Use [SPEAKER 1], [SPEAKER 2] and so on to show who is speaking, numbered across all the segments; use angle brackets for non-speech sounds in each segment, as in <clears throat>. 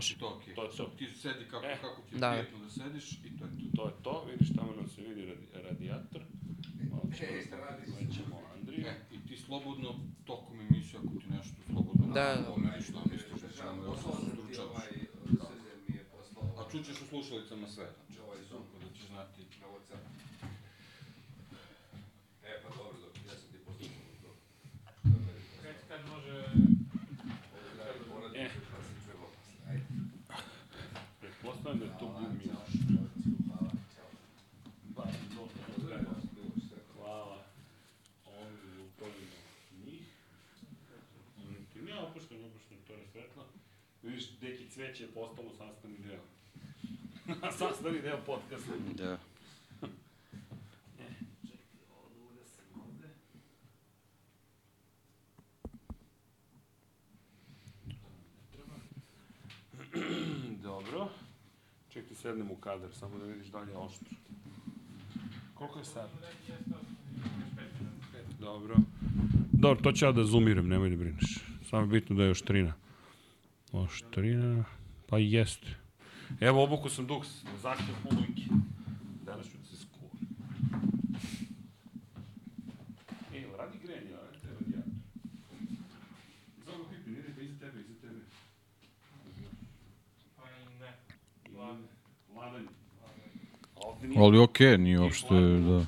[SPEAKER 1] I to okej.
[SPEAKER 2] To je to.
[SPEAKER 1] Ti sedi kako,
[SPEAKER 2] E.
[SPEAKER 1] kako ti je
[SPEAKER 3] Da.
[SPEAKER 1] prijetno da sediš i to je to.
[SPEAKER 2] To je to, vidiš tamo nam se vidi radi, radijator. Malo ćemo da ćemo Andriju.
[SPEAKER 1] E, i ti slobodno tokom emisije, ako ti nešto slobodno
[SPEAKER 3] Da.
[SPEAKER 1] pomeriš šta misliš da ćemo da se stručavaš. A čućeš u slušalicama sve, znači ovaj Zoom, pa da ćeš znati.
[SPEAKER 4] E, pa dobro, dok ja sam ti poslušao to.
[SPEAKER 5] Kad, kad može...
[SPEAKER 2] E. Pretpostavljam da je to gumi. Ba, dobro, Hvala. Ovdje upravimo njih. Ti ne opuštam, opuštam, to je svetlo. Vidiš, deki cveće je postalo sastavni deo. <laughs> sastavni deo podcasta.
[SPEAKER 3] Da. <laughs>
[SPEAKER 2] E, čekaj, ovo da. <clears throat> Dobro. Čekaj, sednem u kadar, samo da vidiš da li je oštro. Koliko je sad? Dobro. Dobro, to ću ja da zoomiram, nemoj da brineš. Samo je bitno da je oštrina. Oštrina, pa jeste. Evo, obuku sam duks, zahtjev publike. Danas ću da se skuvam. E, radi grejanje, a te radijator? Samo pipin, ide pa iza tebe, iza tebe.
[SPEAKER 5] Pa i ne.
[SPEAKER 2] Ovde nije
[SPEAKER 6] Ali okej, nije
[SPEAKER 2] Nije
[SPEAKER 6] uopšte, da.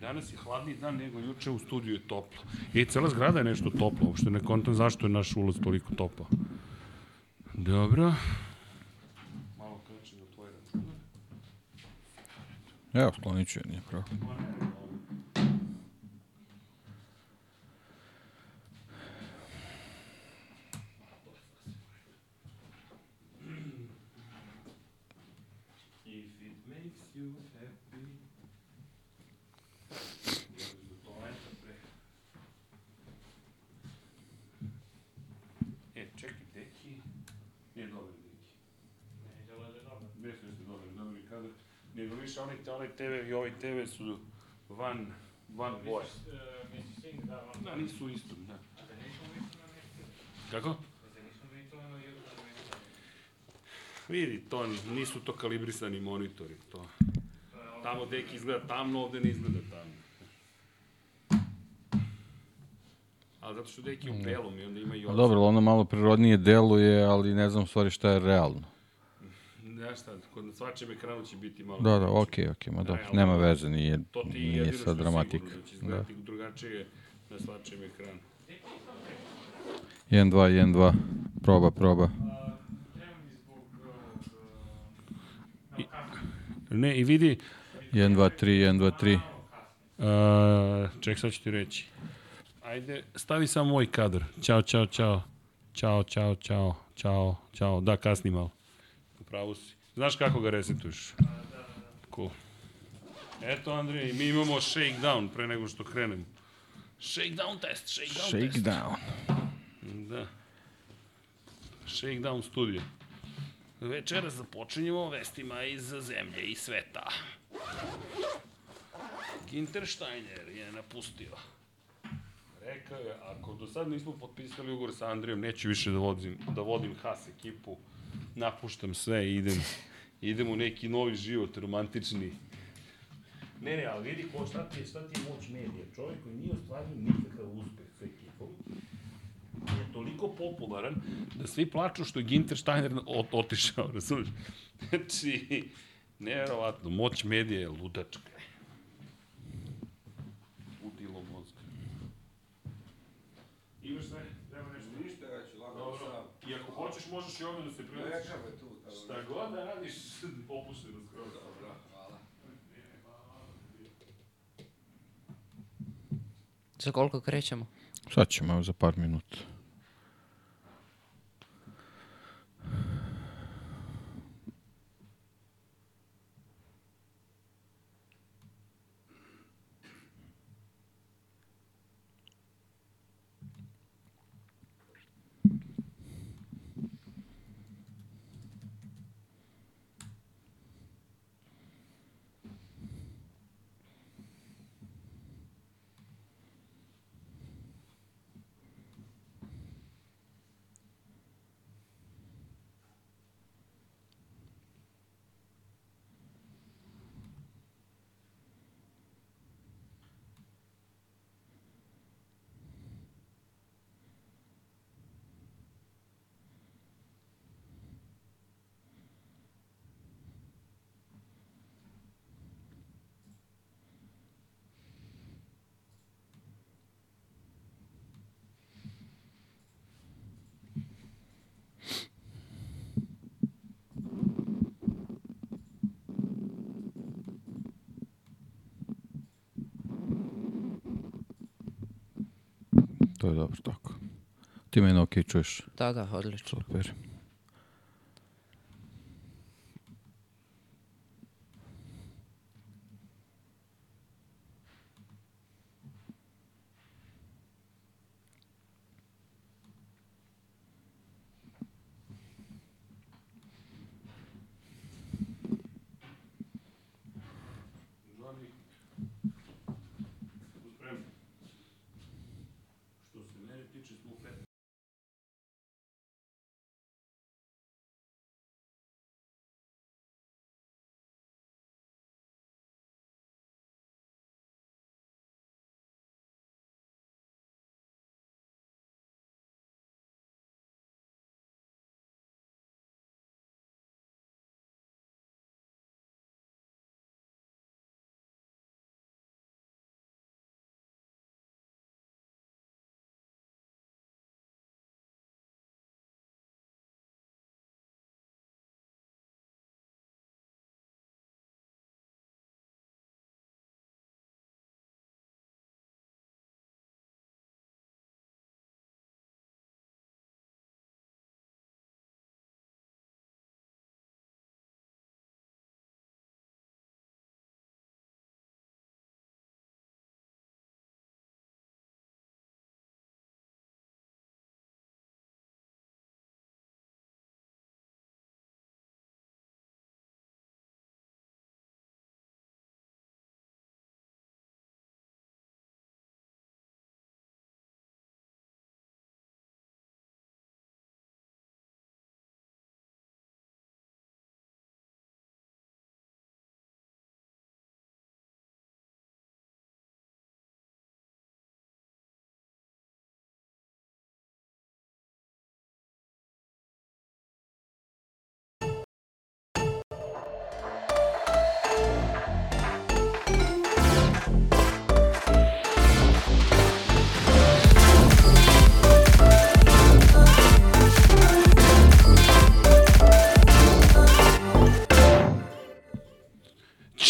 [SPEAKER 2] Danas je hladniji dan nego juče u studiju je toplo. I cela zgrada je nešto toplo, uopšte ne kontam zašto je naš ulaz toliko topao. Dobro. Malo krećem na tvoj računar.
[SPEAKER 6] Evo, sklonit ću je, nije problem.
[SPEAKER 2] Ma ne, ne, ovo. If it makes you happy. Idem do toaleta pre. E, čekaj, deki. Nije dobar deki.
[SPEAKER 5] Ne, delo je dobro.
[SPEAKER 2] Ne sve ste dobri, dobri kadar. Nego više onaj, onaj TV i ovaj TV su van, van boje.
[SPEAKER 5] Misliš Sing, da, on...
[SPEAKER 2] Da, nisu isto, da.
[SPEAKER 5] A da nismo mi to namestili?
[SPEAKER 2] Kako?
[SPEAKER 5] Da?
[SPEAKER 2] Vidi, to nisu to kalibrisani monitori, to.
[SPEAKER 5] Je
[SPEAKER 2] Tamo deki izgleda tamno, ovde ne izgleda Ali zato što deki u belom i onda ima i
[SPEAKER 6] A
[SPEAKER 2] ocu.
[SPEAKER 6] dobro, ono malo prirodnije deluje, ali ne znam stvari šta je realno.
[SPEAKER 2] Znaš šta, kod svačem ekranu će biti malo...
[SPEAKER 6] Da, da, okej, okej, ma dobro,
[SPEAKER 2] ali
[SPEAKER 6] nema veze, nije,
[SPEAKER 2] To ti je
[SPEAKER 6] nije
[SPEAKER 2] jedino što
[SPEAKER 6] sad
[SPEAKER 2] je
[SPEAKER 6] dramatika.
[SPEAKER 2] sigurno, da će
[SPEAKER 6] Da.
[SPEAKER 2] drugačije na svačem ekranu.
[SPEAKER 6] 1, 2, 1, 2, proba, proba.
[SPEAKER 5] Ovog... uh, na kasnu.
[SPEAKER 2] Ne, i vidi,
[SPEAKER 6] 1, 2, 3, 1, 2, 3.
[SPEAKER 5] Malo kasno.
[SPEAKER 2] Uh, ček, sad ću ti reći. Ajde, stavi samo moj kadar. Ćao, čao, čao. Ćao, čao, čao, čao, čao. Da, kasni malo. Upravo si. Znaš kako ga resetuješ? Cool. Eto, Andrija, i mi imamo shakedown pre nego što krenemo. Shakedown test, shakedown test.
[SPEAKER 6] Shakedown.
[SPEAKER 2] Da. Shakedown studio. Večera započinjemo vestima iz zemlje i sveta. Ginter Steiner je napustio. Rekao je, ako do sad nismo potpisali ugovor sa Andrijom, neću više da vodim, da vodim Haas ekipu, napuštam sve i idem, idem u neki novi život, romantični. Ne, ne, ali vidi ko, šta ti je, šta ti je moć medija. Čovjek koji nije ostvario nikakav uspeh sa ekipom, je toliko popularan da svi plaču što je Ginter Steiner ot otišao, <laughs> razumiješ? Znači, nevjerovatno, moć medija je ludačka. Udilo mozga. Imaš sve? Treba nešto?
[SPEAKER 4] Ništa, ja ću lagano
[SPEAKER 2] Dobro.
[SPEAKER 4] sam.
[SPEAKER 2] I ako hoćeš, možeš i ovdje da se prelaziš.
[SPEAKER 4] Neka me tu. tamo.
[SPEAKER 2] Šta god da radiš, <laughs> opušteno skroz.
[SPEAKER 4] Dobro, hvala.
[SPEAKER 3] Za koliko krećemo?
[SPEAKER 6] Sad ćemo, evo za par minuta. Je dobro tako. Ti mene okej čuješ.
[SPEAKER 3] Da, da, odlično.
[SPEAKER 6] Super.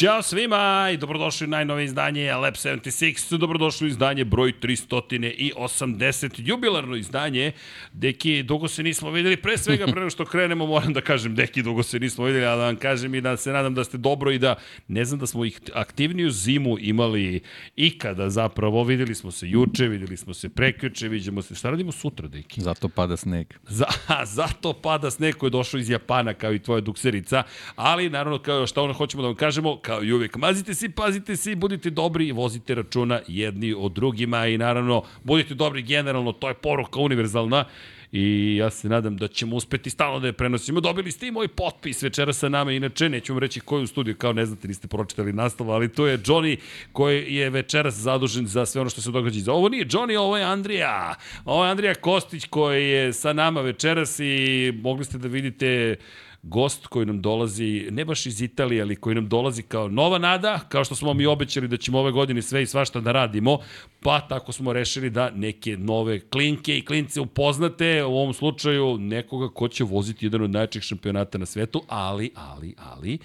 [SPEAKER 2] Ćao svima i dobrodošli u najnovije izdanje Lab 76, dobrodošli u izdanje broj 380, jubilarno izdanje. Deki, dugo se nismo videli, pre svega pre što krenemo moram da kažem, Deki, dugo se nismo videli, ali da vam kažem i da se nadam da ste dobro i da ne znam da smo ih aktivniju zimu imali ikada zapravo, videli smo se juče, videli smo se prekjuče, vidimo se, šta radimo sutra, Deki?
[SPEAKER 6] Zato pada sneg.
[SPEAKER 2] Za, zato pada sneg koji je došao iz Japana, kao i tvoja dukserica, ali naravno, kao šta ono hoćemo da vam kažemo, kao i uvijek, mazite se, pazite se, budite dobri i vozite računa jedni od drugima i naravno, budite dobri generalno, to je poruka univerzalna i ja se nadam da ćemo uspeti stalno da je prenosimo. Dobili ste i moj potpis večera sa nama, inače neću vam reći ko je u studiju, kao ne znate, niste pročitali nastavu, ali to je Johnny koji je večeras zadužen za sve ono što se događa iza. Ovo nije Johnny, ovo je Andrija. Ovo je Andrija Kostić koji je sa nama večeras i mogli ste da vidite gost koji nam dolazi, ne baš iz Italije, ali koji nam dolazi kao nova nada, kao što smo mi obećali da ćemo ove godine sve i svašta da radimo, pa tako smo rešili da neke nove klinke i klince upoznate, u ovom slučaju nekoga ko će voziti jedan od najčih šampionata na svetu, ali, ali, ali,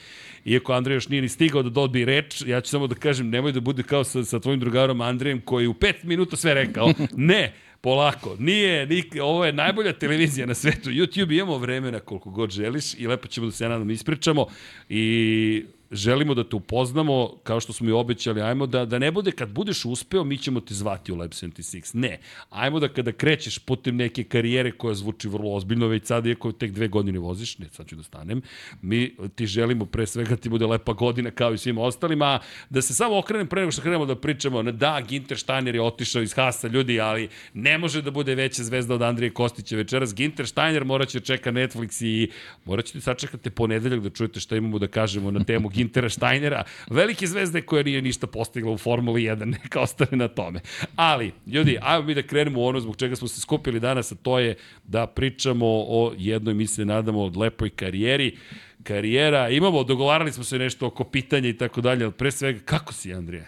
[SPEAKER 2] iako Andrej još nije ni stigao da dobi reč, ja ću samo da kažem, nemoj da bude kao sa, sa tvojim drugarom Andrejem koji u pet minuta sve rekao. Ne, Polako, nije, nik, ovo je najbolja televizija na svetu. YouTube imamo vremena koliko god želiš i lepo ćemo da se nadam ispričamo i želimo da te upoznamo, kao što smo i obećali, ajmo da, da ne bude kad budeš uspeo, mi ćemo te zvati u Lab 76. Ne, ajmo da kada krećeš putem neke karijere koja zvuči vrlo ozbiljno, već sad iako tek dve godine voziš, ne, sad ću da stanem, mi ti želimo pre svega ti bude lepa godina kao i svima ostalima, da se samo okrenem pre nego što krenemo da pričamo, da, Ginter Steiner je otišao iz Hasa, ljudi, ali ne može da bude veća zvezda od Andrije Kostića večeras. Ginter Steiner morat će da čeka Netflix i morat ćete sačekati ponedeljak da čujete šta imamo da kažemo na temu Gintera Steinera, velike zvezde koja nije ništa postigla u Formuli 1, <laughs> neka ostane na tome. Ali, ljudi, ajmo mi da krenemo u ono zbog čega smo se skupili danas, a to je da pričamo o jednoj, mi se nadamo, od lepoj karijeri. Karijera, imamo, dogovarali smo se nešto oko pitanja i tako dalje, ali pre svega, kako si, Andrija?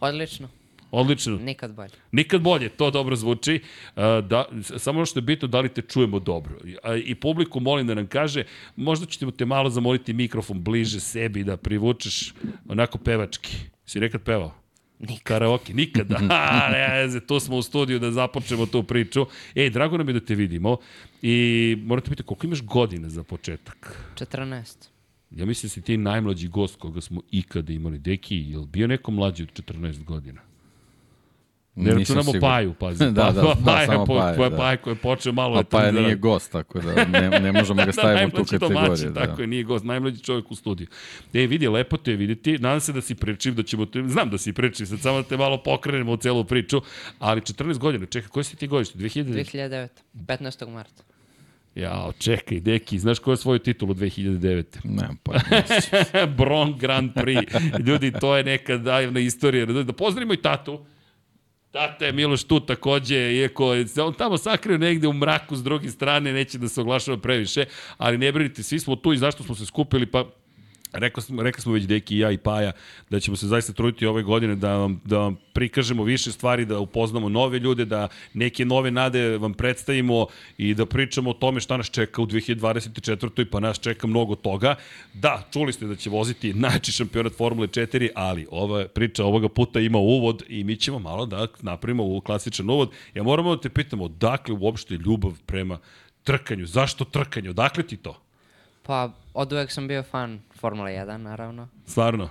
[SPEAKER 3] Odlično.
[SPEAKER 2] Odlično.
[SPEAKER 3] Nikad bolje.
[SPEAKER 2] Nikad bolje, to dobro zvuči. A, Da, samo što je bitno, da li te čujemo dobro. I publiku molim da nam kaže, možda ćete te malo zamoliti mikrofon bliže sebi da privučeš onako pevački. Si nekad pevao?
[SPEAKER 3] Nikad.
[SPEAKER 2] Karaoke, nikada. <laughs> A, ne, veze, tu smo u studiju da započnemo tu priču. Ej, drago nam je da te vidimo. I morate pitati, koliko imaš godina za početak?
[SPEAKER 3] 14.
[SPEAKER 2] Ja mislim da si ti najmlađi gost koga smo ikada imali. Deki, je li bio neko mlađi od 14 godina? Ne računamo. Paju, pazi. <laughs>
[SPEAKER 6] Da, da, da,
[SPEAKER 2] Paja,
[SPEAKER 6] samo
[SPEAKER 2] po,
[SPEAKER 6] Paja,
[SPEAKER 2] Paja,
[SPEAKER 6] da.
[SPEAKER 2] Paja koji je počeo malo...
[SPEAKER 6] A pa
[SPEAKER 2] trendiran.
[SPEAKER 6] nije gost, tako da ne, ne možemo ga <laughs> stavimo u tu
[SPEAKER 2] najmlađi
[SPEAKER 6] kategoriju.
[SPEAKER 2] domaćin,
[SPEAKER 6] Da.
[SPEAKER 2] tako je, nije gost, najmlađi čovjek u studiju. E, vidi, lepo te je vidjeti, nadam se da si prečiv, da ćemo te, znam da si prečiv, sad samo da te malo pokrenemo u celu priču, ali 14 godina, čekaj, koji si ti godište? 2000?
[SPEAKER 3] 2009. 15. marta.
[SPEAKER 2] Jao, čekaj, deki, znaš ko je svoju titulu 2009?
[SPEAKER 6] Nemam <laughs> pa.
[SPEAKER 2] Bron Grand Prix. Ljudi, to je neka davna istorija. Da pozdravimo i tatu. Tata je Miloš tu takođe, iako se on tamo sakrio negde u mraku s druge strane, neće da se oglašava previše, ali ne brinite, svi smo tu i zašto smo se skupili, pa Rekli smo, rekli smo već Deki i ja i Paja da ćemo se zaista truditi ove godine da vam, da vam prikažemo više stvari, da upoznamo nove ljude, da neke nove nade vam predstavimo i da pričamo o tome šta nas čeka u 2024. pa nas čeka mnogo toga. Da, čuli ste da će voziti najči šampionat Formule 4, ali ova priča ovoga puta ima uvod i mi ćemo malo da napravimo u klasičan uvod. Ja moramo da te pitamo, dakle uopšte ljubav prema trkanju? Zašto trkanju? Dakle ti to?
[SPEAKER 3] Pa, od uvek sam bio fan Formula 1, naravno.
[SPEAKER 2] Stvarno?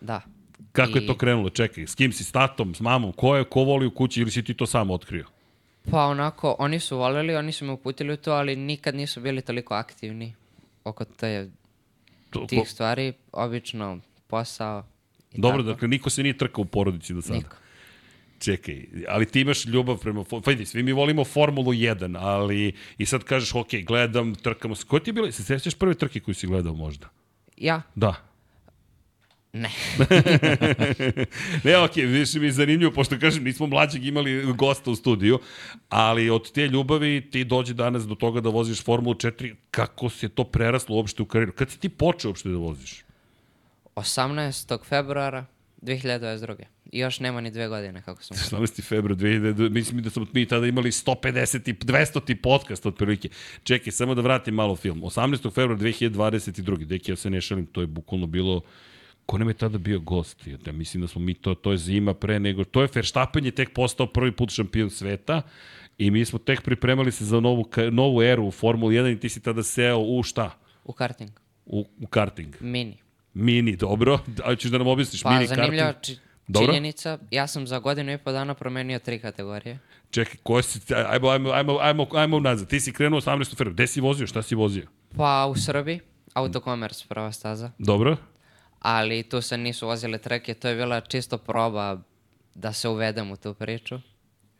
[SPEAKER 3] Da.
[SPEAKER 2] Kako
[SPEAKER 3] I-
[SPEAKER 2] je to krenulo? Čekaj, s kim si, s tatom, s mamom? Ko je, ko voli u kući ili si ti to sam otkrio?
[SPEAKER 3] Pa onako, oni su voljeli, oni su me uputili u to, ali nikad nisu bili toliko aktivni oko te,
[SPEAKER 2] To, ko,
[SPEAKER 3] tih stvari. Obično posao i
[SPEAKER 2] dobro,
[SPEAKER 3] tako.
[SPEAKER 2] dakle, niko se nije trkao u porodici do sada.
[SPEAKER 3] Niko.
[SPEAKER 2] Čekaj, ali ti imaš ljubav prema... Pa vidi, svi mi volimo Formulu 1, ali i sad kažeš, ok, gledam, trkamo se. Koje ti je bilo? Se sećaš prve trke koju si gledao možda?
[SPEAKER 3] Ja?
[SPEAKER 2] Da.
[SPEAKER 3] Ne. <laughs>
[SPEAKER 2] ne, ok, više mi je zanimljivo, pošto kažem, nismo mlađeg imali gosta u studiju, ali od te ljubavi ti dođe danas do toga da voziš Formulu 4, kako se to preraslo uopšte u karijeru? Kad si ti počeo uopšte da voziš?
[SPEAKER 3] 18. februara 2022. Još nema ni dve godine kako sam.
[SPEAKER 2] 18. februar 2000, mislim da smo mi tada imali 150 i 200 ti podcast otprilike. Čekaj, samo da vratim malo film. 18. februar 2022. Deki, ja se ne šalim, to je bukvalno bilo Ko nam je tada bio gost? Ja mislim da smo mi to, to je zima pre nego, to je Verstappen je tek postao prvi put šampion sveta i mi smo tek pripremali se za novu, novu eru u Formuli 1 i ti si tada seo u šta?
[SPEAKER 3] U karting.
[SPEAKER 2] U, u karting.
[SPEAKER 3] Mini.
[SPEAKER 2] Mini, dobro. A ćeš da nam objasniš
[SPEAKER 3] Pa
[SPEAKER 2] mini karting?
[SPEAKER 3] či,
[SPEAKER 2] Dobro.
[SPEAKER 3] činjenica, ja sam za godinu i po dana promenio tri kategorije.
[SPEAKER 2] Čekaj, ko si, ajmo, ajmo, ajmo, ajmo, ajmo nazad. Ti si krenuo 18. februara. Gde si vozio? Šta si vozio?
[SPEAKER 3] Pa u Srbiji, Autokomers prva staza,
[SPEAKER 2] Dobro?
[SPEAKER 3] ali tu se nisu vozile trke, to je bila čisto proba da se uvedem u tu priču.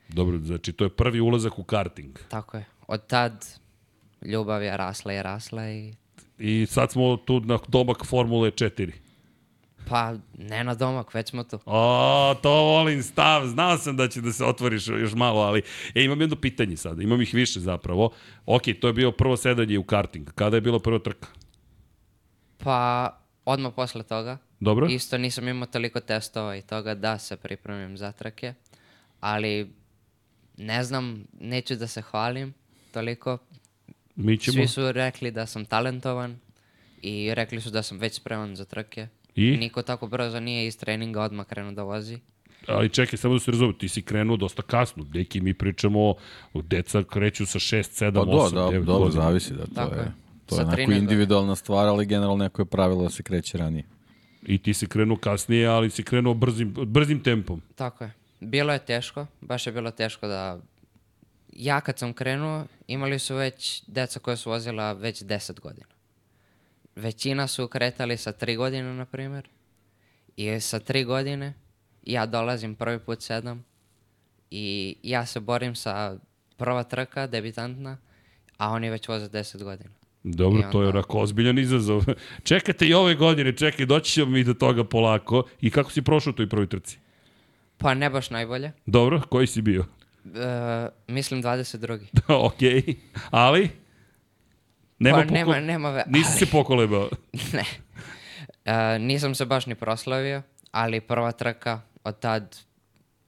[SPEAKER 2] Dobro, znači to je prvi ulazak u karting.
[SPEAKER 3] Tako je. Od tad ljubav je rasla i rasla i
[SPEAKER 2] I sad smo tu na domak Formule 4.
[SPEAKER 3] pa ne na domak, već smo tu.
[SPEAKER 2] O, to volim stav. Znao sam da će da se otvoriš još malo, ali e, imam jedno pitanje sada. Imam ih više zapravo. Ok, to je bio prvo sedanje u karting. Kada je bila prva trka?
[SPEAKER 3] Pa odmah posle toga.
[SPEAKER 2] Dobro?
[SPEAKER 3] Isto nisam imao toliko testova i toga da se pripremim za trke, ali ne znam, neću da se hvalim toliko.
[SPEAKER 2] Mi ćemo...
[SPEAKER 3] Svi su rekli da sam talentovan i rekli su da sam već spreman za trke.
[SPEAKER 2] I?
[SPEAKER 3] Niko tako brzo nije iz treninga odmah krenuo da vozi.
[SPEAKER 2] Ali čekaj, samo da se razume, ti si krenuo dosta kasno. Neki mi pričamo, deca kreću sa 6, 7,
[SPEAKER 6] Pa
[SPEAKER 2] 8,
[SPEAKER 6] do, da,
[SPEAKER 2] 9
[SPEAKER 6] dobro,
[SPEAKER 2] godina.
[SPEAKER 6] zavisi da to
[SPEAKER 3] Tako
[SPEAKER 6] je. To
[SPEAKER 3] Sa
[SPEAKER 6] je onako
[SPEAKER 3] 13 godina.
[SPEAKER 6] individualna stvar, ali generalno neko je pravilo da se kreće ranije.
[SPEAKER 2] I ti si krenuo kasnije, ali si krenuo brzim, brzim tempom.
[SPEAKER 3] Tako je. Bilo je teško, baš je bilo teško da... Ja kad sam krenuo, imali su već deca koja su vozila već 10 godina. Većina su kretali sa 3 godine, na primjer. I sa 3 godine ja dolazim prvi put sedam i ja se borim sa prva trka, debitantna, a oni već voze 10 godina.
[SPEAKER 2] Dobro,
[SPEAKER 3] I
[SPEAKER 2] to je
[SPEAKER 3] onda-
[SPEAKER 2] onako ozbiljan izazov. <laughs> Čekate i ove godine, čekaj, doći ćemo mi do toga polako. I kako si prošao u toj prvoj trci?
[SPEAKER 3] Pa ne baš najbolje.
[SPEAKER 2] Dobro, koji si bio?
[SPEAKER 3] E, mislim 22. <laughs>
[SPEAKER 2] ok, ali? Nema
[SPEAKER 3] pa
[SPEAKER 2] poko-
[SPEAKER 3] nema, nema ve...
[SPEAKER 2] Nisi se <laughs> pokolebao. <laughs>
[SPEAKER 3] Ne. E, nisam se baš ni proslavio, ali prva trka od tad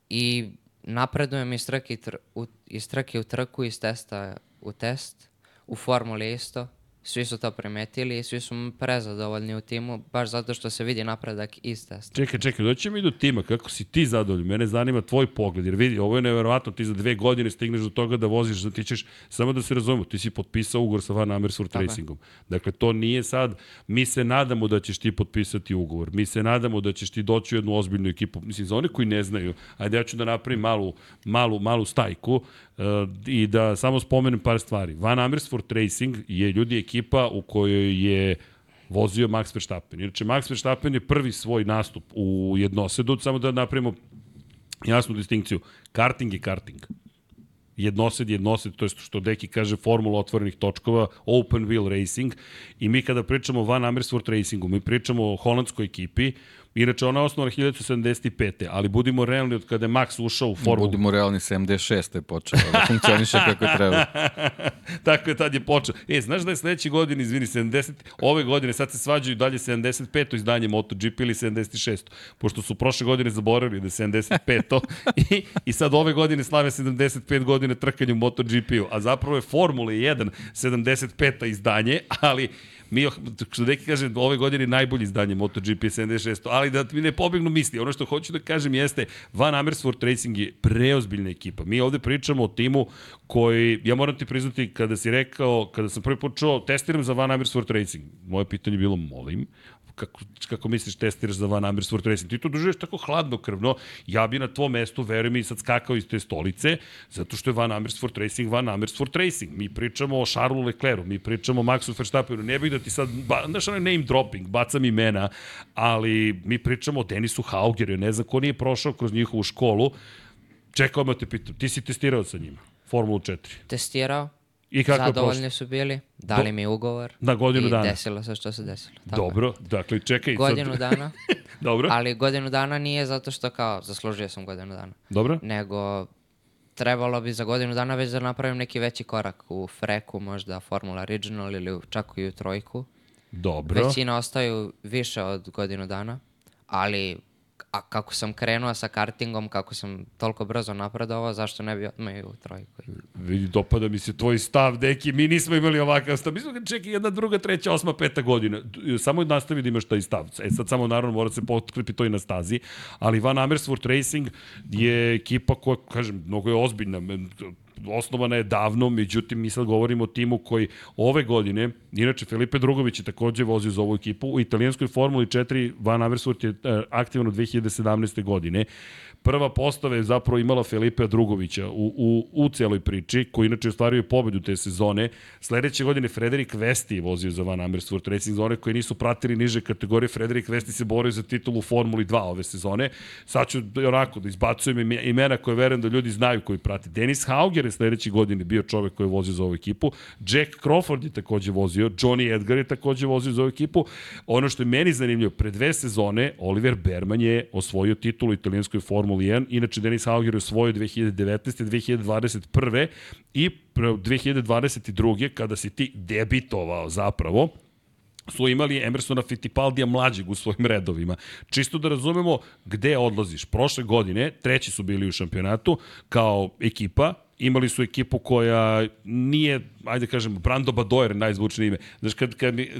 [SPEAKER 3] i napredujem iz trke, i tr- u, iz trke u trku, iz testa u test. U formuli isto. Svi su to primetili i svi su prezadovoljni u timu, baš zato što se vidi napredak iz testa.
[SPEAKER 2] Čekaj, čekaj, doćemo i do tima, kako si ti zadovoljan? Mene zanima tvoj pogled, jer vidi, ovo je neverovatno, ti za dve godine stigneš do toga da voziš, da ti ćeš, samo da se razumemo, ti si potpisao ugovor sa Van Amersfoort
[SPEAKER 3] Tako.
[SPEAKER 2] Racingom. Dakle, to nije sad, mi se nadamo da ćeš ti potpisati ugovor, mi se nadamo da ćeš ti doći u jednu ozbiljnu ekipu. Mislim, za one koji ne znaju, ajde ja ću da napravim malu, malu, malu stajku i da samo spomenem par stvari. Van Amersfoort Racing je ljudi ekipa u kojoj je vozio Max Verstappen. Inače, Max Verstappen je prvi svoj nastup u jednosedu, samo da napravimo jasnu distinkciju. Karting je karting. Jednosed je jednosed, to je što Deki kaže formula otvorenih točkova, open wheel racing. I mi kada pričamo Van Amersfoort Racingu, mi pričamo o holandskoj ekipi, Inače, ona je osnovana 1975. Ali budimo realni od kada je Max ušao u formulu.
[SPEAKER 6] Budimo realni, 76. je počeo da funkcioniše kako treba. <laughs>
[SPEAKER 2] Tako je, tad je počeo. E, znaš da je sledeće godine, izvini, 70, ove godine, sad se svađaju dalje 75. izdanje MotoGP ili 76. Pošto su prošle godine zaboravili da je 75. <laughs> I, I sad ove godine slave 75 godine trkanja u MotoGP-u. A zapravo je Formula 1 75. izdanje, ali mi, što neki kaže, ove godine najbolje izdanje MotoGP 76. Ali da mi ne pobegnu misli, ono što hoću da kažem jeste, Van Amersfoort Racing je preozbiljna ekipa. Mi ovde pričamo o timu koji, ja moram ti priznati, kada si rekao, kada sam prvi put čuo, testiram za Van Amersfoort Racing, moje pitanje je bilo, molim, kako, kako misliš testiraš za Van Amersfoort Racing? Ti to doživeš tako hladnokrvno, ja bi na tvom mestu, veruj mi, sad skakao iz te stolice, zato što je Van Amersfoort Racing Van Amersfoort Racing. Mi pričamo o Charlesu Leclercu, mi pričamo o Maxu Verstappenu, ne bih da ti sad, ba, znaš onaj name dropping, bacam imena, ali mi pričamo o Denisu Haugeru, ne znam ko nije prošao kroz njihovu školu, čekao me te pitam, ti si testirao sa njima, Formulu 4.
[SPEAKER 3] Testirao,
[SPEAKER 2] I kako
[SPEAKER 3] zadovoljni su bili, dali mi ugovor.
[SPEAKER 2] Na godinu
[SPEAKER 3] i
[SPEAKER 2] dana.
[SPEAKER 3] desilo se što se desilo. Tako.
[SPEAKER 2] Dobro, dakle, čekaj.
[SPEAKER 3] Godinu
[SPEAKER 2] sad...
[SPEAKER 3] dana, <laughs>
[SPEAKER 2] Dobro,
[SPEAKER 3] ali godinu dana nije zato što kao zaslužio sam godinu dana,
[SPEAKER 2] dobro.
[SPEAKER 3] nego trebalo bi za godinu dana već da napravim neki veći korak u freku, možda Formula Regional ili čak i u trojku.
[SPEAKER 2] Dobro.
[SPEAKER 3] Većina ostaju više od godinu dana, ali a kako sam krenuo sa kartingom, kako sam toliko brzo napredovao, zašto ne bi odmah u trojku?
[SPEAKER 2] Vidi, dopada mi se tvoj stav, deki, mi nismo imali ovakav stav. Mi smo ga čekali jedna, druga, treća, osma, peta godina. D- Samo nastavi da imaš taj stav. E sad samo naravno mora se potkrepi to i na stazi. Ali Van Amersfoort Racing je ekipa koja, kažem, mnogo je ozbiljna. Osnovana je davno, međutim mi sad govorimo o timu koji ove godine, inače Filipe Drugović je takođe vozio za ovu ekipu, u italijanskoj Formuli 4 Van Amersfoort je e, aktivan od 2017. godine. Prva postava je zapravo imala Filipe Drugovića u, u, u celoj priči, koji inače ostvario pobedu te sezone. Sledeće godine Frederik Vesti je vozio za Van Amersfoort Racing za one koji nisu pratili niže kategorije. Frederik Vesti se borio za titulu u Formuli 2 ove sezone. Sad ću onako da izbacujem ime- imena koje verujem da ljudi znaju koji prati. Denis Hauger je sledeće godine bio čovek koji je vozio za ovu ekipu. Jack Crawford je takođe vozio. Johnny Edgar je takođe vozio za ovu ekipu. Ono što je meni zanimljivo, pre dve sezone Oliver Berman je osvojio titulu italijanskoj Formuli 1. Inače, Denis Hauger je osvojio 2019. 2021. I pre- 2022. kada si ti debitovao zapravo, su imali Emersona Fittipaldija mlađeg u svojim redovima. Čisto da razumemo gde odlaziš. Prošle godine, treći su bili u šampionatu kao ekipa, imali su ekipu koja nije, ajde kažem, Brando Badoer, najzvučnije ime. Znaš, kad, kad mi,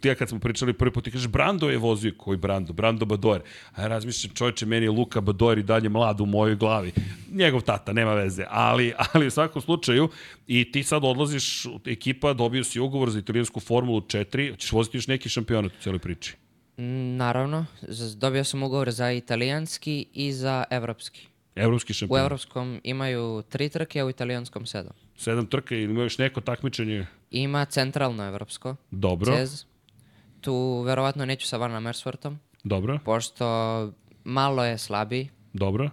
[SPEAKER 2] ti ja kad smo pričali prvi put, ti kažeš Brando je vozio, koji Brando? Brando Badoer. A ja razmišljam, čovječe, meni je Luka Badoer i dalje mlad u mojoj glavi. Njegov tata, nema veze. Ali, ali u svakom slučaju, i ti sad odlaziš, ekipa, dobio si ugovor za italijansku Formulu 4, ćeš voziti još neki šampionat u celoj priči.
[SPEAKER 3] Mm, Naravno, dobio sam ugovor za italijanski i za evropski.
[SPEAKER 2] Evropski
[SPEAKER 3] U
[SPEAKER 2] šampionat.
[SPEAKER 3] evropskom imaju tri trke, a u italijanskom sedam.
[SPEAKER 2] Sedam trka ili ima još neko takmičenje?
[SPEAKER 3] Ima centralno evropsko,
[SPEAKER 2] Dobro,
[SPEAKER 3] CEZ. Tu verovatno neću sa Van Amersfoortom,
[SPEAKER 2] dobro,
[SPEAKER 3] pošto malo je slabiji,
[SPEAKER 2] dobro.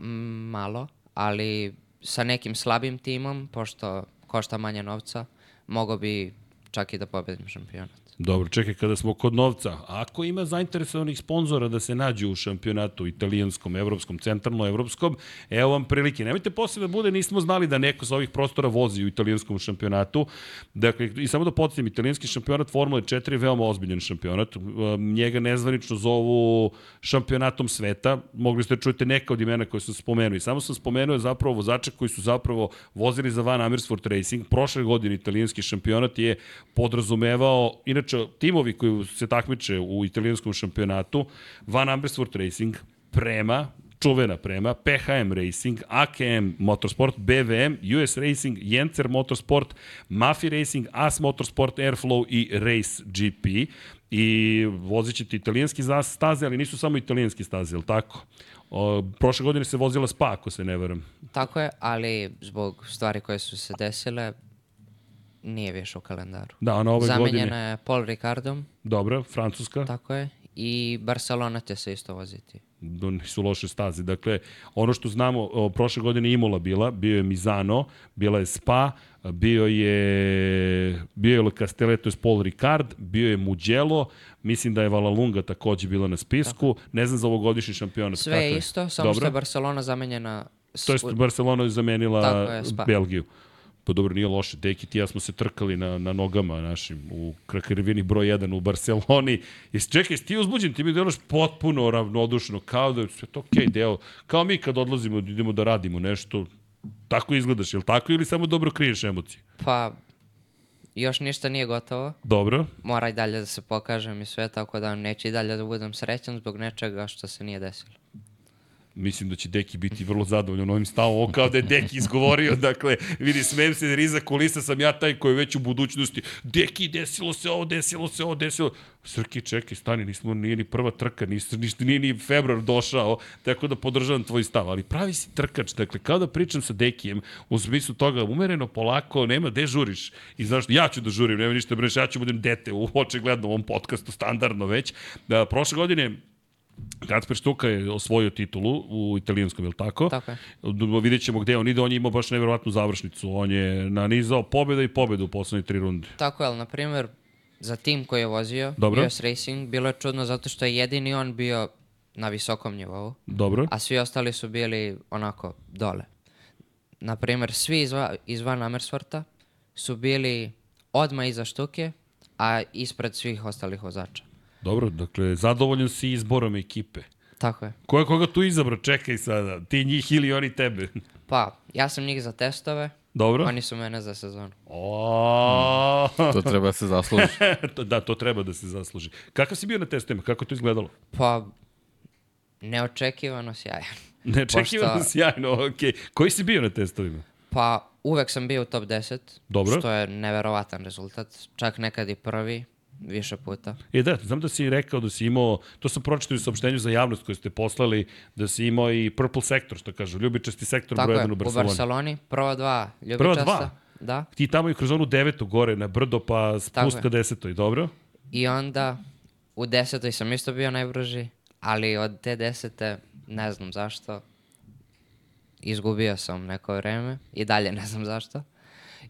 [SPEAKER 3] malo, ali sa nekim slabim timom, pošto košta manje novca, mogo bi čak i da pobedim šampionat.
[SPEAKER 2] Dobro, čekaj, kada smo kod novca, ako ima zainteresovanih sponzora da se nađu u šampionatu italijanskom, evropskom, centralno-evropskom, evo vam prilike. Nemojte posle da bude, nismo znali da neko sa ovih prostora vozi u italijanskom šampionatu. Dakle, i samo da podsjetim, italijanski šampionat Formule 4 je veoma ozbiljan šampionat. Um, Njega nezvanično zovu šampionatom sveta. Mogli ste da čujete neka od imena koje sam spomenuo. I samo sam spomenuo zapravo vozače koji su zapravo vozili za Van Amersfoort Racing. Prošle godine italijanski šampionat je podrazumevao, inače timovi koji se takmiče u italijanskom šampionatu, Van Amersfoort Racing, Prema, čuvena prema, PHM Racing, AKM Motorsport, BVM, US Racing, Jencer Motorsport, Mafi Racing, AS Motorsport, Airflow i Race GP. I vozit ćete italijanski staze, ali nisu samo italijanski staze, je li tako? O, prošle godine se vozila Spa, ako se ne veram.
[SPEAKER 3] Tako je, ali zbog stvari koje su se desile, nije više u kalendaru.
[SPEAKER 2] Da, ona ove
[SPEAKER 3] Zamenjena
[SPEAKER 2] godine...
[SPEAKER 3] je Paul Ricardom,
[SPEAKER 2] Dobro, Francuska.
[SPEAKER 3] tako je, i Barcelona će se isto voziti.
[SPEAKER 2] da nisu loše staze. Dakle, ono što znamo, o, prošle godine Imola bila, bio je Mizano, bila je Spa, bio je bio je Le Castellet, to je Paul Ricard, bio je Mugello, mislim da je Valalunga takođe bila na spisku, ne znam za ovogodišnji šampionat.
[SPEAKER 3] Sve je isto, samo što je Barcelona zamenjena
[SPEAKER 2] To jest Barcelona je zamenila
[SPEAKER 3] Tako.
[SPEAKER 2] Belgiju. Pa dobro, nije loše. Deki ti i ja smo se trkali na, na nogama našim u Krakarvini broj 1 u Barceloni. I čekaj, jesi ti uzbuđen, ti mi delaš potpuno ravnodušno, kao da je sve to okej okay, deo. Kao mi kad odlazimo, idemo da radimo nešto, tako izgledaš, je li tako ili samo dobro kriješ emocije?
[SPEAKER 3] Pa, još ništa nije gotovo.
[SPEAKER 2] Dobro,
[SPEAKER 3] Mora i dalje da se pokažem i sve, tako da neće i dalje da budem srećan zbog nečega što se nije desilo.
[SPEAKER 2] Mislim da će Deki biti vrlo zadovoljan ovim stavom, ovo kao da je Deki izgovorio, <laughs> dakle, vidi, smijem se, jer iza kulisa sam ja taj koji je već u budućnosti, Deki, desilo se ovo, desilo se ovo, desilo, Srki, čekaj, stani, nismo, nije ni prva trka, nis, ništa, nije ni februar došao, tako da podržavam tvoj stav, ali pravi si trkač, dakle, kao da pričam sa Dekijem, u smislu toga, umereno, polako, nema, gde žuriš? I znaš, ja ću da žurim, nema ništa, breš, ja ću budem dete, u očigledno u ovom podcastu, standardno već. Da, prošle godine, Kacper Štuka je osvojio titulu u italijanskom, je li tako?
[SPEAKER 3] Tako je.
[SPEAKER 2] Vidjet ćemo gde on ide, on je imao baš nevjerovatnu završnicu. On je nanizao pobjeda i pobjedu u poslednje tri runde.
[SPEAKER 3] Tako je, ali na primjer, za tim koji je vozio,
[SPEAKER 2] Dobro.
[SPEAKER 3] US Racing, bilo je čudno zato što je jedini on bio na visokom nivou,
[SPEAKER 2] Dobro.
[SPEAKER 3] a svi ostali su bili onako dole. Na primjer, svi izva, izvan Amersforta su bili odmah iza štuke, a ispred svih ostalih vozača.
[SPEAKER 2] Dobro, dakle, zadovoljan si izborom ekipe.
[SPEAKER 3] Tako je.
[SPEAKER 2] Ko je koga tu izabrao? Čekaj sada, ti njih ili oni tebe?
[SPEAKER 3] Pa, ja sam njih za testove,
[SPEAKER 2] Dobro.
[SPEAKER 3] oni su mene za sezonu.
[SPEAKER 2] O, <laughs>
[SPEAKER 6] To treba da se zasluži. <laughs>
[SPEAKER 2] Da, to treba da se zasluži. Kakav si bio na testovima? Kako to izgledalo?
[SPEAKER 3] Pa, neočekivano sjajan. <laughs>
[SPEAKER 2] Neočekivano
[SPEAKER 3] Pošto-
[SPEAKER 2] sjajno, okej. Koji si bio na testovima?
[SPEAKER 3] Pa, uvek sam bio u top 10,
[SPEAKER 2] Dobro.
[SPEAKER 3] što je neverovatan rezultat, čak nekad i prvi, više puta.
[SPEAKER 2] E da, znam da si rekao da si imao, to sam pročitao u saopštenju za javnost koje ste poslali, da si imao i Purple Sector, što kažu, ljubičasti sektor
[SPEAKER 3] Tako
[SPEAKER 2] broj
[SPEAKER 3] je,
[SPEAKER 2] 1 u
[SPEAKER 3] u
[SPEAKER 2] Barceloni.
[SPEAKER 3] Barceloni, prva dva
[SPEAKER 2] Prva
[SPEAKER 3] ljubičasta.
[SPEAKER 2] dva?
[SPEAKER 3] Da.
[SPEAKER 2] Ti tamo i kroz onu devetu gore na brdo pa
[SPEAKER 3] Tako
[SPEAKER 2] spust
[SPEAKER 3] je.
[SPEAKER 2] ka desetoj, dobro?
[SPEAKER 3] I onda u desetoj sam isto bio najbrži, ali od te desete, ne znam zašto, izgubio sam neko vreme i dalje ne znam zašto.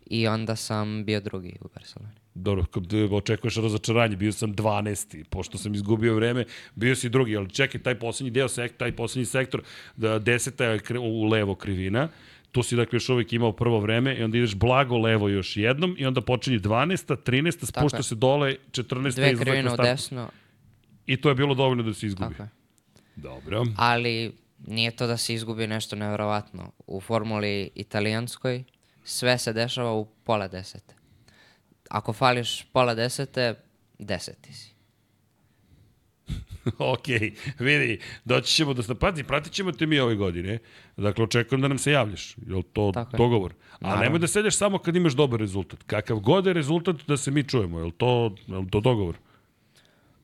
[SPEAKER 3] I onda sam bio drugi u Barceloni.
[SPEAKER 2] Dobro, očekuješ razočaranje, bio sam 12. Pošto sam izgubio vreme, bio si drugi, ali čekaj, taj poslednji deo, sek, taj poslednji sektor, da deseta je u levo krivina, tu si dakle još uvijek imao prvo vreme i onda ideš blago levo još jednom i onda počinje 12. 13. spušta se dole, 14.
[SPEAKER 3] Dve krivine u desno,
[SPEAKER 2] I to je bilo dovoljno da se izgubi.
[SPEAKER 3] tako je.
[SPEAKER 2] Dobro.
[SPEAKER 3] Ali nije to da se izgubi nešto nevjerovatno. U formuli italijanskoj sve se dešava u pola desete. Ako fališ pola desete, deseti si. <laughs>
[SPEAKER 2] ok, vidi, doći ćemo da se pazi, pratit ćemo te mi ove godine. Dakle, očekujem da nam se javljaš. Je li to
[SPEAKER 3] Tako je.
[SPEAKER 2] dogovor? A nemoj da sedeš samo kad imaš dobar rezultat. Kakav god je rezultat da se mi čujemo. Je li to, je li to dogovor?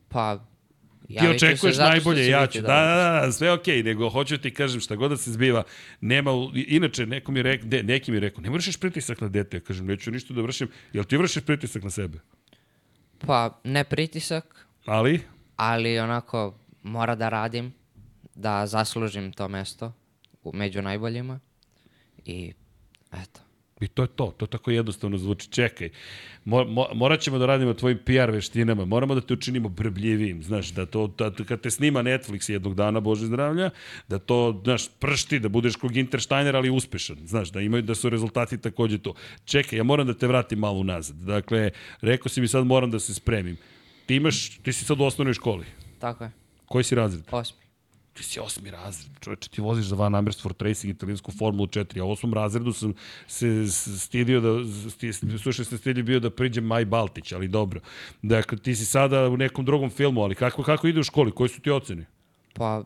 [SPEAKER 3] Pa,
[SPEAKER 2] Ti očekuješ najbolje, ja ću. Da,
[SPEAKER 3] dobro.
[SPEAKER 2] da, da, sve okej, nego hoću ti kažem šta god da se zbiva. Nema, inače, neko mi rekao, de, neki mi rekao, ne vršiš pritisak na dete. Ja kažem, neću ništa da vršim. Jel ti vršiš pritisak na sebe?
[SPEAKER 3] Pa, ne pritisak,
[SPEAKER 2] Ali,
[SPEAKER 3] ali onako mora da radim, da zaslužim to mesto među najboljima i eto.
[SPEAKER 2] I to je to, to tako jednostavno zvuči. Čekaj, mo, mo, morat ćemo da radimo tvojim PR veštinama, moramo da te učinimo brbljivijim, znaš, da to, da, kad te snima Netflix jednog dana, Bože zdravlja, da to, znaš, pršti, da budeš kog Intersteiner, ali uspešan, znaš, da imaju, da su rezultati takođe to. Čekaj, ja moram da te vratim malo nazad. Dakle, rekao si mi sad moram da se spremim. Ti imaš, ti si sad u osnovnoj školi.
[SPEAKER 3] Tako je.
[SPEAKER 2] Koji si razred?
[SPEAKER 3] Osmi.
[SPEAKER 2] Ti si osmi razred, čoveče, ti voziš za Van Amersfoort Racing italijansku Formulu 4, a u osmom razredu sam se stidio da, sti, slušaj sam stidio bio da priđem Maj Baltić, ali dobro. Dakle, ti si sada u nekom drugom filmu, ali kako, kako ide u školi, koji su ti ocene?
[SPEAKER 3] Pa,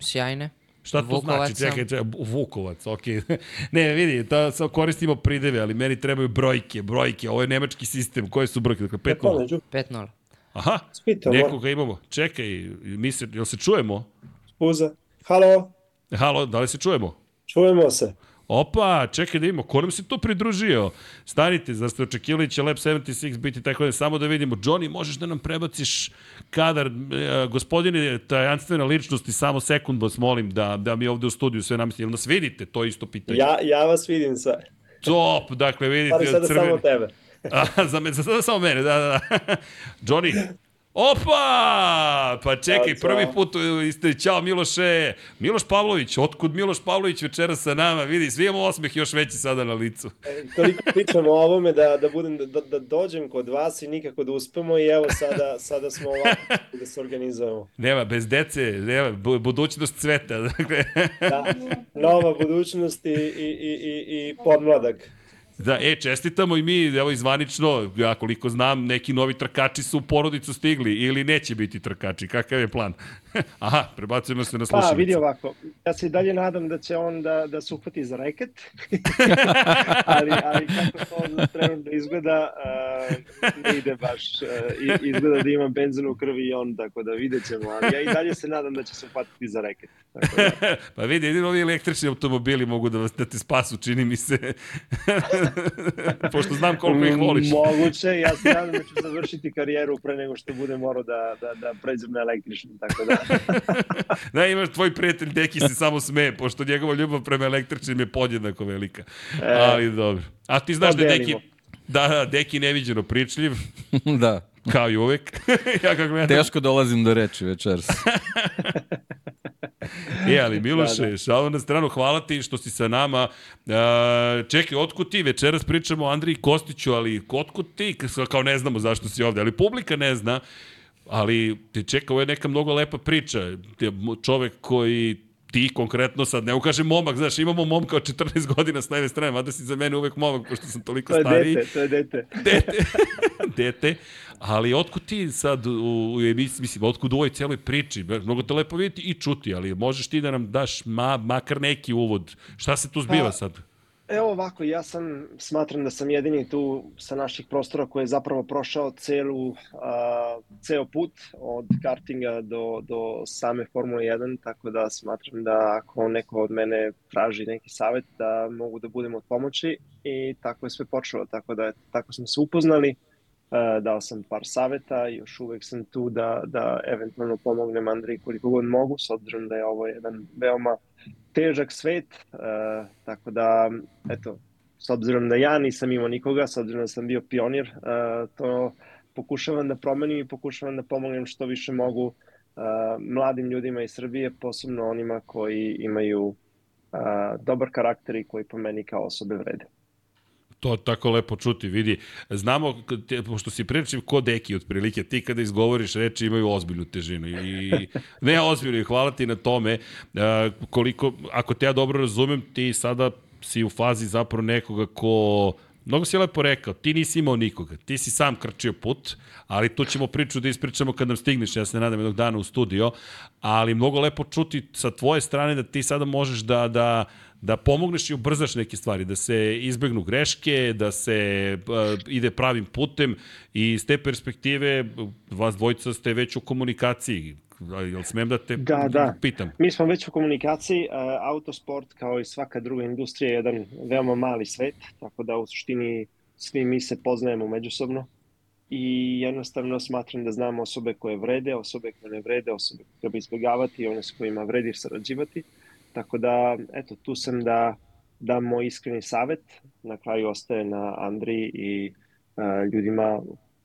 [SPEAKER 3] sjajne.
[SPEAKER 2] Šta to
[SPEAKER 3] Vukovac
[SPEAKER 2] znači? Čekaj, čekaj, Vukovac, okej. <laughs> ne, vidi, ta, sad koristimo prideve, ali meni trebaju brojke, brojke, ovo je nemački sistem, koje su brojke? Dakle, 5 0
[SPEAKER 7] Među,
[SPEAKER 3] 5-0.
[SPEAKER 2] Aha,
[SPEAKER 7] spite,
[SPEAKER 2] nekoga imamo. Čekaj, mi se, jel se čujemo?
[SPEAKER 7] Spuza. Halo,
[SPEAKER 2] Halo, da li se čujemo?
[SPEAKER 7] čujemo se.
[SPEAKER 2] Opa, čekaj da vidimo, ko nam se tu pridružio? Stanite, zar ste očekivali da će Lab 76 biti tako da samo da vidimo. Johnny, možeš da nam prebaciš kadar, e, gospodine, tajanstvena ličnosti, samo sekund vas molim da, da mi ovde u studiju sve namisli. Jel nas vidite? To je isto pitanje.
[SPEAKER 7] Ja, ja vas vidim sad.
[SPEAKER 2] Top, dakle vidite
[SPEAKER 7] Ali sada
[SPEAKER 2] crveni.
[SPEAKER 7] samo tebe.
[SPEAKER 2] A, <laughs> za, me, za sada samo mene, da, da, da. <laughs> Johnny, Opa! Pa čekaj, prvi put e, ste, ćao Miloše. Miloš Pavlović, otkud Miloš Pavlović večera sa nama? Vidi, svi imamo osmeh još veći sada na licu.
[SPEAKER 7] E, Toliko pričamo o ovome da, da, budem, da, da dođem kod vas i nikako da uspemo i evo sada, sada smo ovako <laughs> da se organizujemo.
[SPEAKER 2] Nema, bez dece, nema, bu- budućnost cveta. <laughs> Dakle,
[SPEAKER 7] Da, nova budućnost i, i, i, i, i podmladak.
[SPEAKER 2] Da, e, čestitamo i mi, evo izvanično, ja koliko znam, neki novi trkači su u porodicu stigli ili neće biti trkači, kakav je plan? <laughs> Aha, prebacujemo se na
[SPEAKER 8] Pa,
[SPEAKER 2] slušalicu.
[SPEAKER 8] vidi ovako, ja se i dalje nadam da će on da, da se uhvati za reket, <laughs> ali, ali kako to trenutno izgleda, uh, ne ide baš, uh, izgleda da ima benzin u krvi i on, tako da vidjet ćemo, ali ja i dalje se nadam da će se uhvatiti za reket. Tako da, <laughs>
[SPEAKER 2] pa vidi, jedino ovi električni automobili mogu da, vas, da te spasu, čini mi se. Pošto znam koliko ih voliš.
[SPEAKER 8] Moguće, ja se nadam da ću završiti karijeru pre nego što budem morao da, da, da pređem na električni, tako da. <laughs>
[SPEAKER 2] Da, imaš tvoj prijatelj Deki se samo smeje, pošto njegova ljubav prema električnim je podjednako velika.
[SPEAKER 8] E,
[SPEAKER 2] Ali dobro. A ti znaš da je Deki, da, da, Deki neviđeno pričljiv, <laughs>
[SPEAKER 6] da.
[SPEAKER 2] kao i uvek. <laughs> ja kako gledam.
[SPEAKER 6] Teško dolazim do reči večeras.
[SPEAKER 2] E, ali Miloše,
[SPEAKER 8] Da,
[SPEAKER 2] da, na stranu, hvala ti što si sa nama. E, čekaj, otkud ti? Večeras pričamo o Andriji Kostiću, ali otkud ti? Kao ne znamo zašto si ovde, ali publika ne zna. Ali te čeka, ovo je neka mnogo lepa priča. Čovek koji ti konkretno sad, ne ukažem momak, znaš, imamo momka od 14 godina s leve strane, mada si za mene uvek momak, pošto sam toliko
[SPEAKER 8] To je
[SPEAKER 2] stariji
[SPEAKER 8] dete, to je dete.
[SPEAKER 2] dete, <laughs> dete, ali otkud ti sad u, u emisiji, mislim, otkud u ovoj celoj priči, mnogo te lepo vidjeti i čuti, ali možeš ti da nam daš ma, makar neki uvod, šta se tu zbiva
[SPEAKER 8] Pa,
[SPEAKER 2] sad?
[SPEAKER 8] Evo ovako, ja sam, smatram da sam jedini tu sa naših prostora koji je zapravo prošao celu, a, ceo put od kartinga do, do same Formule 1, tako da smatram da ako neko od mene traži neki savet da mogu da budem od pomoći i tako je sve počelo, tako da tako smo se upoznali, a, dao sam par saveta još uvek sam tu da, da eventualno pomognem Andriji koliko god mogu, s obzirom da je ovo jedan veoma težak svet, uh, tako da, eto, s obzirom da ja nisam imao nikoga, s obzirom da sam bio pionir, uh, to pokušavam da promenim i pokušavam da pomognem što više mogu uh, mladim ljudima iz Srbije, posebno onima koji imaju uh, dobar karakter i koji po meni kao osobe vrede.
[SPEAKER 2] To tako lepo čuti, vidi. Znamo, pošto si pričav ko deki otprilike, ti kada izgovoriš reči imaju ozbiljnu težinu. I, ne ozbiljnu, i hvala ti na tome. A, koliko, ako te ja dobro razumem, ti sada si u fazi zapravo nekoga ko Mnogo si lepo rekao, ti nisi imao nikoga, ti si sam krčio put, ali tu ćemo priču da ispričamo kad nam stigneš, ja se nadam jednog dana u studio, ali mnogo lepo čuti sa tvoje strane da ti sada možeš da, da, da pomogneš i ubrzaš neke stvari, da se izbegnu greške, da se uh, ide pravim putem i iz te perspektive vas dvojica ste već u komunikaciji. Jel smem da te
[SPEAKER 8] Da, da.
[SPEAKER 2] pitam?
[SPEAKER 8] Mi smo već u komunikaciji, uh, autosport kao i svaka druga industrija je jedan veoma mali svet, tako da u suštini svi mi se poznajemo međusobno i jednostavno smatram da znamo osobe koje vrede, osobe koje ne vrede, osobe koje treba izbjegavati i one s kojima vredi sarađivati. Tako da, eto, tu sam da, dam moj iskreni savet. Na kraju ostaje na Andriji i uh, ljudima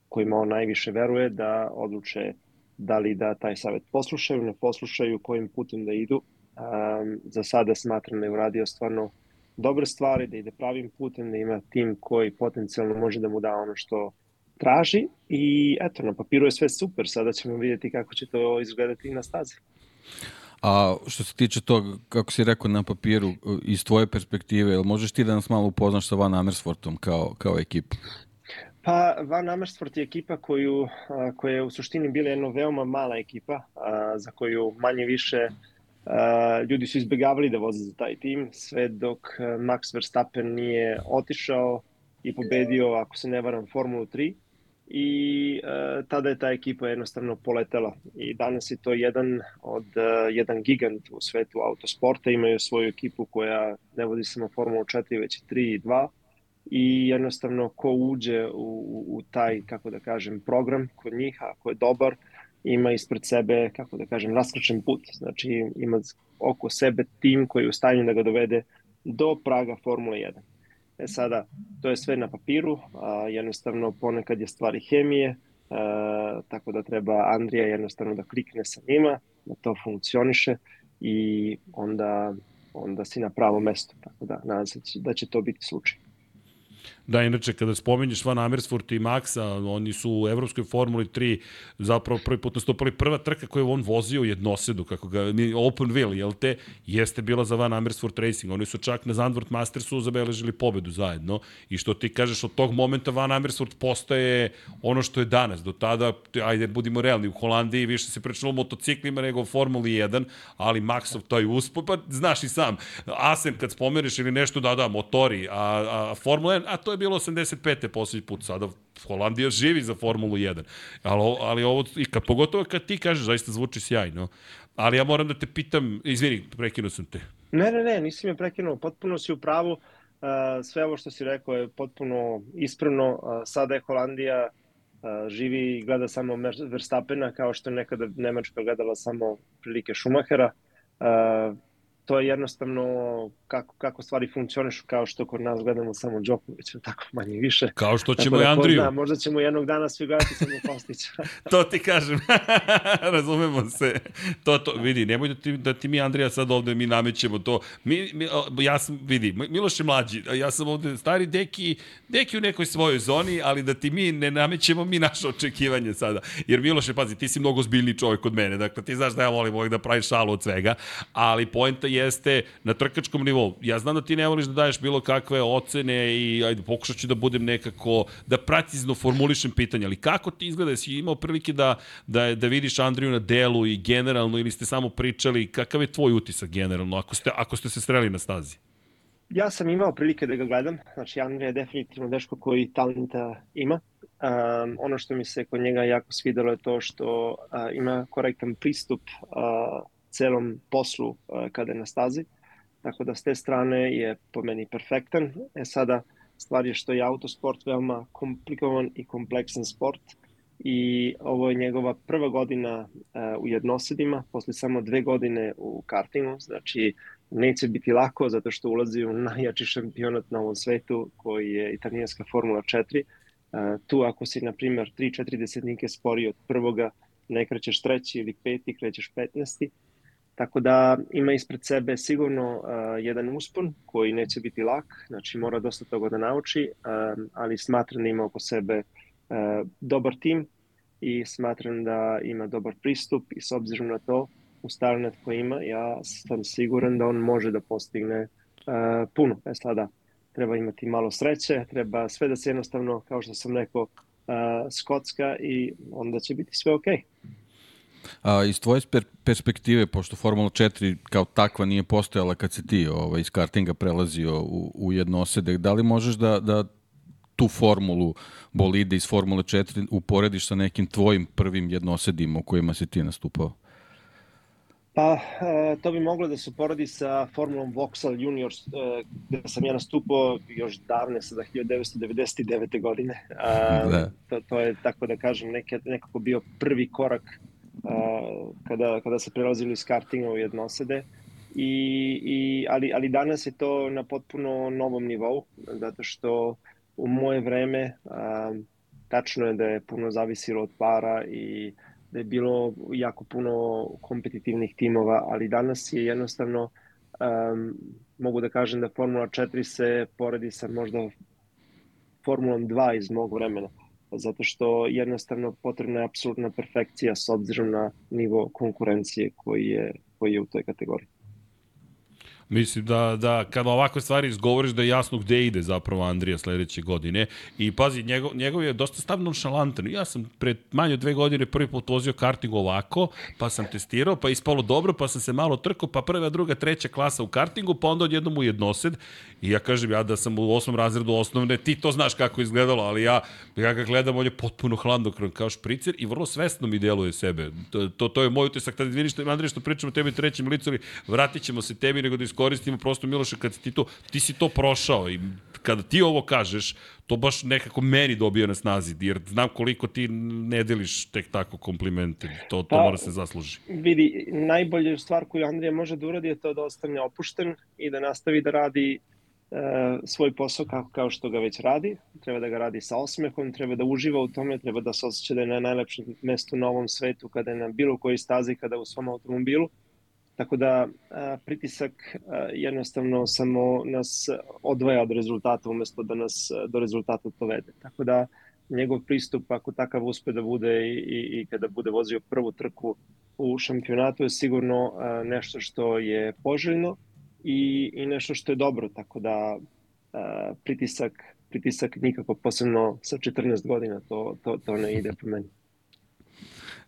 [SPEAKER 8] kojima on najviše veruje da odluče da li da taj savet poslušaju, ne poslušaju, kojim putem da idu. Um, za sada smatram da je uradio stvarno dobre stvari, da ide pravim putem, da ima tim koji potencijalno može da mu da ono što traži i eto, na papiru je sve super, sada ćemo vidjeti kako će to izgledati na stazi.
[SPEAKER 6] A što se tiče toga, kako si rekao na papiru, iz tvoje perspektive, možeš ti da nas malo upoznaš sa Van Amersfortom kao, kao ekipu?
[SPEAKER 8] Pa Van Amersfoort je ekipa koju, koja je u suštini bila jedna veoma mala ekipa, za koju manje više ljudi su izbegavali da voze za taj tim, sve dok Max Verstappen nije otišao i pobedio, ako se ne varam, Formulu 3 i tada je ta ekipa jednostavno poletela. I danas je to jedan od jedan gigant u svetu autosporta. Imaju svoju ekipu koja ne vodi samo Formulu 4 već 3 i 2 i jednostavno ko uđe u, u, u taj kako da kažem program kod njih ako je dobar ima ispred sebe kako da kažem raskrčen put znači ima oko sebe tim koji je u stanju da ga dovede do praga Formule 1 E sada, to je sve na papiru, a jednostavno ponekad je stvari hemije, a, tako da treba Andrija jednostavno da klikne sa njima, da to funkcioniše i onda, onda si na pravo mesto. Tako da, nadam se da će to biti slučaj.
[SPEAKER 2] Da, inače, kada spomenješ Van Amersfoort i Maxa, oni su u Evropskoj Formuli 3 zapravo prvi put nastupali. Prva trka koju on vozio jednosedu, kako ga, open wheel, jel te, jeste bila za Van Amersfoort Racing. Oni su čak na Zandvoort Mastersu zabeležili pobedu zajedno. I što ti kažeš, od tog momenta Van Amersfoort postaje ono što je danas. Do tada, ajde, budimo realni, u Holandiji više se pričalo o motociklima nego o Formuli 1, ali Maxov taj uspod, pa znaš i sam, Asen kad spomeneš ili nešto, da, da, motori, a, a Formula 1, a to je bilo 85. poslednji put, sada Holandija živi za Formulu 1. Ali, ali ovo, i kad, pogotovo kad ti kažeš, zaista zvuči sjajno. Ali ja moram da te pitam, izvini, prekinuo sam te.
[SPEAKER 8] Ne, ne, ne, nisi me prekinuo, potpuno si u pravu. Uh, sve ovo što si rekao je potpuno ispravno. Uh, sada je Holandija uh, živi i gleda samo Verstappena, kao što je nekada Nemačka gledala samo prilike Schumachera. To je jednostavno kako, kako stvari funkcionišu, kao što kod nas gledamo samo Đokovića, tako manje više.
[SPEAKER 2] Kao što ćemo
[SPEAKER 8] da,
[SPEAKER 2] i Andriju.
[SPEAKER 8] Zna, možda ćemo jednog dana svi gledati samo Kostića. <laughs>
[SPEAKER 2] to ti kažem, <laughs> razumemo se. To, to, vidi, nemoj da ti, da ti mi Andrija sad ovde mi namećemo to. Mi, mi, ja sam, vidi, Miloš je mlađi, ja sam ovde stari deki, deki u nekoj svojoj zoni, ali da ti mi ne namećemo mi naše očekivanje sada. Jer Miloše, pazi, ti si mnogo zbiljni čovjek od mene, dakle ti znaš da ja volim uvijek da praviš šalu od svega, ali poenta jeste na trkačkom nivou. Ja znam da ti ne voliš da daješ bilo kakve ocene i ajde, pokušat ću da budem nekako, da precizno formulišem pitanje, ali kako ti izgleda, jesi imao prilike da, da, da vidiš Andriju na delu i generalno ili ste samo pričali, kakav je tvoj utisak generalno, ako ste, ako ste se sreli na stazi?
[SPEAKER 8] Ja sam imao prilike da ga gledam, znači Andrija je definitivno deško koji talenta ima. Um, ono što mi se kod njega jako svidelo je to što uh, ima korektan pristup uh, celom poslu uh, kada je na stazi. Tako da s te strane je po meni perfektan. E sada, stvar je što je autosport veoma komplikovan i kompleksan sport i ovo je njegova prva godina uh, u jednosedima, posle samo dve godine u kartingu, znači neće biti lako zato što ulazi u najjači šampionat na ovom svetu koji je italijanska Formula 4. Uh, tu ako si, na primjer, 3-4 desetnike spori od prvoga, ne krećeš treći ili peti, krećeš petnesti. Tako da ima ispred sebe sigurno uh, jedan uspon koji neće biti lak, znači mora dosta toga da nauči, um, ali smatram da ima oko sebe uh, dobar tim i smatram da ima dobar pristup i s obzirom na to uz talent koji ima, ja sam siguran da on može da postigne uh, puno. E sada, treba imati malo sreće, treba sve da se jednostavno, kao što sam rekao, uh, skocka i onda će biti sve okej. Okay.
[SPEAKER 6] A, iz tvoje per perspektive, pošto Formula 4 kao takva nije postojala kad se ti ovaj, iz kartinga prelazio u, u jednosede, da li možeš da, da tu formulu bolide iz Formule 4 uporediš sa nekim tvojim prvim jednosedima u kojima si ti nastupao?
[SPEAKER 8] Pa, to bi moglo da se poradi sa Formulom Vauxhall Juniors, gde sam ja nastupao još davne, sada 1999. godine. Da. To, to je, tako da kažem, neke, nekako bio prvi korak kada, kada se prelazili iz kartinga u jednosede. I, i, ali, ali danas je to na potpuno novom nivou, zato što u moje vreme a, tačno je da je puno zavisilo od para i da je bilo jako puno kompetitivnih timova, ali danas je jednostavno um, mogu da kažem da Formula 4 se poredi sa možda Formulom 2 iz mog vremena zato što jednostavno potrebna je apsolutna perfekcija s obzirom na nivo konkurencije koji je, koji je u toj kategoriji.
[SPEAKER 2] Mislim da, da kada ovakve stvari izgovoriš da je jasno gde ide zapravo Andrija sledeće godine. I pazi, njegov, njegov je dosta stav nonšalantan. Ja sam pred manje od dve godine prvi put vozio karting ovako, pa sam testirao, pa ispalo dobro, pa sam se malo trkao, pa prva, druga, treća klasa u kartingu, pa onda odjednom u jednosed. I ja kažem, ja da sam u osmom razredu osnovne, ti to znaš kako izgledalo, ali ja, ja ga gledam, on je potpuno hladnokran kao špricer i vrlo svesno mi deluje sebe. To, to, to je moj utisak. Tad vidiš, Andrija, što pričamo o tebi trećem licu, ali vratit ćemo se tebi nego da iskoristimo prosto Miloša kad ti to, ti si to prošao i kada ti ovo kažeš, to baš nekako meni dobija na snazi, jer znam koliko ti ne deliš tek tako komplimente, to, to pa, mora se zasluži.
[SPEAKER 8] Vidi, najbolja stvar koju Andrija može da uradi je to da ostane opušten i da nastavi da radi e, svoj posao kako, kao što ga već radi, treba da ga radi sa osmehom, treba da uživa u tome, treba da se osjeća da je na najlepšem mestu na ovom svetu, kada je na bilo kojoj stazi, kada je u svom automobilu Tako da pritisak jednostavno samo nas odvaja od rezultata umesto da nas do rezultata dovede. Tako da njegov pristup, ako takav uspe da bude i, i, i kada bude vozio prvu trku u šampionatu, je sigurno nešto što je poželjno i, i nešto što je dobro. Tako da pritisak, pritisak nikako posebno sa 14 godina, to, to, to ne ide po meni.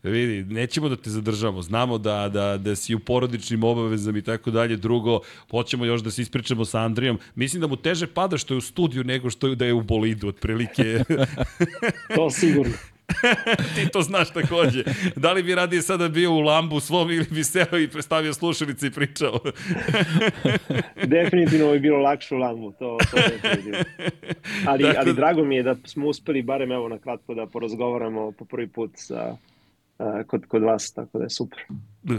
[SPEAKER 2] Vidi, nećemo da te zadržamo. Znamo da, da, da si u porodičnim obavezama i tako dalje. Drugo, hoćemo još da se ispričamo sa Andrijom. Mislim da mu teže pada što je u studiju nego što je da je u bolidu, otprilike. <laughs>
[SPEAKER 8] to sigurno. <laughs>
[SPEAKER 2] ti to znaš takođe. Da li bi radije sada bio u lambu svom ili bi seo i predstavio slušalice i pričao? <laughs>
[SPEAKER 8] definitivno bi bilo lakše u lambu, to, to definitivno. Ali, dakle, ali drago mi je da smo uspeli barem evo na kratko da porazgovaramo po prvi put sa kod, kod vas, tako da je super.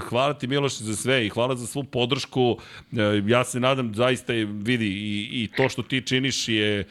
[SPEAKER 2] Hvala ti Miloš za sve i hvala za svu podršku. E, ja se nadam zaista vidi i, i to što ti činiš je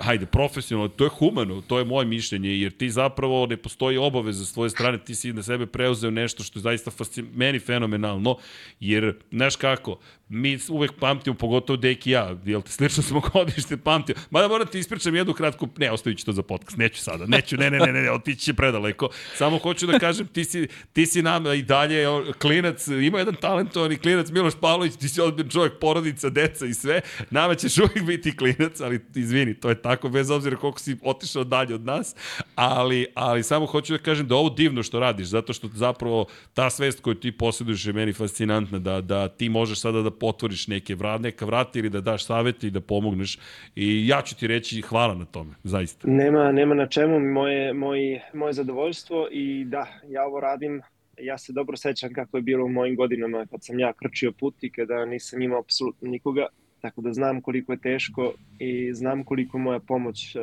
[SPEAKER 2] hajde profesionalno, to je humano, to je moje mišljenje jer ti zapravo ne postoji obaveza s tvoje strane, ti si na sebe preuzeo nešto što je zaista fascin, meni fenomenalno jer znaš kako, mi uvek pamtimo, pogotovo Deki i ja, jel te slično smo <laughs> godište pamtio. Mada moram ti ispričam jednu kratku, ne, ostavit ću to za podcast, neću sada, neću, ne, ne, ne, ne, ne otići će predaleko. Samo hoću da kažem, ti si, ti si nam i dalje klinac, ima jedan talentovani klinac, Miloš Pavlović, ti si odbir čovjek, porodica, deca i sve, nama ćeš uvijek biti klinac, ali izvini, to je tako, bez obzira koliko si otišao dalje od nas, ali, ali samo hoću da kažem da ovo divno što radiš, zato što zapravo ta svest koju ti posjeduješ je meni fascinantna, da, da ti možeš sada da otvoriš neke vrat, neka vrata ili da daš savete i da pomogneš i ja ću ti reći hvala na tome, zaista.
[SPEAKER 8] Nema, nema na čemu, moje, moje, moje zadovoljstvo i da, ja ovo radim ja se dobro sećam kako je bilo u mojim godinama kad sam ja krčio put i kada nisam imao apsolutno nikoga, tako da znam koliko je teško i znam koliko moja pomoć e,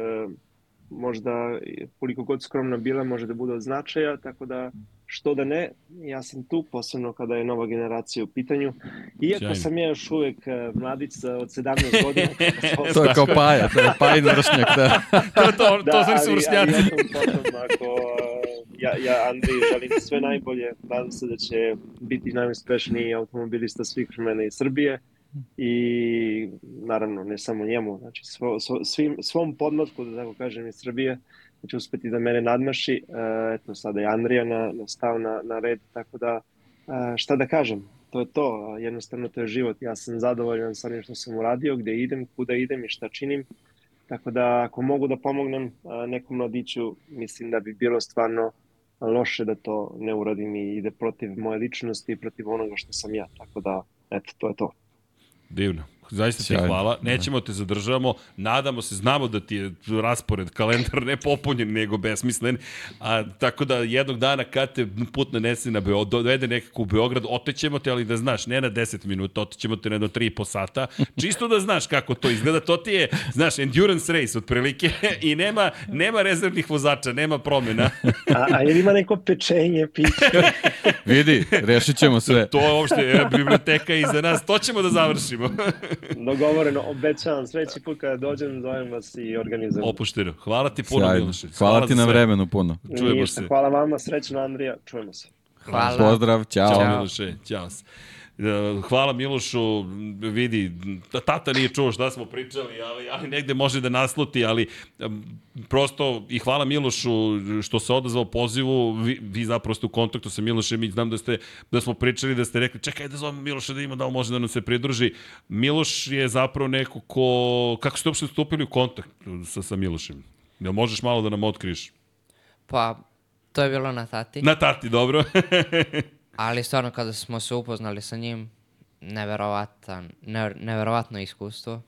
[SPEAKER 8] možda koliko god skromna bila može da bude od značaja, tako da što da ne, ja sam tu, posebno kada je nova generacija u pitanju. Iako Sjajno. sam ja još uvek e, mladić od 17 <laughs> godina.
[SPEAKER 6] to je kao paja, to je pajin vršnjak. Da. <laughs>
[SPEAKER 2] to, to, to da, su vršnjaci.
[SPEAKER 8] Ali, ali ja sam potom, ako, ja, ja Andriji želim sve najbolje, nadam se da će biti najuspešniji automobilista svih vremena iz Srbije i naravno ne samo njemu, znači svo, svo, svim, svom podmotku, da tako kažem, iz Srbije, da će uspeti da mene nadmaši. E, eto, sada je Andrija na, na stav na, na red, tako da e, šta da kažem, to je to, jednostavno to je život. Ja sam zadovoljan sa onim što sam uradio, gde idem, kuda idem i šta činim. Tako da ako mogu da pomognem nekom mladiću, mislim da bi bilo stvarno loše da to ne uradim i ide protiv moje ličnosti i protiv onoga što sam ja. Tako da, eto, to je to.
[SPEAKER 2] Divno. Zaista ti hvala. Nećemo te zadržavamo, nadamo se, znamo da ti je raspored, kalendar <laughs> ne popunjen, nego besmislen, a, tako da jednog dana kad te put nanese na Beograd, dovede nekako u Beograd, otećemo te, ali da znaš, ne na 10 minuta, otećemo te na jedno 3,5 sata, čisto da znaš kako to izgleda, to ti je, znaš, endurance race otprilike <laughs> i nema, nema rezervnih vozača, nema promjena. <laughs>
[SPEAKER 8] A, a jel ima neko pečenje, piće?
[SPEAKER 6] Vidi, rešit ćemo sve.
[SPEAKER 2] to je uopšte biblioteka iza nas, to ćemo da završimo.
[SPEAKER 8] Dogovoreno, obećavam, sledeći put kada dođem, zovem vas i organizujem.
[SPEAKER 2] Opušteno. Hvala ti puno,
[SPEAKER 6] Sjajno.
[SPEAKER 2] Miloše.
[SPEAKER 6] Hvala ti
[SPEAKER 2] za
[SPEAKER 6] na
[SPEAKER 2] sve.
[SPEAKER 6] vremenu puno.
[SPEAKER 2] čujemo
[SPEAKER 8] Ništa,
[SPEAKER 2] se.
[SPEAKER 8] Hvala vama, srećno Andrija, čujemo se.
[SPEAKER 3] Hvala.
[SPEAKER 6] Pozdrav. Ćao,
[SPEAKER 2] Ćao. Miloše, ćao. se. E, Hvala Milošu, vidi, ta- tata nije čuo šta smo pričali, ali, ali negde može da nasluti, ali prosto i hvala Milošu što se odazvao pozivu, vi, vi zapravo ste u kontaktu sa Milošem i znam da, ste, da smo pričali, da ste rekli čekaj da zovemo Miloša da ima da li može da nam se pridruži. Miloš je zapravo neko ko, kako ste uopšte stupili u kontakt sa, sa Milošem? Da možeš malo da nam otkriješ?
[SPEAKER 3] Pa, to je bilo na tati.
[SPEAKER 2] Na tati, dobro. <laughs>
[SPEAKER 3] Ali stvarno kada smo se upoznali sa njim, neverovatan, ne, neverovatno iskustvo.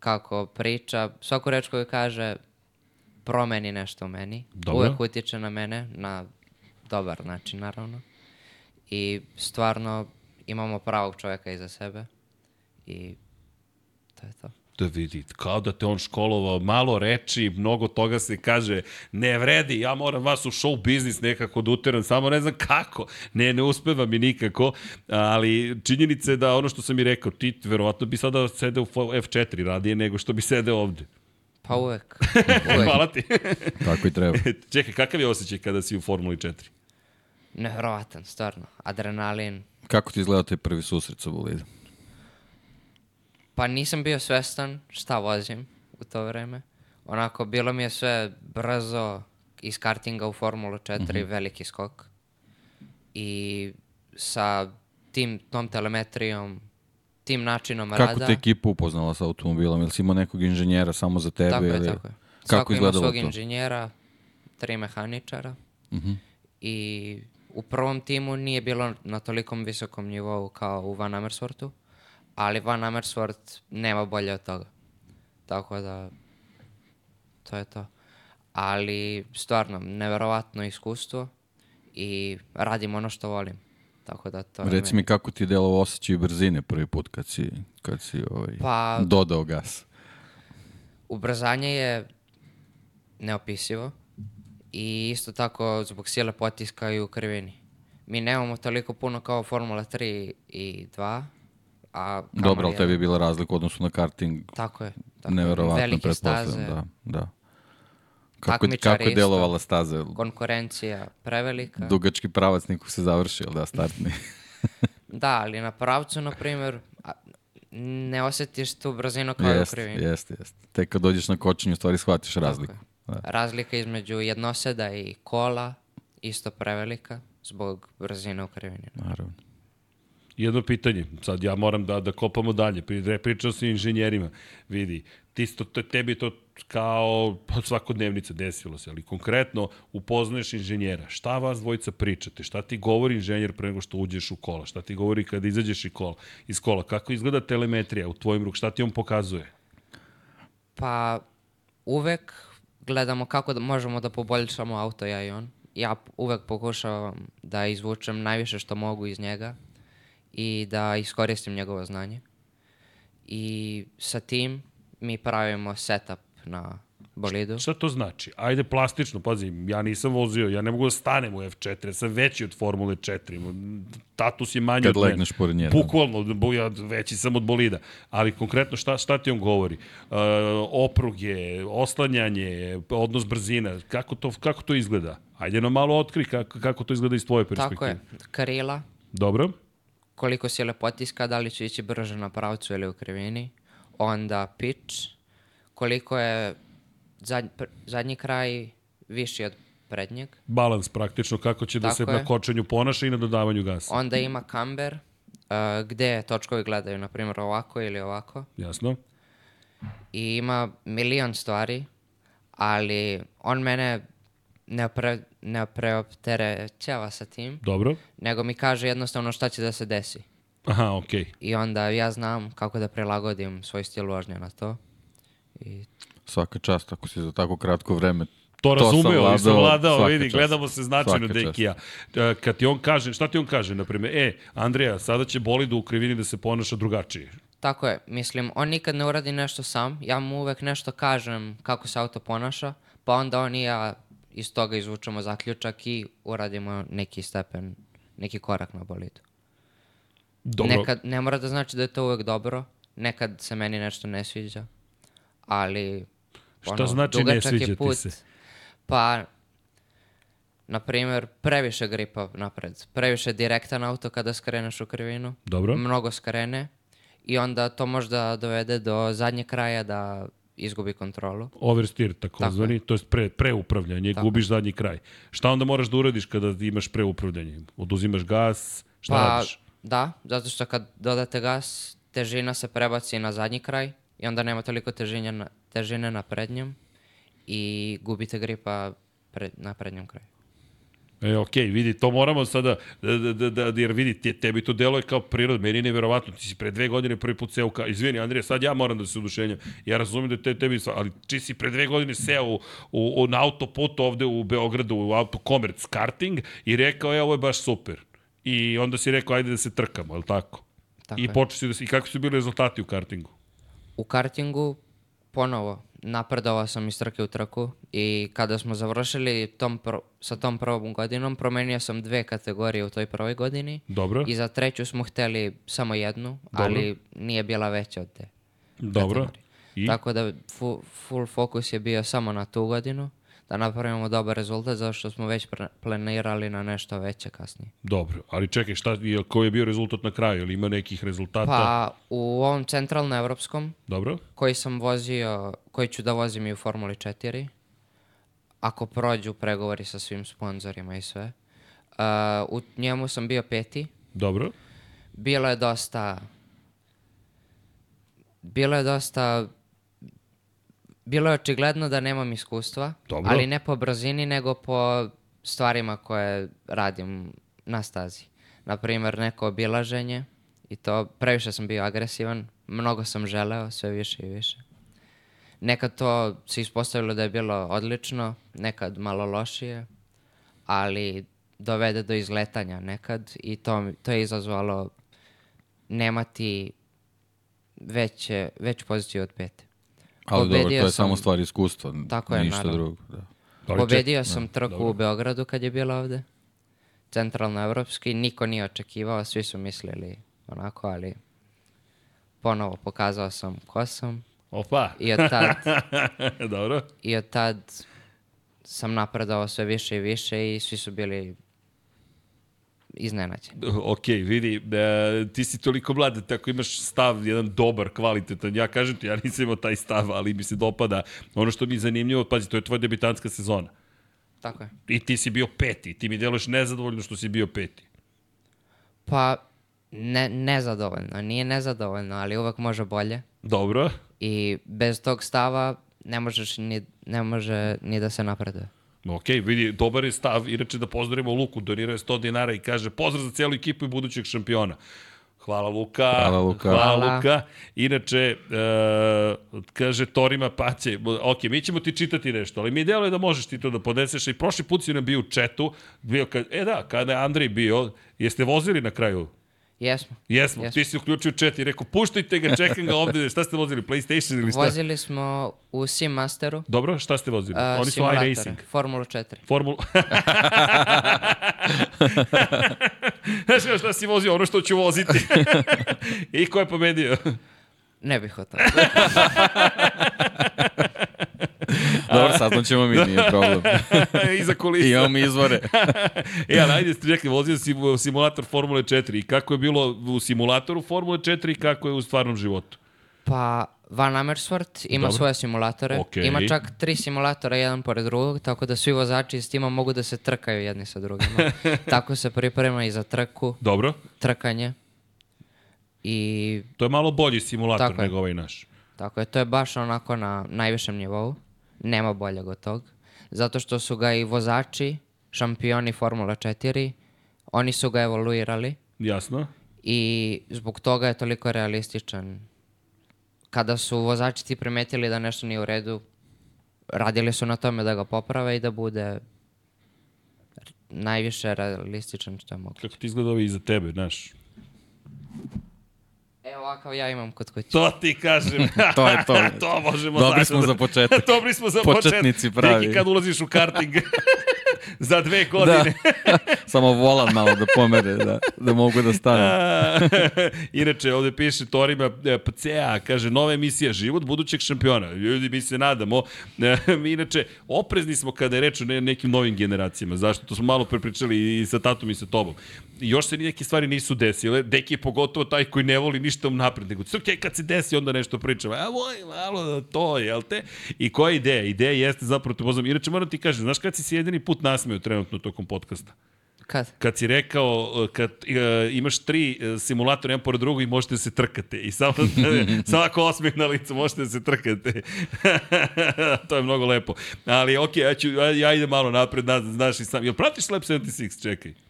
[SPEAKER 3] Kako priča, svaku reč koju kaže promeni nešto u meni.
[SPEAKER 2] Dobro.
[SPEAKER 3] Uvek utiče na mene, na dobar način naravno. I stvarno imamo pravog čovjeka iza sebe. I to je to.
[SPEAKER 2] Da vidi, kao da te on školovao, malo reči, mnogo toga se kaže, ne vredi, ja moram vas u show biznis nekako da uteram, samo ne znam kako, ne, ne uspeva mi nikako, ali činjenica je da ono što sam i rekao, ti verovatno bi sada sedeo u F4 radije nego što bi sedeo ovde.
[SPEAKER 3] Pa uvek. <laughs> uvek.
[SPEAKER 2] Hvala ti.
[SPEAKER 6] Tako i treba. <laughs>
[SPEAKER 2] Čekaj, kakav je osjećaj kada si u Formuli 4?
[SPEAKER 3] Neverovatan, stvarno. Adrenalin.
[SPEAKER 6] Kako ti izgleda taj prvi susret sa bolidom?
[SPEAKER 3] Pa nisam bio svestan šta vozim u to vreme. Onako, bilo mi je sve brzo iz kartinga u Formulu 4, veliki skok. I sa tim, tom telemetrijom, tim načinom
[SPEAKER 6] Kako
[SPEAKER 3] rada...
[SPEAKER 6] te ekipa upoznala sa automobilom? Ili si imao nekog inženjera samo za tebe?
[SPEAKER 3] Tako je,
[SPEAKER 6] ili...
[SPEAKER 3] tako je.
[SPEAKER 6] Kako
[SPEAKER 3] Svako ima svog
[SPEAKER 6] to?
[SPEAKER 3] inženjera, tri mehaničara.
[SPEAKER 6] Mhm.
[SPEAKER 3] I u prvom timu nije bilo na tolikom visokom nivou kao u Van Amersworthu, ali Van Amersworth nema bolje od toga. Tako da, to je to. Ali, stvarno, neverovatno iskustvo i radim ono što volim. Tako da to
[SPEAKER 6] Reci mi kako ti je delovao osjećaj brzine prvi put kad si, kad si ovaj,
[SPEAKER 3] Pa-
[SPEAKER 6] dodao gas?
[SPEAKER 3] Ubrzanje je neopisivo i isto tako zbog sile potiska i u krivini. Mi nemamo toliko puno kao Formula 3 i 2, a
[SPEAKER 6] Dobro, ali tebi je
[SPEAKER 3] jedan.
[SPEAKER 6] bila razlika u odnosu na karting
[SPEAKER 3] Tako je. Tako je.
[SPEAKER 6] neverovatno,
[SPEAKER 3] Velike staze,
[SPEAKER 6] Da, da. Kako,
[SPEAKER 3] Takmičari
[SPEAKER 6] kako je delovala staza?
[SPEAKER 3] konkurencija prevelika.
[SPEAKER 6] Dugački pravac niko se završio, da, startni. <laughs>
[SPEAKER 3] Da, ali na pravcu, na primjer, ne osjetiš tu brzinu kao i u krivini.
[SPEAKER 6] jeste, jeste. Tek kad dođeš na kočenju, u stvari shvatiš razliku.
[SPEAKER 3] je.
[SPEAKER 6] Da.
[SPEAKER 3] Razlika između jednoseda i kola isto prevelika zbog brzine u krivini.
[SPEAKER 6] Naravno.
[SPEAKER 2] Jedno pitanje, sad ja moram da, da kopamo dalje, Pri- pričao sam inženjerima, vidi, ti isto, te- tebi to kao pa, svakodnevnica desilo se, ali konkretno upoznaješ inženjera, šta vas dvojica pričate, šta ti govori inženjer pre nego što uđeš u kola, šta ti govori kada izađeš iz kola, iz kola? Kako izgleda telemetrija u tvojim ruk, šta ti on pokazuje?
[SPEAKER 3] Pa uvek gledamo kako da možemo da poboljšamo auto, ja i on. Ja uvek pokušavam da izvučem najviše što mogu iz njega i da iskoristim njegovo znanje. I sa tim mi pravimo setup na bolidu.
[SPEAKER 2] Šta to znači? Ajde plastično, pazi, ja nisam vozio, ja ne mogu da stanem u F4, ja sam veći od Formule 4, tatus je manji
[SPEAKER 6] Kad
[SPEAKER 2] od mene.
[SPEAKER 6] legneš pored nje, da.
[SPEAKER 2] Bukvalno, ja veći sam od bolida. Ali konkretno šta, šta ti on govori? Uh, opruge, oslanjanje, odnos brzina, kako to, kako to izgleda? Ajde nam malo otkri kako, kako to izgleda iz tvoje perspektive.
[SPEAKER 3] Tako je. Krila,
[SPEAKER 2] Dobro?
[SPEAKER 3] Koliko sile potiska, da li će ići brže na pravcu ili u krivini. Onda pitch, koliko je zadnj, pr- zadnji kraj viši od prednjeg.
[SPEAKER 2] Balans praktično, kako će da
[SPEAKER 3] Tako
[SPEAKER 2] se
[SPEAKER 3] je.
[SPEAKER 2] na kočenju ponaša i na dodavanju gasa.
[SPEAKER 3] Onda ima kamber, uh, gde točkovi gledaju, na primjer ovako ili ovako.
[SPEAKER 2] Jasno?
[SPEAKER 3] I ima milion stvari, ali on mene ne, pre, ne preopterećava sa tim,
[SPEAKER 2] Dobro.
[SPEAKER 3] nego mi kaže jednostavno šta će da se desi.
[SPEAKER 2] Aha, okej.
[SPEAKER 3] I onda ja znam kako da prilagodim svoj stil vožnje na to. I
[SPEAKER 6] Svaka čast ako si za tako kratko vreme
[SPEAKER 2] To razumeo i sam
[SPEAKER 6] vladao,
[SPEAKER 2] vladao,
[SPEAKER 6] svaka
[SPEAKER 2] vidi,
[SPEAKER 6] čast.
[SPEAKER 2] gledamo se značajno. Dekija. E, Kad ti on kaže, šta ti on kaže, na primjer, e, Andreja, sada će bolid u krivini da se ponaša drugačije.
[SPEAKER 3] tako je, mislim, on nikad ne uradi nešto sam, ja mu uvek nešto kažem kako se auto ponaša, pa onda on i ja iz toga izvučemo zaključak i uradimo neki stepen, neki korak na bolidu.
[SPEAKER 2] Dobro,
[SPEAKER 3] Nekad, ne mora da znači da je to uvek dobro, nekad se meni nešto ne sviđa, ali...
[SPEAKER 2] Šta znači ne sviđa ti
[SPEAKER 3] put,
[SPEAKER 2] se?
[SPEAKER 3] Pa, na primjer, previše gripa napred, previše direktan auto kada skreneš u krivinu,
[SPEAKER 2] dobro.
[SPEAKER 3] mnogo skrene i onda to možda dovede do zadnjeg kraja da izgubi kontrolu.
[SPEAKER 2] Oversteer takozvani, to je pre, preupravljanje,
[SPEAKER 3] Tako
[SPEAKER 2] gubiš zadnji kraj. Šta onda moraš da uradiš kada imaš preupravljanje? Oduzimaš gas, šta
[SPEAKER 3] pa,
[SPEAKER 2] radiš?
[SPEAKER 3] da, zato što kad dodate gas, težina se prebaci na zadnji kraj i onda nema toliko težine na, težine na prednjem i gubite gripa pred, na prednjem kraju.
[SPEAKER 2] E, okej, vidi, to moramo sada, da, da, da, da, jer vidi, te, tebi to deluje kao prirod, meni je neverovatno, ti si pre dve godine prvi put seo, ka, izvini Andrija, sad ja moram da se udušenjam, ja razumem da te, tebi, ali ti si pre dve godine seo u, u, u, na autoputu ovde u Beogradu, u auto Commerce karting i rekao, e, ovo je baš super. I onda si rekao, ajde da se trkamo, je li tako?
[SPEAKER 3] Tako
[SPEAKER 2] I
[SPEAKER 3] je.
[SPEAKER 2] počeo si da se, i kakvi su bili rezultati u kartingu?
[SPEAKER 3] U kartingu ponovo napredovao sam iz trke u trku i kada smo završili tom pro, sa tom prvom godinom, promenio sam dve kategorije u toj prvoj godini
[SPEAKER 2] Dobro,
[SPEAKER 3] i za treću smo hteli samo jednu, ali nije bila veća od te.
[SPEAKER 2] dobro.
[SPEAKER 3] kategorije.
[SPEAKER 2] I?
[SPEAKER 3] Tako da fu, full fokus je bio samo na tu godinu, da napravimo dobar rezultat, zato što smo već planirali na nešto veće kasnije.
[SPEAKER 2] Dobro, ali čekaj, šta, koji je bio rezultat na kraju? Ili ima nekih rezultata?
[SPEAKER 3] Pa u ovom centralno-evropskom,
[SPEAKER 2] Dobro,
[SPEAKER 3] koji sam vozio, koji ću da vozim i u Formuli 4, ako prođu pregovori sa svim sponzorima i sve. Uh, u njemu sam bio peti.
[SPEAKER 2] dobro.
[SPEAKER 3] Bilo je dosta... Bilo je dosta... Bilo je očigledno da nemam iskustva,
[SPEAKER 2] Dobro.
[SPEAKER 3] ali ne po brzini, nego po stvarima koje radim na stazi. Naprimjer, neko obilaženje i to previše sam bio agresivan, mnogo sam želeo, sve više i više. Nekad to se ispostavilo da je bilo odlično, nekad malo lošije, ali dovede do izletanja nekad i to, to je izazvalo nemati veće, veću poziciju od pete.
[SPEAKER 6] Ali dobro, to
[SPEAKER 3] Pobedio
[SPEAKER 6] je samo
[SPEAKER 3] sam-
[SPEAKER 6] stvar iskustva,
[SPEAKER 3] Tako je,
[SPEAKER 6] ništa
[SPEAKER 3] naravno.
[SPEAKER 6] drugo. Da.
[SPEAKER 2] Ali ček-
[SPEAKER 3] Pobedio sam trku u Beogradu kad je bila ovde. Centralno-evropski. Niko nije očekivao, svi su mislili onako, ali ponovo pokazao sam ko sam.
[SPEAKER 2] Opa,
[SPEAKER 3] I od tad, <laughs>
[SPEAKER 2] dobro.
[SPEAKER 3] i od tad sam napredovao sve više i više i svi su bili iznenađeni.
[SPEAKER 2] Ok, vidi, e, ti si toliko mlad, da tako imaš stav, jedan dobar, kvalitetan. Ja kažem ti, ja nisam imao taj stav, ali mi se dopada. Ono što mi je zanimljivo, pazi, to je tvoja debitanska sezona.
[SPEAKER 3] Tako je.
[SPEAKER 2] I ti si bio peti, ti mi deluješ nezadovoljno što si bio peti.
[SPEAKER 3] Pa, ne, nezadovoljno. Nije nezadovoljno, ali uvek može bolje.
[SPEAKER 2] Dobro.
[SPEAKER 3] I bez tog stava ne možeš ni, ne može ni da se napreduje.
[SPEAKER 2] Ok, vidi, dobar je stav. Inače da pozdravimo Luku, donirao je 100 dinara i kaže pozdrav za cijelu ekipu i budućeg šampiona. Hvala Luka.
[SPEAKER 6] Hvala, Luka.
[SPEAKER 2] Hvala,
[SPEAKER 3] Hvala.
[SPEAKER 2] Luka. Inače, e, kaže Torima Paće, ok, mi ćemo ti čitati nešto, ali mi deluje da možeš ti to da podneseš. I prošli put si nam bio u četu, bio kad, e da, kada je Andrej bio, jeste vozili na kraju?
[SPEAKER 3] Jesmo.
[SPEAKER 2] Jesmo,
[SPEAKER 3] Jesmo.
[SPEAKER 2] ti si uključio chat i rekao, puštajte ga, čekam ga ovde, šta ste vozili, PlayStation ili šta?
[SPEAKER 3] Vozili smo u Sim Masteru.
[SPEAKER 2] Dobro, šta ste vozili?
[SPEAKER 3] Uh,
[SPEAKER 2] Oni su iRacing.
[SPEAKER 3] Formulu 4.
[SPEAKER 2] Formulu... <laughs> Znaš šta si vozio? Ono što ću voziti. <laughs> I ko je pobedio?
[SPEAKER 3] Ne bih o tome. <laughs> <laughs>
[SPEAKER 6] Dobro, saznaćemo mi, nije problem. <laughs>
[SPEAKER 2] Iza kulisa.
[SPEAKER 6] I imamo izvore. <laughs>
[SPEAKER 2] e, ali ajde, čekaj, vozio si u simulator Formule 4. I kako je bilo u simulatoru Formule 4 i kako je u stvarnom životu?
[SPEAKER 3] Pa, Van Amersfoort ima
[SPEAKER 2] Dobro.
[SPEAKER 3] svoje simulatore.
[SPEAKER 2] Okej.
[SPEAKER 3] Ima čak tri simulatora, jedan pored drugog, tako da svi vozači iz tima mogu da se trkaju jedni sa drugima. tako se priprema i za trku,
[SPEAKER 2] Dobro,
[SPEAKER 3] trkanje. I
[SPEAKER 2] to je malo bolji simulator
[SPEAKER 3] Tako je.
[SPEAKER 2] nego ovaj naš.
[SPEAKER 3] tako je, to je baš onako na najvišem nivou. Nema boljeg od tog. Zato što su ga i vozači, šampioni Formula 4, oni su ga evoluirali
[SPEAKER 2] Jasno?
[SPEAKER 3] i zbog toga je toliko realističan. Kada su vozači ti primetili da nešto nije u redu, radili su na tome da ga poprave i da bude najviše realističan što je moguće.
[SPEAKER 2] Kako ti izgleda ovi iza tebe, znaš?
[SPEAKER 3] E, ovakav ja imam kod kuće.
[SPEAKER 2] To ti kažem. <laughs>
[SPEAKER 6] To je to. <laughs>
[SPEAKER 2] to možemo
[SPEAKER 6] Dobri smo
[SPEAKER 2] da-
[SPEAKER 6] za početak. <laughs>
[SPEAKER 2] Dobri smo za
[SPEAKER 6] Početnici
[SPEAKER 2] početak.
[SPEAKER 6] pravi.
[SPEAKER 2] Neki kad ulaziš u karting za dve godine.
[SPEAKER 6] Da. Samo volan malo da pomere, da, da mogu da stane.
[SPEAKER 2] Inače, ovde piše Torima e, PCA, kaže, nova emisija Život budućeg šampiona. Ljudi, mi se nadamo. E, mi Inače, oprezni smo kada je reč o ne- nekim novim generacijama. Zašto? To smo malo prepričali i sa tatom i sa tobom. Još se neke stvari nisu desile. Deki je pogotovo taj koji ne voli ništa napred, nego crke kad se desi onda nešto pričamo. A voj, malo da to, jel te? I koja je ideja? Ideja jeste zapravo te pozvam. Inače, moram ti kažem, znaš kad si se jedini put nasmeo trenutno tokom podcasta?
[SPEAKER 3] Kad?
[SPEAKER 2] kad si rekao, kad uh, imaš tri uh, simulatora jedan pored drugog i možete da se trkate. I samo, <laughs> samo ako osmeh na licu možete da se trkate. <laughs> to je mnogo lepo. Ali okej, ja, ću, ja, ja idem malo napred, znaš, znaš i sam. Jel pratiš Lab 76? Čekaj.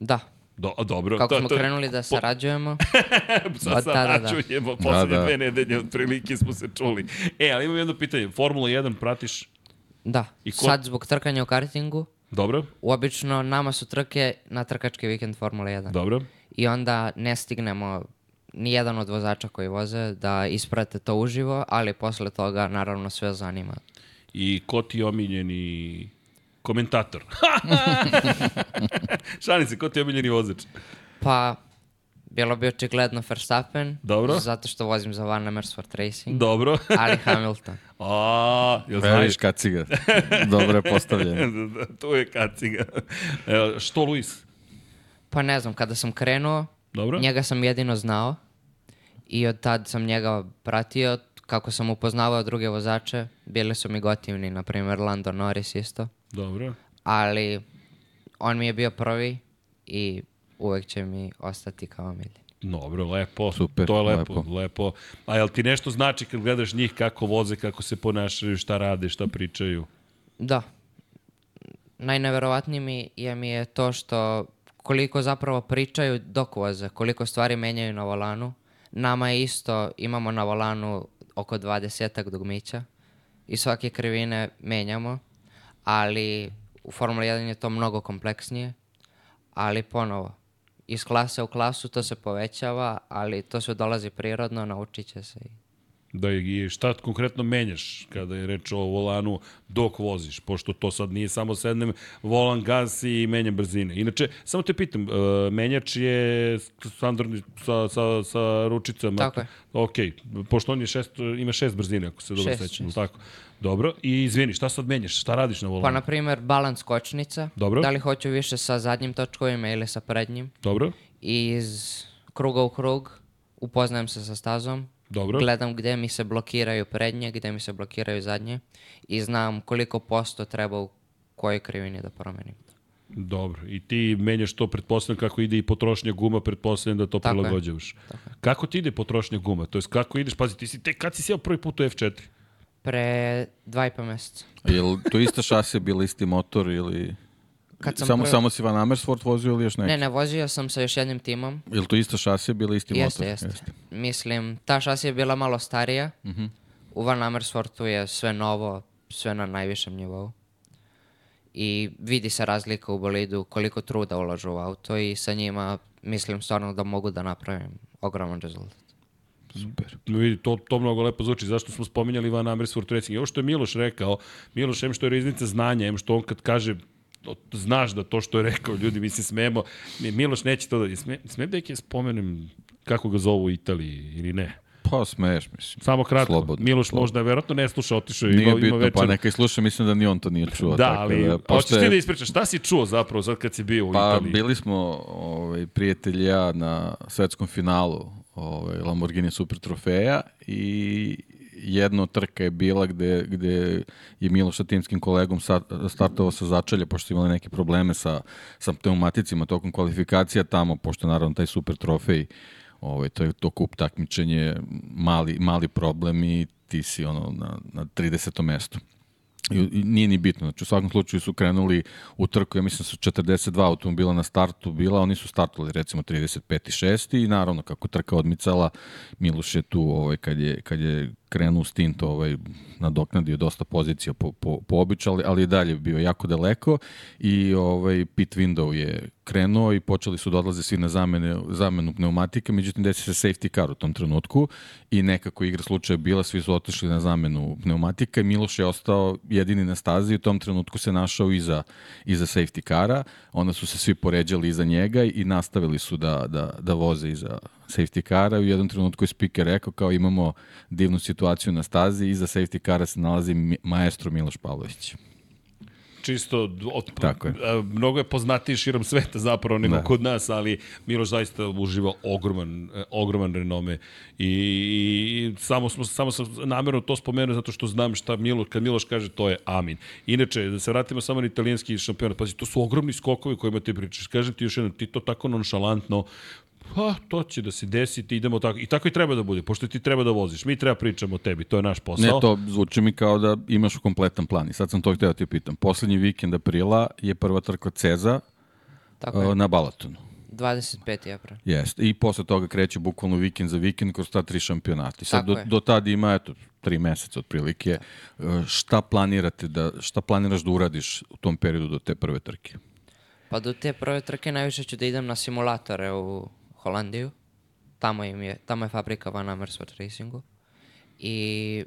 [SPEAKER 3] Da.
[SPEAKER 2] Do, dobro.
[SPEAKER 3] Kako
[SPEAKER 2] to,
[SPEAKER 3] smo
[SPEAKER 2] to,
[SPEAKER 3] krenuli da sarađujemo, <laughs>
[SPEAKER 2] Sa
[SPEAKER 3] Pa, da, da, da.
[SPEAKER 2] sarađujemo, poslednje
[SPEAKER 6] Da, da.
[SPEAKER 2] dve nedelje otprilike smo se čuli. E, ali imam jedno pitanje. Formula 1 pratiš?
[SPEAKER 3] da.
[SPEAKER 2] I ko-
[SPEAKER 3] Sad zbog trkanja u kartingu,
[SPEAKER 2] Dobro,
[SPEAKER 3] obično nama su trke na trkački vikend Formula 1.
[SPEAKER 2] dobro.
[SPEAKER 3] I onda ne stignemo ni jedan od vozača koji voze da isprate to uživo, ali posle toga naravno sve zanima.
[SPEAKER 2] I ko ti je omiljeni komentator? <laughs> Šalim se, ko ti je omiljeni vozač?
[SPEAKER 3] Pa, bilo bi očigledno Verstappen,
[SPEAKER 2] Dobro.
[SPEAKER 3] zato što vozim za Van Amersfoort Racing,
[SPEAKER 2] Dobro. <laughs>
[SPEAKER 3] ali Hamilton. <laughs>
[SPEAKER 2] A, jel znaš?
[SPEAKER 6] vidiš kaciga. Dobro je postavljeno.
[SPEAKER 2] Da, da, tu je kaciga. Evo, što Luis?
[SPEAKER 3] Pa ne znam, kada sam krenuo,
[SPEAKER 2] Dobro.
[SPEAKER 3] njega sam jedino znao i od tad sam njega pratio. Kako sam upoznavao druge vozače, bili su mi gotivni, na primjer Lando Norris isto.
[SPEAKER 2] Dobro.
[SPEAKER 3] Ali on mi je bio prvi i uvek će mi ostati kao omiljen.
[SPEAKER 2] Dobro, lepo.
[SPEAKER 6] Super,
[SPEAKER 2] To je lepo, lepo.
[SPEAKER 6] lepo.
[SPEAKER 2] A jel ti nešto znači kad gledaš njih kako voze, kako se ponašaju, šta rade, šta pričaju?
[SPEAKER 3] Da. Najneverovatnije mi je, mi je to što koliko zapravo pričaju dok voze, koliko stvari menjaju na volanu. Nama je isto, imamo na volanu oko 20 dugmića i svake krivine menjamo, ali u Formula 1 je to mnogo kompleksnije, ali ponovo, iz klase u klasu to se povećava, ali to sve dolazi prirodno, naučit će se. i-
[SPEAKER 2] Da i šta konkretno menjaš kada je reč o volanu dok voziš, pošto to sad nije samo sednem volan, gas i menjam brzine. Inače, samo te pitam, uh, menjač je standardni sa, sa, sa ručicama.
[SPEAKER 3] Tako je.
[SPEAKER 2] Ok, pošto on je šest, ima šest brzine, ako se dobro sećam, tako. Dobro, i izvini, šta sad menjaš? Šta radiš na volanu?
[SPEAKER 3] Pa, na primjer, balans kočnica.
[SPEAKER 2] Dobro.
[SPEAKER 3] Da li hoću više sa zadnjim točkovima ili sa prednjim.
[SPEAKER 2] Dobro,
[SPEAKER 3] I iz kruga u krug upoznajem se sa stazom.
[SPEAKER 2] Dobro.
[SPEAKER 3] Gledam gde mi se blokiraju prednje, gde mi se blokiraju zadnje. I znam koliko posto treba u kojoj krivini da promenim.
[SPEAKER 2] Dobro, i ti menjaš to, pretpostavljam kako ide i potrošnja guma, pretpostavljam da to
[SPEAKER 3] Tako je.
[SPEAKER 2] prilagođavaš. Kako ti ide potrošnja guma? To jest kako ideš, pazi, ti si tek, kad si sjeo prvi put u F4?
[SPEAKER 3] Pre dva i po meseca.
[SPEAKER 6] Jel to ista šasija bila isti motor ili...
[SPEAKER 3] Kad sam
[SPEAKER 6] samo,
[SPEAKER 3] prvi-
[SPEAKER 6] samo si Van Amersfoort vozio ili još neki?
[SPEAKER 3] Ne, ne, vozio sam sa još jednim timom.
[SPEAKER 6] Jel to ista šasija bila isti
[SPEAKER 3] Jeste,
[SPEAKER 6] motor?
[SPEAKER 3] jeste. Mislim, ta šasija je bila malo starija. U Van Amersfoortu je sve novo, sve na najvišem nivou. I vidi se razlika u bolidu, koliko truda ulažu u auto i sa njima mislim stvarno da mogu da napravim ogroman rezultat.
[SPEAKER 6] Super.
[SPEAKER 2] Vidi, to, to mnogo lepo zvuči. Zašto smo spominjali Van Amersfoort Racing? I ovo što je Miloš rekao, Miloš, em što je riznica znanja, em što on kad kaže znaš da to što je rekao, ljudi, mi se smemo. Mi- Miloš neće to da... Sme, sme da je spomenem kako ga zovu u Italiji ili ne?
[SPEAKER 6] Pa smeješ, mislim.
[SPEAKER 2] Samo kratko.
[SPEAKER 6] Slobodno,
[SPEAKER 2] Miloš
[SPEAKER 6] slobodno.
[SPEAKER 2] možda verovatno ne sluša, otišao je, ima, ima
[SPEAKER 6] bitno,
[SPEAKER 2] večer.
[SPEAKER 6] pa neka i sluša, mislim da ni on to nije čuo.
[SPEAKER 2] Da,
[SPEAKER 6] tako
[SPEAKER 2] ali
[SPEAKER 6] da,
[SPEAKER 2] hoćeš ti da ispričaš, šta si čuo zapravo sad kad si bio u
[SPEAKER 6] Pa
[SPEAKER 2] Italiji?
[SPEAKER 6] bili smo ovaj, prijatelji ja na svetskom finalu ovaj, Lamborghini Super trofeja i jedna trka je bila gde, gde je Miloš sa timskim kolegom startovao sa začelja, pošto imali neke probleme sa, sa pneumaticima tokom kvalifikacija tamo, pošto naravno taj super trofej, ovaj, to je to kup takmičenje, mali, mali problem i ti si ono na, na 30. mestu. I, nije ni bitno. Znači, u svakom slučaju su krenuli u trku, ja mislim su 42 automobila na startu bila, oni su startovali recimo 35. i 6. i naravno kako trka odmicala, Miloš je tu ovaj, kad, je, kad je krenuo stint ovaj, nadoknadio dosta pozicija po, po, po običaju, ali, ali dalje bio jako daleko i ovaj, pit window je krenuo i počeli su da odlaze svi na zamene, zamenu pneumatike, međutim desi se safety car u tom trenutku i nekako igra slučaja bila, svi su otišli na zamenu pneumatika i Miloš je ostao jedini na stazi i u tom trenutku se našao iza, iza safety kara, onda su se svi poređali iza njega i nastavili su da, da, da voze iza safety kara i u jednom trenutku je speaker rekao kao imamo divnu situaciju na stazi, iza safety kara se nalazi maestro Miloš Pavlović.
[SPEAKER 2] čisto od,
[SPEAKER 6] Tako je.
[SPEAKER 2] a, mnogo je poznatiji širom sveta zapravo nego
[SPEAKER 6] Da.
[SPEAKER 2] kod nas, ali Miloš zaista uživa ogroman, e, ogroman renome i, i samo, smo, samo sam namjerno to spomenuo zato što znam šta Miloš, kad Miloš kaže to je amin. Inače, da se vratimo samo na italijanski šampionat, pazi, to su ogromni skokovi kojima ti pričaš. Kažem ti još jednom, ti to tako nonšalantno Pa, to će da se desi, ti idemo tako. I tako i treba da bude, pošto ti treba da voziš. Mi treba pričamo o tebi, to je naš posao.
[SPEAKER 6] Ne, to zvuči mi kao da imaš kompletan plan i sad sam to hteo da ti pitam. Poslednji vikend aprila je prva trka Ceza
[SPEAKER 3] Tako je.
[SPEAKER 6] uh, na Balatonu.
[SPEAKER 3] 25. april.
[SPEAKER 6] Jeste. I posle toga kreće bukvalno vikend za vikend kroz ta tri šampionata. Sad do,
[SPEAKER 3] je.
[SPEAKER 6] do tada ima, eto, tri meseca otprilike. Uh, Šta planirate da, šta planiraš da uradiš u tom periodu do te prve trke?
[SPEAKER 3] Pa do te prve trke najviše ću da idem na simulatore u Holandiju. Tamo, im je, tamo je fabrika Van Amersfoort Racingu. I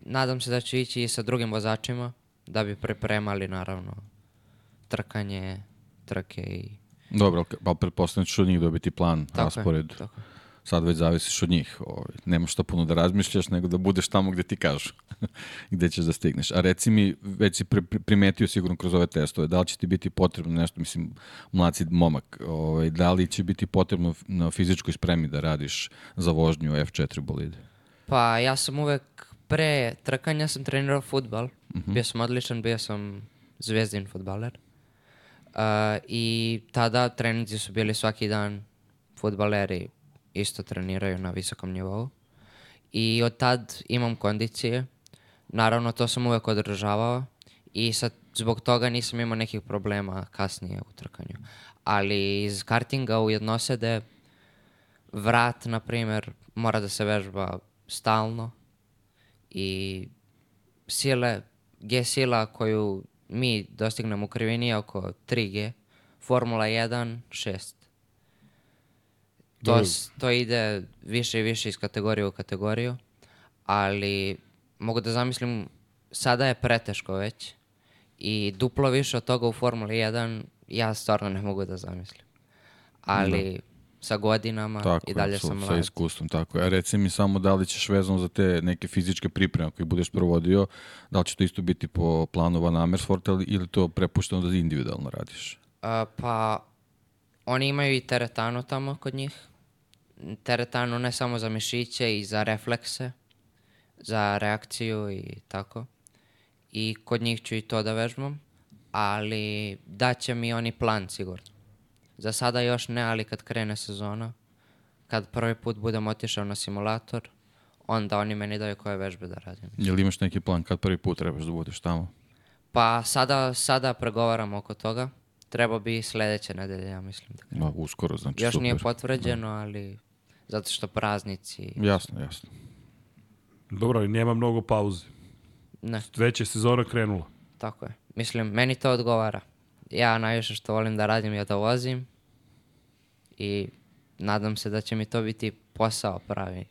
[SPEAKER 3] nadam se da ću ići i sa drugim vozačima da bi pripremali naravno trkanje, trke i
[SPEAKER 6] Dobro, ali- ali pretpostavljam da ćeš od njih dobiti plan,
[SPEAKER 3] tako je,
[SPEAKER 6] raspored.
[SPEAKER 3] tako je.
[SPEAKER 6] Sad već zavisiš od njih. Ovaj, nema šta puno da razmišljaš, nego da budeš tamo gde ti kažu. <laughs> gde ćeš da stigneš. A reci mi, već si pri, pri, primetio sigurno kroz ove testove, da li će ti biti potrebno nešto, mislim, mlaci momak, ovaj, da li će biti potrebno na fizičkoj spremi da radiš za vožnju F4 bolide?
[SPEAKER 3] Pa ja sam uvek pre trkanja sam trenirao futbal. Bio sam odličan, bio sam zvezdin futbaler. Uh, I tada treninzi su bili svaki dan. Futbaleri isto treniraju na visokom nivou. I od tad imam kondicije. Naravno, to sam uvek održavao. I sad, zbog toga nisam imao nekih problema kasnije u trkanju. Ali iz kartinga u jednosede vrat, na primjer, mora da se vežba stalno i sile, G sila koju mi dostignemo u krivini je oko 3G, Formula 1 6. To, s- to ide više i više iz kategorije u kategoriju, ali mogu da zamislim, sada je preteško već i duplo više od toga u Formuli 1 ja stvarno ne mogu da zamislim. Ali sa godinama
[SPEAKER 6] Tako
[SPEAKER 3] i dalje
[SPEAKER 6] je, sa,
[SPEAKER 3] sam
[SPEAKER 6] sa
[SPEAKER 3] mlad.
[SPEAKER 6] iskustvom, tako je. A reci mi samo da li ćeš vezano za te neke fizičke pripreme koje budeš provodio, da li će to isto biti po planu Van Amersfoort ili, ili to prepušteno da individualno radiš?
[SPEAKER 3] A, pa, oni imaju i teretanu tamo kod njih. Teretanu ne samo za mišiće i za reflekse, za reakciju i tako. I kod njih ću i to da vežbam, ali daće mi oni plan sigurno. Za sada još ne, ali kad krene sezona, kad prvi put budem otišao na simulator, onda oni meni daju koje vežbe da radim.
[SPEAKER 6] Jel imaš neki plan kad prvi put trebaš da budeš tamo?
[SPEAKER 3] Pa sada, sada pregovaram oko toga. Treba bi sledeće nedelje, ja mislim. Da.
[SPEAKER 6] Ma, uskoro, znači
[SPEAKER 3] Još
[SPEAKER 6] super.
[SPEAKER 3] nije potvrđeno, ali zato što praznici...
[SPEAKER 6] Jasno, jasno.
[SPEAKER 2] Dobro, ali nema mnogo pauze.
[SPEAKER 3] Ne,
[SPEAKER 2] Već je sezona krenula.
[SPEAKER 3] tako je. Mislim, meni to odgovara. Ja najviše što volim da radim je da vozim i nadam se da će mi to biti posao pravi.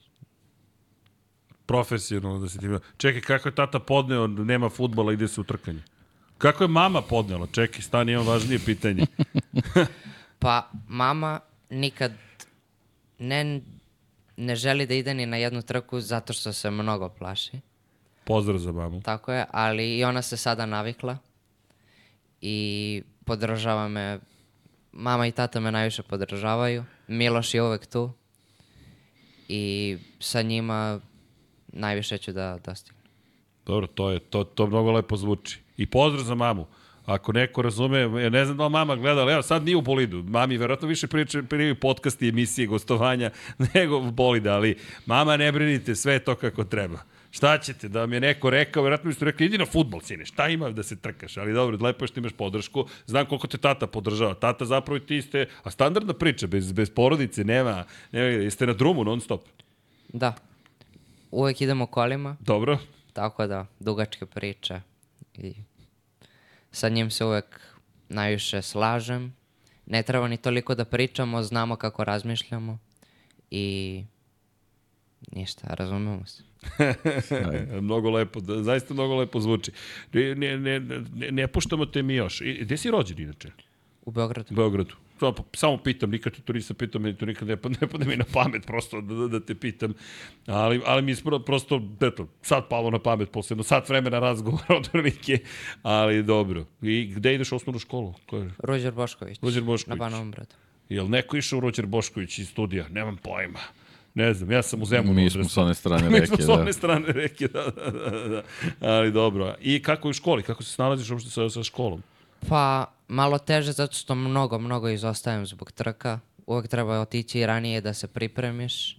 [SPEAKER 2] Profesionalno da se ti... Čekaj, kako je tata podneo, nema futbola, ide se u trkanje? Kako je mama podnela? Čekaj, stani, imam važnije pitanje. <laughs>
[SPEAKER 3] Pa, mama nikad ne, ne želi da ide ni na jednu trku zato što se mnogo plaši.
[SPEAKER 2] Pozdrav za mamu.
[SPEAKER 3] Tako je, ali i ona se sada navikla i podržava me. Mama i tata me najviše podržavaju. Miloš je uvek tu i sa njima najviše ću da dostignem.
[SPEAKER 2] Dobro, to je, to, to mnogo lepo zvuči. I pozdrav za mamu. Ako neko razume, ja ne znam da li mama gleda, ali evo sad nije u bolidu. Mami verovatno više priče, prije podcasti, emisije, gostovanja <laughs> nego bolida, ali mama ne brinite, sve to kako treba. Šta ćete, da vam je neko rekao, vjerojatno biste rekli, idi na futbol, sine, šta ima da se trkaš, ali dobro, lepo je što imaš podršku, znam koliko te tata podržava, tata zapravo i ti ste, a standardna priča, bez, bez porodice, nema, nema, jeste na drumu non stop,
[SPEAKER 3] Da. Uvek idemo kolima,
[SPEAKER 2] dobro?
[SPEAKER 3] tako da, dugačke priče. I sa njim se uvek najviše slažem. Ne treba ni toliko da pričamo, znamo kako razmišljamo. I ništa, razumemo se. <laughs>
[SPEAKER 2] mnogo lepo, da, zaista mnogo lepo zvuči. Ne, ne, ne, ne, ne puštamo te mi još. I, gde si rođen inače?
[SPEAKER 3] U Beogradu.
[SPEAKER 2] U Beogradu. Samo, samo pitam, nikad ti to nisam pitao, meni to nikad ne, pa- ne pade mi na pamet prosto da, da, da te pitam. Ali, ali mi je prosto, eto, sad palo na pamet, posle jedno sat vremena razgovora <laughs> od Rvike, ali dobro. I gde ideš u osnovnu školu? Ko je?
[SPEAKER 3] Ruđer Bošković.
[SPEAKER 2] Ruđer Bošković.
[SPEAKER 3] Na Banovom bradu.
[SPEAKER 2] Jel neko išao u Rođer Bošković iz studija? Nemam pojma. Ne znam, ja sam u Zemunu.
[SPEAKER 6] Mi smo s one strane <laughs>
[SPEAKER 2] Mi
[SPEAKER 6] reke,
[SPEAKER 2] smo s
[SPEAKER 6] da.
[SPEAKER 2] one strane reke, da, da, da, da. Ali dobro. I kako je u školi? Kako se snalaziš uopšte sa, sa školom?
[SPEAKER 3] Pa, malo teže zato što mnogo, mnogo izostajem zbog trka. Uvek treba otići i ranije da se pripremiš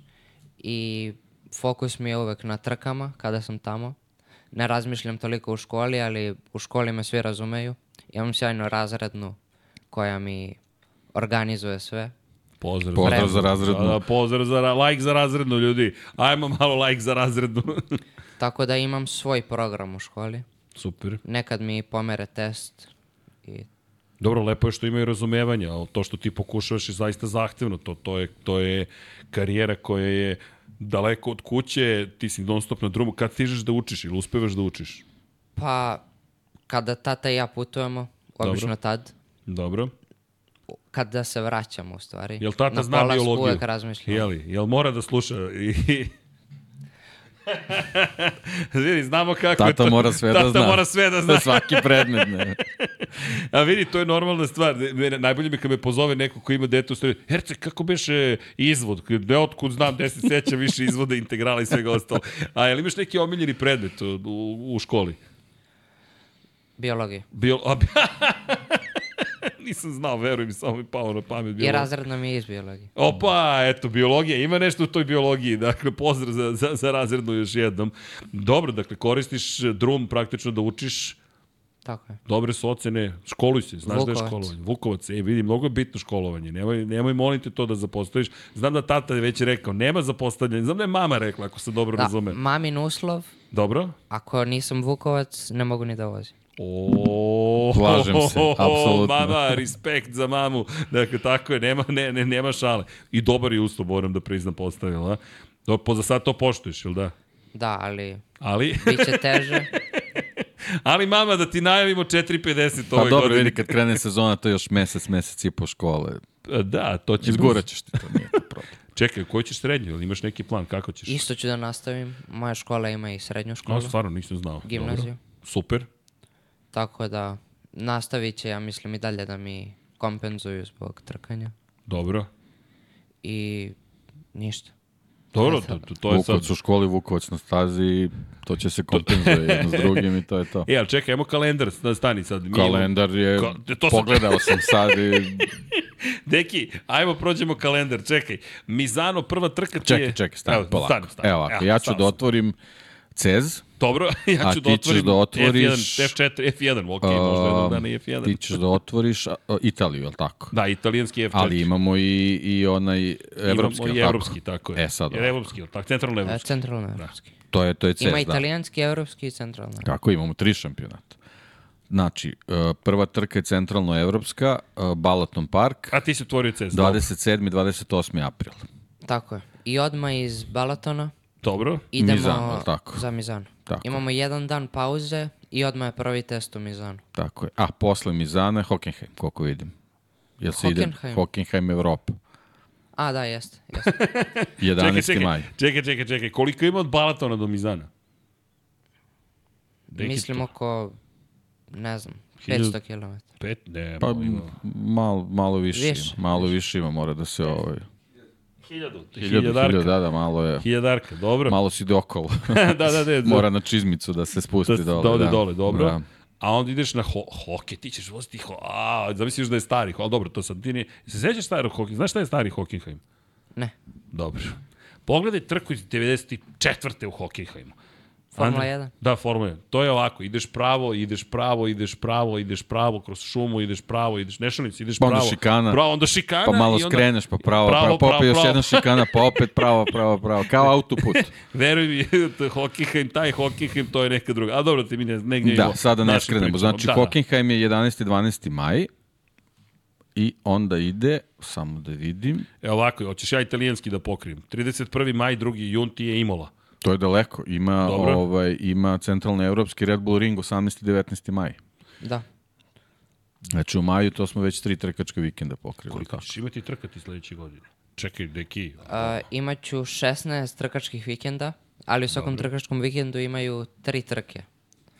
[SPEAKER 3] i fokus mi je uvek na trkama kada sam tamo. Ne razmišljam toliko u školi, ali u školi me svi razumeju. Imam sjajnu razrednu koja mi organizuje sve.
[SPEAKER 2] Pozdrav,
[SPEAKER 6] Pozdrav za razrednu.
[SPEAKER 2] Da, da, pozdrav za like za razrednu, ljudi. Ajmo malo like za razrednu. <laughs>
[SPEAKER 3] Tako da imam svoj program u školi.
[SPEAKER 2] Super.
[SPEAKER 3] Nekad mi pomere test i
[SPEAKER 2] Dobro, lepo je što imaju razumevanja, ali to što ti pokušavaš je zaista zahtevno. To, to, je, to je karijera koja je daleko od kuće, ti si non stop na drumu. Kad stižeš da učiš ili uspevaš da učiš?
[SPEAKER 3] Pa, kada tata i ja putujemo, obično
[SPEAKER 2] Dobro.
[SPEAKER 3] tad,
[SPEAKER 2] Dobro.
[SPEAKER 3] kada se vraćamo u stvari.
[SPEAKER 2] Jel tata
[SPEAKER 3] na
[SPEAKER 2] zna biologiju?
[SPEAKER 3] Uvek razmišljam.
[SPEAKER 2] Jeli? Jel mora da sluša? I... <laughs> vidi, znamo kako je
[SPEAKER 6] Tata
[SPEAKER 2] to.
[SPEAKER 6] mora sve da
[SPEAKER 2] Tata
[SPEAKER 6] zna.
[SPEAKER 2] mora sve da zna.
[SPEAKER 6] Svaki predmet, ne. <laughs>
[SPEAKER 2] A vidi, to je normalna stvar. Mene, najbolje mi kad me pozove neko ko ima dete u stvari, Herce, kako beše izvod? Ne otkud znam, gde se seća više izvoda, integrala i svega ostalo. A jel imaš neki omiljeni predmet u, u, u školi?
[SPEAKER 3] Biologija.
[SPEAKER 2] Bio, a, <laughs> nisam znao, veruj mi, samo mi pao na pamet.
[SPEAKER 3] I
[SPEAKER 2] biologija.
[SPEAKER 3] razredna mi je iz biologije.
[SPEAKER 2] Opa, eto, biologija, ima nešto u toj biologiji, dakle, pozdrav za, za, za razrednu još jednom. Dobro, dakle, koristiš drum praktično da učiš,
[SPEAKER 3] Tako je.
[SPEAKER 2] dobre su ocene, školuj se, znaš da je
[SPEAKER 3] Vukovac.
[SPEAKER 2] školovanje. Vukovac, e, vidi, mnogo je bitno školovanje, nemoj, nemoj molim te to da zapostaviš. Znam da tata je već rekao, nema zapostavljanja, znam da je mama rekla, ako se dobro
[SPEAKER 3] Da,
[SPEAKER 2] razume.
[SPEAKER 3] mamin uslov,
[SPEAKER 2] Dobro?
[SPEAKER 3] ako nisam Vukovac, ne mogu ni da vozim.
[SPEAKER 2] O,
[SPEAKER 6] Slažem se, apsolutno.
[SPEAKER 2] Mama, respekt za mamu. Dakle, tako je, nema, ne, ne, nema šale. I dobar je uslov, moram da priznam, postavila. Do, po za sad to poštuješ, ili da?
[SPEAKER 3] Da, ali
[SPEAKER 2] Ali,
[SPEAKER 3] bit će teže. <laughs>
[SPEAKER 2] ali mama, da ti najavimo 4.50
[SPEAKER 6] Pa
[SPEAKER 2] ove
[SPEAKER 6] dobro,
[SPEAKER 2] godine.
[SPEAKER 6] vidi, kad krene sezona, to je još mesec, mesec i po škole.
[SPEAKER 2] Da, to će...
[SPEAKER 6] Izgurat ćeš ti to, nije to problem. <laughs>
[SPEAKER 2] Čekaj, koji ćeš srednju? Ili imaš neki plan? Kako ćeš?
[SPEAKER 3] Isto ću da nastavim. Moja škola ima i srednju školu.
[SPEAKER 2] No, stvarno, nisam znao.
[SPEAKER 3] Gimnaziju.
[SPEAKER 2] Dobro. Super.
[SPEAKER 3] Tako da nastavit će, ja mislim, i dalje da mi kompenzuju zbog trkanja.
[SPEAKER 2] Dobro.
[SPEAKER 3] I ništa.
[SPEAKER 2] Dobro, to, to, to je
[SPEAKER 6] Vukovac
[SPEAKER 2] sad...
[SPEAKER 6] u školi, Vukovac na stazi, to će se <laughs> kompenzuje jedno s drugim i to je to.
[SPEAKER 2] E, ali čekaj, ajmo kalendar, da stani sad. Mi
[SPEAKER 6] Kalendar je,
[SPEAKER 2] Ka- to sam-
[SPEAKER 6] pogledao sam sad i... <laughs>
[SPEAKER 2] Deki, ajmo prođemo kalendar, čekaj. Mizano, prva trka ti je...
[SPEAKER 6] Čekaj, čekaj, stani,
[SPEAKER 2] Evo,
[SPEAKER 6] polako.
[SPEAKER 2] stani, stani.
[SPEAKER 6] Evo ovako, ja ću
[SPEAKER 2] stani,
[SPEAKER 6] da otvorim CEZ,
[SPEAKER 2] Dobro, <laughs> ja
[SPEAKER 6] A
[SPEAKER 2] ću da otvorim
[SPEAKER 6] da otvoriš-
[SPEAKER 2] F1, F4, F1, ok, možda jednog dana i F1.
[SPEAKER 6] ti ćeš da otvoriš a, a, Italiju, je li tako?
[SPEAKER 2] Da, italijanski F4.
[SPEAKER 6] Ali imamo i, i onaj evropski,
[SPEAKER 2] Imamo i
[SPEAKER 6] jel tako?
[SPEAKER 2] evropski, tako je.
[SPEAKER 6] E, sad
[SPEAKER 2] Jer evropski, jel tako? Centralno
[SPEAKER 3] E,
[SPEAKER 2] evropski.
[SPEAKER 3] centralno evropski.
[SPEAKER 6] To je, to je CEZ,
[SPEAKER 3] Ima
[SPEAKER 6] da.
[SPEAKER 3] italijanski, evropski i centralno.
[SPEAKER 6] Kako imamo tri šampionata. Znači, e, prva trka je centralno-evropska, e, Balaton Park,
[SPEAKER 2] A ti si otvorio CES.
[SPEAKER 6] 27. i 28. april.
[SPEAKER 3] Tako je. I odmah iz Balatona
[SPEAKER 2] Dobro.
[SPEAKER 3] idemo
[SPEAKER 6] Mizano, tako?
[SPEAKER 3] za Mizano.
[SPEAKER 6] Tako.
[SPEAKER 3] Imamo jedan dan pauze i odmah je prvi test u Mizanu.
[SPEAKER 6] Tako je. A posle Mizana, Hockenheim, koliko vidim. Jel se ide?
[SPEAKER 3] Hockenheim.
[SPEAKER 6] Evropa.
[SPEAKER 3] A, da, jeste. jeste. <laughs>
[SPEAKER 6] 11.
[SPEAKER 2] Čekaj, čekaj,
[SPEAKER 6] maj.
[SPEAKER 2] čekaj, čekaj, čekaj. Koliko ima od Balatona do Mizana? Deki,
[SPEAKER 3] Mislim
[SPEAKER 2] to-
[SPEAKER 3] oko, ne znam,
[SPEAKER 2] Hiljadu-
[SPEAKER 3] 500 km.
[SPEAKER 2] Pet? Ne,
[SPEAKER 6] Pa malo, malo više,
[SPEAKER 3] Više.
[SPEAKER 6] ima. Malo više ima, mora da se ovaj...
[SPEAKER 2] Hiljadu.
[SPEAKER 6] Hiljadu,
[SPEAKER 2] Hiljadarka.
[SPEAKER 6] hiljadu, da, da, malo je...
[SPEAKER 2] Hiljadarka, dobro.
[SPEAKER 6] Malo si ide okolo. <laughs>
[SPEAKER 2] da, da, da. <laughs>
[SPEAKER 6] Mora na čizmicu da se spusti
[SPEAKER 2] da,
[SPEAKER 6] dole.
[SPEAKER 2] da ode
[SPEAKER 6] da.
[SPEAKER 2] dole, dobro.
[SPEAKER 6] Da.
[SPEAKER 2] A onda ideš na ho hoke, ti ćeš voziti ho... A, zamisliš da je stari, ali dobro, to sad ti ne... Se sećaš starog hoke? Znaš šta je stari Hockenheim?
[SPEAKER 3] Ne.
[SPEAKER 2] Dobro. Pogledaj trku iz 94. u Hockenheimu.
[SPEAKER 3] Formula
[SPEAKER 2] Andrej?
[SPEAKER 3] 1.
[SPEAKER 2] Da, Formula 1. To je ovako, ideš pravo, ideš pravo, ideš pravo, ideš pravo, kroz šumu, ideš pravo, ideš nešalic, ideš
[SPEAKER 6] Pa onda
[SPEAKER 2] pravo.
[SPEAKER 6] šikana.
[SPEAKER 2] Bravo, onda šikana.
[SPEAKER 6] Pa malo
[SPEAKER 2] i onda,
[SPEAKER 6] skreneš, pa pravo,
[SPEAKER 2] Pravo,
[SPEAKER 6] pravo, pa
[SPEAKER 2] pravo,
[SPEAKER 6] opet još
[SPEAKER 2] pravo.
[SPEAKER 6] jedna šikana, pa opet pravo, pravo, pravo. Kao <laughs> autoput.
[SPEAKER 2] Veruj mi, <laughs> Hockenheim, taj Hockenheim, to je neka druga. A dobro, ti mi ne, negdje
[SPEAKER 6] Da, sada ne skrenemo. Znači,
[SPEAKER 2] da, da.
[SPEAKER 6] Hockenheim je 11. 12. maj i onda ide, samo da vidim,
[SPEAKER 2] E ovako, hoćeš ja italijanski da pokrijem. 31. maj, 2. jun ti je Imola.
[SPEAKER 6] To je daleko. Ima,
[SPEAKER 2] Dobro.
[SPEAKER 6] ovaj, ima centralni evropski Red Bull Ring 18. i 19. maj.
[SPEAKER 3] Da.
[SPEAKER 6] Znači, u maju to smo već tri trkačka vikenda pokrili.
[SPEAKER 2] Koliko ćeš imati trkati sledeće godine? Čekaj, deki.
[SPEAKER 3] Uh, imaću 16 trkačkih vikenda, ali u svakom trkačkom vikendu imaju tri trke.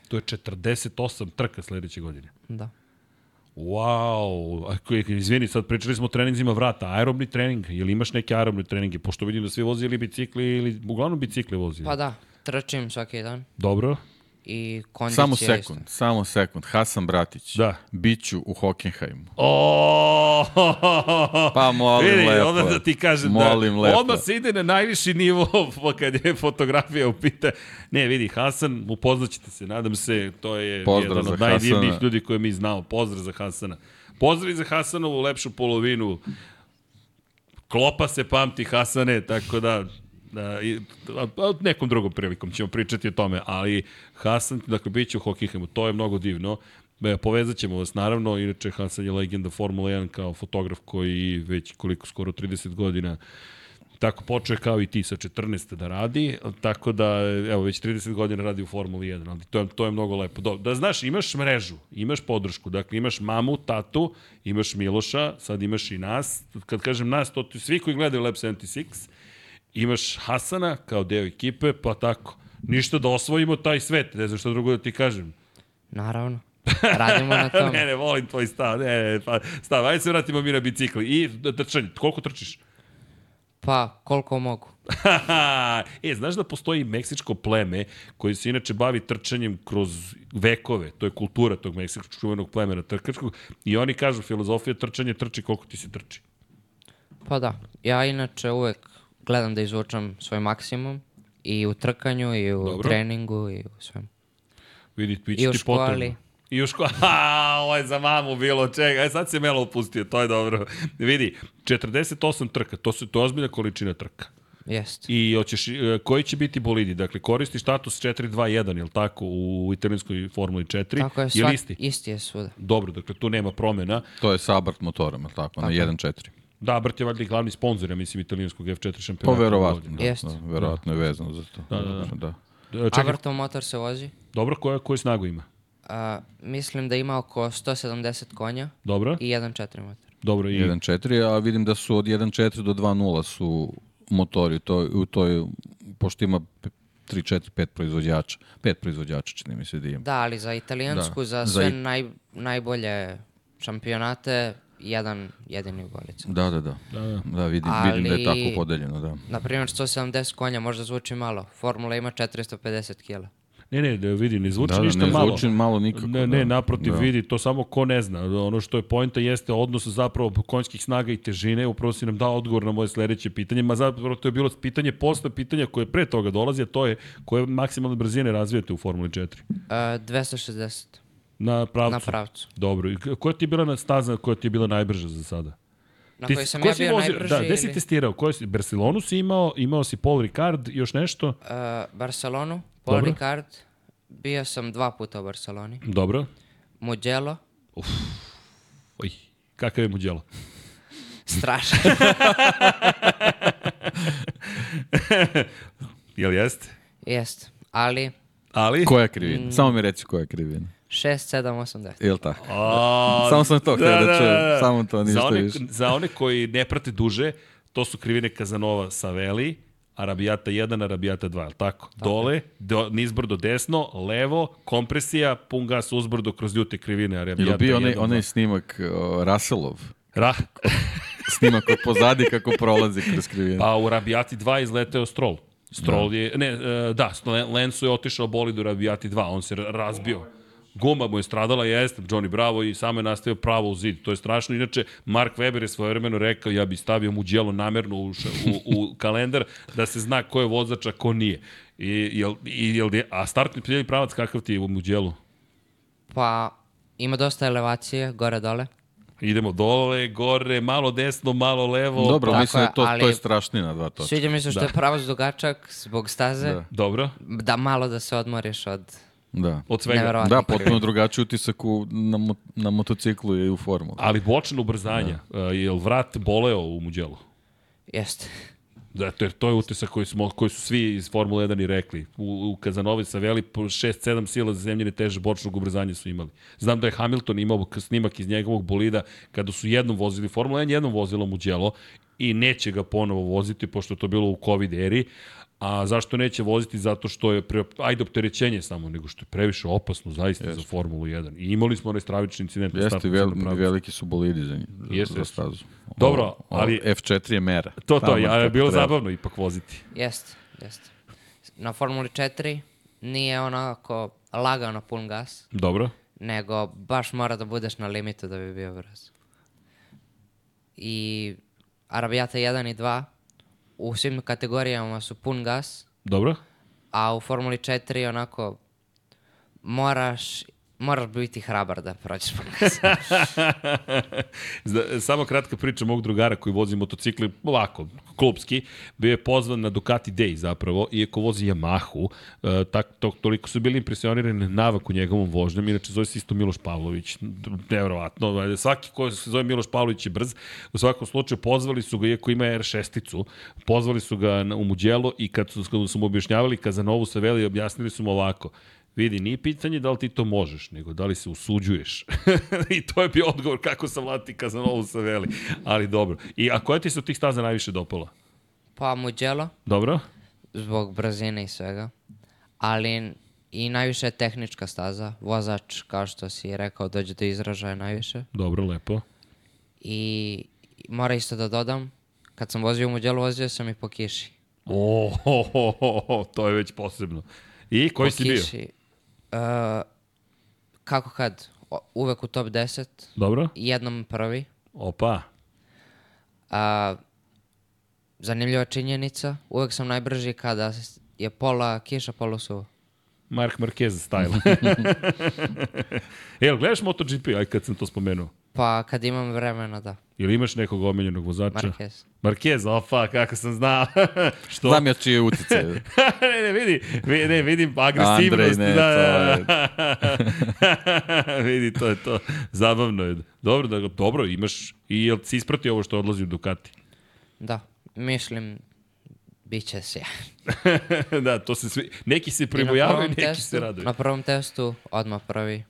[SPEAKER 2] To je 48 trka sledeće godine.
[SPEAKER 3] Da.
[SPEAKER 2] Wow, ako je, izvini, sad pričali smo o treninzima vrata, aerobni trening, ili imaš neke aerobne treninge, pošto vidim da svi vozi ili bicikli, ili uglavnom bicikli vozi.
[SPEAKER 3] Pa da, trčim svaki dan.
[SPEAKER 2] Dobro,
[SPEAKER 3] i kondicija
[SPEAKER 6] Samo
[SPEAKER 3] isto.
[SPEAKER 6] sekund, samo sekund. Hasan Bratić.
[SPEAKER 2] Da.
[SPEAKER 6] Biću u Hockenheimu.
[SPEAKER 2] O,
[SPEAKER 6] Pa molim
[SPEAKER 2] Vidi,
[SPEAKER 6] lepo.
[SPEAKER 2] onda da ti kažem
[SPEAKER 6] Molim
[SPEAKER 2] da
[SPEAKER 6] lepo.
[SPEAKER 2] odmah se ide na najviši nivo <laughs> pa kad je fotografija u pita. Ne, vidi, Hasan, upoznaćete se, nadam se, to je
[SPEAKER 6] Pozdrav
[SPEAKER 2] jedan od najdivnijih ljudi koje mi znamo. Pozdrav za Hasana. Pozdrav za Hasanovu lepšu polovinu. Klopa se pamti Hasane, tako da da, i, nekom drugom prilikom ćemo pričati o tome, ali Hasan, dakle, bit će u Hokihemu, to je mnogo divno. E, povezat ćemo vas naravno, inače Hasan je legenda Formula 1 kao fotograf koji već koliko skoro 30 godina tako počeo kao i ti sa 14 da radi, tako da evo već 30 godina radi u Formuli 1, ali to je, to je mnogo lepo. Do, da znaš, imaš mrežu, imaš podršku, dakle imaš mamu, tatu, imaš Miloša, sad imaš i nas, kad kažem nas, to ti svi koji gledaju Lab 76, imaš Hasana kao deo ekipe, pa tako. Ništa da osvojimo taj svet, ne znam što drugo da ti kažem.
[SPEAKER 3] Naravno. Radimo na <laughs> tome.
[SPEAKER 2] ne, ne, volim tvoj stav, ne, ne, pa, stav, ajde se vratimo mi na bicikli. I trčanje, koliko trčiš?
[SPEAKER 3] Pa, koliko mogu. <laughs>
[SPEAKER 2] e, znaš da postoji meksičko pleme koji se inače bavi trčanjem kroz vekove, to je kultura tog meksičkog čuvenog plemena trkačkog i oni kažu filozofija trčanja trči koliko ti se trči.
[SPEAKER 3] Pa da, ja inače uvek gledam da izvučem svoj maksimum i u trkanju, i u
[SPEAKER 2] Dobro.
[SPEAKER 3] treningu, i u svemu.
[SPEAKER 2] Vidi, bit
[SPEAKER 3] I
[SPEAKER 2] će
[SPEAKER 3] u
[SPEAKER 2] ti
[SPEAKER 3] školi.
[SPEAKER 2] potrebno. I u školi. <laughs> Ha, ovo je za mamu bilo čega. E, sad se Melo opustio, to je dobro. Vidi, 48 trka, to, su, to je ozbiljna količina trka.
[SPEAKER 3] Jest.
[SPEAKER 2] I hoćeš, e, koji će biti bolidi? Dakle, koristiš status 4-2-1, je li tako, u italijanskoj Formuli 4?
[SPEAKER 3] Tako je,
[SPEAKER 2] Je
[SPEAKER 3] svak,
[SPEAKER 2] isti?
[SPEAKER 3] isti je svuda.
[SPEAKER 2] Dobro, dakle, tu nema promena.
[SPEAKER 6] To je sa Abarth motorom, je li tako, na 1.4.
[SPEAKER 2] Da, Brt je valjda i glavni sponsor, ja mislim, italijanskog F4
[SPEAKER 6] Pa
[SPEAKER 2] šampionata.
[SPEAKER 6] verovatno, da,
[SPEAKER 3] Jest.
[SPEAKER 6] da, verovatno je vezano za to.
[SPEAKER 2] Da, da, da.
[SPEAKER 6] da.
[SPEAKER 2] E, Čekaj,
[SPEAKER 3] Abartov motor se vozi.
[SPEAKER 2] dobro, koja, koju snagu ima?
[SPEAKER 3] A, mislim da ima oko 170 konja
[SPEAKER 2] Dobro,
[SPEAKER 3] i 1.4 motor.
[SPEAKER 2] dobro. I,
[SPEAKER 6] 1.4, a vidim da su od 1.4 do 2.0 su motori, to, u toj, pošto ima 3, 4, 5 proizvođača, 5 proizvođača čini mi se da ima.
[SPEAKER 3] Da, ali za italijansku,
[SPEAKER 6] Da.
[SPEAKER 3] za
[SPEAKER 6] Za
[SPEAKER 3] sve
[SPEAKER 6] it-
[SPEAKER 3] naj, najbolje šampionate, jedan jedini ugolica.
[SPEAKER 6] Da, da, da.
[SPEAKER 2] Da, da.
[SPEAKER 6] Da, vidim, vidim da je
[SPEAKER 3] Ali-
[SPEAKER 6] tako podeljeno, da.
[SPEAKER 3] Naprimjer, 170 konja možda zvuči malo. Formula ima 450 kila.
[SPEAKER 2] Ne, ne, da vidi, ne zvuči
[SPEAKER 6] Da, da,
[SPEAKER 2] ništa
[SPEAKER 6] ne
[SPEAKER 2] malo.
[SPEAKER 6] zvuči malo nikako,
[SPEAKER 2] Ne, ne,
[SPEAKER 6] da.
[SPEAKER 2] naprotiv,
[SPEAKER 6] Da.
[SPEAKER 2] vidi, to samo ko ne zna. Ono što je pojenta jeste odnos zapravo konjskih snaga i težine. Upravo si nam dao odgovor na moje sledeće pitanje. Ma zapravo to je bilo pitanje posle pitanja koje pre toga dolazi, a to je koje maksimalne brzine razvijate u Formuli 4?
[SPEAKER 3] Uh, 260
[SPEAKER 2] Na pravcu?
[SPEAKER 3] na pravcu.
[SPEAKER 2] Dobro. I koja ti je bila na staza koja ti je bila najbrža za sada?
[SPEAKER 3] Na
[SPEAKER 2] Ti
[SPEAKER 3] kojoj sam
[SPEAKER 2] ko
[SPEAKER 3] ja bio najbrži
[SPEAKER 2] Da, gde si testirao? Koje si, Barcelonu si imao, imao si Paul Ricard, još nešto?
[SPEAKER 3] Uh, Barcelonu, Paul
[SPEAKER 2] Dobro.
[SPEAKER 3] Ricard, bio sam dva puta u Barceloni.
[SPEAKER 2] Dobro.
[SPEAKER 3] Mugello,
[SPEAKER 2] Oj, kakav je Mugello? <laughs>
[SPEAKER 3] strašno. <laughs>
[SPEAKER 2] Jel jeste?
[SPEAKER 3] Jest, ali
[SPEAKER 2] Ali?
[SPEAKER 6] Koja je krivina? Samo mi reci koja je krivina.
[SPEAKER 3] 6, 7, 8, 10.
[SPEAKER 6] Je li tako?
[SPEAKER 2] A, <laughs>
[SPEAKER 6] Samo sam to htio da čujem, samo to, ništa
[SPEAKER 2] za one,
[SPEAKER 6] više.
[SPEAKER 2] Za one koji ne prate duže, to su krivine Kazanova Saveli, Arabijata 1, Arabijata 2, je tako? Dole, do, nizbrdo desno, levo, kompresija, pun gas uzbrdo kroz ljute krivine, Arabijata
[SPEAKER 6] li bio
[SPEAKER 2] 1,
[SPEAKER 6] onaj,
[SPEAKER 2] 2.
[SPEAKER 6] onaj snimak uh, Russellov?
[SPEAKER 2] Ra, <laughs>
[SPEAKER 6] Snimak od pozadi kako prolazi kroz krivinu.
[SPEAKER 2] pa u Arabijati 2 izleteo Stroll. Stroll je, ne, e, da, Lensu je otišao bolid u Arabijati 2, on se ra- razbio. Guma mu je stradala, jeste, Johnny Bravo i samo je nastavio pravo u zid. To je strašno. Inače, Mark Weber je svojevremeno rekao, ja bi stavio mu djelo namerno u, u, u kalendar da se zna ko je vozač, a ko nije. I, jel, i, jel, a startni ciljni pravac kakav ti je u Muđelu?
[SPEAKER 3] Pa ima dosta elevacije, gore-dole.
[SPEAKER 2] Idemo dole, gore, malo desno, malo levo.
[SPEAKER 6] Dobro,
[SPEAKER 3] Tako
[SPEAKER 6] mislim da
[SPEAKER 3] je,
[SPEAKER 6] to, to
[SPEAKER 3] ali-
[SPEAKER 6] je strašnije na dva točka.
[SPEAKER 3] Sviđa mi se što
[SPEAKER 2] Da.
[SPEAKER 3] je pravac dugačak zbog staze,
[SPEAKER 6] Da.
[SPEAKER 3] da.
[SPEAKER 2] Dobro,
[SPEAKER 3] malo da se odmoriš od
[SPEAKER 6] Da.
[SPEAKER 2] od svega.
[SPEAKER 6] Da, potpuno drugačiji utisak u, na, mo, na motociklu i u formuli.
[SPEAKER 2] Ali bočno ubrzanja. Da. je li vrat boleo u Muđelu?
[SPEAKER 3] Jeste.
[SPEAKER 2] Zato jer to je utisak koji, smo, koji su svi iz Formule 1 i rekli. U, u Kazanovi sa veli po 6-7 sila za zemljene teže bočnog ubrzanja su imali. Znam da je Hamilton imao snimak iz njegovog bolida kada su jednom vozili Formula 1, jednom vozilo Mugello i neće ga ponovo voziti pošto je to bilo u COVID eri. A zašto neće voziti? Zato što je, pre, ajde opterećenje samo, nego što je previše opasno zaista yes. za Formulu 1. I imali smo onaj stravični incident.
[SPEAKER 6] Jeste, vel, veliki su bolidi za,
[SPEAKER 2] Jeste,
[SPEAKER 6] za
[SPEAKER 2] jeste.
[SPEAKER 6] stazu.
[SPEAKER 2] Dobro,
[SPEAKER 6] Ovo-
[SPEAKER 2] ali-
[SPEAKER 6] ovo F4 je mera.
[SPEAKER 2] To, to, ja, je bilo
[SPEAKER 6] treba.
[SPEAKER 2] zabavno ipak voziti.
[SPEAKER 3] Jeste, jeste. Na Formuli 4 nije onako lagano pun gas,
[SPEAKER 2] Dobro.
[SPEAKER 3] nego baš mora da budeš na limitu da bi bio brz. I Arabijata 1 i 2 u svim kategorijama su pun gas,
[SPEAKER 2] Dobro.
[SPEAKER 3] a u Formuli 4 onako moraš, moraš biti hrabar da prođeš gas. <laughs>
[SPEAKER 2] Zna- Samo kratka priča mog drugara koji vozi motocikli ovako, klubski, bio je pozvan na Ducati Day zapravo, iako vozi Yamahu, e, tak, to, toliko su bili impresionirani na navak u njegovom vožnjem, inače zove se isto Miloš Pavlović, nevjerovatno, ajde, svaki ko se zove Miloš Pavlović je brz, u svakom slučaju pozvali su ga, iako ima R6-icu, pozvali su ga u Muđelo i kad su, kad su mu objašnjavali Kazanovu sa Veli, objasnili su mu ovako, Vidi, nije pitanje da li ti to možeš, nego da li se usuđuješ. <laughs> I to je bio odgovor kako sam vladati Kazanovu sa Veli. Ali dobro. I a koja ti se od tih staza najviše dopala?
[SPEAKER 3] pa Mugello,
[SPEAKER 2] Dobro?
[SPEAKER 3] zbog brzine i svega, ali i najviše je tehnička staza. Vozač, kao što si rekao, dođe do izražaja najviše.
[SPEAKER 2] Dobro, lepo.
[SPEAKER 3] I mora isto da dodam, kad sam vozio u Mugello, vozio sam i po kiši.
[SPEAKER 2] O, ho, ho, ho, to je već posebno. I koji
[SPEAKER 3] po
[SPEAKER 2] si bio?
[SPEAKER 3] Uh, kako kad? O, uvek u top 10,
[SPEAKER 2] Dobro?
[SPEAKER 3] jednom prvi.
[SPEAKER 2] Opa.
[SPEAKER 3] A, zanimljiva činjenica, uvek sam najbrži kada je pola kiša, pola suvo.
[SPEAKER 2] Mark Marquez style. <laughs> <laughs> Jel, gledaš MotoGP, aj kad sam to spomenuo?
[SPEAKER 3] Pa kad imam vremena, da.
[SPEAKER 2] Ili imaš nekog omiljenog vozača?
[SPEAKER 3] Marquez.
[SPEAKER 2] Marquez, opa, kako sam znao. <laughs> Što?
[SPEAKER 6] Znam ja čije utice. <laughs>
[SPEAKER 2] ne, ne, vidi, vidi, ne, vidim agresivnost.
[SPEAKER 6] Andrej, ne,
[SPEAKER 2] da,
[SPEAKER 6] to
[SPEAKER 2] da. <laughs> vidi, to je to. Zabavno je. Dobro, da, dobro, imaš, i jel si isprati ovo što odlazi u Ducati?
[SPEAKER 3] Da, mislim, bit će se.
[SPEAKER 2] da, to se svi, neki se pribojavaju, neki
[SPEAKER 3] testu-
[SPEAKER 2] se raduju.
[SPEAKER 3] Na prvom testu odmah prvi.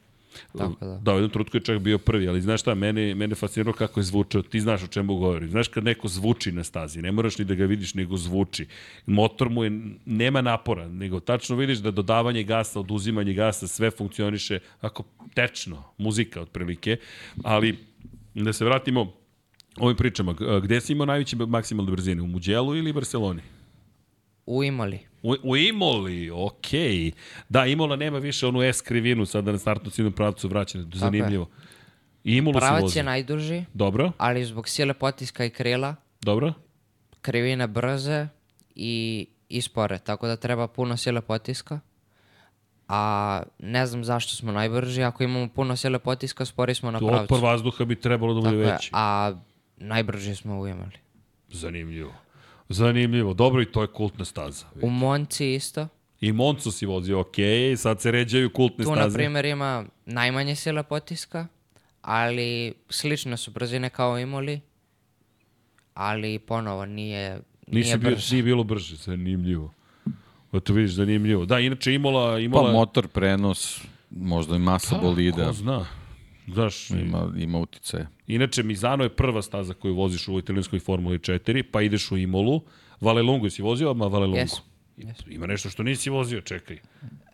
[SPEAKER 3] Tako da.
[SPEAKER 2] Da, u jednom trutku je čak bio prvi, ali znaš šta, mene, mene fasciniralo kako je zvučao, ti znaš o čemu govorim. Znaš kad neko zvuči na stazi, ne moraš ni da ga vidiš, nego zvuči. Motor mu je, nema napora, nego tačno vidiš da dodavanje gasa, oduzimanje gasa, sve funkcioniše ako tečno, muzika otprilike, ali da se vratimo ovim pričama, gde si imao najveće maksimalne brzine, u Muđelu ili Barceloni?
[SPEAKER 3] U Imoli.
[SPEAKER 2] U, u Imoli, okej. Da, Imola nema više onu S krivinu sada na startnu ciljnom pravcu vraćene. Zanimljivo. I Imolu se
[SPEAKER 3] Pravac
[SPEAKER 2] vozi.
[SPEAKER 3] je najduži,
[SPEAKER 2] Dobro,
[SPEAKER 3] ali zbog sile potiska i krila,
[SPEAKER 2] dobro.
[SPEAKER 3] krivine brze i, i spore, tako da treba puno sile potiska. A ne znam zašto smo najbrži, ako imamo puno sile potiska, spori smo na pravcu.
[SPEAKER 2] otpor vazduha bi trebalo da bude veći.
[SPEAKER 3] a najbrži smo u Imoli.
[SPEAKER 2] Zanimljivo. Zanimljivo. Dobro, i to je kultna staza.
[SPEAKER 3] U Monci isto.
[SPEAKER 2] I Moncu si vozio, okej, sad se ređaju kultne
[SPEAKER 3] Tu, na
[SPEAKER 2] staze.
[SPEAKER 3] primjer, ima najmanje sile potiska, ali slične su brzine kao u Imoli, ali ponovo nije,
[SPEAKER 2] Nisi
[SPEAKER 3] nije
[SPEAKER 2] bio,
[SPEAKER 3] brže.
[SPEAKER 2] nije bilo brže, zanimljivo. Eto vidiš, zanimljivo. Da, inače Imola...
[SPEAKER 6] Pa
[SPEAKER 2] Imola
[SPEAKER 6] motor, prenos, možda i masa bolida.
[SPEAKER 2] Ko zna. Znaš,
[SPEAKER 6] Ima, ima utice.
[SPEAKER 2] Inače, Mizano je prva staza koju voziš u italijanskoj Formuli 4, pa ideš u Imolu. Valelungu si vozio, ma Valelungu.
[SPEAKER 3] Jesam,
[SPEAKER 2] Ima nešto što nisi vozio, čekaj.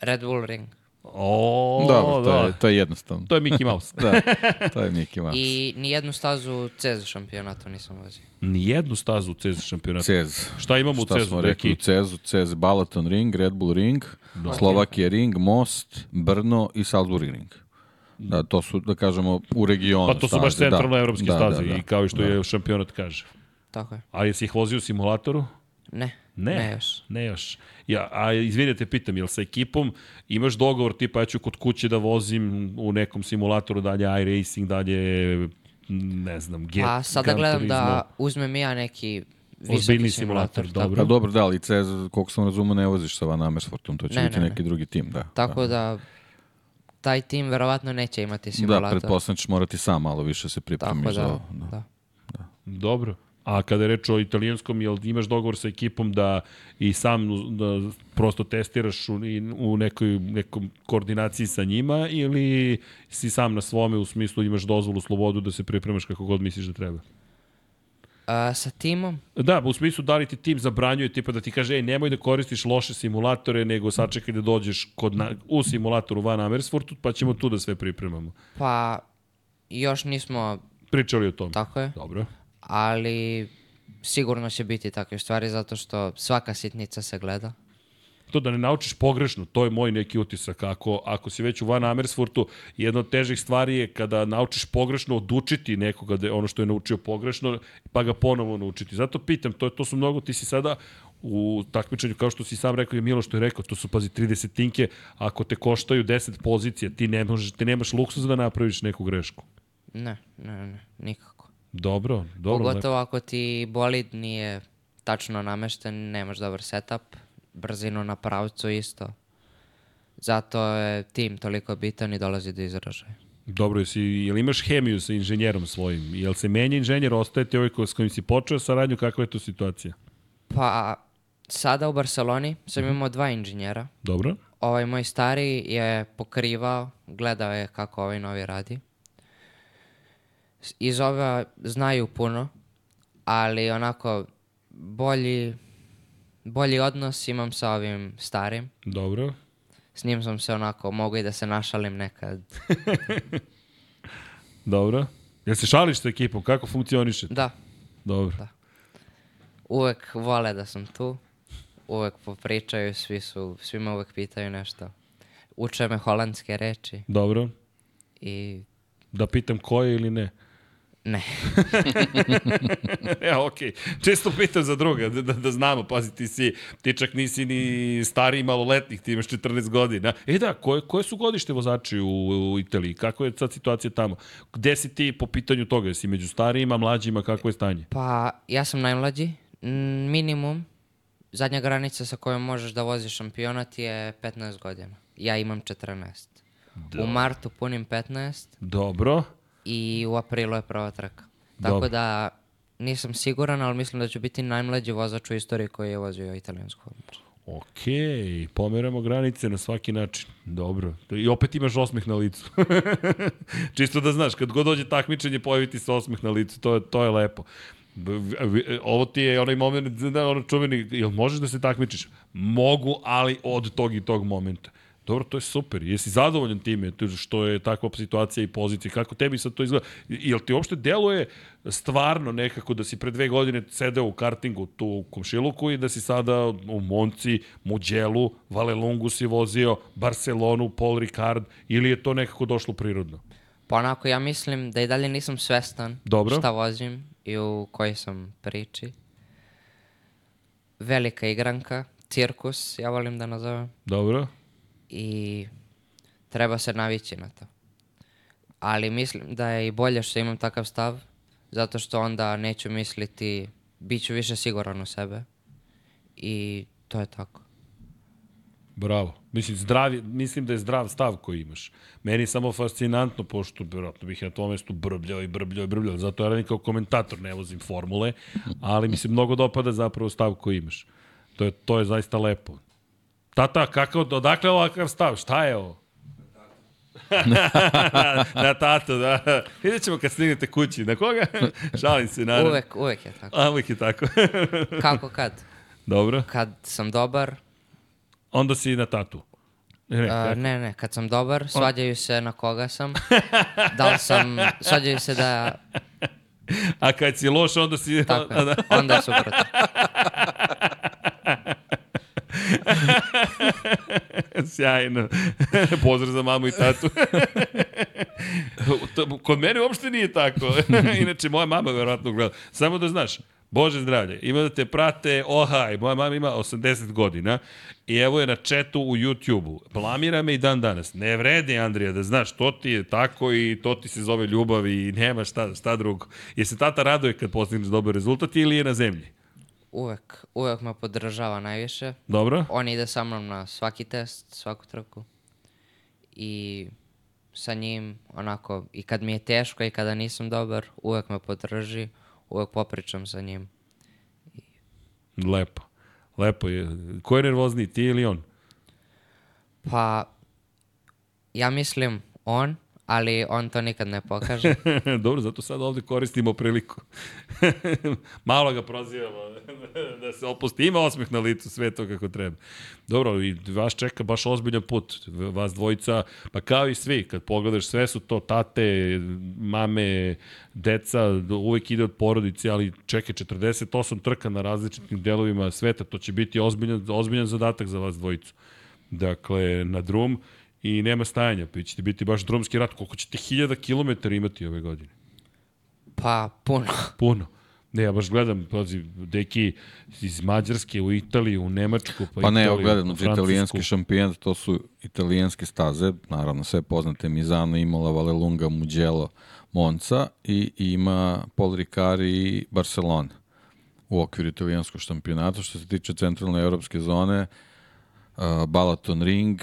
[SPEAKER 3] Red Bull Ring.
[SPEAKER 2] O,
[SPEAKER 6] Dobro, to,
[SPEAKER 2] da.
[SPEAKER 6] je, to je jednostavno.
[SPEAKER 2] To je Mickey Mouse. <laughs>
[SPEAKER 6] Da, to je Mickey Mouse.
[SPEAKER 3] I nijednu stazu CEZ šampionatu nisam vozio.
[SPEAKER 2] Nijednu stazu u CES šampionatu.
[SPEAKER 6] Cez.
[SPEAKER 2] Šta imamo u
[SPEAKER 6] Šta
[SPEAKER 2] CES-u,
[SPEAKER 6] smo rekli u? Cezu? Cez Balaton Ring, Red Bull Ring, Slovakija Ring, Most, Brno i Salzburg Ring. Da, to su, da kažemo, u regionu
[SPEAKER 2] Pa to su baš
[SPEAKER 6] staze,
[SPEAKER 2] centralno evropske
[SPEAKER 6] da,
[SPEAKER 2] staze
[SPEAKER 6] da, da,
[SPEAKER 2] i kao i što je šampionat kaže.
[SPEAKER 3] Tako je.
[SPEAKER 2] A jesi ih vozio u simulatoru?
[SPEAKER 3] Ne.
[SPEAKER 2] Ne,
[SPEAKER 3] Ne još.
[SPEAKER 2] Ne još. Ja, a izvinite, pitam, jel sa ekipom imaš dogovor tipa ja ću kod kuće da vozim u nekom simulatoru dalje iRacing, dalje ne znam, Get,
[SPEAKER 3] Pa sada
[SPEAKER 2] Gran
[SPEAKER 3] gledam da uzmem ja neki
[SPEAKER 2] Ozbiljni
[SPEAKER 3] visoki
[SPEAKER 2] simulator,
[SPEAKER 3] simulator.
[SPEAKER 2] dobro.
[SPEAKER 6] Pa dobro, da, ali CZ, koliko sam razumio, ne voziš sa Van Amersfoortom, to će
[SPEAKER 3] Ne,
[SPEAKER 6] biti
[SPEAKER 3] ne, ne.
[SPEAKER 6] neki drugi tim, da.
[SPEAKER 3] Tako da taj tim verovatno neće imati
[SPEAKER 6] Da,
[SPEAKER 3] simulator.
[SPEAKER 6] da pretpostavljam ćeš morati sam malo više se pripremiš
[SPEAKER 3] Tako
[SPEAKER 6] za
[SPEAKER 3] da,
[SPEAKER 6] ovo. Da.
[SPEAKER 3] da.
[SPEAKER 2] Dobro. A kada je reč o italijanskom, jel imaš dogovor sa ekipom da i sam da prosto testiraš u, i u nekoj, nekom koordinaciji sa njima ili si sam na svome u smislu imaš dozvolu, slobodu da se pripremaš kako god misliš da treba?
[SPEAKER 3] A, sa timom?
[SPEAKER 2] Da, u smislu da li ti tim zabranjuje tipa da ti kaže ej, nemoj da koristiš loše simulatore, nego sačekaj da dođeš kod na, u simulatoru van Amersfoortu, pa ćemo tu da sve pripremamo.
[SPEAKER 3] Pa još nismo,
[SPEAKER 2] Pričali o tome.
[SPEAKER 3] tako je,
[SPEAKER 2] Dobro.
[SPEAKER 3] ali sigurno će biti takve stvari zato što svaka sitnica se gleda.
[SPEAKER 2] To da ne naučiš pogrešno, to je moj neki utisak. Ako, ako si već u Van Amersfoortu, jedna od težih stvari je kada naučiš pogrešno odučiti nekoga da ono što je naučio pogrešno, pa ga ponovo naučiti. Zato pitam, to, to su mnogo, ti si sada u takmičenju, kao što si sam rekao i Milo što je rekao, to su, pazi, 30 tinke, ako te koštaju 10 pozicija, ti, ne možeš, ti nemaš luksus da napraviš neku grešku.
[SPEAKER 3] Ne, ne, ne, nikako.
[SPEAKER 2] Dobro, dobro.
[SPEAKER 3] Pogotovo ako ti bolid nije tačno namešten, nemaš dobar setup, brzinu na pravcu isto. Zato je tim toliko bitan i dolazi do izražaja.
[SPEAKER 2] Dobro, jesi, jel imaš hemiju sa inženjerom svojim? Jel se menja inženjer, ostaje ti ovaj s kojim si počeo saradnju, kakva je to situacija?
[SPEAKER 3] Pa, sada u Barceloni sam imao dva inženjera.
[SPEAKER 2] Dobro?
[SPEAKER 3] Ovaj moj stari je pokrivao, gledao je kako ovaj novi radi. Iz ova znaju puno, ali onako bolji, bolji odnos imam sa ovim starim.
[SPEAKER 2] Dobro.
[SPEAKER 3] S njim sam se onako, mogu i da se našalim nekad. <laughs>
[SPEAKER 2] Dobro. Jel se šališ sa ekipom? Kako funkcioniše?
[SPEAKER 3] Da,
[SPEAKER 2] Dobro.
[SPEAKER 3] Da. uvek vole da sam tu. Uvek popričaju, svi su, svi me uvek pitaju nešto. Uče me holandske reči
[SPEAKER 2] Dobro.
[SPEAKER 3] i
[SPEAKER 2] Da pitam ko je ili ne?
[SPEAKER 3] Ne.
[SPEAKER 2] ja, <laughs> okej. Čisto pitam za druga, da, da, da znamo. Pazi, ti si, ti čak nisi ni stariji maloletnik, ti imaš 14 godina. E da, koje, koje su godište vozači u, u Italiji? Kako je sad situacija tamo? Gde si ti po pitanju toga? Jesi među starijima, mlađima, kako je stanje?
[SPEAKER 3] Pa, ja sam najmlađi. Minimum, zadnja granica sa kojom možeš da voziš šampionat je 15 godina. Ja imam 14. U martu punim 15
[SPEAKER 2] Dobro.
[SPEAKER 3] I u aprilu je prva trka. Tako
[SPEAKER 2] Dobro.
[SPEAKER 3] da nisam siguran, ali mislim da ću biti najmlađi vozač u istoriji koji je vozio italijansku formulu.
[SPEAKER 2] Okej, pomeramo granice na svaki način. Dobro. I opet imaš osmeh na licu. <laughs> Čisto da znaš, kad god dođe takmičenje, pojaviti se osmeh na licu, to je, to je lepo. Ovo ti je onaj moment, da, ono čuveni, jel možeš da se takmičiš? Mogu, ali od tog i tog momenta. Dobro, to je super. Jesi zadovoljan time što je takva situacija i pozicija? Kako tebi sad to izgleda? Jel ti uopšte deluje stvarno nekako da si pre dve godine sedeo u kartingu tu u Komšiluku i da si sada u Monci, Muđelu, Valelungu si vozio, Barcelonu, Paul Ricard ili je to nekako došlo prirodno?
[SPEAKER 3] Pa onako, ja mislim da i dalje nisam svestan
[SPEAKER 2] Dobro.
[SPEAKER 3] šta vozim i u kojoj sam priči. Velika igranka, cirkus, ja volim da nazovem.
[SPEAKER 2] Dobro?
[SPEAKER 3] I treba se navići na to. Ali mislim da je i bolje što imam takav stav, zato što onda neću misliti, bit ću više siguran u sebe i to je tako.
[SPEAKER 2] Bravo. Mislim, zdravi, mislim da je zdrav stav koji imaš. Meni je samo fascinantno, pošto vjerojatno bih na tom mestu brbljao i brbljao i brbljao. Zato ja radim kao komentator, ne vozim formule, ali mi se mnogo dopada zapravo stav koji imaš. To je, to je zaista lepo. Tata, kakav, odakle ovakav stav? Šta je ovo? <laughs> na tatu, da. Vidjet ćemo kad stignete kući. Na koga? <laughs> Šalim se, naravno.
[SPEAKER 3] Uvek, uvek je tako.
[SPEAKER 2] A, uvek je tako. <laughs>
[SPEAKER 3] Kako kad?
[SPEAKER 2] Dobro.
[SPEAKER 3] Kad sam dobar,
[SPEAKER 2] Onda si na tatu. Ne, ne,
[SPEAKER 3] a,
[SPEAKER 2] kako?
[SPEAKER 3] ne, ne, kad sam dobar, svađaju se na koga sam. Da li sam, svađaju se da,
[SPEAKER 2] A kad si loš, onda si...
[SPEAKER 3] tako
[SPEAKER 2] a, da.
[SPEAKER 3] je, onda je suprotno. <laughs>
[SPEAKER 2] Sjajno. <laughs> Pozdrav za mamu i tatu. <laughs> Kod mene uopšte nije tako. Inače, moja mama verovatno gleda. Samo da znaš, Bože zdravlje, ima da te prate, ohaj, moja mama ima 80 godina i evo je na četu u YouTube-u. Blamira me i dan danas. Ne vredi, Andrija, da znaš, to ti je tako i to ti se zove ljubav i nema šta, šta drugo. Je se tata raduje kad postigneš dobar rezultat ili je na zemlji?
[SPEAKER 3] Uvek, uvek me podržava najviše.
[SPEAKER 2] Dobro?
[SPEAKER 3] On ide sa mnom na svaki test, svaku trku. I sa njim, onako, i kad mi je teško i kada nisam dobar, uvek me podrži, uvek popričam sa njim.
[SPEAKER 2] Lepo. Lepo je. Ko je nervozniji, ti ili on?
[SPEAKER 3] Pa, ja mislim on, ali on to nikad ne pokaže. <laughs>
[SPEAKER 2] Dobro, zato sad ovde koristimo priliku. <laughs> Malo ga prozivamo <laughs> da se opusti. Ima osmeh na licu, sve to kako treba. Dobro, i vas čeka baš ozbiljan put. Vas dvojica, pa kao i svi, kad pogledaš, sve su to tate, mame, deca, uvek ide od porodice, ali čeka 48 trka na različitim delovima sveta. To će biti ozbiljan, ozbiljan zadatak za vas dvojicu. Dakle, na drum i nema stajanja, pa ćete biti baš drumski rat. Koliko ćete hiljada kilometara imati ove godine?
[SPEAKER 3] Pa, puno.
[SPEAKER 2] Puno. Ne, ja baš gledam, pazi, deki iz Mađarske u Italiju, u Nemačku, pa,
[SPEAKER 6] Pa ne,
[SPEAKER 2] Italiju,
[SPEAKER 6] gledam,
[SPEAKER 2] u
[SPEAKER 6] znači italijanski šampionat, to su italijanske staze, naravno sve poznate, Mizano, Imola, Valelunga, Mugello, Monza i ima Paul Ricari i Barcelona u okviru italijanskog šampionata. Što se tiče centralne evropske zone, uh, Balaton Ring,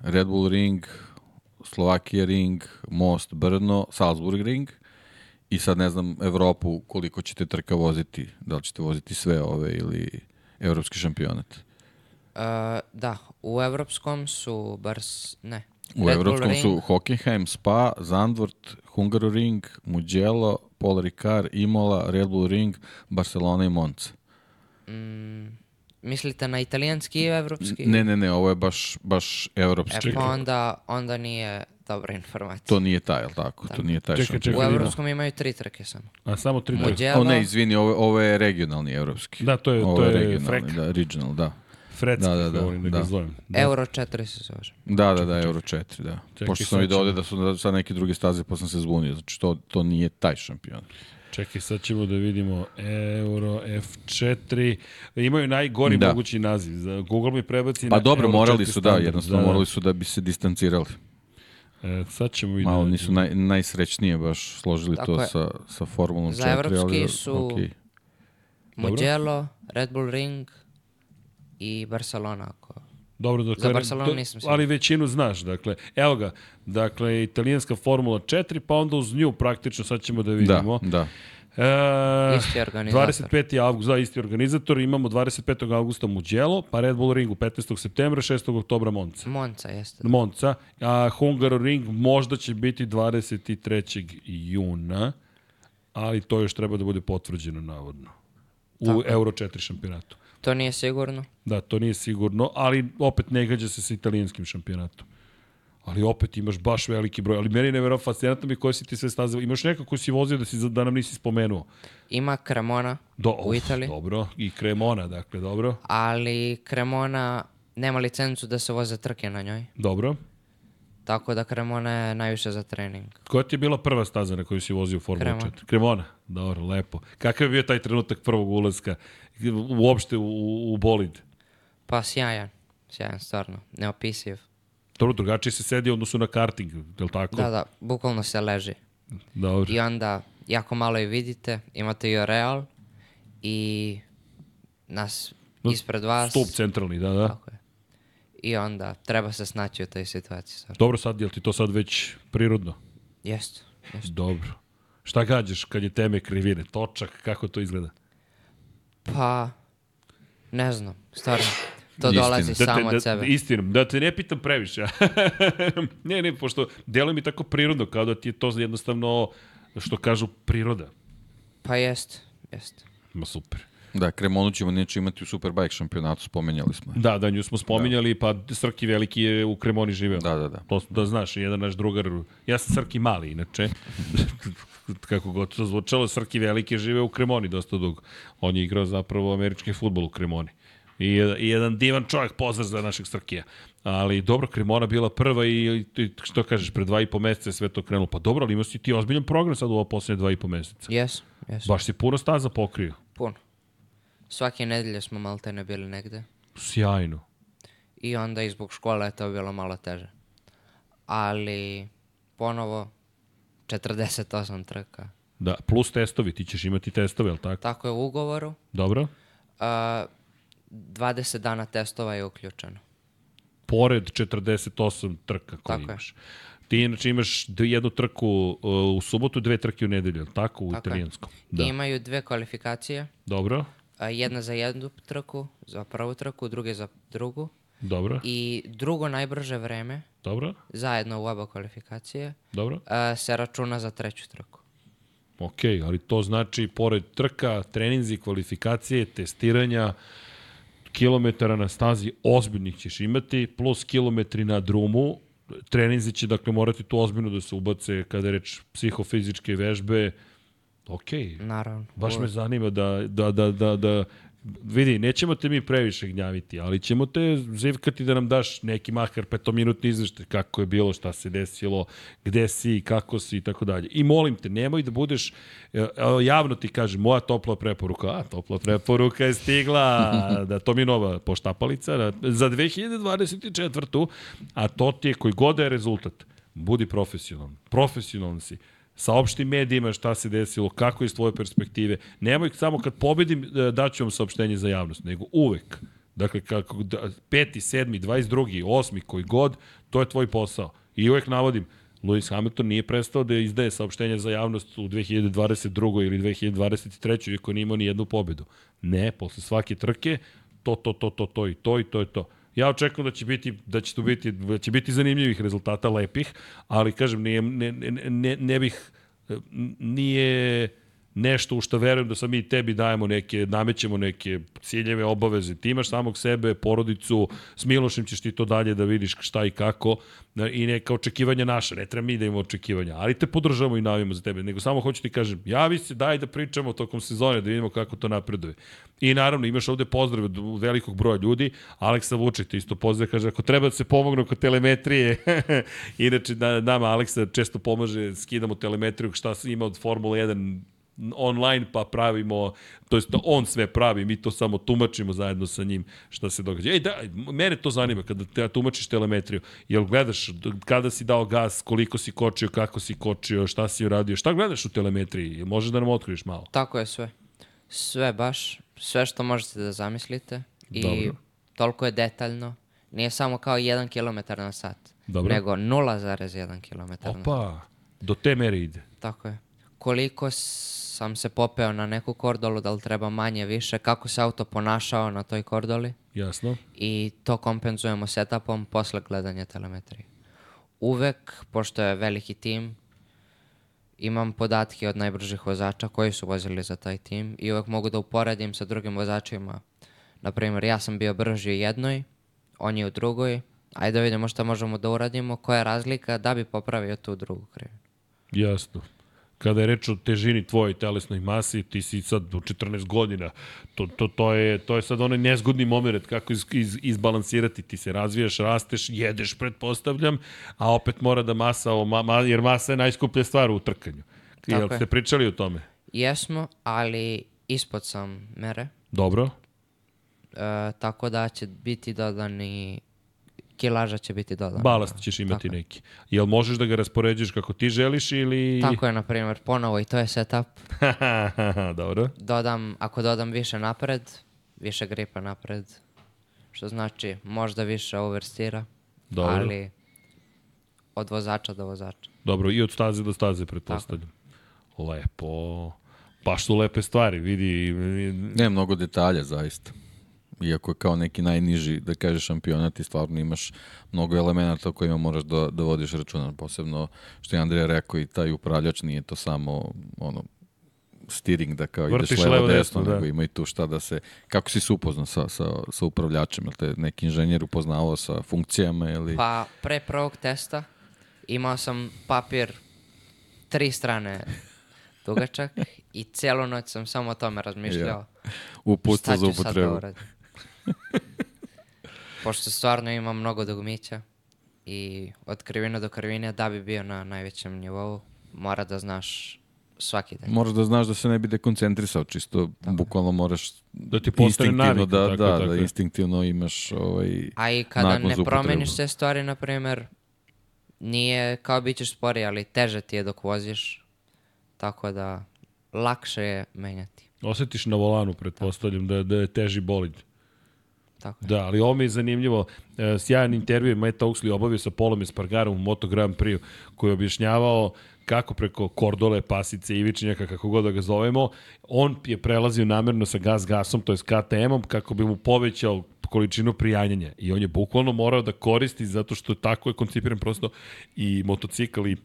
[SPEAKER 6] Red Bull Ring, Slovakija Ring, Most Brno, Salzburg Ring i sad ne znam Evropu koliko ćete trka voziti, da li ćete voziti sve ove ili evropski šampionat.
[SPEAKER 3] Uh, da, u evropskom su Bars... Ne.
[SPEAKER 6] U
[SPEAKER 3] Red Bull
[SPEAKER 6] evropskom
[SPEAKER 3] Ring,
[SPEAKER 6] su Hockenheim, Spa, Zandvoort, Hungaroring, Mugello, Paul Ricard, Imola, Red Bull Ring, Barcelona i Monza.
[SPEAKER 3] Mm, mislite na italijanski i evropski?
[SPEAKER 6] Ne, ne, ne, ovo je baš, baš evropski.
[SPEAKER 3] E, pa onda, onda nije dobra informacija.
[SPEAKER 6] To nije taj, jel tako? To nije taj
[SPEAKER 2] Čekaj, čekaj.
[SPEAKER 3] U evropskom imaju tri trke samo.
[SPEAKER 2] A samo tri trke.
[SPEAKER 3] Mugello,
[SPEAKER 6] O ne, izvini, ovo, ovo je regionalni evropski.
[SPEAKER 2] Da, to je-
[SPEAKER 6] ovo
[SPEAKER 2] to je
[SPEAKER 6] regionalni,
[SPEAKER 2] frek.
[SPEAKER 6] Da, regional, da.
[SPEAKER 2] Fredski,
[SPEAKER 6] Da, da, da,
[SPEAKER 2] da,
[SPEAKER 6] da.
[SPEAKER 2] ga zovem. Da.
[SPEAKER 3] Euro 4 se zove.
[SPEAKER 6] Da, da, da, Euro 4, da.
[SPEAKER 2] Čekaj,
[SPEAKER 6] Pošto sam vidio ovde da su da sad neke druge staze, pa sam se zbunio. Znači, to, to nije taj šampion.
[SPEAKER 2] Čekaj, sad ćemo da vidimo Euro F4. Imaju najgori
[SPEAKER 6] Da.
[SPEAKER 2] mogući naziv. Google mi prebaci
[SPEAKER 6] Pa
[SPEAKER 2] na
[SPEAKER 6] dobro,
[SPEAKER 2] Euro
[SPEAKER 6] morali
[SPEAKER 2] 4
[SPEAKER 6] su, da,
[SPEAKER 2] standard.
[SPEAKER 6] jednostavno morali su da bi se distancirali.
[SPEAKER 2] E, sad ćemo vidjeti.
[SPEAKER 6] Malo nisu naj, najsrećnije baš složili
[SPEAKER 3] Tako
[SPEAKER 6] to
[SPEAKER 3] je.
[SPEAKER 6] sa, sa Formulom 4.
[SPEAKER 3] Za evropski
[SPEAKER 6] ali,
[SPEAKER 3] su-
[SPEAKER 6] okej.
[SPEAKER 3] Mugello, Red Bull Ring i Barcelona. Ako...
[SPEAKER 2] Dobro, dakle,
[SPEAKER 3] Za Barcelonu nisam siguran.
[SPEAKER 2] Ali većinu znaš, dakle. Evo ga, dakle, italijanska Formula 4, pa onda uz nju praktično, sad ćemo da
[SPEAKER 6] Da,
[SPEAKER 2] vidimo.
[SPEAKER 6] da.
[SPEAKER 2] E,
[SPEAKER 3] Isti organizator.
[SPEAKER 2] 25. avgust, da, isti organizator, imamo 25. augusta Mugello, pa Red Bull Ringu 15. septembra, 6. oktobra Monza.
[SPEAKER 3] Monca jeste.
[SPEAKER 2] Monza, a Hungaroring možda će biti 23. juna, ali to još treba da bude potvrđeno navodno. U
[SPEAKER 3] Tako.
[SPEAKER 2] Euro 4 šampionatu.
[SPEAKER 3] To nije sigurno.
[SPEAKER 2] Da, to nije sigurno, ali opet ne gađa se sa italijanskim šampionatom. Ali opet imaš baš veliki broj. Ali meni je nevjerojatno fascinantno mi koji si ti sve staze. Imaš neko koji si vozio da, si, da nam nisi spomenuo.
[SPEAKER 3] Ima Cremona,
[SPEAKER 2] Do,
[SPEAKER 3] U Italiji?
[SPEAKER 2] Dobro, i Cremona, dakle, dobro.
[SPEAKER 3] ali Cremona nema licencu da se voze trke na njoj.
[SPEAKER 2] Dobro.
[SPEAKER 3] Tako da Cremona je najviše za trening.
[SPEAKER 2] Koja ti je bila prva staza na koju si vozio u Formula
[SPEAKER 3] Cremona.
[SPEAKER 2] 4? Cremona. Dobro, lepo. Kakav je bio taj trenutak prvog ulaska uopšte u, u bolid?
[SPEAKER 3] Pa sjajan. Sjajan, stvarno. Neopisiv.
[SPEAKER 2] Dobro, drugačije se sedi odnosu na karting, je li tako?
[SPEAKER 3] Da, da, bukvalno se leži.
[SPEAKER 2] Dobro.
[SPEAKER 3] I onda jako malo i vidite. Imate i Real i nas ispred vas.
[SPEAKER 2] Stup centralni, da, da.
[SPEAKER 3] Tako je. I onda treba se snaći u toj situaciji. stvarno.
[SPEAKER 2] Dobro, sad, je li ti to sad već prirodno?
[SPEAKER 3] Jeste. jeste.
[SPEAKER 2] Dobro. Šta gađaš kad je teme krivine? Točak, kako to izgleda?
[SPEAKER 3] Pa, ne znam, stvarno. To
[SPEAKER 6] Istina.
[SPEAKER 3] dolazi
[SPEAKER 2] Da
[SPEAKER 3] samo
[SPEAKER 2] te,
[SPEAKER 3] od sebe.
[SPEAKER 2] Da, istinom, da te ne pitam previše. <laughs> ne, ne, pošto deluje mi tako prirodno, kao da ti je to jednostavno, što kažu, priroda.
[SPEAKER 3] Pa jest, jest.
[SPEAKER 2] Ma super.
[SPEAKER 6] Da, Cremonu ćemo neće imati u Superbike šampionatu, spomenjali smo.
[SPEAKER 2] Da, da, nju smo spominjali, pa Srki Veliki je u Kremoni živeo.
[SPEAKER 6] Da, da, da.
[SPEAKER 2] To, da znaš, jedan naš drugar, ja sam Srki Mali, inače, <laughs> kako god to zvučalo, Srki Veliki je živeo u Kremoni dosta dugo. On je igrao zapravo američki futbol u Kremoni. I, i jedan divan čovjek, pozdrav za našeg Srkija. Ali dobro, Kremona bila prva i, i što kažeš, pre dva i po meseca je sve to krenulo. Pa dobro, ali imao si ti ozbiljan program sad u ova posljednje dva i po meseca.
[SPEAKER 3] Jes, jes.
[SPEAKER 2] Baš si puno staza pokrio.
[SPEAKER 3] Puno. Svake nedelje smo malte ne bili negde.
[SPEAKER 2] Sjajno.
[SPEAKER 3] I onda i zbog škole je to bilo malo teže. Ali, ponovo, 48 trka.
[SPEAKER 2] Da, plus testovi, ti ćeš imati testove, jel tako?
[SPEAKER 3] Tako je u ugovoru.
[SPEAKER 2] Dobro.
[SPEAKER 3] A, 20 dana testova je uključeno.
[SPEAKER 2] Pored 48 trka koje
[SPEAKER 3] Tako je.
[SPEAKER 2] imaš. Ti inače imaš jednu trku uh, u subotu, dve trke u nedelju, tako? U
[SPEAKER 3] Tako je.
[SPEAKER 2] italijanskom.
[SPEAKER 3] Da.
[SPEAKER 2] Da.
[SPEAKER 3] Imaju dve kvalifikacije.
[SPEAKER 2] Dobro,
[SPEAKER 3] jedna za jednu trku, za prvu trku, druge za drugu.
[SPEAKER 2] dobro,
[SPEAKER 3] I drugo najbrže vreme,
[SPEAKER 2] dobro,
[SPEAKER 3] zajedno u oba kvalifikacije,
[SPEAKER 2] dobro.
[SPEAKER 3] a, se računa za treću trku.
[SPEAKER 2] Ok, ali to znači pored trka, treninzi, kvalifikacije, testiranja, kilometara na stazi ozbiljnih ćeš imati, plus kilometri na drumu, treninzi će dakle morati tu ozbiljno da se ubace kada je reč psihofizičke vežbe, ok,
[SPEAKER 3] Naravno.
[SPEAKER 2] baš me zanima da, da, da, da, da vidi, nećemo te mi previše gnjaviti, ali ćemo te zivkati da nam daš neki makar petominutni izveštaj kako je bilo, šta se desilo, gde si, kako si i tako dalje. I molim te, nemoj da budeš, e, javno ti kažem, moja topla preporuka, a topla preporuka je stigla, da to mi nova poštapalica, da, za 2024. A to ti je koji god da je rezultat, budi profesionalan. Profesionalan si saopšti medijima šta se desilo, kako iz tvoje perspektive. Nemoj samo kad pobedim e, daću vam saopštenje za javnost, nego uvek. Dakle, kako, da, peti, sedmi, 22. osmi, koji god, to je tvoj posao. I uvek navodim, Lewis Hamilton nije prestao da izdaje saopštenje za javnost u 2022. ili 2023. iako nije imao ni jednu pobedu. Ne, posle svake trke, to, to, to, to, to i to i to je to. Ja očekujem da će biti da će tu biti da će biti zanimljivih rezultata lepih, ali kažem nije ne, ne, ne, ne bih e, nije nešto u što verujem da sam mi tebi dajemo neke, namećemo neke ciljeve, obaveze. Ti imaš samog sebe, porodicu, s Milošem ćeš ti to dalje da vidiš šta i kako e, i neka očekivanja naša. Ne treba mi da imamo očekivanja, ali te podržavamo i navijamo za tebe. Nego samo hoću ti kažem, javi se, daj da pričamo tokom sezone, da vidimo kako to napreduje. I naravno, imaš ovde pozdrav od velikog broja ljudi. Aleksa Vučić isto pozdrav, kaže, ako treba da se pomogne oko telemetrije, <laughs> inače nama Aleksa često pomaže, skidamo telemetriju, šta ima od Formula 1 online pa pravimo, to jest on sve pravi, mi to samo tumačimo zajedno sa njim šta se događa. Ej, da, mene to zanima kada te tumačiš telemetriju. Jel gledaš kada si dao gas, koliko si kočio, kako si kočio, šta si uradio, šta gledaš u telemetriji? Jel Možeš da nam otkriješ malo?
[SPEAKER 3] Tako je sve. Sve baš, sve što možete da zamislite. I
[SPEAKER 2] Dobro.
[SPEAKER 3] toliko je detaljno. Nije samo kao 1 km na sat,
[SPEAKER 2] Dobro.
[SPEAKER 3] nego 0,1 km na sat.
[SPEAKER 2] Opa, do te mere ide.
[SPEAKER 3] Tako je. Koliko sam se popeo na neku kordolu, da li treba manje, više, kako se auto ponašao na toj kordoli
[SPEAKER 2] Jasno.
[SPEAKER 3] i to kompenzujemo setupom posle gledanja telemetrije. Uvek, pošto je veliki tim, imam podatke od najbržih vozača koji su vozili za taj tim i uvek mogu da uporedim sa drugim vozačima. Naprimjer, ja sam bio brži u jednoj, on je u drugoj, ajde da vidimo šta možemo da uradimo, koja je razlika da bi popravio tu drugu krivinu.
[SPEAKER 2] Jasno. Kada je reč o težini tvojoj telesnoj masi, ti si sad u 14 godina. To, to, to, je, to je sad onaj nezgodni moment kako iz, iz, izbalansirati. Ti se razvijaš, rasteš, jedeš, pretpostavljam, a opet mora da masa, o ma, jer masa je najskuplja stvar u trkanju. Jel
[SPEAKER 3] Tako je.
[SPEAKER 2] ste pričali o tome?
[SPEAKER 3] Jesmo, ali ispod sam mere,
[SPEAKER 2] Dobro.
[SPEAKER 3] e, tako da će biti dodani, kilaža će biti dodana.
[SPEAKER 2] Balast ćeš imati
[SPEAKER 3] Tako
[SPEAKER 2] neki. Jel možeš da ga raspoređuješ kako ti želiš ili...
[SPEAKER 3] Tako je, na primjer, ponovo i to je setup. <laughs>
[SPEAKER 2] Dobro.
[SPEAKER 3] Dodam, ako dodam više napred, više gripa napred, što znači možda više overstira,
[SPEAKER 2] Dobro.
[SPEAKER 3] ali od vozača do vozača.
[SPEAKER 2] Dobro, i od staze do staze, pretpostavljam. Lepo. Baš su lepe stvari, vidi.
[SPEAKER 6] Ne, mnogo detalja, zaista. Iako je kao neki najniži, da kažeš, šampionat, ti stvarno imaš mnogo elemenata o kojima moraš da, da vodiš računa. Posebno, što je Andrija rekao, i taj upravljač nije to samo ono, steering da kao
[SPEAKER 2] Vrtiš
[SPEAKER 6] ideš levo,
[SPEAKER 2] levo,
[SPEAKER 6] desno,
[SPEAKER 2] da.
[SPEAKER 6] nego ima i tu šta da se... Kako si se upoznao sa, sa, sa upravljačem? Jel te neki inženjer upoznavao sa funkcijama ili...
[SPEAKER 3] Pa pre prvog testa imao sam papir tri strane <laughs> dugačak i cijelu noć sam samo o tome razmišljao.
[SPEAKER 6] Uputstvo
[SPEAKER 3] Šta
[SPEAKER 6] za
[SPEAKER 3] ću sad da
[SPEAKER 6] upotrebu.
[SPEAKER 3] uradim? <laughs> Pošto stvarno ima mnogo dugmića i od krivine do krivine da bi bio na najvećem nivou mora da znaš svaki dan.
[SPEAKER 6] Moraš da znaš da se ne bi dekoncentrisao, čisto bukvalno moraš
[SPEAKER 2] Da ti postane
[SPEAKER 6] instinktivno
[SPEAKER 2] navika,
[SPEAKER 6] da,
[SPEAKER 2] tako,
[SPEAKER 6] da,
[SPEAKER 2] tako
[SPEAKER 6] da instinktivno imaš ovaj,
[SPEAKER 3] A i kada ne promeniš te stvari, na primjer, nije kao bit ćeš sporiji, ali teže ti je dok voziš. Tako da, lakše je menjati.
[SPEAKER 2] Osjetiš na volanu, pretpostavljam, da, da je teži bolid.
[SPEAKER 3] Tako je.
[SPEAKER 2] Da, ali ovo mi je zanimljivo. E, sjajan intervju je Matt Oaksley obavio sa Polom Espargarom u Moto Grand Prix koji je objašnjavao kako preko kordole, pasice, ivičnjaka, kako god da ga zovemo, on je prelazio namerno sa gas-gasom, to je KTM-om, kako bi mu povećao količinu prijanjanja. I on je bukvalno morao da koristi zato što tako je koncipiran prosto i motocikl i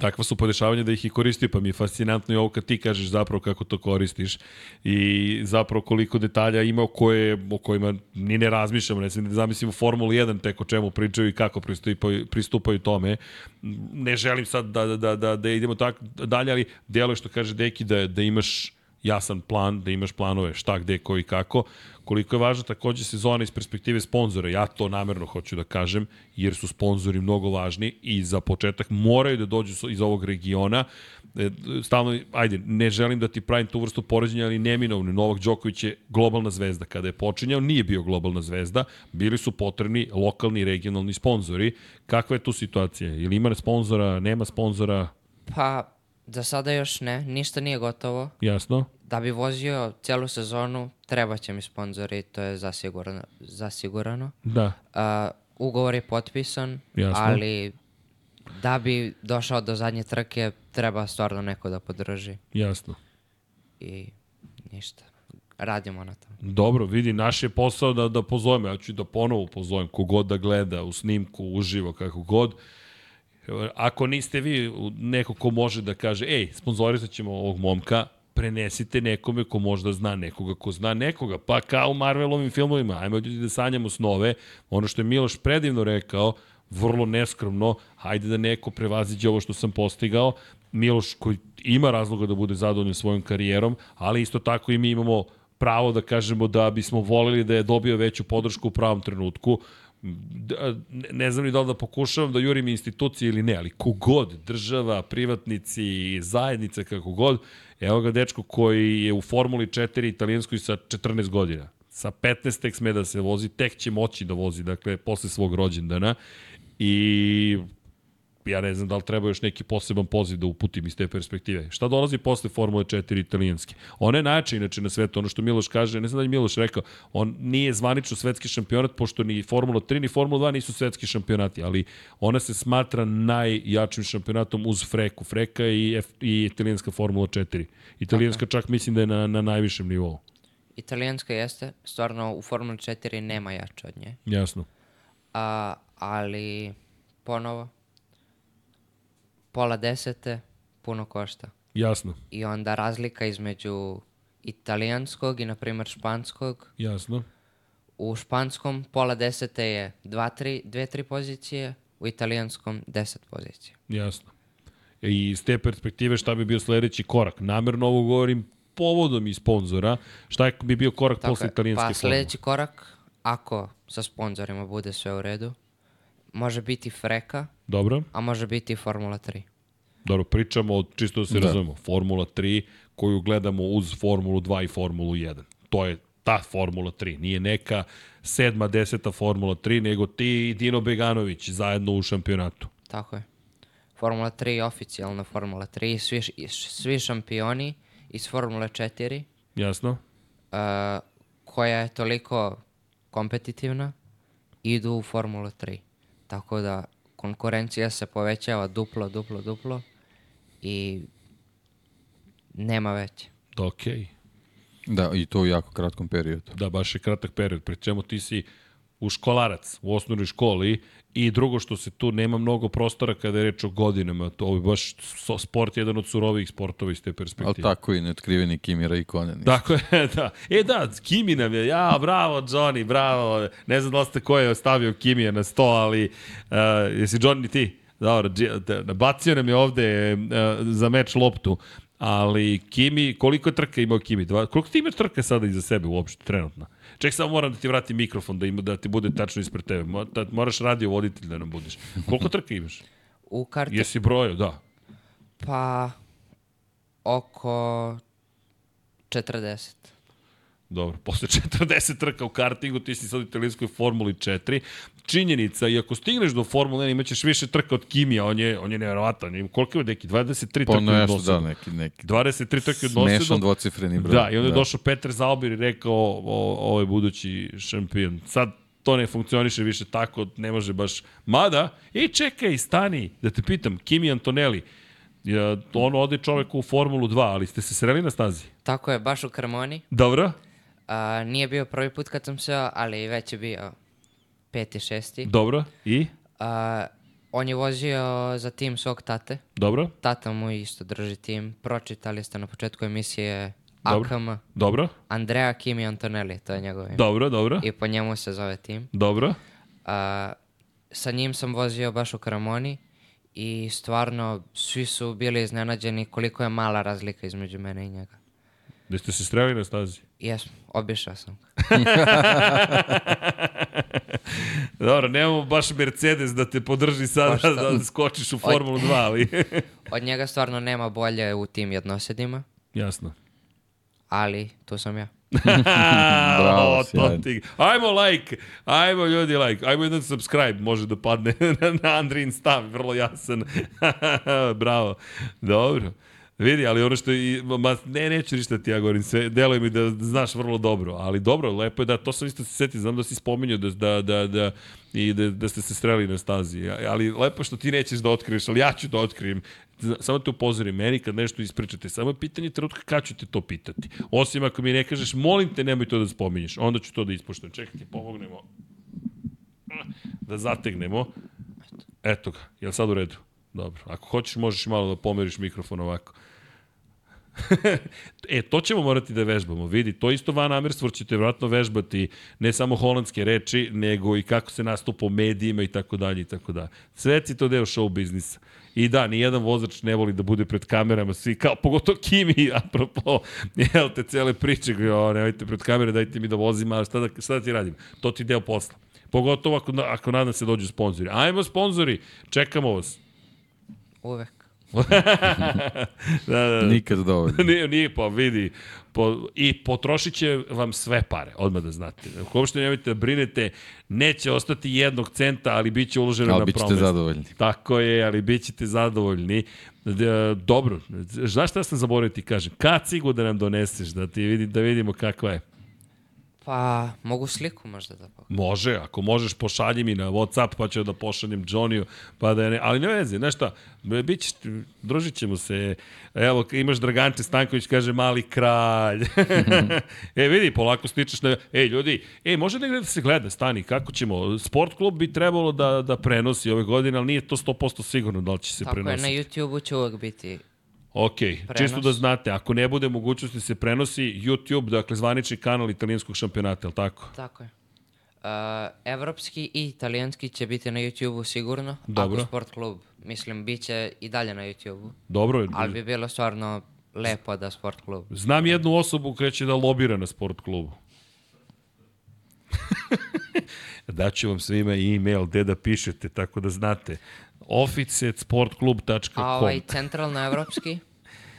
[SPEAKER 2] takva su podešavanja da ih i koristio, pa mi je fascinantno i ovo kad ti kažeš zapravo kako to koristiš i zapravo koliko detalja ima o, koje, o kojima ni ne razmišljamo, ne znam zamislimo Formulu 1 tek o čemu pričaju i kako pristupaju, pristupaju tome. Ne želim sad da, da, da, da, da idemo tako dalje, ali delo je što kaže Deki da, da imaš jasan plan, da imaš planove šta, gde, koji, kako. Koliko je važna takođe sezona iz perspektive sponzora, ja to namerno hoću da kažem, jer su sponzori mnogo važni i za početak moraju da dođu iz ovog regiona. E, Stalno, ajde, ne želim da ti pravim tu vrstu poređenja, ali neminovno, Novak Đoković je globalna zvezda. Kada je počinjao, nije bio globalna zvezda, bili su potrebni lokalni i regionalni sponzori. Kakva je tu situacija? Ili ima sponzora, nema sponzora?
[SPEAKER 3] Pa, za sada još ne, ništa nije gotovo.
[SPEAKER 2] Jasno?
[SPEAKER 3] Da bi vozio celu sezonu, treba će mi sponzori, to je zasigurano. zasigurano.
[SPEAKER 2] Da.
[SPEAKER 3] Uh, ugovor je potpisan,
[SPEAKER 2] Jasno.
[SPEAKER 3] ali da bi došao do zadnje trke, treba stvarno neko da podrži.
[SPEAKER 2] Jasno.
[SPEAKER 3] I ništa. Radimo na tom.
[SPEAKER 2] Dobro, vidi, naš je posao da, da pozovemo. Ja ću da ponovo pozovem kogod da gleda u snimku, uživo, kako god. Ako niste vi neko ko može da kaže, ej, sponzorizat ćemo ovog momka, prenesite nekome ko možda zna nekoga ko zna nekoga. Pa kao u Marvelovim filmovima, ajmo ljudi da sanjamo snove. Ono što je Miloš predivno rekao, vrlo neskromno, hajde da neko prevaziđe ovo što sam postigao. Miloš koji ima razloga da bude zadovoljan svojom karijerom, ali isto tako i mi imamo pravo da kažemo da bismo voleli da je dobio veću podršku u pravom trenutku. D- ne znam ni da li da pokušavam da jurim institucije ili ne, ali kogod, država, privatnici, zajednice, kako god, evo ga dečko koji je u Formuli 4 italijanskoj sa 14 godina. Sa 15 tek sme da se vozi, tek će moći da vozi, dakle, posle svog rođendana. I ja ne znam da li treba još neki poseban poziv da uputim iz te perspektive. Šta dolazi posle Formule 4 italijanske? Ona je najjača inače na svetu, ono što Miloš kaže, ne znam da je Miloš rekao, on nije zvanično svetski šampionat, pošto ni Formula 3 ni Formula 2 nisu svetski šampionati, ali ona se smatra najjačim šampionatom uz Freku. Freka i, F, i italijanska Formula 4. Italijanska čak mislim da je na, na najvišem nivou.
[SPEAKER 3] Italijanska jeste, stvarno u Formuli 4 nema jače od nje.
[SPEAKER 2] Jasno.
[SPEAKER 3] A, ali, ponovo, pola desete puno košta.
[SPEAKER 2] Jasno.
[SPEAKER 3] I onda razlika između italijanskog i, na primjer, španskog.
[SPEAKER 2] Jasno.
[SPEAKER 3] U španskom pola desete je dva, tri, dve, tri pozicije, u italijanskom deset pozicija.
[SPEAKER 2] Jasno. I iz te perspektive šta bi bio sledeći korak? Namerno ovo govorim povodom i sponzora. Šta bi bio korak
[SPEAKER 3] Tako
[SPEAKER 2] posle italijanske
[SPEAKER 3] Pa sledeći korak, ako sa sponzorima bude sve u redu, može biti Freka,
[SPEAKER 2] Dobro.
[SPEAKER 3] a može biti i Formula 3.
[SPEAKER 2] Dobro, pričamo, o- čisto da se
[SPEAKER 6] Da.
[SPEAKER 2] da. razumemo, Formula 3 koju gledamo uz Formulu 2 i Formulu 1. To je ta Formula 3. Nije neka sedma, deseta Formula 3, nego ti i Dino Beganović zajedno u šampionatu.
[SPEAKER 3] Tako je. Formula 3 je oficijalna Formula 3, svi, svi šampioni iz Formule 4,
[SPEAKER 2] Jasno?
[SPEAKER 3] uh, koja je toliko kompetitivna, idu u Formulu 3. Tako da konkurencija se povećava duplo, duplo, duplo i nema veće.
[SPEAKER 2] Da, okej. Okay.
[SPEAKER 6] Da, i to u jako kratkom periodu.
[SPEAKER 2] Da, baš je kratak period. Pri čemu ti si u školarac, u osnovnoj školi i drugo što se tu nema mnogo prostora kada je reč o godinama. To je baš sport jedan od surovijih sportova iz te
[SPEAKER 6] Ali
[SPEAKER 2] perspektive.
[SPEAKER 6] tako i neotkriveni Kimi Raikkonen.
[SPEAKER 2] Tako je, <laughs> da. E da, Kimi nam je, ja, bravo Johnny, bravo. Ne znam da li ste ko je ostavio Kimija na sto, ali uh, jesi Johnny ti? Dobro, nabacio nam je ovde uh, za meč loptu, ali Kimi, koliko je trka imao Kimi? Dva, koliko ti imaš trka sada iza sebe uopšte, trenutno? Ček, samo moram da ti vratim mikrofon da, ima, da ti bude tačno ispred tebe. Mo- Da, moraš radio voditelj da nam budeš. Koliko trka imaš?
[SPEAKER 3] U karti,
[SPEAKER 2] Jesi brojao, da.
[SPEAKER 3] pa Oko 40.
[SPEAKER 2] Dobro, posle <laughs> 40 trka u kartingu, ti si sad u italijanskoj Formuli 4. Činjenica, i ako stigneš do Formule 1, imaćeš više trka od Kimija, on je, on je nevjerovatan. Ima- Koliko je neki? 23 trke
[SPEAKER 6] Pa
[SPEAKER 2] od
[SPEAKER 6] nešto,
[SPEAKER 2] noseda.
[SPEAKER 6] da, neki, neki
[SPEAKER 2] 23 trke od
[SPEAKER 6] smešan
[SPEAKER 2] noseda.
[SPEAKER 6] dvocifreni broj.
[SPEAKER 2] Da, i onda je došao Petar Zaubir i rekao, o, ovo je budući šampion. Sad to ne funkcioniše više tako, ne može baš. Mada, ej čekaj, stani, da te pitam, Kimi Antonelli, ja, on ode čovek u Formulu 2, ali ste se sreli na stazi?
[SPEAKER 3] Tako je, baš u Cremoni.
[SPEAKER 2] Dobro?
[SPEAKER 3] A, nije bio prvi put kad sam seo, ali već je bio peti, šesti.
[SPEAKER 2] Dobro. I?
[SPEAKER 3] A, on je vozio za tim svog tate.
[SPEAKER 2] Dobro?
[SPEAKER 3] Tata mu isto drži tim. Pročitali ste na početku emisije
[SPEAKER 2] Dobro.
[SPEAKER 3] AKM.
[SPEAKER 2] Dobro?
[SPEAKER 3] Andrea Kimi Antonelli, to je njegov ime.
[SPEAKER 2] Dobro, dobro.
[SPEAKER 3] I po njemu se zove tim.
[SPEAKER 2] Dobro.
[SPEAKER 3] A, sa njim sam vozio baš u Karamoni i stvarno svi su bili iznenađeni koliko je mala razlika između mene i njega.
[SPEAKER 2] Da ste se sreli na stazi?
[SPEAKER 3] Jesmo, obišao sam ga. <laughs>
[SPEAKER 2] Dobro, nemamo baš Mercedes da te podrži sada
[SPEAKER 3] Pa
[SPEAKER 2] da skočiš u Formulu 2, ali... <laughs>
[SPEAKER 3] Od njega stvarno nema bolje u tim jednosedima,
[SPEAKER 2] Jasno.
[SPEAKER 3] ali tu sam ja. <laughs>
[SPEAKER 6] Bravo,
[SPEAKER 2] O, to ti... Ajmo like, ajmo ljudi like, ajmo jedan subscribe, može da padne na Andrin stav, vrlo jasan. Bravo, dobro. Vidi, ali ono što i, ma, ne, neću ništa ti ja govorim, sve, deluje mi da znaš vrlo dobro, ali dobro, lepo je da, to sam isto se seti, znam da si spominjao da, da, da, da, i da, da ste se streli na stazi, ali lepo što ti nećeš da otkriješ, ali ja ću da otkrijem, samo te upozorim, meni kad nešto ispričate, samo je pitanje trenutka kad ću te to pitati. Osim ako mi ne kažeš, molim te, nemoj to da spominješ, onda ću to da ispuštam. Čekaj, ti pomognemo da zategnemo. Eto ga, je li sad u redu? Dobro, ako hoćeš možeš malo da pomeriš mikrofon ovako. <laughs> e, to ćemo morati da vežbamo. Vidi, to isto Van Amersfoort ćete vjerojatno vežbati ne samo holandske reči, nego i kako se nastupa u medijima i tako dalje i tako dalje. Sve je to deo show biznisa. I da, nijedan vozač ne voli da bude pred kamerama, svi kao, pogotovo Kimi, <laughs> apropo, jel te, cele priče, jo, nemojte pred kamere, dajte mi da vozim, a šta da, šta da ti radim? To ti deo posla. Pogotovo ako, ako nadam se dođu sponzori. Ajmo sponzori, čekamo vas.
[SPEAKER 3] Uvek. <laughs>
[SPEAKER 2] da, da, da.
[SPEAKER 6] Nikad dovoljno. <laughs>
[SPEAKER 2] nije, nije, pa vidi. Po, I potrošit će vam sve pare, odmah da znate. Uopšte nemojte da brinete, neće ostati jednog centa, ali bit će uloženo
[SPEAKER 6] Ali
[SPEAKER 2] na
[SPEAKER 6] bit ćete zadovoljni.
[SPEAKER 2] Tako je, ali bit ćete zadovoljni. D- dobro, znaš šta sam zaboravio ti kažem? Kad cigu da nam doneseš, da ti vidi, da vidimo kakva je.
[SPEAKER 3] Pa, mogu sliku možda da pokažem.
[SPEAKER 2] Može, ako možeš pošalji mi na Whatsapp, pa ću da pošaljem Johnny-u, pa da je ne, ali ne veze, znaš šta, bit ćeš, družit ćemo se, evo, imaš Draganče Stanković, kaže mali kralj, <laughs> e, vidi, polako stičeš na, ej, ljudi, ej, može negde da se gleda, stani, kako ćemo, sport klub bi trebalo da, da prenosi ove godine, ali nije to 100% sigurno da li će se
[SPEAKER 3] Tako je,
[SPEAKER 2] prenositi.
[SPEAKER 3] na YouTube-u će uvek biti.
[SPEAKER 2] Ok,
[SPEAKER 3] Prenos.
[SPEAKER 2] čisto da znate, ako ne bude mogućnosti da se prenosi YouTube, dakle zvanični kanal italijanskog šampionata, je li tako?
[SPEAKER 3] Tako je. Uh, evropski i italijanski će biti na YouTube-u sigurno.
[SPEAKER 2] Dobro.
[SPEAKER 3] Ako sport klub, mislim, bit će i dalje na YouTube-u.
[SPEAKER 2] Dobro,
[SPEAKER 3] Ali bi bilo stvarno lepo da sport klub.
[SPEAKER 2] Znam jednu osobu koja će da lobira na sport klubu. <laughs> Daću vam svima i e-mail gde da pišete, tako da znate. office.sportklub.com
[SPEAKER 3] A ovaj centralno evropski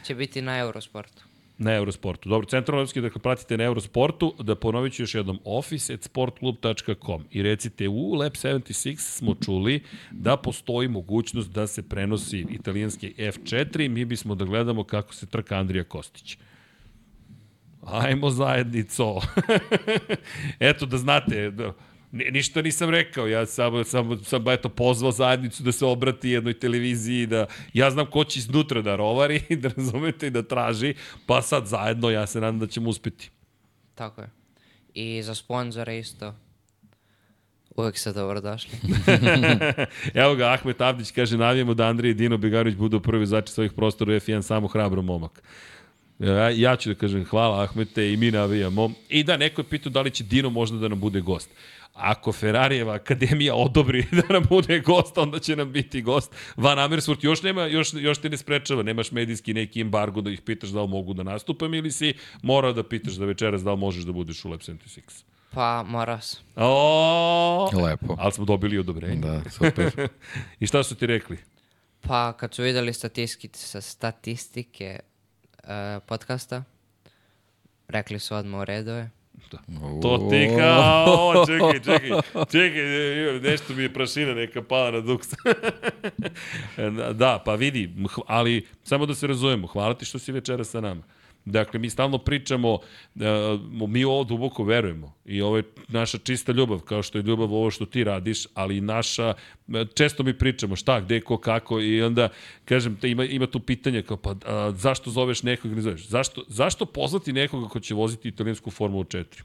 [SPEAKER 3] će biti na Eurosportu.
[SPEAKER 2] Na Eurosportu. Dobro, centralno evropski, dakle, pratite na Eurosportu, da ponovit ću još jednom, office.sportklub.com i recite u Lab 76 smo čuli da postoji mogućnost da se prenosi italijanski F4, mi bismo da gledamo kako se trka Andrija Kostić. Ajmo zajednico. <laughs> Eto da znate, ni- ništa nisam rekao, ja samo, samo sam eto, pozvao zajednicu da se obrati jednoj televiziji, da ja znam ko će iznutra da rovari, <laughs> da razumete i da traži, pa sad zajedno ja se nadam da ćemo uspeti.
[SPEAKER 3] Tako je. I za sponzore isto. Uvek ste dobrodošli. <laughs>
[SPEAKER 2] Evo ga, Ahmet Avdić kaže, navijemo da Andrija i Dino Begarović budu prvi zači svojih prostora u F1, samo hrabro momak. Ja, ja ću da kažem hvala Ahmete i mi navijamo. I da, neko je pitao da li će Dino možda da nam bude gost. Ako Ferrarijeva akademija odobri <laughs> da nam bude gost, onda će nam biti gost. Van Amersfoort još, nema, još, još te ne sprečava, nemaš medijski neki embargo da ih pitaš da li mogu da nastupam ili si morao da pitaš da večeras da li možeš da budeš u Lab 76.
[SPEAKER 3] Pa, morao sam.
[SPEAKER 2] O,
[SPEAKER 6] Lepo.
[SPEAKER 2] ali smo dobili odobrenje.
[SPEAKER 6] Da, super. <laughs>
[SPEAKER 2] I šta su ti rekli?
[SPEAKER 3] Pa, kad su videli statistike, sa statistike, e, podcasta. Rekli su odmah u redu je.
[SPEAKER 2] To ti kao, čekaj, čekaj, čekaj, nešto mi je prašina neka pala na duks. <laughs> da, pa vidi, ali samo da se razumemo, hvala ti što si večera sa nama. Dakle, mi stalno pričamo, uh, mi ovo duboko verujemo i ovo je naša čista ljubav, kao što je ljubav ovo što ti radiš, ali naša, često mi pričamo šta, gde, ko, kako i onda, kažem, ima, ima tu pitanje kao, pa a, zašto zoveš nekog ili zoveš? Zašto, zašto pozvati nekoga ko će voziti italijansku Formulu 4?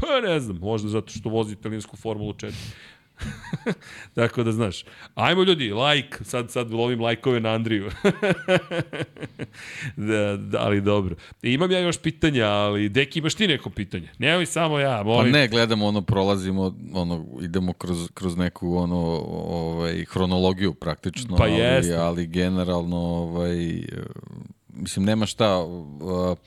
[SPEAKER 2] Pa ne znam, možda zato što vozi italijansku Formulu 4. <laughs> Tako da znaš. Ajmo ljudi, like, sad, sad lovim lajkove na Andriju. <laughs> da, da, ali dobro. I imam ja još pitanja, ali Deki imaš ti neko pitanje? Nemoj samo ja,
[SPEAKER 6] Pa
[SPEAKER 2] molim.
[SPEAKER 6] ne, gledamo ono, prolazimo, ono, idemo kroz, kroz neku ono, ovaj, hronologiju praktično,
[SPEAKER 2] Pa
[SPEAKER 6] ali, ali generalno, ovaj, mislim, nema šta, uh,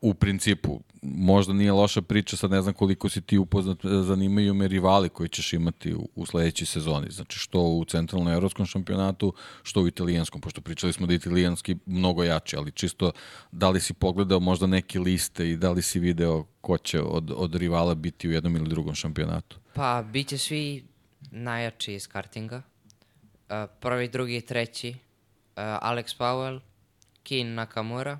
[SPEAKER 6] u principu, možda nije loša priča, sad ne znam koliko si ti upoznat, zanimaju me rivali koji ćeš imati u, u sledećoj sezoni, znači što u centralnom evropskom šampionatu, što u italijanskom, pošto pričali smo da je italijanski mnogo jači, ali čisto da li si pogledao možda neke liste i da li si video ko će od, od rivala biti u jednom ili drugom šampionatu?
[SPEAKER 3] Pa, bit će svi najjači iz kartinga. Uh, prvi, drugi i treći. Uh, Alex Powell, Kin Nakamura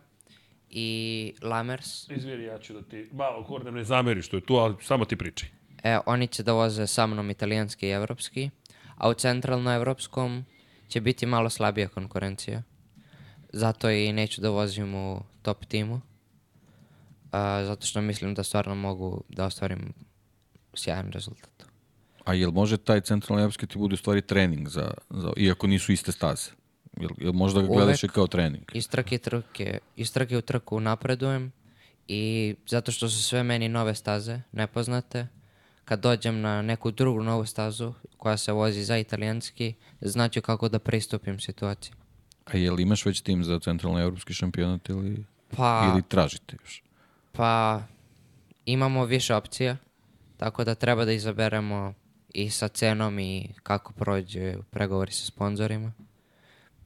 [SPEAKER 3] i Lamers.
[SPEAKER 2] Izvini, ja ću da ti malo kordem ne zameri što je tu, ali samo ti pričaj.
[SPEAKER 3] E, oni će da voze sa mnom italijanski i evropski, a u centralno-evropskom će biti malo slabija konkurencija. Zato i neću da vozim u top timu. A, zato što mislim da stvarno mogu da ostvarim sjajan rezultat.
[SPEAKER 6] A jel može taj centralni evropski ti bude u stvari trening, za, za, iako nisu iste staze? Jel, jel možda ga gledaš i kao trening?
[SPEAKER 3] Iz trke, i trke, iz trke u trku napredujem i zato što su sve meni nove staze, nepoznate, kad dođem na neku drugu novu stazu koja se vozi za italijanski, znaću kako da pristupim situaciji.
[SPEAKER 6] A jel imaš već tim za centralni evropski šampionat ili,
[SPEAKER 3] Pa,
[SPEAKER 6] ili tražite još?
[SPEAKER 3] pa imamo više opcija, tako da treba da izaberemo i sa cenom i kako prođe pregovori sa sponzorima.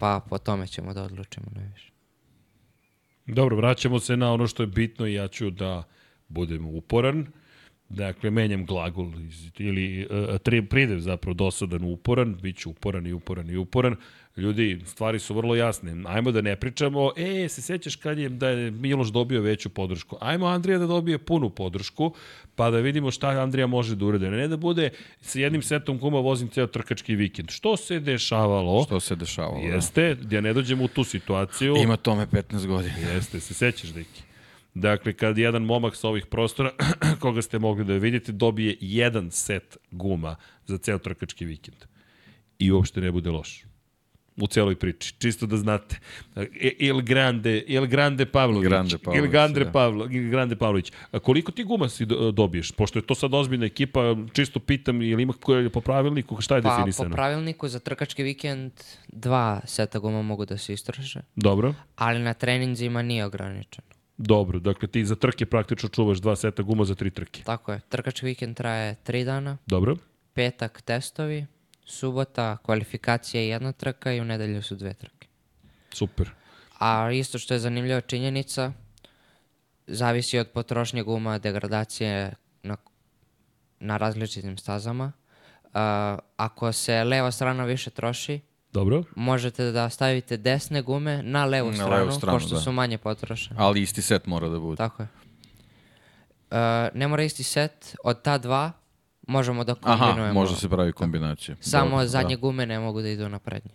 [SPEAKER 3] Pa po tome ćemo da odlučimo najviše.
[SPEAKER 2] Dobro, vraćamo se na ono što je bitno i ja ću da budem uporan. Dakle, menjam glagol ili uh, tri, pridev zapravo dosadan uporan, bit ću uporan i uporan i uporan. Ljudi, stvari su vrlo jasne. Ajmo da ne pričamo, e, se sećaš kad je da je Miloš dobio veću podršku. Ajmo Andrija da dobije punu podršku, pa da vidimo šta Andrija može da urede. Ne da bude sa jednim setom guma vozim ceo trkački vikend. Što se dešavalo?
[SPEAKER 6] Što se dešavalo? da?
[SPEAKER 2] Jeste, da ne dođemo u tu situaciju.
[SPEAKER 6] Ima tome 15 godina.
[SPEAKER 2] Jeste, se sećaš, Deki? Dakle, kad jedan momak sa ovih prostora, <clears throat> koga ste mogli da vidite, dobije jedan set guma za ceo trkački vikend. I uopšte ne bude loš. U celoj priči. Čisto da znate. E, Il Grande, Il Grande Pavlović.
[SPEAKER 6] Grande Pavlović,
[SPEAKER 2] Il Grande,
[SPEAKER 6] da.
[SPEAKER 2] Pavlo, Il Grande Pavlović. A koliko ti guma si do- dobiješ? Pošto je to sad ozbiljna ekipa, čisto pitam, ili ima koje je po pravilniku, šta je
[SPEAKER 3] Pa
[SPEAKER 2] definisano?
[SPEAKER 3] po pravilniku za trkački vikend dva seta guma mogu da se istroše,
[SPEAKER 2] Dobro.
[SPEAKER 3] ali na treninzima nije ograničeno.
[SPEAKER 2] Dobro, dakle ti za trke praktično čuvaš dva seta guma za tri trke.
[SPEAKER 3] Tako je, trkački vikend traje tri dana,
[SPEAKER 2] Dobro.
[SPEAKER 3] petak testovi, subota kvalifikacija i jedna trka i u nedelju su dve trke.
[SPEAKER 2] Super.
[SPEAKER 3] A isto što je zanimljiva činjenica, zavisi od potrošnje guma, degradacije na, na različitim stazama. Uh, ako se leva strana više troši,
[SPEAKER 2] Dobro.
[SPEAKER 3] možete da stavite desne gume na levu
[SPEAKER 6] Na
[SPEAKER 3] stranu,
[SPEAKER 6] levu stranu,
[SPEAKER 3] pošto
[SPEAKER 6] da.
[SPEAKER 3] su manje potrošene.
[SPEAKER 6] Ali isti set mora da bude.
[SPEAKER 3] Tako je. Uh, ne mora isti set, od ta dva možemo da
[SPEAKER 6] Aha,
[SPEAKER 3] kombinujemo.
[SPEAKER 6] može se pravi kombinacija.
[SPEAKER 3] Samo
[SPEAKER 6] Dobro,
[SPEAKER 3] zadnje gume ne mogu da idu na prednje.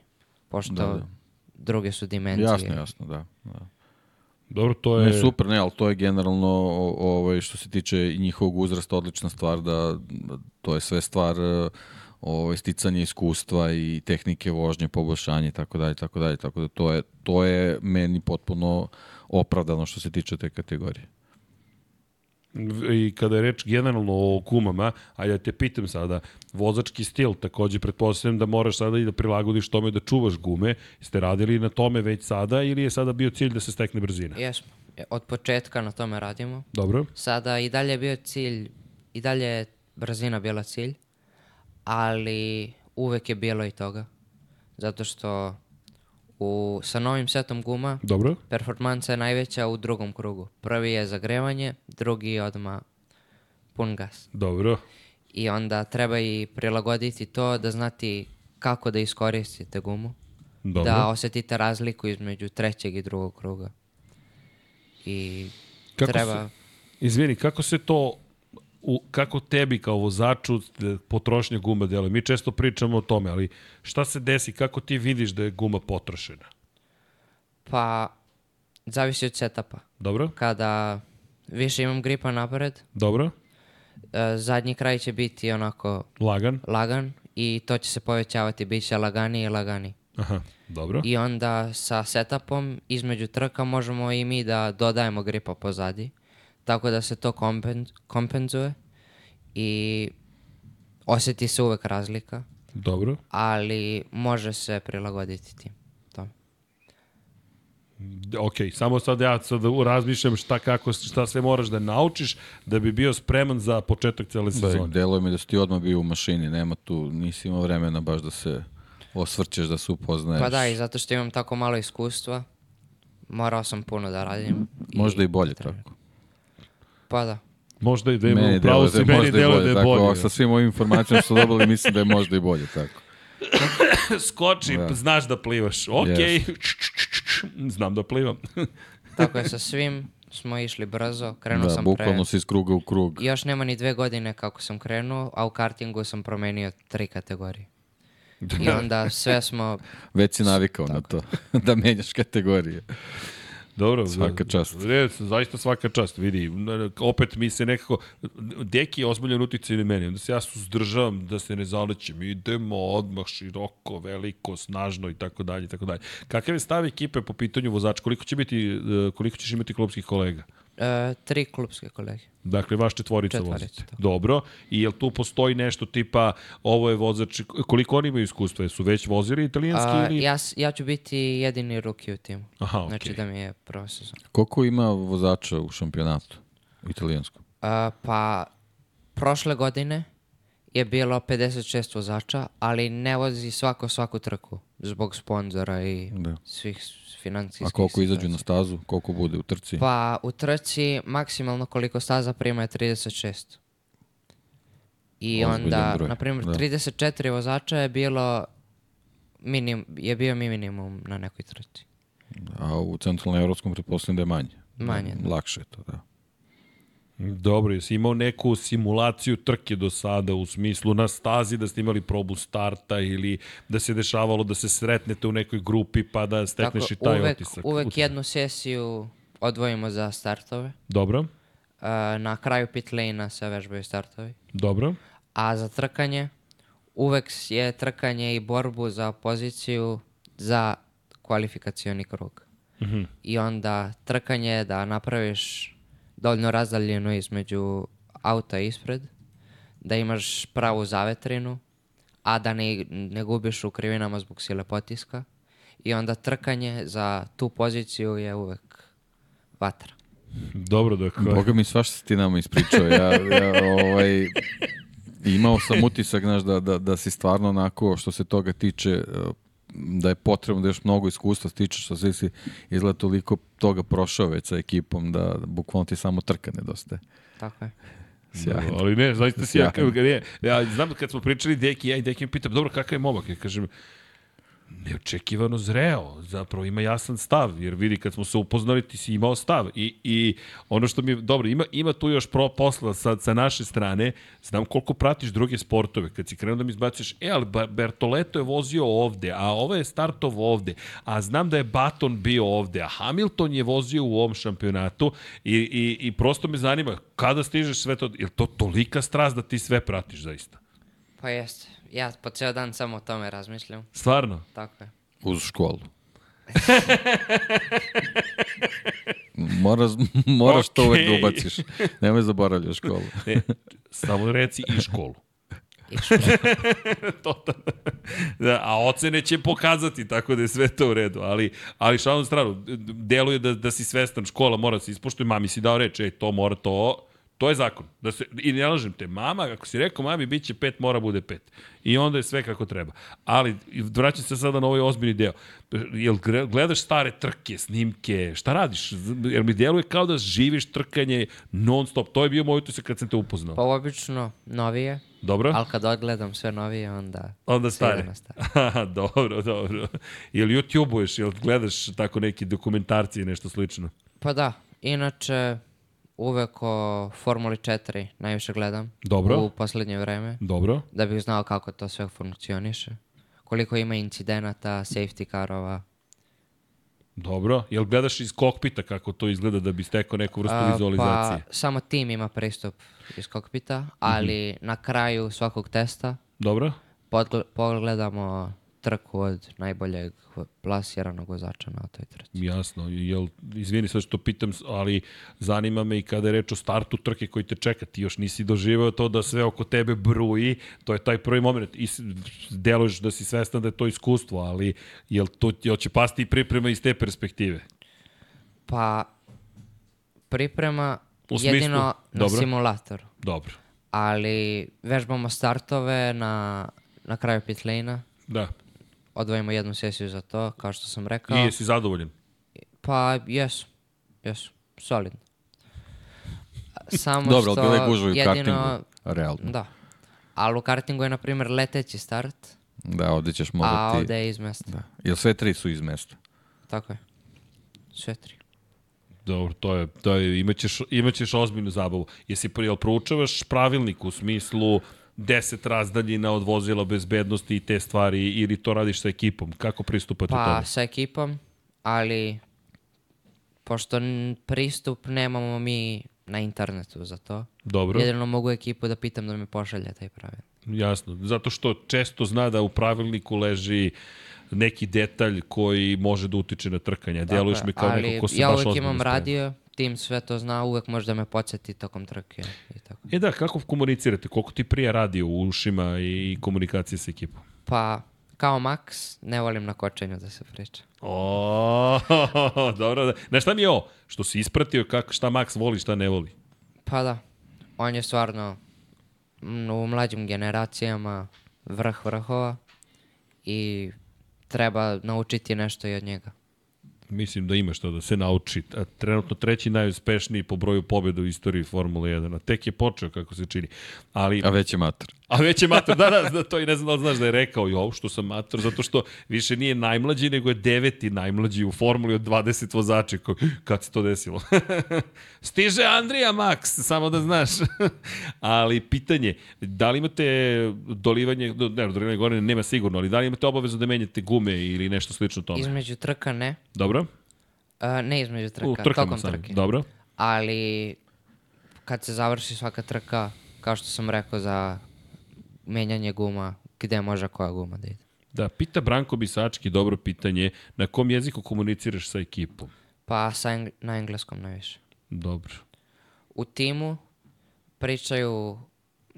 [SPEAKER 3] Pošto
[SPEAKER 6] Da, da.
[SPEAKER 3] druge su
[SPEAKER 6] Da.
[SPEAKER 3] dimenzije.
[SPEAKER 6] Jasno, jasno, da. da.
[SPEAKER 2] Dobro, to je...
[SPEAKER 6] Ne, super, ne, ali to je generalno, o- ovaj, što se tiče njihovog uzrasta, odlična stvar, da, da to je sve stvar e, ovaj, sticanje iskustva i tehnike vožnje, poboljšanje i tako dalje, tako dalje, tako da to je, to je meni potpuno opravdano što se tiče te kategorije.
[SPEAKER 2] I kada je reč generalno o gumama, ajde da te pitam sada, vozački stil, takođe pretpostavljam da moraš sada i da prilagodiš tome da čuvaš gume. Ste radili na tome već sada ili je sada bio cilj da se stekne brzina?
[SPEAKER 3] Jesmo. E, Od početka na tome radimo.
[SPEAKER 2] Dobro.
[SPEAKER 3] Sada i dalje je bio cilj, i dalje je brzina bila cilj, ali uvek je bilo i toga. Zato što U, sa novim setom guma
[SPEAKER 2] Dobro.
[SPEAKER 3] performansa je najveća u drugom krugu. Prvi je zagrevanje, drugi je odmah pun gas.
[SPEAKER 2] Dobro.
[SPEAKER 3] I onda treba i prilagoditi to da znati kako da iskoristite gumu.
[SPEAKER 2] Dobro.
[SPEAKER 3] Da osetite razliku između trećeg i drugog kruga. I
[SPEAKER 2] Kako
[SPEAKER 3] treba...
[SPEAKER 2] Izvini, kako se to u, kako tebi kao vozaču e, potrošnja guma deluje? Mi često pričamo o tome, ali šta se desi, kako ti vidiš da je guma potrošena?
[SPEAKER 3] Pa, zavisi od setapa.
[SPEAKER 2] Dobro?
[SPEAKER 3] Kada više imam gripa napred,
[SPEAKER 2] Dobro?
[SPEAKER 3] e, zadnji kraj će biti onako
[SPEAKER 2] Lagan?
[SPEAKER 3] lagan i to će se povećavati, bit će laganiji i laganiji.
[SPEAKER 2] Aha, dobro.
[SPEAKER 3] I onda sa setupom između trka možemo i mi da dodajemo gripa pozadi, tako da se to kompen, kompenzuje i osjeti se uvek razlika,
[SPEAKER 2] Dobro.
[SPEAKER 3] ali može se prilagoditi tim.
[SPEAKER 2] D- Ok, samo sad ja sad razmišljam šta, kako, šta sve moraš da naučiš da bi bio spreman za početak cele
[SPEAKER 6] Da,
[SPEAKER 2] sezone.
[SPEAKER 6] deluje mi da si ti odmah bio u mašini, nema tu, nisi imao vremena baš da se osvrćeš, da se upoznaješ.
[SPEAKER 3] Pa da, i zato što imam tako malo iskustva, morao sam puno da radim.
[SPEAKER 6] Možda i bolje
[SPEAKER 3] treniram.
[SPEAKER 6] tako.
[SPEAKER 3] Pa da.
[SPEAKER 2] Možda i da ima,
[SPEAKER 6] Meni
[SPEAKER 2] upravo
[SPEAKER 6] deluje
[SPEAKER 2] si,
[SPEAKER 6] da je
[SPEAKER 2] meni
[SPEAKER 6] bolje
[SPEAKER 2] da je
[SPEAKER 6] tako.
[SPEAKER 2] bolje.
[SPEAKER 6] Sa svim ovim informacijama što dobili, mislim da je možda i bolje tako. <coughs>
[SPEAKER 2] Skoči,
[SPEAKER 6] Da.
[SPEAKER 2] znaš da plivaš. Ok, <coughs> znam da plivam. <laughs>
[SPEAKER 3] Tako je sa svim, smo išli brzo, krenuo
[SPEAKER 6] Da,
[SPEAKER 3] sam
[SPEAKER 6] bukvalno
[SPEAKER 3] pre...
[SPEAKER 6] si iz kruga u krug.
[SPEAKER 3] Još nema ni dve godine kako sam krenuo, a u kartingu sam promenio tri kategorije. I onda sve smo,
[SPEAKER 6] Već si navikao na to, <laughs> da menjaš kategorije.
[SPEAKER 2] Dobro,
[SPEAKER 6] Svaka čast.
[SPEAKER 2] Ne, zaista svaka čast. Vidi, opet mi se nekako... Deki je ozbiljan uticaj na meni. Onda se ja suzdržavam da se ne zalećem. Idemo odmah široko, veliko, snažno i tako dalje i tako dalje. Kakav je stav ekipe po pitanju vozača? Koliko će biti, e, koliko ćeš imati klubskih kolega?
[SPEAKER 3] E, tri klubske kolege.
[SPEAKER 2] Dakle, vaš četvorica,
[SPEAKER 3] Četvorica,
[SPEAKER 2] vozite.
[SPEAKER 3] da.
[SPEAKER 2] Dobro. I jel tu postoji nešto tipa, ovo je vozač, koliko oni imaju iskustva? Jesu već vozili italijanski
[SPEAKER 3] A,
[SPEAKER 2] ili...
[SPEAKER 3] ja, ja ću biti jedini ruki u timu.
[SPEAKER 2] Aha, okej.
[SPEAKER 3] Znači da mi je prva sezona.
[SPEAKER 6] Koliko ima vozača u šampionatu italijanskom?
[SPEAKER 3] A, pa, prošle godine je bilo 56 vozača, ali ne vozi svako svaku trku zbog sponzora i
[SPEAKER 6] Da.
[SPEAKER 3] svih financijskih
[SPEAKER 6] A koliko izađu na stazu? Koliko bude u trci?
[SPEAKER 3] Pa u trci maksimalno koliko staza prima je 36. I
[SPEAKER 6] Ozbiljan
[SPEAKER 3] onda, na primjer,
[SPEAKER 6] da.
[SPEAKER 3] 34 vozača je bilo minim, je bio minimum na nekoj trci.
[SPEAKER 6] A u centralnom evropskom pretpostavljam da je manje.
[SPEAKER 3] Manje, da.
[SPEAKER 6] Lakše je to, da.
[SPEAKER 2] Dobro, jesi imao neku simulaciju trke do sada u smislu na stazi da ste imali probu starta ili da se dešavalo da se sretnete u nekoj grupi pa da stekneš i taj
[SPEAKER 3] uvek,
[SPEAKER 2] otisak?
[SPEAKER 3] uvek
[SPEAKER 2] Utisak.
[SPEAKER 3] jednu sesiju odvojimo za startove.
[SPEAKER 2] Dobro,
[SPEAKER 3] A, na kraju pit lane se vežbaju startovi.
[SPEAKER 2] dobro.
[SPEAKER 3] A za trkanje, uvek je trkanje i borbu za poziciju za kvalifikacioni krug.
[SPEAKER 2] Mhm.
[SPEAKER 3] I onda trkanje je da napraviš dovoljno razdaljenu između auta ispred, da imaš pravu zavetrinu, a da ne, ne gubiš u krivinama zbog sile potiska. I onda trkanje za tu poziciju je uvek vatra.
[SPEAKER 2] Dobro, dakle.
[SPEAKER 6] Boga mi svašta si ti nama ispričao. Ja, ja ovaj, imao sam utisak, znaš, da, da, da si stvarno onako, što se toga tiče, da je potrebno da još mnogo iskustva stičeš, što si si izgleda toliko toga prošao već sa ekipom, da bukvalno ti samo trka nedostaje.
[SPEAKER 3] Tako je.
[SPEAKER 6] Sjajno.
[SPEAKER 2] Ali ne, zaista si ja, ne, ja znam kad smo pričali Deki, ja i Deki me pitam, dobro, kakav je momak? Ja kažem, neočekivano zreo, zapravo ima jasan stav, jer vidi kad smo se upoznali ti si imao stav i, i ono što mi je, dobro, ima, ima tu još pro posla sa, sa naše strane, znam koliko pratiš druge sportove, kad si krenuo da mi izbaciš, e, ali Bertoleto je vozio ovde, a ovo je startov ovde, a znam da je Baton bio ovde, a Hamilton je vozio u ovom šampionatu i, i, i prosto me zanima, kada stižeš sve to, je to tolika strast da ti sve pratiš zaista?
[SPEAKER 3] Pa jeste. Ja po ceo dan samo o tome razmišljam.
[SPEAKER 2] Stvarno?
[SPEAKER 3] Tako je.
[SPEAKER 6] Uz školu. <laughs> Moraš, moraš to uvek da
[SPEAKER 2] Okej.
[SPEAKER 6] ubaciš. Nemoj zaboravljaš školu.
[SPEAKER 2] E, samo reci i školu. <laughs> Totalno. Da, a ocene će pokazati, tako da je sve to u redu. Ali, ali šalom stranu, deluje da, da si svestan, škola mora da se ispoštuje, mami si dao reč, ej, to mora to, To je zakon. Da se, I ne lažem te, mama, ako si rekao mami, bit će pet, mora bude pet. I onda je sve kako treba. Ali, vraćam se sada na ovaj ozbiljni deo. Jel gledaš stare trke, snimke, šta radiš? Jer mi djeluje kao da živiš trkanje non stop. To je bio moj utisak kad sam te upoznao.
[SPEAKER 3] Pa obično novije,
[SPEAKER 2] Dobro?
[SPEAKER 3] ali kad odgledam sve novije, onda...
[SPEAKER 2] Onda stare.
[SPEAKER 3] stare. <laughs>
[SPEAKER 2] Dobro, dobro. Jel YouTube-uješ, jel gledaš tako neki dokumentarci i nešto slično?
[SPEAKER 3] Pa da, inače, uvek o Formuli 4 najviše gledam.
[SPEAKER 2] Dobro.
[SPEAKER 3] U poslednje vreme,
[SPEAKER 2] Dobro.
[SPEAKER 3] da bih znao kako to sve funkcioniše. Koliko ima incidenata, safety carova.
[SPEAKER 2] Dobro. Jel gledaš iz kokpita kako to izgleda da bi stekao neku vrstu
[SPEAKER 3] A,
[SPEAKER 2] vizualizacije?
[SPEAKER 3] Pa, samo tim ima pristup iz kokpita, ali
[SPEAKER 2] Mhm.
[SPEAKER 3] na kraju svakog testa
[SPEAKER 2] Dobro.
[SPEAKER 3] pogledamo trku od najboljeg plasiranog vozača na toj trci.
[SPEAKER 2] Jasno, jel, izvini sve što pitam, ali zanima me i kada je reč o startu trke koji te čeka, ti još nisi doživeo to da sve oko tebe bruji, to je taj prvi moment, i deluješ da si svestan da je to iskustvo, ali jel to jel će pasti i priprema iz te perspektive?
[SPEAKER 3] Pa, priprema
[SPEAKER 2] U smislu?
[SPEAKER 3] jedino na
[SPEAKER 2] Dobro.
[SPEAKER 3] simulatoru.
[SPEAKER 2] Dobro.
[SPEAKER 3] Ali vežbamo startove na, na kraju pit lane-a,
[SPEAKER 2] Da.
[SPEAKER 3] Odvojimo jednu sesiju za to, kao što sam rekao.
[SPEAKER 2] I jesi zadovoljan?
[SPEAKER 3] Pa, jesu. Jesu. Solidno. Samo
[SPEAKER 6] Dobro, ali
[SPEAKER 3] što
[SPEAKER 6] bilo je gužva i u kartingu, realno.
[SPEAKER 3] Da. Ali u kartingu je, na primjer, leteći start,
[SPEAKER 6] Da, ovde ćeš
[SPEAKER 3] a
[SPEAKER 6] morati...
[SPEAKER 3] ovde je iz mesta.
[SPEAKER 6] Da. Jel sve tri su iz mesta?
[SPEAKER 3] Tako je. Sve tri.
[SPEAKER 2] Dobro, to je, to je imaćeš, imaćeš ozbiljnu zabavu. Jesi, jel proučavaš pravilnik u smislu 10 razdaljina od vozila bezbednosti i te stvari ili to radiš sa ekipom? Kako pristupate
[SPEAKER 3] Pa,
[SPEAKER 2] tome?
[SPEAKER 3] sa ekipom, ali pošto pristup nemamo mi na internetu za to,
[SPEAKER 2] Dobro,
[SPEAKER 3] jedino mogu ekipu da pitam da mi pošalje taj pravilnik.
[SPEAKER 2] jasno. Zato što često zna da u pravilniku leži neki detalj koji može da utiče na trkanje. Deluješ mi kao neko ko se
[SPEAKER 3] ja
[SPEAKER 2] baš ozbiljno
[SPEAKER 3] imam
[SPEAKER 2] sprema.
[SPEAKER 3] radio, tim sve to zna, uvek može da me podsjeti tokom trke i tako.
[SPEAKER 2] E da, kako komunicirate? Koliko ti prija radio u ušima i komunikacije sa ekipom?
[SPEAKER 3] Pa, kao Max, ne volim na kočenju da se priča.
[SPEAKER 2] O, <laughs> dobro. Da. Znaš šta mi je ovo? Što si ispratio kako, šta Max voli, šta ne voli.
[SPEAKER 3] Pa da, on je stvarno m, u mlađim generacijama vrh vrhova i treba naučiti nešto i od njega.
[SPEAKER 2] Mislim da ima što da se nauči. A trenutno treći najuspešniji po broju pobjeda u istoriji Formule 1. A tek je počeo kako se čini. Ali,
[SPEAKER 6] A već je mater.
[SPEAKER 2] A već je mator. Da, da, da, to i ne znam da li znaš da je rekao jo, što sam mator, zato što više nije najmlađi, nego je deveti najmlađi u Formuli od 20 vozača. Kad se to desilo? <laughs> Stiže Andrija Max, samo da znaš. <laughs> ali pitanje, da li imate dolivanje, do- ne, dolivanje gore nema sigurno, ali da li imate obavezu da menjate gume ili nešto slično tome?
[SPEAKER 3] Između trka ne,
[SPEAKER 2] Dobro?
[SPEAKER 3] A, ne između trka,
[SPEAKER 2] U
[SPEAKER 3] tokom
[SPEAKER 2] samo.
[SPEAKER 3] trke.
[SPEAKER 2] Dobro.
[SPEAKER 3] Ali kad se završi svaka trka, kao što sam rekao za menjanje guma, gde može koja guma da ide.
[SPEAKER 2] Da, pita Branko Bisački, dobro pitanje, na kom jeziku komuniciraš sa ekipom?
[SPEAKER 3] Pa sa eng na engleskom najviše.
[SPEAKER 2] Dobro.
[SPEAKER 3] U timu pričaju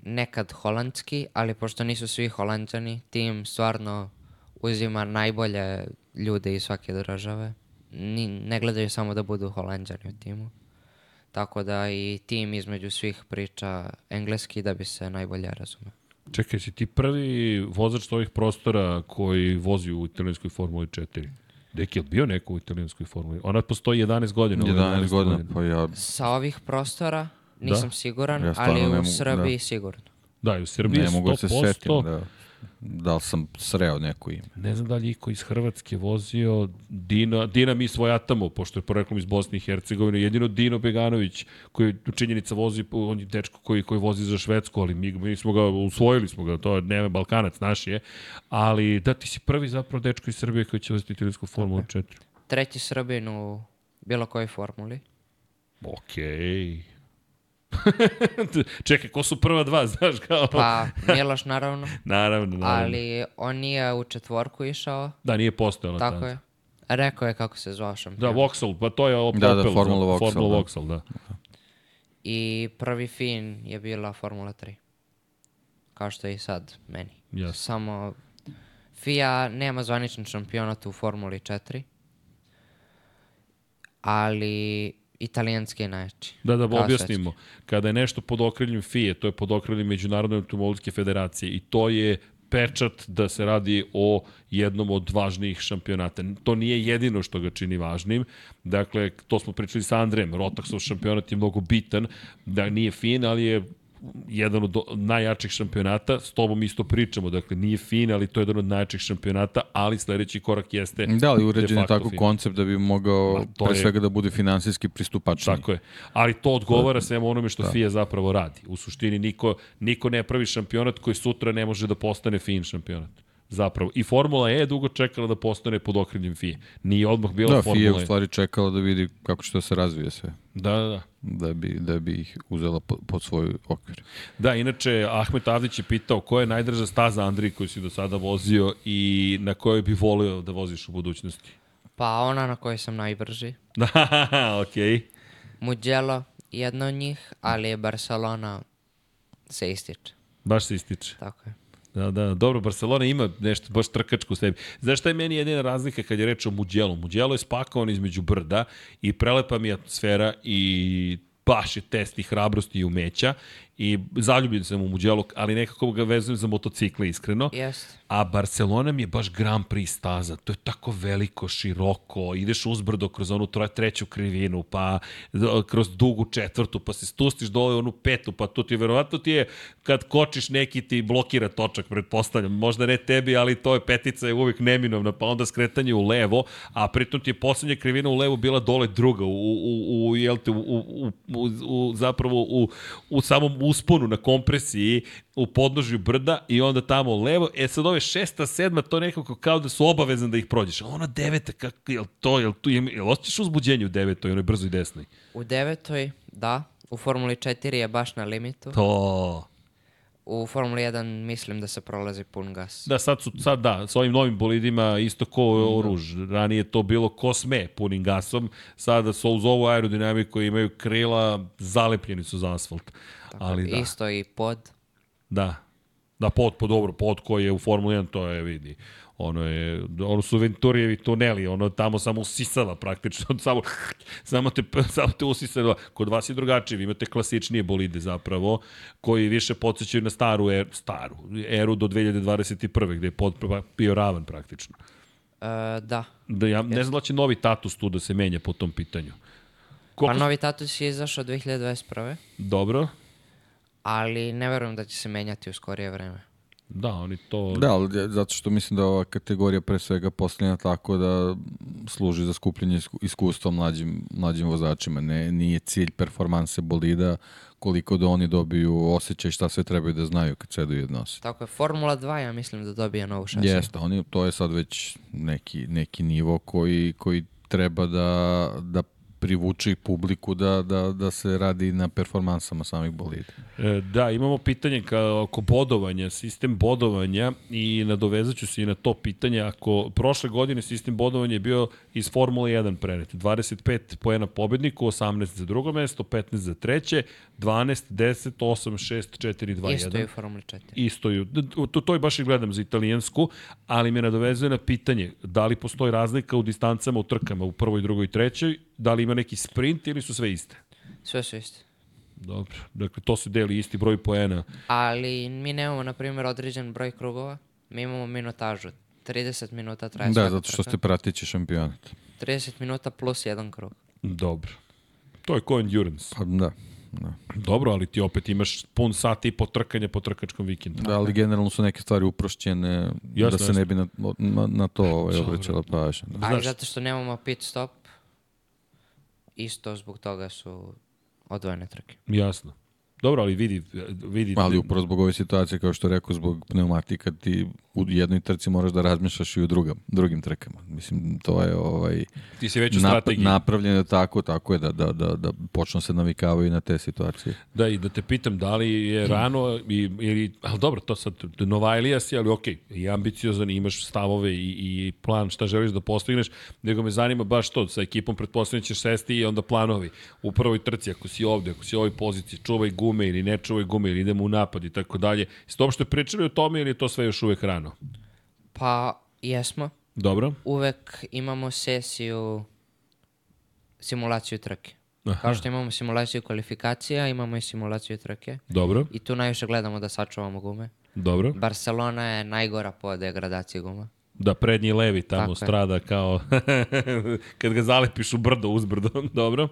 [SPEAKER 3] nekad holandski, ali pošto nisu svi holandjani, tim stvarno uzima najbolje ljude iz svake države. Ni, ne gledaju samo da budu holandjani u timu. Tako da i tim između svih priča engleski da bi se najbolje razumeo.
[SPEAKER 2] Čekaj, si ti prvi vozač ovih prostora koji vozi u italijanskoj Formuli 4? Deki, je bio neko u italijanskoj Formuli? Ona postoji 11 godina. ovo je
[SPEAKER 6] 11 godina, pa ja...
[SPEAKER 3] Sa ovih prostora nisam siguran,
[SPEAKER 6] Ja
[SPEAKER 3] ali u
[SPEAKER 6] mogu-
[SPEAKER 3] Srbiji
[SPEAKER 6] da.
[SPEAKER 3] sigurno.
[SPEAKER 2] Da, i u Srbiji
[SPEAKER 6] Ne mogu da se
[SPEAKER 2] 100%.
[SPEAKER 6] setim da, da li sam sreo neko ime.
[SPEAKER 2] Ne znam da li je iko iz Hrvatske vozio Dina, Dina mi svojatamo, pošto je poreklom iz Bosne i Hercegovine, jedino Dino Beganović, koji u činjenica vozi, on je dečko koji, koji vozi za Švedsku, ali mi, mi smo ga, usvojili smo ga, to je Neme Balkanac, naš je, ali da, ti si prvi zapravo dečko iz Srbije koji će voziti italijansku Formulu 4.
[SPEAKER 3] Treći Srbin u bilo kojoj formuli.
[SPEAKER 2] Okej. <laughs> Čekaj, ko su prva dva, <laughs> znaš kao?
[SPEAKER 3] Pa Miloš naravno, <laughs>
[SPEAKER 2] Naravno, naravno.
[SPEAKER 3] ali on nije u četvorku išao,
[SPEAKER 2] Da, nije postojala
[SPEAKER 3] tako je. Rekao je kako se zvao
[SPEAKER 2] Da,
[SPEAKER 3] šampion.
[SPEAKER 2] Vauxhall, pa to je Opel.
[SPEAKER 6] Da, da,
[SPEAKER 2] za-
[SPEAKER 6] Formula Vauxhall,
[SPEAKER 2] Formula
[SPEAKER 6] da.
[SPEAKER 2] Vauxhall, da.
[SPEAKER 3] I prvi fin je bila Formula 3. Kao što je i sad meni.
[SPEAKER 2] Jasno.
[SPEAKER 3] Samo FIA nema zvaničan šampionat u Formuli 4. Ali italijanski najjači.
[SPEAKER 2] Da, da
[SPEAKER 3] Kao
[SPEAKER 2] objasnimo. Kada je nešto pod okriljem FIE, to je pod okriljem Međunarodne automobilske federacije i to je pečat da se radi o jednom od važnijih šampionata. To nije jedino što ga čini važnim. Dakle, to smo pričali sa Andrejem. Rotaxov šampionat je mnogo bitan, da nije fin, ali je jedan od najjačih šampionata, s tobom isto pričamo, dakle nije fin, ali to je jedan od najjačih šampionata, ali sledeći korak jeste
[SPEAKER 6] Da, ali uređen je tako
[SPEAKER 2] fin.
[SPEAKER 6] koncept da bi mogao
[SPEAKER 2] to
[SPEAKER 6] pre
[SPEAKER 2] je-
[SPEAKER 6] svega da bude finansijski pristupačniji.
[SPEAKER 2] Tako je. Ali to odgovara svemu onome što FIA zapravo radi. U suštini niko, niko ne pravi šampionat koji sutra ne može da postane fin šampionat. Zapravo. I Formula E je dugo čekala da postane pod okriljem FIA. Nije odmah bila
[SPEAKER 6] Da, FIA je
[SPEAKER 2] Formula
[SPEAKER 6] u
[SPEAKER 2] E.
[SPEAKER 6] stvari čekala da vidi kako će to se razvije sve,
[SPEAKER 2] Da, da, da.
[SPEAKER 6] da bi, da bi ih uzela pod, pod svoj okvir.
[SPEAKER 2] Da, inače, Ahmet Avdić je pitao koja je najdrža staza Andriji koju si do sada vozio i na kojoj bi volio da voziš u budućnosti.
[SPEAKER 3] Pa ona na kojoj sam najbrži.
[SPEAKER 2] Da, <laughs> okej.
[SPEAKER 3] Mugello, jedna od njih, ali je Barcelona se ističe.
[SPEAKER 2] Baš se ističe.
[SPEAKER 3] Tako je.
[SPEAKER 2] Da, da, dobro, Barcelona ima nešto baš trkačko u sebi. Znaš šta je meni jedina razlika kad je reč o Mugello? Mugello je spakovan između brda i prelepa mi atmosfera i baš je test i hrabrosti i umeća i zaljubljen sam u Mugello, ali nekako ga vezujem za motocikle, iskreno.
[SPEAKER 3] Jeste.
[SPEAKER 2] A Barcelona mi je baš Grand Prix staza. To je tako veliko, široko, ideš uzbrdo kroz onu treću krivinu, pa kroz dugu četvrtu, pa se spustiš dole u onu petu, pa to ti verovatno ti je, kad kočiš neki ti blokira točak, pretpostavljam. Možda ne tebi, ali to je petica je uvijek neminovna, pa onda skretanje u levo, a pritom ti je poslednja krivina u levo bila dole druga, u, u, u, jel te, u, u, u, u, zapravo u, u samom usponu na kompresiji, u podnožju brda i onda tamo levo. E sad ove šesta, sedma, to nekako kao da su obavezan da ih prođeš. A ona deveta, kako, jel to, jel tu, jel, jel osjećaš uzbuđenje u devetoj, onoj brzoj desnoj?
[SPEAKER 3] U devetoj, da. U Formuli 4 je baš na limitu.
[SPEAKER 2] To...
[SPEAKER 3] U Formuli 1 mislim da se prolazi pun gas.
[SPEAKER 2] Da, sad su, sad da, s ovim novim bolidima isto ko oruž. Ranije je to bilo ko sme punim gasom, sada su uz ovu aerodinamiku imaju krila, zalepljeni su za asfalt. Ali da.
[SPEAKER 3] Isto i pod.
[SPEAKER 2] Da. Da, pod, pod dobro, pod koji je u Formuli 1, to je, vidi, ono je, ono su Venturijevi tuneli, ono tamo samo usisava praktično, <laughs> samo, samo, te, <laughs> samo te usisava. Kod vas je drugačije, vi imate klasičnije bolide zapravo, koji više podsjećaju na staru, er, staru eru do 2021. gde je pod bio ravan praktično.
[SPEAKER 3] E, da.
[SPEAKER 2] Da, ja ne znam da će novi tatus tu da se menja po tom pitanju.
[SPEAKER 3] Pa
[SPEAKER 2] Koliko...
[SPEAKER 3] novi tatus je izašao 2021.
[SPEAKER 2] Dobro.
[SPEAKER 3] Ali ne verujem da će se menjati u skorije vreme.
[SPEAKER 2] Da, oni to...
[SPEAKER 6] Da, ali zato što mislim da ova kategorija pre svega postavljena tako da služi za skupljanje isku- iskustva mlađim, mlađim vozačima. Ne, nije cilj performanse bolida koliko da oni dobiju osjećaj šta sve trebaju da znaju kad sedu i odnose.
[SPEAKER 3] Tako je, Formula 2 ja mislim da dobije novu šasi.
[SPEAKER 6] Jeste, oni, to je sad već neki, neki nivo koji, koji treba da, da privuče i publiku da, da, da se radi na performansama samih bolida.
[SPEAKER 2] E, Da, imamo pitanje kao oko bodovanja, sistem bodovanja i nadovezat ću se i na to pitanje. Ako prošle godine sistem bodovanja je bio iz Formule 1 prenet, 25 poena pobedniku, 18 za drugo mesto, 15 za treće, 12, 10, 8, 6, 4, 2, 1.
[SPEAKER 3] Isto je u Formuli 4.
[SPEAKER 2] Isto ju. To, to i baš i gledam za italijansku, ali me nadovezuje na pitanje da li postoji razlika u distancama u trkama u prvoj, drugoj i trećoj, da li ima neki sprint ili su sve iste?
[SPEAKER 3] Sve su iste.
[SPEAKER 2] Dobro, dakle to se deli isti broj poena.
[SPEAKER 3] Ali mi nemamo, na primjer, određen broj krugova. Mi imamo minutažu. 30 minuta traje
[SPEAKER 6] Da, zato što
[SPEAKER 3] trka.
[SPEAKER 6] ste pratići šampionat.
[SPEAKER 3] 30 minuta plus jedan krug.
[SPEAKER 2] Dobro. To je ko endurance.
[SPEAKER 6] Pa da. Da.
[SPEAKER 2] Dobro, ali ti opet imaš pun sat i po trkanja po trkačkom vikendu.
[SPEAKER 6] da, ali generalno su neke stvari uprošćene
[SPEAKER 2] Jasno,
[SPEAKER 6] da se
[SPEAKER 2] jasno.
[SPEAKER 6] ne bi na, na, na to ovaj, obraćala pažnja. Da.
[SPEAKER 3] Ali zato što nemamo pit stop, isto zbog toga su odvojene trke.
[SPEAKER 2] Jasno. Dobro, ali vidi, vidi
[SPEAKER 6] Ali upravo zbog ove situacije, kao što rekao, zbog pneumatika, ti u jednoj trci moraš da razmišljaš i u drugom, drugim trkama. Mislim, to je ovaj,
[SPEAKER 2] ti si već u
[SPEAKER 6] nap,
[SPEAKER 2] strategiji.
[SPEAKER 6] napravljeno tako, tako je da, da, da, da počnu se navikavaju na te situacije.
[SPEAKER 2] Da, i da te pitam da li je rano, i, ili, ali dobro, to sad, Novajlija si, ali okej, i ambiciozan, imaš stavove i, i plan šta želiš da postigneš, nego me zanima baš to, sa ekipom pretpostavljam ćeš sesti i onda planovi. U prvoj trci, ako si ovde, ako si u ovoj poziciji, čuvaj gume ili ne čuvaj gume, ili idemo u napad i tako dalje. Ste uopšte pričali o tome ili je to sve još uvek rano?
[SPEAKER 3] Pa, jesmo.
[SPEAKER 2] Dobro.
[SPEAKER 3] Uvek imamo sesiju, simulaciju trke. Kao što imamo simulaciju kvalifikacija, imamo i simulaciju trke.
[SPEAKER 2] Dobro,
[SPEAKER 3] I tu najviše gledamo da sačuvamo gume.
[SPEAKER 2] dobro.
[SPEAKER 3] Barcelona je najgora po degradaciji guma.
[SPEAKER 2] Da prednji levi tamo
[SPEAKER 3] Tako je.
[SPEAKER 2] strada kao <laughs> kad ga zalepiš u brdo uzbrdo. <laughs> Dobro.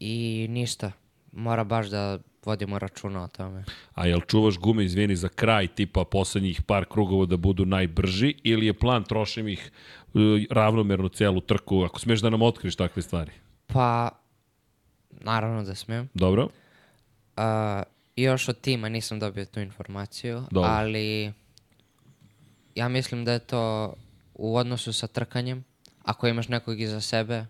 [SPEAKER 3] I ništa. Mora baš da vodimo računa o tome.
[SPEAKER 2] A jel čuvaš gume, izvini, za kraj tipa poslednjih par krugova da budu najbrži ili je plan trošim ih uh, ravnomerno celu trku, ako smeš da nam otkriš takve stvari?
[SPEAKER 3] Pa, naravno da smijem.
[SPEAKER 2] Dobro?
[SPEAKER 3] Uh, još od tima nisam dobio tu informaciju,
[SPEAKER 2] Dobro.
[SPEAKER 3] ali ja mislim da je to u odnosu sa trkanjem. Ako imaš nekog iza sebe,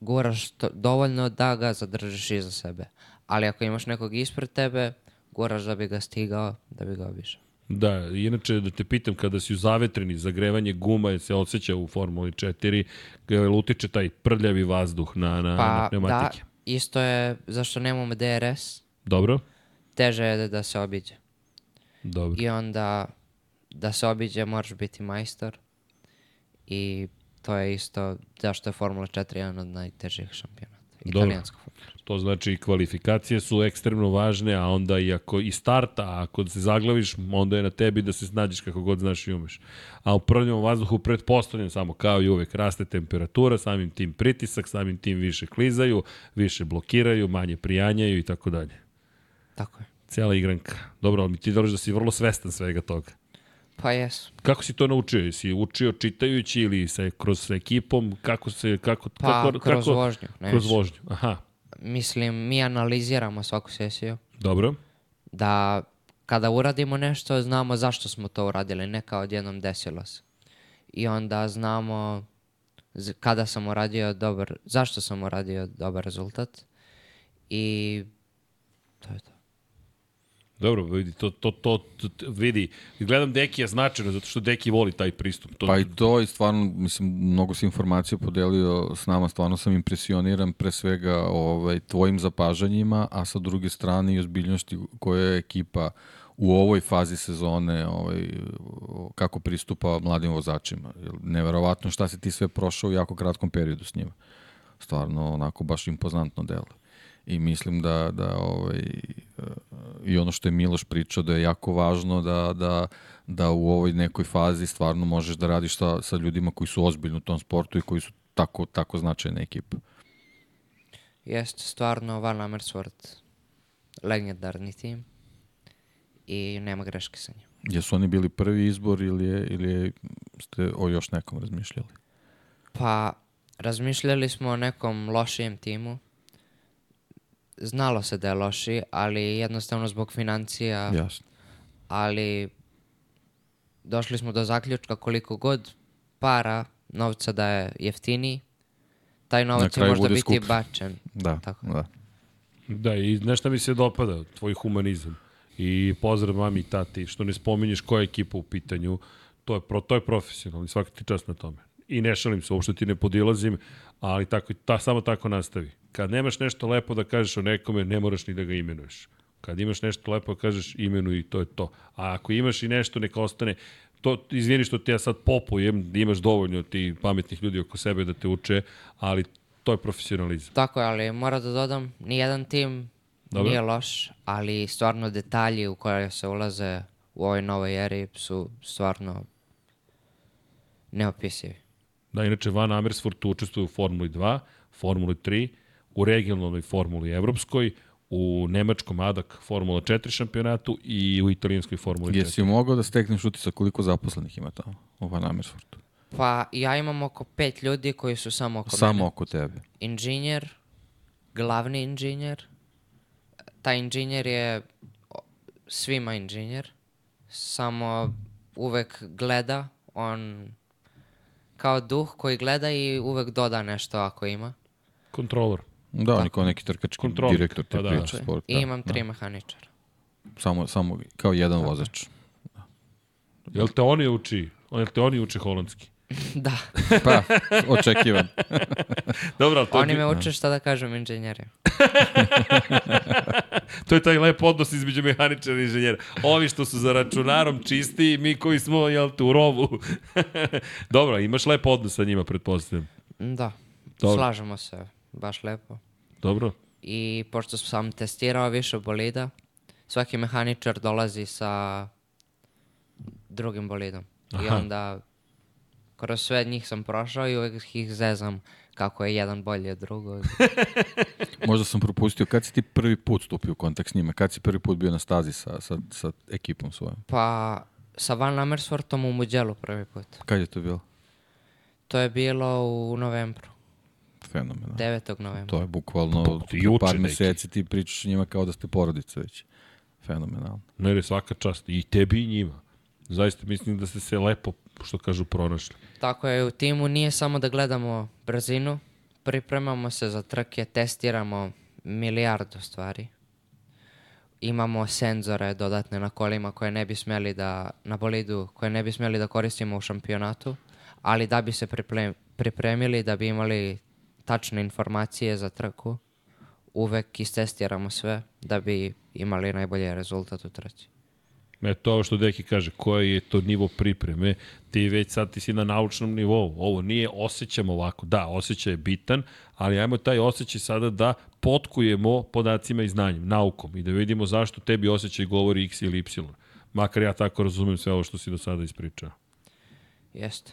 [SPEAKER 3] guraš to, dovoljno da ga zadržiš iza sebe. Ali ako imaš nekog ispred tebe, guraš da bi ga stigao, da bi ga obišao.
[SPEAKER 2] Da, inače da te pitam, kada si u zavetreni, zagrevanje guma se osjeća u Formuli 4, jel utiče taj prljavi vazduh na, na, na
[SPEAKER 3] Pa da,
[SPEAKER 2] pneumatike?
[SPEAKER 3] isto je zašto nemamo DRS,
[SPEAKER 2] Dobro?
[SPEAKER 3] teže je da se obiđe.
[SPEAKER 2] Dobro.
[SPEAKER 3] I onda da se obiđe moraš biti majstor i to je isto zašto je Formula 4 jedan od najtežih šampionata. Italijanskog 4.
[SPEAKER 2] To znači i kvalifikacije su ekstremno važne, a onda i ako i starta, a ako se zaglaviš, onda je na tebi da se snađeš kako god znaš i umeš. A u prljavom vazduhu pretpostavljam samo kao i uvek raste temperatura, samim tim pritisak, samim tim više klizaju, više blokiraju, manje prijanjaju i tako dalje.
[SPEAKER 3] Tako je.
[SPEAKER 2] Cijela igranka. Dobro, ali mi ti dolaš da si vrlo svestan svega toga.
[SPEAKER 3] Pa jesu.
[SPEAKER 2] Kako si to naučio? Jesi učio čitajući ili se kroz sa ekipom? Kako se, kako,
[SPEAKER 3] Pa
[SPEAKER 2] kako,
[SPEAKER 3] kroz
[SPEAKER 2] kako,
[SPEAKER 3] vožnju. Ne
[SPEAKER 2] Kroz
[SPEAKER 3] više.
[SPEAKER 2] vožnju, aha.
[SPEAKER 3] Mislim, mi analiziramo svaku sesiju
[SPEAKER 2] Dobro.
[SPEAKER 3] da kada uradimo nešto, znamo zašto smo to uradili, ne kao odjednom desilo se. I onda znamo kada sam uradio dobar, zašto sam uradio dobar rezultat i to je to.
[SPEAKER 2] Dobro, vidi, to, to, to, to, vidi, gledam Dekija značajno, zato što Deki voli taj pristup. To,
[SPEAKER 6] Pa i to i stvarno, mislim, mnogo si informacija podelio s nama, stvarno sam impresioniran pre svega ovaj, tvojim zapažanjima, a sa druge strane i ozbiljnosti koja je ekipa u ovoj fazi sezone ovaj, kako pristupa mladim vozačima. Neverovatno šta si ti sve prošao u jako kratkom periodu s njima. Stvarno, onako, baš impozantno delo. I mislim da, da ovaj, e, i ono što je Miloš pričao da je jako važno da, da, da u ovoj nekoj fazi stvarno možeš da radiš sa, sa ljudima koji su ozbiljni u tom sportu i koji su tako, tako značajna ekipa.
[SPEAKER 3] Jeste stvarno Van Amersfoort legendarni tim i nema greške sa njim.
[SPEAKER 6] Jesu oni bili prvi izbor ili, je, ili je, ste o još nekom razmišljali?
[SPEAKER 3] Pa, razmišljali smo o nekom lošijem timu. Znalo se da je loši, ali jednostavno zbog financija,
[SPEAKER 6] Jasno.
[SPEAKER 3] ali došli smo do zaključka koliko god para novca da je jeftiniji, taj novac će možda biti
[SPEAKER 6] skuplji.
[SPEAKER 3] bačen.
[SPEAKER 6] Da,
[SPEAKER 3] Tako.
[SPEAKER 6] da.
[SPEAKER 2] Da, i znaš šta mi se dopada? Tvoj humanizam. I pozdrav mami i tati, što ne spominješ koja je ekipa u pitanju, to je, pro, to je profesionalno i svaka ti čast na tome. I ne šalim se, uopšte ti ne podilazim, ali tako, ta, samo tako nastavi. Kad nemaš nešto lepo da kažeš o nekome, ne moraš ni da ga imenuješ. Kad imaš nešto lepo da kažeš, imenuj i to je to. A ako imaš i nešto, neka ostane, to, izvini što ti ja sad popujem, da imaš dovoljno ti pametnih ljudi oko sebe da te uče, ali to je profesionalizam.
[SPEAKER 3] Tako je, ali moram da dodam, nijedan tim
[SPEAKER 2] Dobro.
[SPEAKER 3] nije loš, ali stvarno detalji u koje se ulaze u ovoj novoj eri su stvarno neopisivi.
[SPEAKER 2] Da, inače Van Amersfoort učestvuje u Formuli 2, Formuli 3, u regionalnoj Formuli evropskoj, u nemačkom ADAC Formula 4 šampionatu i u italijanskoj Formuli 4.
[SPEAKER 6] Jesi mogao da stekneš utisak koliko zaposlenih ima tamo u Van Amersfoortu?
[SPEAKER 3] Pa ja imam oko pet ljudi koji su samo oko
[SPEAKER 6] Samo
[SPEAKER 3] mene.
[SPEAKER 6] oko tebe.
[SPEAKER 3] Inženjer, glavni inženjer, taj inženjer je svima inženjer, samo uvek gleda, on kao duh koji gleda i uvek doda nešto ako ima.
[SPEAKER 2] Kontrolor.
[SPEAKER 6] Da, on je kao neki trkački
[SPEAKER 2] Kontrolnik,
[SPEAKER 6] direktor te
[SPEAKER 2] pa da,
[SPEAKER 6] priče
[SPEAKER 2] da.
[SPEAKER 6] sport.
[SPEAKER 3] I
[SPEAKER 6] Da,
[SPEAKER 3] imam
[SPEAKER 6] da.
[SPEAKER 3] tri mehaničara.
[SPEAKER 6] Samo, samo kao jedan vozač.
[SPEAKER 2] Jel te oni uči? Jel te oni uče holandski? <laughs>
[SPEAKER 3] da,
[SPEAKER 6] Pa, očekivan. <laughs>
[SPEAKER 2] Dobro, to,
[SPEAKER 3] oni
[SPEAKER 2] je,
[SPEAKER 3] me uče šta da kažem inženjerima. <laughs>
[SPEAKER 2] to je taj lep odnos između mehaničara i inženjera. Ovi što su za računarom čisti i mi koji smo, jel te, u rovu. Dobro, imaš lep odnos sa njima, pretpostavljam.
[SPEAKER 3] Da,
[SPEAKER 2] Dobro.
[SPEAKER 3] slažemo se. baš lepo.
[SPEAKER 2] Dobro.
[SPEAKER 3] I pošto sam testirao više bolida, svaki mehaničar dolazi sa drugim bolidom. I
[SPEAKER 2] Aha.
[SPEAKER 3] onda kroz sve njih sam prošao i uvijek ih zezam kako je jedan bolji od drugog. <laughs>
[SPEAKER 6] Možda sam propustio, kad si ti prvi put stupio u kontakt s njima? Kad si prvi put bio na stazi sa, sa, sa ekipom svojom?
[SPEAKER 3] Pa sa Van Amersfortom u Muđelu prvi put.
[SPEAKER 6] Kad je to bilo?
[SPEAKER 3] To je bilo u novembru,
[SPEAKER 6] Fenomenalno.
[SPEAKER 3] 9. novembra.
[SPEAKER 6] To je bukvalno
[SPEAKER 2] Pa, juče
[SPEAKER 6] par meseci ti pričaš njima kao da ste porodica već. Fenomenalno.
[SPEAKER 2] Ne, ne, svaka čast. I tebi i njima. Zaista mislim da ste se lepo, što kažu, pronašli.
[SPEAKER 3] Tako je, u timu nije samo da gledamo brzinu, pripremamo se za trke, testiramo milijardu stvari. Imamo senzore dodatne na kolima koje ne bi smeli da, na bolidu, koje ne bi smeli da koristimo u šampionatu, ali da bi se pripremili, da bi imali tačne informacije za trku, uvek istestiramo sve da bi imali najbolji rezultat u trci.
[SPEAKER 2] E, to ovo što Deki kaže, koji je to nivo pripreme, ti već sad ti si na naučnom nivou. Ovo nije osjećam ovako. Da, osjećaj je bitan, ali ajmo taj osjećaj sada da potkujemo podacima i znanjem, naukom i da vidimo zašto tebi osjećaj govori x ili y. Makar ja tako razumem sve ovo što si do sada ispričao.
[SPEAKER 3] Jeste.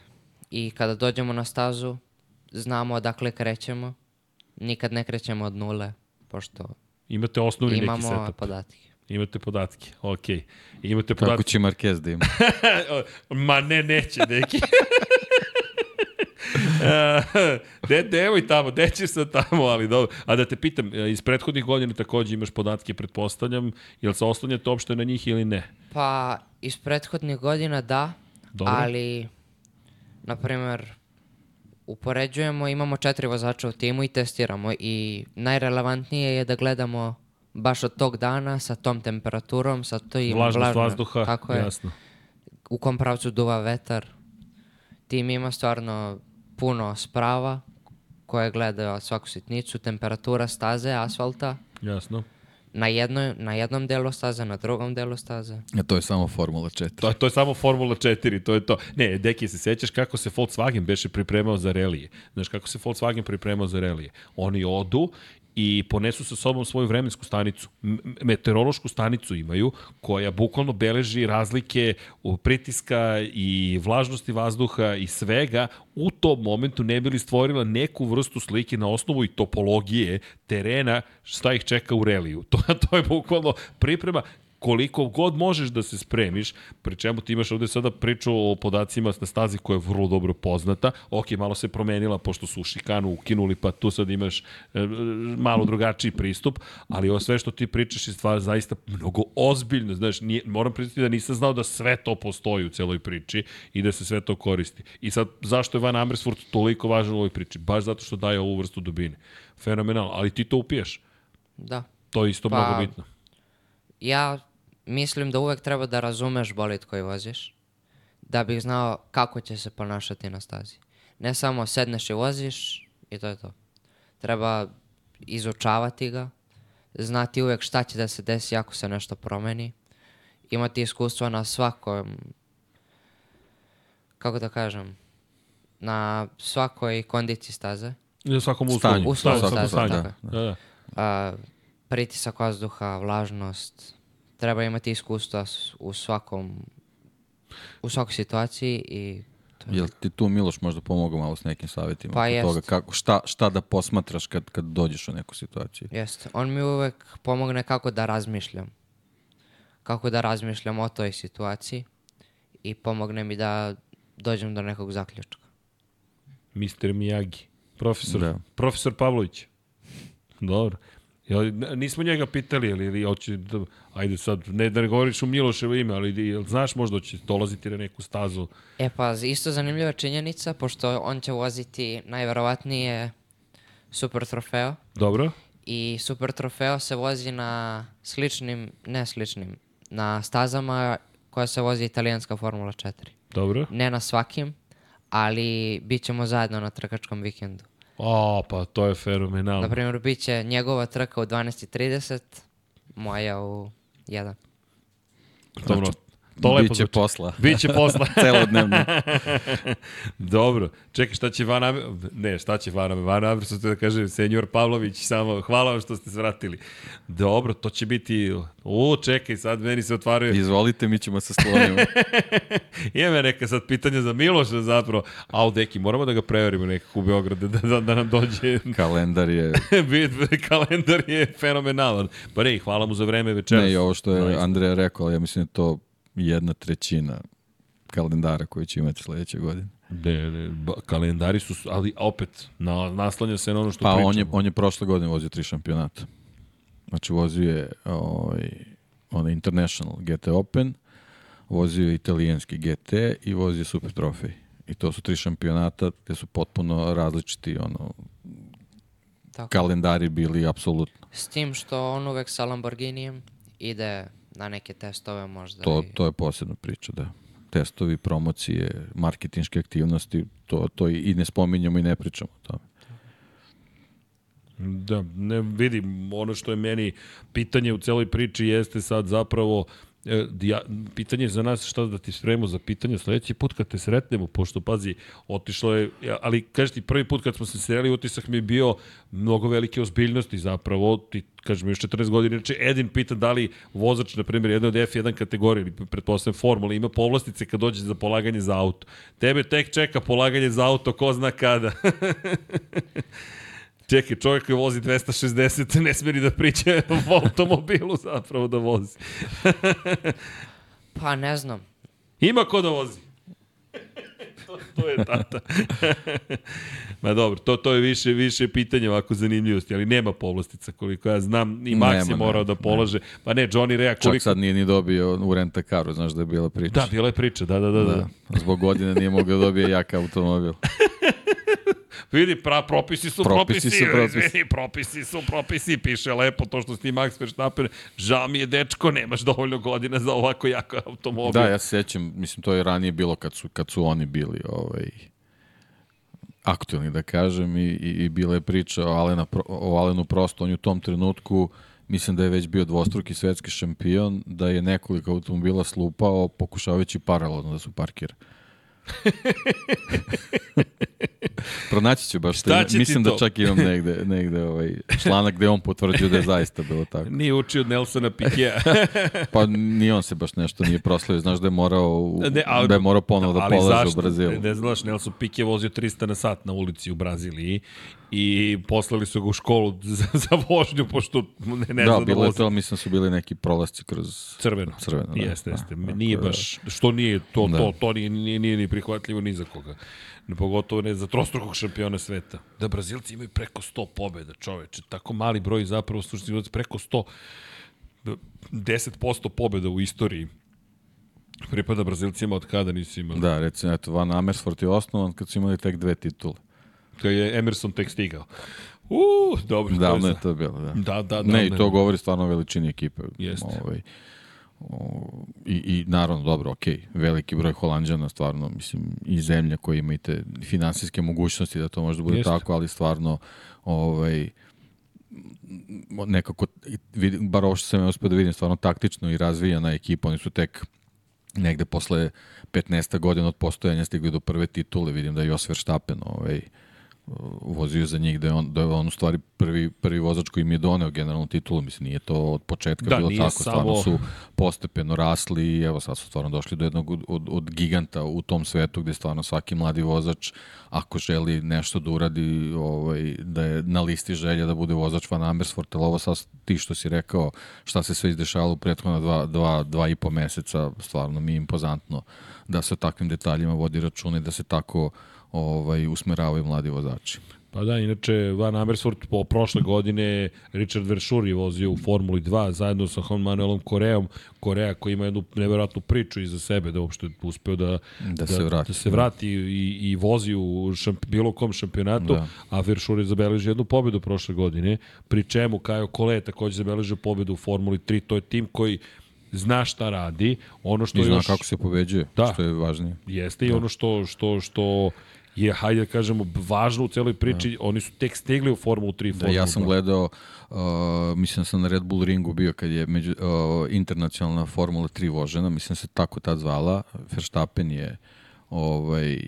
[SPEAKER 3] I kada dođemo na stazu, znamo odakle krećemo. Nikad ne krećemo od nule, pošto
[SPEAKER 2] Imate osnovni neki
[SPEAKER 3] imamo
[SPEAKER 2] setup.
[SPEAKER 3] podatke.
[SPEAKER 2] Imate podatke, okej. Imate
[SPEAKER 6] Kako
[SPEAKER 2] podatke.
[SPEAKER 6] će Marquez da ima? <laughs>
[SPEAKER 2] Ma ne, neće, neki. <laughs> de, devoj tamo, de ćeš sad tamo, ali dobro. A da te pitam, e, iz prethodnih godina takođe imaš podatke, pretpostavljam, jel se oslanjate uopšte na njih ili ne?
[SPEAKER 3] Pa, iz prethodnih godina da,
[SPEAKER 2] Dobro.
[SPEAKER 3] ali, na primer, upoređujemo, imamo četiri vozača u timu i testiramo i najrelevantnije je da gledamo baš od tog dana sa tom temperaturom, sa tim
[SPEAKER 2] Vlažnost
[SPEAKER 3] vlažno-
[SPEAKER 2] vazduha,
[SPEAKER 3] tako je,
[SPEAKER 2] jasno.
[SPEAKER 3] u kom pravcu duva vetar. Tim ima stvarno puno sprava koje gledaju svaku sitnicu, temperatura staze, asfalta,
[SPEAKER 2] Jasno.
[SPEAKER 3] Na, jednoj, na jednom delu staze, na drugom delu staze.
[SPEAKER 6] A to je samo Formula 4.
[SPEAKER 2] To, je- to je samo Formula 4, to je to. Ne, Deki, se sećaš kako se Volkswagen beše pripremao za relije? Znaš, kako se Volkswagen pripremao za relije? Oni odu i ponesu sa sobom svoju vremensku stanicu. Meteorološku stanicu imaju, koja bukvalno beleži razlike u pritiska i vlažnosti vazduha i svega u tom momentu ne bili stvorila neku vrstu slike na osnovu i topologije terena šta ih čeka u reliju. <laughs> To, to je bukvalno priprema koliko god možeš da se spremiš, pri čemu ti imaš ovde sada priču o podacima na stazi koja je vrlo dobro poznata. Ok, malo se promenila pošto su šikanu ukinuli, pa tu sad imaš e, malo drugačiji pristup, ali ovo sve što ti pričaš je stvar zaista mnogo ozbiljno. Znaš, nije, moram priznati da nisam znao da sve to postoji u celoj priči i da se sve to koristi. I sad, zašto je Van Amersfoort toliko važan u ovoj priči? Baš zato što daje ovu vrstu dubine. Fenomenalno, ali ti to upiješ.
[SPEAKER 3] Da.
[SPEAKER 2] To je isto
[SPEAKER 3] Pa,
[SPEAKER 2] mnogo bitno.
[SPEAKER 3] Ja mislim da uvek treba da razumeš bolid koji voziš, da bih znao kako će se ponašati na stazi. Ne samo sedneš i voziš i to je to. Treba izučavati ga, znati uvek šta će da se desi ako se nešto promeni, imati iskustva na svakom, kako da kažem, na svakoj kondiciji staze.
[SPEAKER 2] Na svakom uslovu.
[SPEAKER 3] Uslovu
[SPEAKER 2] Svakom
[SPEAKER 3] staze, je.
[SPEAKER 2] Da, da.
[SPEAKER 3] a, pritisak vazduha, vlažnost. Treba imati iskustva u svakom u svakoj situaciji i to je.
[SPEAKER 6] Jel ti tu Miloš možda pomogao malo s nekim savjetima?
[SPEAKER 3] Pa jest.
[SPEAKER 6] toga kako, šta, šta da posmatraš kad, kad dođeš u neku situaciju?
[SPEAKER 3] Jeste. On mi uvek pomogne kako da razmišljam. Kako da razmišljam o toj situaciji i pomogne mi da dođem do nekog zaključka.
[SPEAKER 2] Mr. Miyagi. Profesor,
[SPEAKER 6] Da.
[SPEAKER 2] profesor Pavlović. Dobro. Nismo njega pitali, ili, ili hoće da, ajde sad, ne da ne govoriš u Miloševo ime, ali jel znaš možda će dolaziti na neku stazu?
[SPEAKER 3] E pa, isto zanimljiva činjenica, pošto on će voziti najverovatnije Super Trofeo.
[SPEAKER 2] Dobro?
[SPEAKER 3] I Super Trofeo se vozi na sličnim, ne sličnim, na stazama koja se vozi italijanska Formula 4.
[SPEAKER 2] Dobro?
[SPEAKER 3] Ne na svakim, ali bit ćemo zajedno na trkačkom vikendu.
[SPEAKER 2] O, pa to je fenomenalno.
[SPEAKER 3] Na primjer, bit će njegova trka u 12.30, moja u 1.
[SPEAKER 2] Dobro.
[SPEAKER 6] Znači,
[SPEAKER 2] To lepo
[SPEAKER 6] Biće
[SPEAKER 2] zvuči.
[SPEAKER 6] posla.
[SPEAKER 2] Biće posla. <laughs>
[SPEAKER 6] Celodnevno. <laughs>
[SPEAKER 2] Dobro. Čekaj, šta će Van. Ne, šta će Van Amer? Van Amer, da kaže, senjor Pavlović, samo hvala vam što ste se vratili. Dobro, to će biti... U, čekaj, sad meni se otvaraju...
[SPEAKER 6] Izvolite, mi ćemo se sklonimo. <laughs>
[SPEAKER 2] Ima neka sad pitanja za Miloša zapravo. Au, deki, moramo da ga preverimo nekako u Beogradu, da, da, da nam dođe...
[SPEAKER 6] Kalendar je...
[SPEAKER 2] Kalendar je fenomenalan. Pa ne, hvala mu za vreme večeras.
[SPEAKER 6] Ne, i ovo što je. Andreja rekao, ja mislim da to jedna trećina kalendara koji će imati sledeće godine.
[SPEAKER 2] Ne, ne, ba, kalendari su, ali opet, na, naslanja se na ono što
[SPEAKER 6] Pa
[SPEAKER 2] pričamo.
[SPEAKER 6] on je, on je prošle godine vozio tri šampionata. Znači vozio je ovaj, onaj International GT Open, vozio je italijanski GT i vozio Super Trofej. I to su tri šampionata gde su potpuno različiti ono,
[SPEAKER 3] Tako.
[SPEAKER 6] kalendari bili apsolutno.
[SPEAKER 3] S tim što on uvek sa Lamborghinijem ide na neke testove možda.
[SPEAKER 6] To,
[SPEAKER 3] i...
[SPEAKER 6] to je posebna priča, da. Testovi, promocije, marketinške aktivnosti, to, to i, ne spominjamo i ne pričamo o tome.
[SPEAKER 2] Da, ne vidim, ono što je meni pitanje u celoj priči jeste sad zapravo ja, pitanje za nas šta da ti spremimo za pitanje sledeći put kad te sretnemo, pošto pazi, otišlo je, ali kažeš ti prvi put kad smo se sreli, utisak mi je bio mnogo velike ozbiljnosti zapravo, ti kažem još 40 godina, znači Edin pita da li vozač, na primjer, jedne od F1 kategorije ili pretpostavljam formula, ima povlastice kad dođe za polaganje za auto. Tebe tek čeka polaganje za auto, ko zna kada. <laughs> Čekaj, čovjek koji vozi 260 ne smije ni da priča <laughs> o automobilu zapravo da vozi. <laughs>
[SPEAKER 3] Pa ne znam.
[SPEAKER 2] Ima ko da vozi. <laughs> to, to je tata. Ma dobro, to, to je više, više pitanje ovako zanimljivosti, ali nema povlastica koliko ja znam. I Max
[SPEAKER 6] Nema,
[SPEAKER 2] je morao
[SPEAKER 6] nema,
[SPEAKER 2] da polaže. Pa ne, Johnny Rea koliko...
[SPEAKER 6] Čak sad nije ni dobio u renta karu, znaš da je bila priča.
[SPEAKER 2] Da, bila je priča, da, da, da. da.
[SPEAKER 6] Da, zbog godine nije mogao da dobije jak automobil.
[SPEAKER 2] Vidi, pra, propisi su
[SPEAKER 6] Propisi
[SPEAKER 2] propisi,
[SPEAKER 6] su propisi.
[SPEAKER 2] izvini, propisi su propisi, piše lepo to što si ti Max Verstappen, žao mi je dečko, nemaš dovoljno godina za ovako jako automobil.
[SPEAKER 6] Da, ja se sjećam, mislim, to je ranije bilo kad su, kad su oni bili ovaj, aktualni, da kažem, i, i, i bila je priča o, Alena, o Alenu Prosto. On je u tom trenutku, mislim da je već bio dvostruki svetski šampion, da je nekoliko automobila slupao pokušavajući paralelno da su parkira. <laughs> <laughs> Pronaći ću baš
[SPEAKER 2] Šta će
[SPEAKER 6] Mislim
[SPEAKER 2] to?
[SPEAKER 6] da čak imam negde, negde ovaj članak gde on potvrđuje da je zaista bilo tako.
[SPEAKER 2] Nije učio od Nelsona Pikea. <laughs>
[SPEAKER 6] Pa ni on se baš nešto nije proslavio. Znaš da je morao, u,
[SPEAKER 2] Ne, ali-
[SPEAKER 6] da je morao ponovo da polaže u Brazilu.
[SPEAKER 2] Ne, znaš, Nelson je vozio 300 na sat na ulici u Braziliji i poslali su ga u školu <laughs> za, za vožnju, pošto ne, ne
[SPEAKER 6] da,
[SPEAKER 2] zna da
[SPEAKER 6] bilo je to, mislim su bili neki prolasci kroz...
[SPEAKER 2] Crveno.
[SPEAKER 6] Crveno, da.
[SPEAKER 2] Jeste, jeste.
[SPEAKER 6] Da,
[SPEAKER 2] nije
[SPEAKER 6] da-
[SPEAKER 2] baš, što nije, to,
[SPEAKER 6] Da.
[SPEAKER 2] to, to nije, nije, nije ni prihvatljivo ni za koga. Ne, pogotovo ne za trostrukog šampiona sveta. Da Brazilci imaju preko 100 pobjeda, čoveče. Tako mali broj zapravo suštini preko 100 10% pobjeda u istoriji pripada Brazilcima od kada nisu imali.
[SPEAKER 6] Da, recimo, eto, Van Amersfoort je osnovan kad su imali tek dve titule.
[SPEAKER 2] Kad je Emerson tek stigao. Uuu, dobro.
[SPEAKER 6] Davno
[SPEAKER 2] to
[SPEAKER 6] je to bilo, da.
[SPEAKER 2] Da, da, da.
[SPEAKER 6] ne, i to govori stvarno o veličini ekipe.
[SPEAKER 2] Jeste.
[SPEAKER 6] Ovaj, i, I naravno, dobro, okej, veliki broj Holandjana, stvarno, mislim, i zemlja koja ima i te finansijske mogućnosti da to može da bude
[SPEAKER 2] Jeste.
[SPEAKER 6] tako, ali stvarno, ovaj, nekako, bar ovo što sam ja uspio da vidim, stvarno taktično i razvijana ekipa, oni su tek negde posle 15 godina od postojanja stigli do prve titule, vidim da je Jos Verstappen ovaj, vozio za njih, da je on, da je on u stvari prvi, prvi vozač koji im je doneo generalnu titulu, mislim, nije to od početka
[SPEAKER 2] Da,
[SPEAKER 6] bilo tako, stvarno
[SPEAKER 2] samo-
[SPEAKER 6] su postepeno rasli i evo sad su stvarno došli do jednog od, od, od giganta u tom svetu gde stvarno svaki mladi vozač ako želi nešto da uradi ovaj, da je na listi želja da bude vozač Van Amersfoort, ali ovo sad ti što si rekao šta se sve izdešavalo u prethodna dva, dva, dva i po meseca, stvarno mi je impozantno da se o takvim detaljima vodi računa i da se tako ovaj, usmeravaju mladi vozači.
[SPEAKER 2] Pa da, inače Van Amersfoort po prošle godine Richard Verschur je vozio u Formuli 2 zajedno sa Juan Manuelom Koreom. Korea koji ima jednu nevjerojatnu priču iza sebe da uopšte uspeo da,
[SPEAKER 6] Da se vrati.
[SPEAKER 2] da se vrati i, i vozi u šamp, bilo kom šampionatu,
[SPEAKER 6] Da.
[SPEAKER 2] a Verschur je zabeležio jednu pobedu prošle godine, pri čemu Kajo Kole je takođe zabeležio pobedu u Formuli 3, to je tim koji zna šta radi, ono što
[SPEAKER 6] I zna
[SPEAKER 2] još...
[SPEAKER 6] kako se pobeđuje,
[SPEAKER 2] Da.
[SPEAKER 6] što je važnije.
[SPEAKER 2] Jeste i ono što, što, što je, hajde da kažemo, važno u celoj priči. Oni su tek stigli u Formulu 3
[SPEAKER 6] Da,
[SPEAKER 2] Formulu
[SPEAKER 6] ja sam
[SPEAKER 2] 2.
[SPEAKER 6] gledao, uh, mislim da sam na Red Bull ringu bio kad je među, uh, internacionalna Formula 3 vožena, mislim da se tako tad zvala. Verstappen je ovaj, e,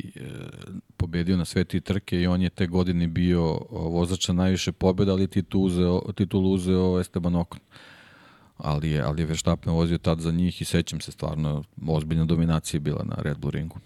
[SPEAKER 6] pobedio na sve tri trke i on je te godine bio uh, vozač najviše pobjeda, ali titul uzeo, titulu uzeo Esteban Ocon. Ali je, ali je Verstappen vozio tad za njih i sećam se stvarno, ozbiljna dominacija bila na Red Bull ringu.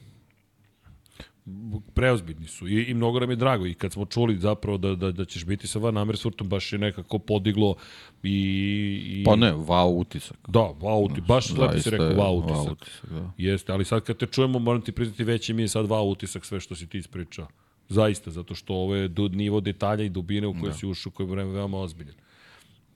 [SPEAKER 2] Preozbiljni su i, i mnogo nam je drago i kad smo čuli zapravo da, da, da ćeš biti sa Van Amersfoortom baš je nekako podiglo i, i
[SPEAKER 6] Pa ne, wow utisak.
[SPEAKER 2] Da, wow, ti, baš lepo si rekao wow utisak.
[SPEAKER 6] Wow utisak, da.
[SPEAKER 2] Jeste, ali sad kad te čujemo, moram ti priznati veći mi je sad wow utisak sve što si ti ispričao. Zaista, zato što ovo je nivo detalja i dubine u koje da. si ušao, koji je veoma ozbiljan.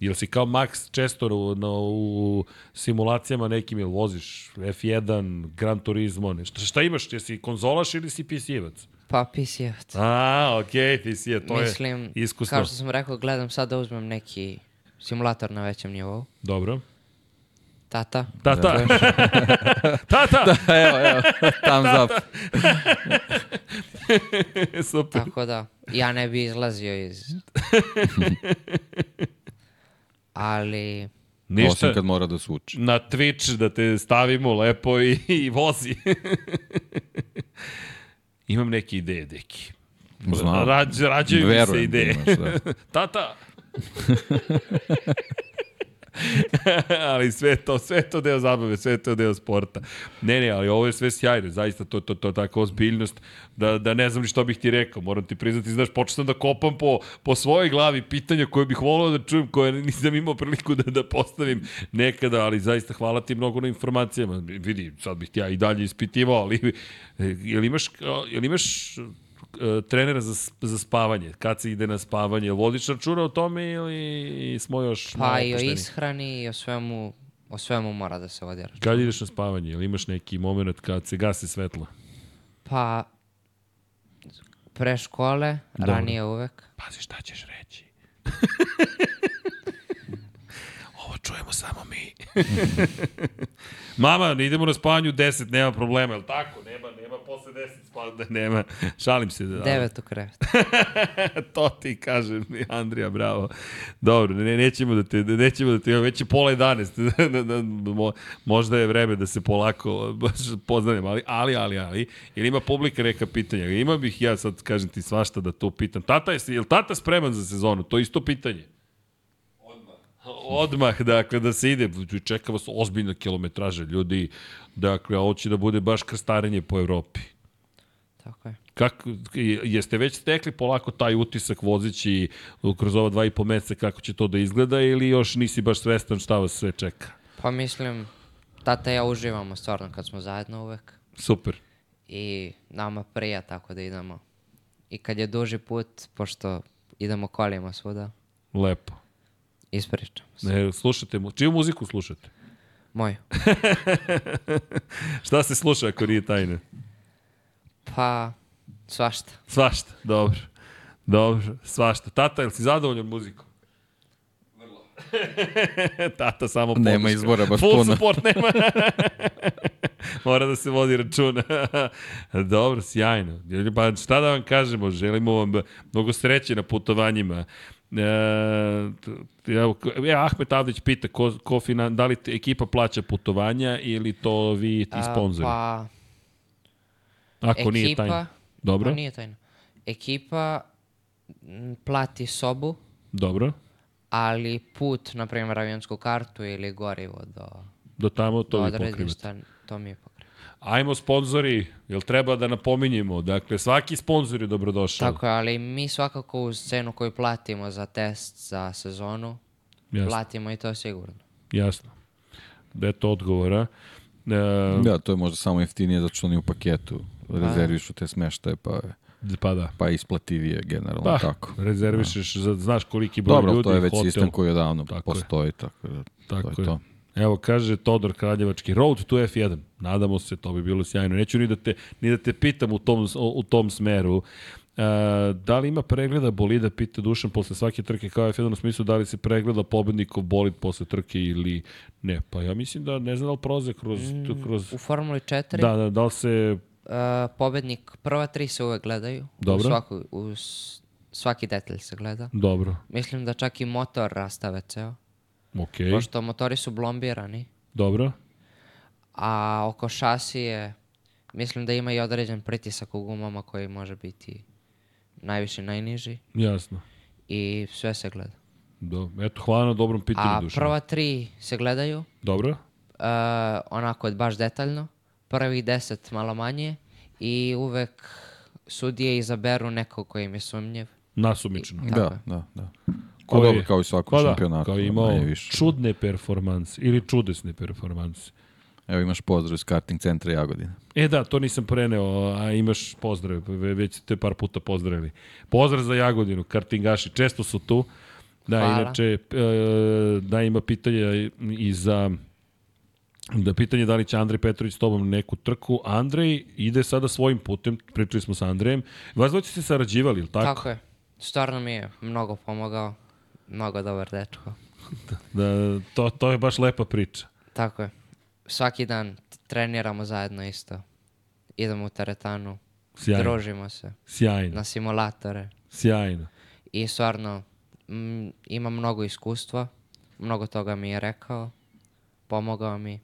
[SPEAKER 2] Jel si kao Max često u, na, u simulacijama nekim, jel voziš F1, Gran Turismo, nešto. Šta imaš, jesi konzolaš ili si PC-evac?
[SPEAKER 3] Pa PC-evac.
[SPEAKER 2] A, okej, okay, PC je, to
[SPEAKER 3] Mislim,
[SPEAKER 2] je iskusno.
[SPEAKER 3] kao što sam rekao, gledam sad da uzmem neki simulator na većem nivou.
[SPEAKER 2] Dobro.
[SPEAKER 3] Tata.
[SPEAKER 2] Tata! <laughs> Tata!
[SPEAKER 6] evo, evo, thumbs up. <laughs>
[SPEAKER 2] Super.
[SPEAKER 3] Tako da, ja ne bi izlazio iz... <laughs> Ali,
[SPEAKER 2] Ništa.
[SPEAKER 6] Osim kad mora da se uči.
[SPEAKER 2] na Twitch da te stavimo lepo i, i vozi. <laughs> Imam neke ideje, deki.
[SPEAKER 6] Znam.
[SPEAKER 2] Rađ, rađaju mi se
[SPEAKER 6] da
[SPEAKER 2] ideje.
[SPEAKER 6] imaš, da. <laughs>
[SPEAKER 2] Tata! <laughs> <laughs> ali sve to, sve to deo zabave, sve to deo sporta. Ne, ne, ali ovo je sve sjajno, zaista to, to, to tako ozbiljnost, da, da ne znam ni što bih ti rekao, moram ti priznati, znaš, počeo sam da kopam po, po svojoj glavi pitanja koje bih volao da čujem, koje nisam imao priliku da, da postavim nekada, ali zaista hvala ti mnogo na informacijama. Vidi, sad bih ti ja i dalje ispitivao, ali e, jel imaš, jel imaš trenera za, za spavanje, kad se ide na spavanje, vodiš računa o tome ili smo još malo
[SPEAKER 3] pa i o ishrani i o svemu, o svemu mora da se vodi računa.
[SPEAKER 2] Kad ideš na spavanje, jel imaš neki moment kad se gasi svetlo?
[SPEAKER 3] Pa, pre škole,
[SPEAKER 2] Dobro.
[SPEAKER 3] ranije uvek.
[SPEAKER 2] Pazi šta ćeš reći. <laughs> Ovo čujemo samo mi. <laughs> Mama, idemo na spavanju 10, nema problema, jel tako? Nema, nema posle 10 spavanja, nema. Šalim se. Da,
[SPEAKER 3] Devet u krevet. <laughs>
[SPEAKER 2] to ti kažem, Andrija, bravo. Dobro, ne, nećemo da te, nećemo da te, već je pola 11, <laughs> da, da, mo, možda je vreme da se polako baš poznanemo, ali, ali, ali, ali, ili ima publika neka pitanja, ima bih ja sad, kažem ti svašta da to pitam. Tata je, je li tata spreman za sezonu? To je isto pitanje. Odmah, dakle, da se ide, čeka vas ozbiljna kilometraža, ljudi, dakle, ovo će da bude baš krstarenje po Evropi.
[SPEAKER 3] Tako je.
[SPEAKER 2] Kako, jeste već stekli polako taj utisak vozići kroz ova dva i po meseca kako će to da izgleda ili još nisi baš svestan šta vas sve čeka?
[SPEAKER 3] Pa mislim, tata i ja uživamo stvarno kad smo zajedno uvek.
[SPEAKER 2] Super.
[SPEAKER 3] I nama prija tako da idemo. I kad je duži put, pošto idemo kolima svuda,
[SPEAKER 2] Lepo.
[SPEAKER 3] Ispričamo se.
[SPEAKER 2] Ne, slušate, mu- čiju muziku slušate?
[SPEAKER 3] Moju. <laughs>
[SPEAKER 2] Šta se sluša ako nije tajne?
[SPEAKER 3] Pa, svašta.
[SPEAKER 2] Svašta, dobro. Dobro, svašta. Tata, jel si zadovoljan muzikom?
[SPEAKER 4] Vrlo. <laughs>
[SPEAKER 2] Tata samo
[SPEAKER 6] Nema
[SPEAKER 2] podrška.
[SPEAKER 6] izbora baš
[SPEAKER 2] Full
[SPEAKER 6] puno.
[SPEAKER 2] support nema. <laughs> Mora da se vodi računa. Dobro, sjajno. Pa šta da vam kažemo, želimo vam mnogo sreće na putovanjima. E, evo, e, Ahmet Avdić pita ko, ko finan, da li ekipa plaća putovanja ili to vi ti sponzori?
[SPEAKER 3] Pa,
[SPEAKER 2] Ako nije
[SPEAKER 3] ekipa,
[SPEAKER 2] tajno. Dobro,
[SPEAKER 3] Pa nije tajno. Ekipa plati sobu,
[SPEAKER 2] dobro.
[SPEAKER 3] ali put, na primjer, avionsku kartu ili gorivo do,
[SPEAKER 2] Do tamo to
[SPEAKER 3] do
[SPEAKER 2] vi pokrivate.
[SPEAKER 3] to mi.
[SPEAKER 2] Ajmo sponzori, jel treba da napominjemo? Dakle, svaki sponzor je dobrodošao.
[SPEAKER 3] Tako je, ali mi svakako uz cenu koju platimo za test za sezonu,
[SPEAKER 2] Jasno.
[SPEAKER 3] platimo i to sigurno.
[SPEAKER 2] Jasno. Da je to odgovora. E,
[SPEAKER 6] Da, to je možda samo jeftinije zato što oni u paketu rezervišu te smeštaje, pa,
[SPEAKER 2] pa da.
[SPEAKER 6] pa isplativije generalno
[SPEAKER 2] Pa,
[SPEAKER 6] tako.
[SPEAKER 2] rezervišeš, za, znaš koliki broj
[SPEAKER 6] Dobro,
[SPEAKER 2] ljudi,
[SPEAKER 6] to je već
[SPEAKER 2] hotel.
[SPEAKER 6] sistem koji odavno
[SPEAKER 2] Tako je.
[SPEAKER 6] postoji, tako da
[SPEAKER 2] Tako
[SPEAKER 6] to
[SPEAKER 2] je.
[SPEAKER 6] je to.
[SPEAKER 2] Evo, kaže Todor Kraljevački, road to F1. Nadamo se, to bi bilo sjajno. Neću ni da te, ni da te pitam u tom, u tom smeru. E, da li ima pregleda bolida, pita Dušan, posle svake trke kao F1 u smislu da li se pregleda pobednikov bolid posle trke ili ne? Pa ja mislim da ne znam da li proze kroz... kroz
[SPEAKER 3] U Formuli 4
[SPEAKER 2] da, da, da li se
[SPEAKER 3] pobednik, prva tri se uvek gledaju.
[SPEAKER 2] Dobro.
[SPEAKER 3] U, svaku, u svaki detalj se gleda.
[SPEAKER 2] Dobro,
[SPEAKER 3] Mislim da čak i motor rastave ceo.
[SPEAKER 2] Okej,
[SPEAKER 3] Pošto motori su blombirani.
[SPEAKER 2] dobro.
[SPEAKER 3] A oko šasije, mislim da ima i određen pritisak u gumama koji može biti najviši, najniži.
[SPEAKER 2] Jasno.
[SPEAKER 3] I sve se gleda.
[SPEAKER 2] Do, eto, hvala na dobrom pitanju,
[SPEAKER 3] A
[SPEAKER 2] Dušan.
[SPEAKER 3] prva tri se gledaju
[SPEAKER 2] Dobro?
[SPEAKER 3] uh, onako baš detaljno. Prvih deset malo manje. I uvek sudije izaberu nekog koji im je sumnjiv.
[SPEAKER 2] Nasumično.
[SPEAKER 3] Tako
[SPEAKER 6] Da,
[SPEAKER 3] je.
[SPEAKER 6] da, da.
[SPEAKER 2] Koji
[SPEAKER 6] Ko
[SPEAKER 2] je-
[SPEAKER 6] dobro kao i svako
[SPEAKER 2] Pa da,
[SPEAKER 6] šampionatu.
[SPEAKER 2] kao imao
[SPEAKER 6] više.
[SPEAKER 2] čudne performanse ili čudesne performanse.
[SPEAKER 6] Evo imaš pozdrav iz karting centra Jagodina.
[SPEAKER 2] E da, to nisam preneo, a imaš pozdrav, ve- već ste par puta pozdravili. Pozdrav za Jagodinu, kartingaši, često su tu. Da,
[SPEAKER 3] Hvala.
[SPEAKER 2] inače, e, da ima pitanja i za da pitanje da li će Andrej Petrović s tobom na neku trku. Andrej ide sada svojim putem, pričali smo sa Andrejem. Vas dvojice ste sarađivali, ili tako?
[SPEAKER 3] Tako je. Stvarno mi je mnogo pomogao. Mnogo dobar dečko. <laughs>
[SPEAKER 2] Da, to, to je baš lepa priča.
[SPEAKER 3] Tako je. Svaki dan treniramo zajedno isto. Idemo u teretanu,
[SPEAKER 2] Sjajno.
[SPEAKER 3] družimo se
[SPEAKER 2] Sjajno.
[SPEAKER 3] na simulatore.
[SPEAKER 2] Sjajno.
[SPEAKER 3] I stvarno, mm, ima mnogo iskustva. Mnogo toga mi je rekao. Pomogao mi.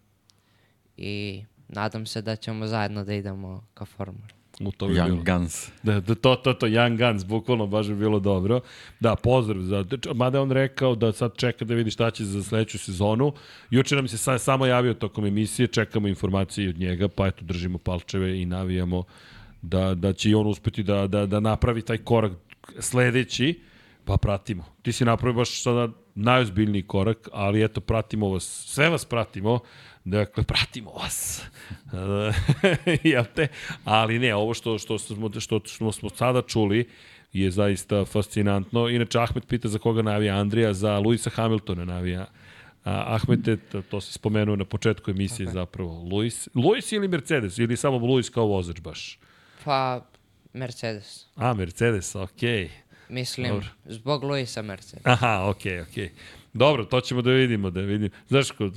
[SPEAKER 3] I nadam se da ćemo zajedno da idemo ka formuli.
[SPEAKER 2] U to bi bilo.
[SPEAKER 6] Young Guns.
[SPEAKER 2] Da, da, to, to, to, Young Guns, bukvalno baš bi bilo dobro. Da, pozdrav. Za, mada je on rekao da sad čeka da vidi šta će za sledeću sezonu. Juče nam se sa, samo javio tokom emisije, čekamo informacije od njega, pa eto, držimo palčeve i navijamo da, da će i on uspeti da, da, da napravi taj korak sledeći, pa pratimo. Ti si napravio baš sada najozbiljniji korak, ali eto, pratimo vas, sve vas pratimo, dakle, pratimo vas. <laughs> Jel te? Ali ne, ovo što, što, smo, što, što smo sada čuli je zaista fascinantno. Inače, Ahmed pita za koga navija Andrija, za Luisa Hamiltona navija A, Ahmete, to, si spomenuo na početku emisije okay. zapravo. Luis, Luis ili Mercedes? Ili samo Luis kao vozač baš?
[SPEAKER 3] Pa, Mercedes.
[SPEAKER 2] A, Mercedes, okej. Okay.
[SPEAKER 3] Mislim,
[SPEAKER 2] Dobro.
[SPEAKER 3] zbog Luisa Mercedes.
[SPEAKER 2] Aha, okej, okay, okej. Okay. Dobro, to ćemo da vidimo, da vidimo. Znaš, ko,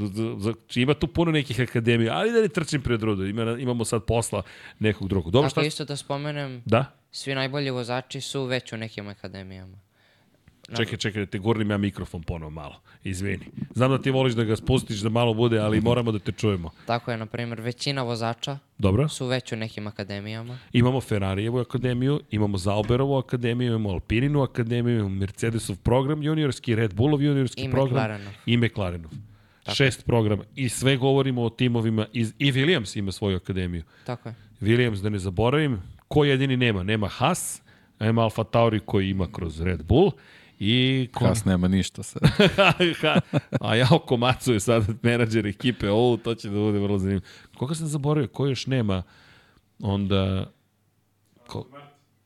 [SPEAKER 2] ima tu puno nekih akademija, ali da ne trčim pred rudo, ima, imamo sad posla nekog drugog. Dobro,
[SPEAKER 3] Tako
[SPEAKER 2] šta?
[SPEAKER 3] isto da spomenem,
[SPEAKER 2] Da?
[SPEAKER 3] svi najbolji vozači su već u nekim akademijama.
[SPEAKER 2] Čekaj, čekaj, da te gurnim ja mikrofon ponovo malo. Izvini. Znam da ti voliš da ga spustiš da malo bude, ali moramo da te čujemo.
[SPEAKER 3] Tako je, na primjer, većina vozača
[SPEAKER 2] Dobro?
[SPEAKER 3] su već u nekim akademijama.
[SPEAKER 2] Imamo Ferrarijevu akademiju, imamo Zauberovu akademiju, imamo Alpininu akademiju, imamo Mercedesov program juniorski, Red Bullov juniorski
[SPEAKER 3] I
[SPEAKER 2] program
[SPEAKER 3] McLarenov.
[SPEAKER 2] i McLarenov. Šest programa. I sve govorimo o timovima. Iz, I Williams ima svoju akademiju.
[SPEAKER 3] Tako je.
[SPEAKER 2] Williams, da ne zaboravim, ko jedini nema? Nema Haas, nema Alfa Tauri koji ima kroz Red Bull i... Ko...
[SPEAKER 6] Kas nema ništa sad. <laughs>
[SPEAKER 2] A ja oko Macu je sad menadžer ekipe, o, to će da bude vrlo zanimljivo. Koga sam zaboravio, ko još nema? Onda... Ko?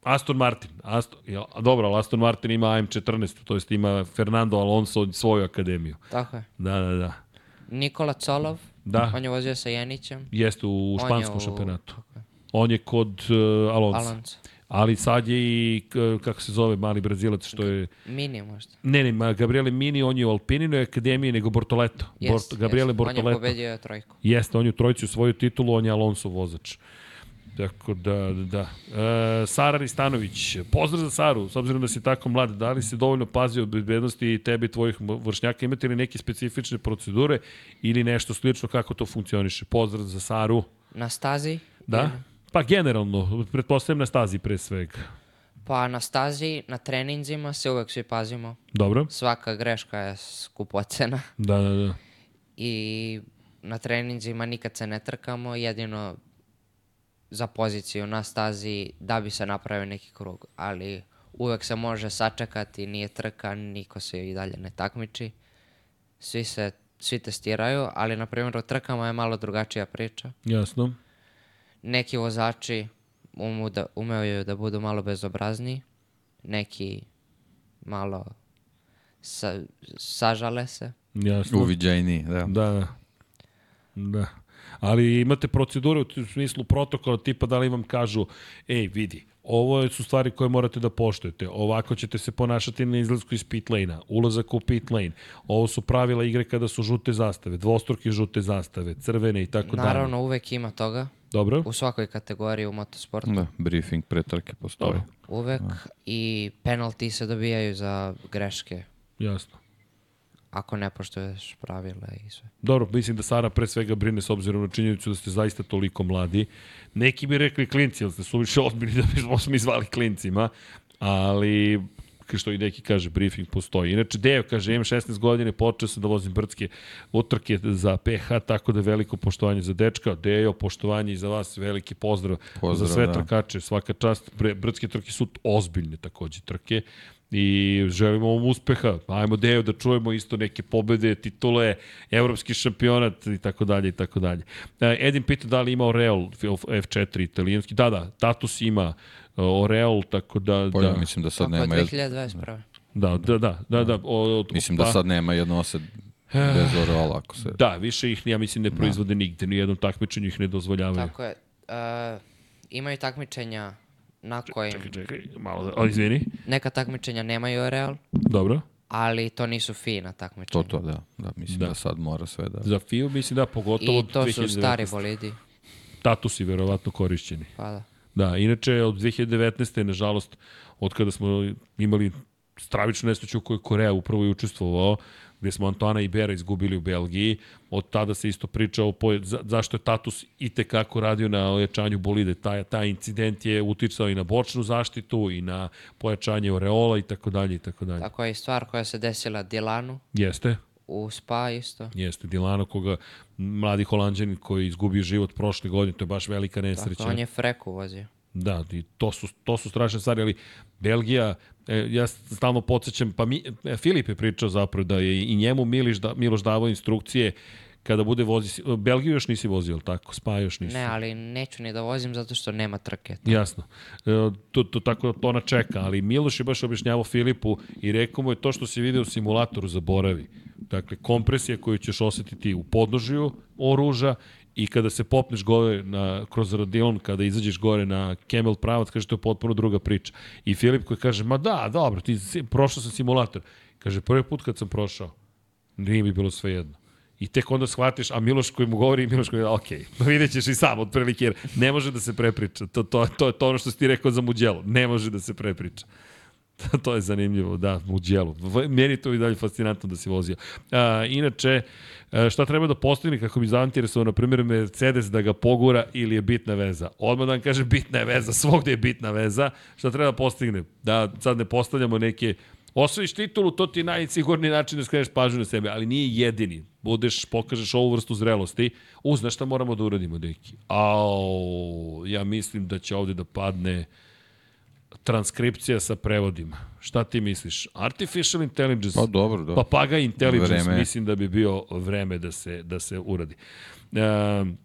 [SPEAKER 2] Aston Martin. Aston, ja, dobro, ali Aston Martin ima AM14, to jest ima Fernando Alonso svoju akademiju.
[SPEAKER 3] Tako je.
[SPEAKER 2] Da, da, da.
[SPEAKER 3] Nikola Colov,
[SPEAKER 2] Da.
[SPEAKER 3] on je vozio sa Jenićem.
[SPEAKER 2] Jeste u španskom
[SPEAKER 3] u-
[SPEAKER 2] šampionatu. On je kod uh, Alonso.
[SPEAKER 3] Alonso.
[SPEAKER 2] Ali sad je i, kako se zove, mali brazilac, što je...
[SPEAKER 3] Mini možda.
[SPEAKER 2] Ne, ne, ma Gabriele Mini, on je u Alpininoj akademiji, nego Bortoleto.
[SPEAKER 3] Jest,
[SPEAKER 2] Bort, Gabriele.
[SPEAKER 3] On
[SPEAKER 2] Bortoleto.
[SPEAKER 3] je pobedio trojku.
[SPEAKER 2] Jeste, on je u trojici svoju titulu, on je Alonso vozač. Tako da, da. E, Sara Ristanović, pozdrav za Saru, s obzirom da si tako mlad, da li si dovoljno pazio o bezbednosti i tebi i tvojih vršnjaka, imate li neke specifične procedure ili nešto slično kako to funkcioniše? Pozdrav za Saru.
[SPEAKER 3] Na stazi?
[SPEAKER 2] Da?
[SPEAKER 3] ili-
[SPEAKER 2] Pa generalno, pretpostavljam na stazi pre svega.
[SPEAKER 3] Pa na stazi, na treninzima se uvek svi pazimo.
[SPEAKER 2] Dobro?
[SPEAKER 3] Svaka greška je skupocena.
[SPEAKER 2] Da, da, da.
[SPEAKER 3] I na treninzima nikad se ne trkamo, jedino za poziciju na stazi da bi se napravio neki krug. Ali uvek se može sačekati, nije trka, niko se i dalje ne takmiči. Svi se svi testiraju, ali na primjer u trkama je malo drugačija priča.
[SPEAKER 2] Jasno.
[SPEAKER 3] Neki vozači umu da, umeju da budu malo bezobrazni, neki malo sa, sažale se.
[SPEAKER 2] Jasno.
[SPEAKER 6] Uviđajniji, da.
[SPEAKER 2] Da, da. Da. Ali imate procedure u smislu protokola tipa da li vam kažu, ej vidi, ovo su stvari koje morate da poštujete, ovako ćete se ponašati na izlasku iz pit lane-a, ulazak u pit lane, ovo su pravila igre kada su žute zastave, dvostruke žute zastave, crvene i tako dalje.
[SPEAKER 3] Naravno, uvek ima toga.
[SPEAKER 2] Dobro.
[SPEAKER 3] u svakoj kategoriji u motosportu.
[SPEAKER 6] Da, briefing pre trke postoji.
[SPEAKER 2] Dobro.
[SPEAKER 3] Uvek i penalti se dobijaju za greške
[SPEAKER 2] Jasno.
[SPEAKER 3] ako ne poštuješ pravila i sve.
[SPEAKER 2] Dobro, mislim da Sara pre svega brine s obzirom na činjenicu da ste zaista toliko mladi. Neki bi rekli klinci, ali ste suviše ozbiljni da bismo se mi zvali klincima, ali što i neki kaže, briefing postoji. Inače, Deo kaže, imam 16 godine, počeo sam da vozim brdske utrke za PH, tako da veliko poštovanje za dečka. Deo, poštovanje i za vas, veliki pozdrav,
[SPEAKER 6] Pozdrav,
[SPEAKER 2] za sve
[SPEAKER 6] da.
[SPEAKER 2] trkače, svaka čast. Brdske trke su ozbiljne takođe trke i želimo vam uspeha. Ajmo Deo da čujemo isto neke pobede, titule, evropski šampionat i tako dalje i tako dalje. E, Edin pita da li ima Oreol F4 italijanski. Da, da, Tatus ima Oreol, tako da...
[SPEAKER 6] Pa
[SPEAKER 2] da,
[SPEAKER 6] ja mislim da sad nema... jed-
[SPEAKER 3] 2021.
[SPEAKER 2] da, da, da, da, da. O, o,
[SPEAKER 6] Mislim da
[SPEAKER 2] pa-
[SPEAKER 6] sad nema jednosed bez Oreola, ako se...
[SPEAKER 2] Da, više ih, ja mislim, ne proizvode nigde, ni jednom takmičenju ih ne dozvoljavaju.
[SPEAKER 3] Tako je. Uh, imaju takmičenja na kojim
[SPEAKER 2] Čekaj, čekaj, malo da, o, izvini.
[SPEAKER 3] neka takmičenja nemaju Real,
[SPEAKER 2] Dobro.
[SPEAKER 3] ali to nisu fina
[SPEAKER 6] To,
[SPEAKER 3] takmičenja.
[SPEAKER 6] to, da. da mislim
[SPEAKER 2] Da.
[SPEAKER 6] da. sad mora sve da...
[SPEAKER 2] Za FIU mislim da, pogotovo
[SPEAKER 3] I to su
[SPEAKER 2] 2019.
[SPEAKER 3] stari bolidi.
[SPEAKER 2] Tatusi verovatno korišćeni.
[SPEAKER 3] Pa da.
[SPEAKER 2] Da, inače od 2019. nažalost, od kada smo imali stravičnu nesreću u kojoj je Korea upravo i učestvovao, gde smo Antoana i Bera izgubili u Belgiji, od tada se isto priča o poje, za, zašto je Tatus i tekako radio na ojačanju bolide. Taj, taj incident je uticao i na bočnu zaštitu i na pojačanje oreola i tako dalje i tako dalje.
[SPEAKER 3] Tako je stvar koja se desila Dilanu
[SPEAKER 2] Jeste,
[SPEAKER 3] u Spa isto.
[SPEAKER 2] jeste. Dilano, koga mladi holanđanin koji je izgubio život prošle godine, to je baš velika nesreća.
[SPEAKER 3] Tako, on je Freku vozio.
[SPEAKER 2] Da, i to su, to su strašne stvari, ali Belgija, e, ja stalno podsjećam, pa mi, e, Filip je pričao zapravo da je i njemu Miliš da, Miloš davao instrukcije kada bude vozi, Belgiju još nisi vozio, jel tako? Spa još nisi.
[SPEAKER 3] Ne, ali neću ni da vozim zato što nema trke.
[SPEAKER 2] Jasno. E, to, to, tako to ona čeka, ali Miloš je baš objašnjavao Filipu i rekao mu je to što si video u simulatoru zaboravi. Dakle, kompresija koju ćeš osetiti u podnožju oruža i kada se popneš gore na, kroz radilon, kada izađeš gore na Camel pravac, kaže to je potpuno druga priča. I Filip koji kaže, ma da, dobro, ti prošao sam simulator. Kaže, prvi put kad sam prošao, nije mi bilo sve jedno. I tek onda shvatiš, a Miloš koji mu govori, Miloš koji, ok, <laughs> vidjet ćeš i sam otprilike, jer ne može da se prepriča. To, to, to je to ono što si ti rekao za Muđelo. Ne može da se prepriča. <laughs> to je zanimljivo, da, Muđelo. Meni to i dalje fascinantno da si vozio. A, inače, a, šta treba da postigne kako bi zainteresovao, na primjer, Mercedes da ga pogura ili je bitna veza? Odmah da vam kaže bitna je veza, svogde je bitna veza. Šta treba da postigne? Da sad ne postavljamo neke Osvojiš titulu, to ti je najsigurniji način da skreneš pažnju na sebe, ali nije jedini. Budeš, pokažeš ovu vrstu zrelosti. U, znaš šta moramo da uradimo, deki? Au, ja mislim da će ovde da padne transkripcija sa prevodima. Šta ti misliš? Artificial intelligence?
[SPEAKER 6] Pa dobro, da.
[SPEAKER 2] Papaga intelligence,
[SPEAKER 6] Vreme
[SPEAKER 2] mislim da bi bio vreme da se, da se uradi. Um,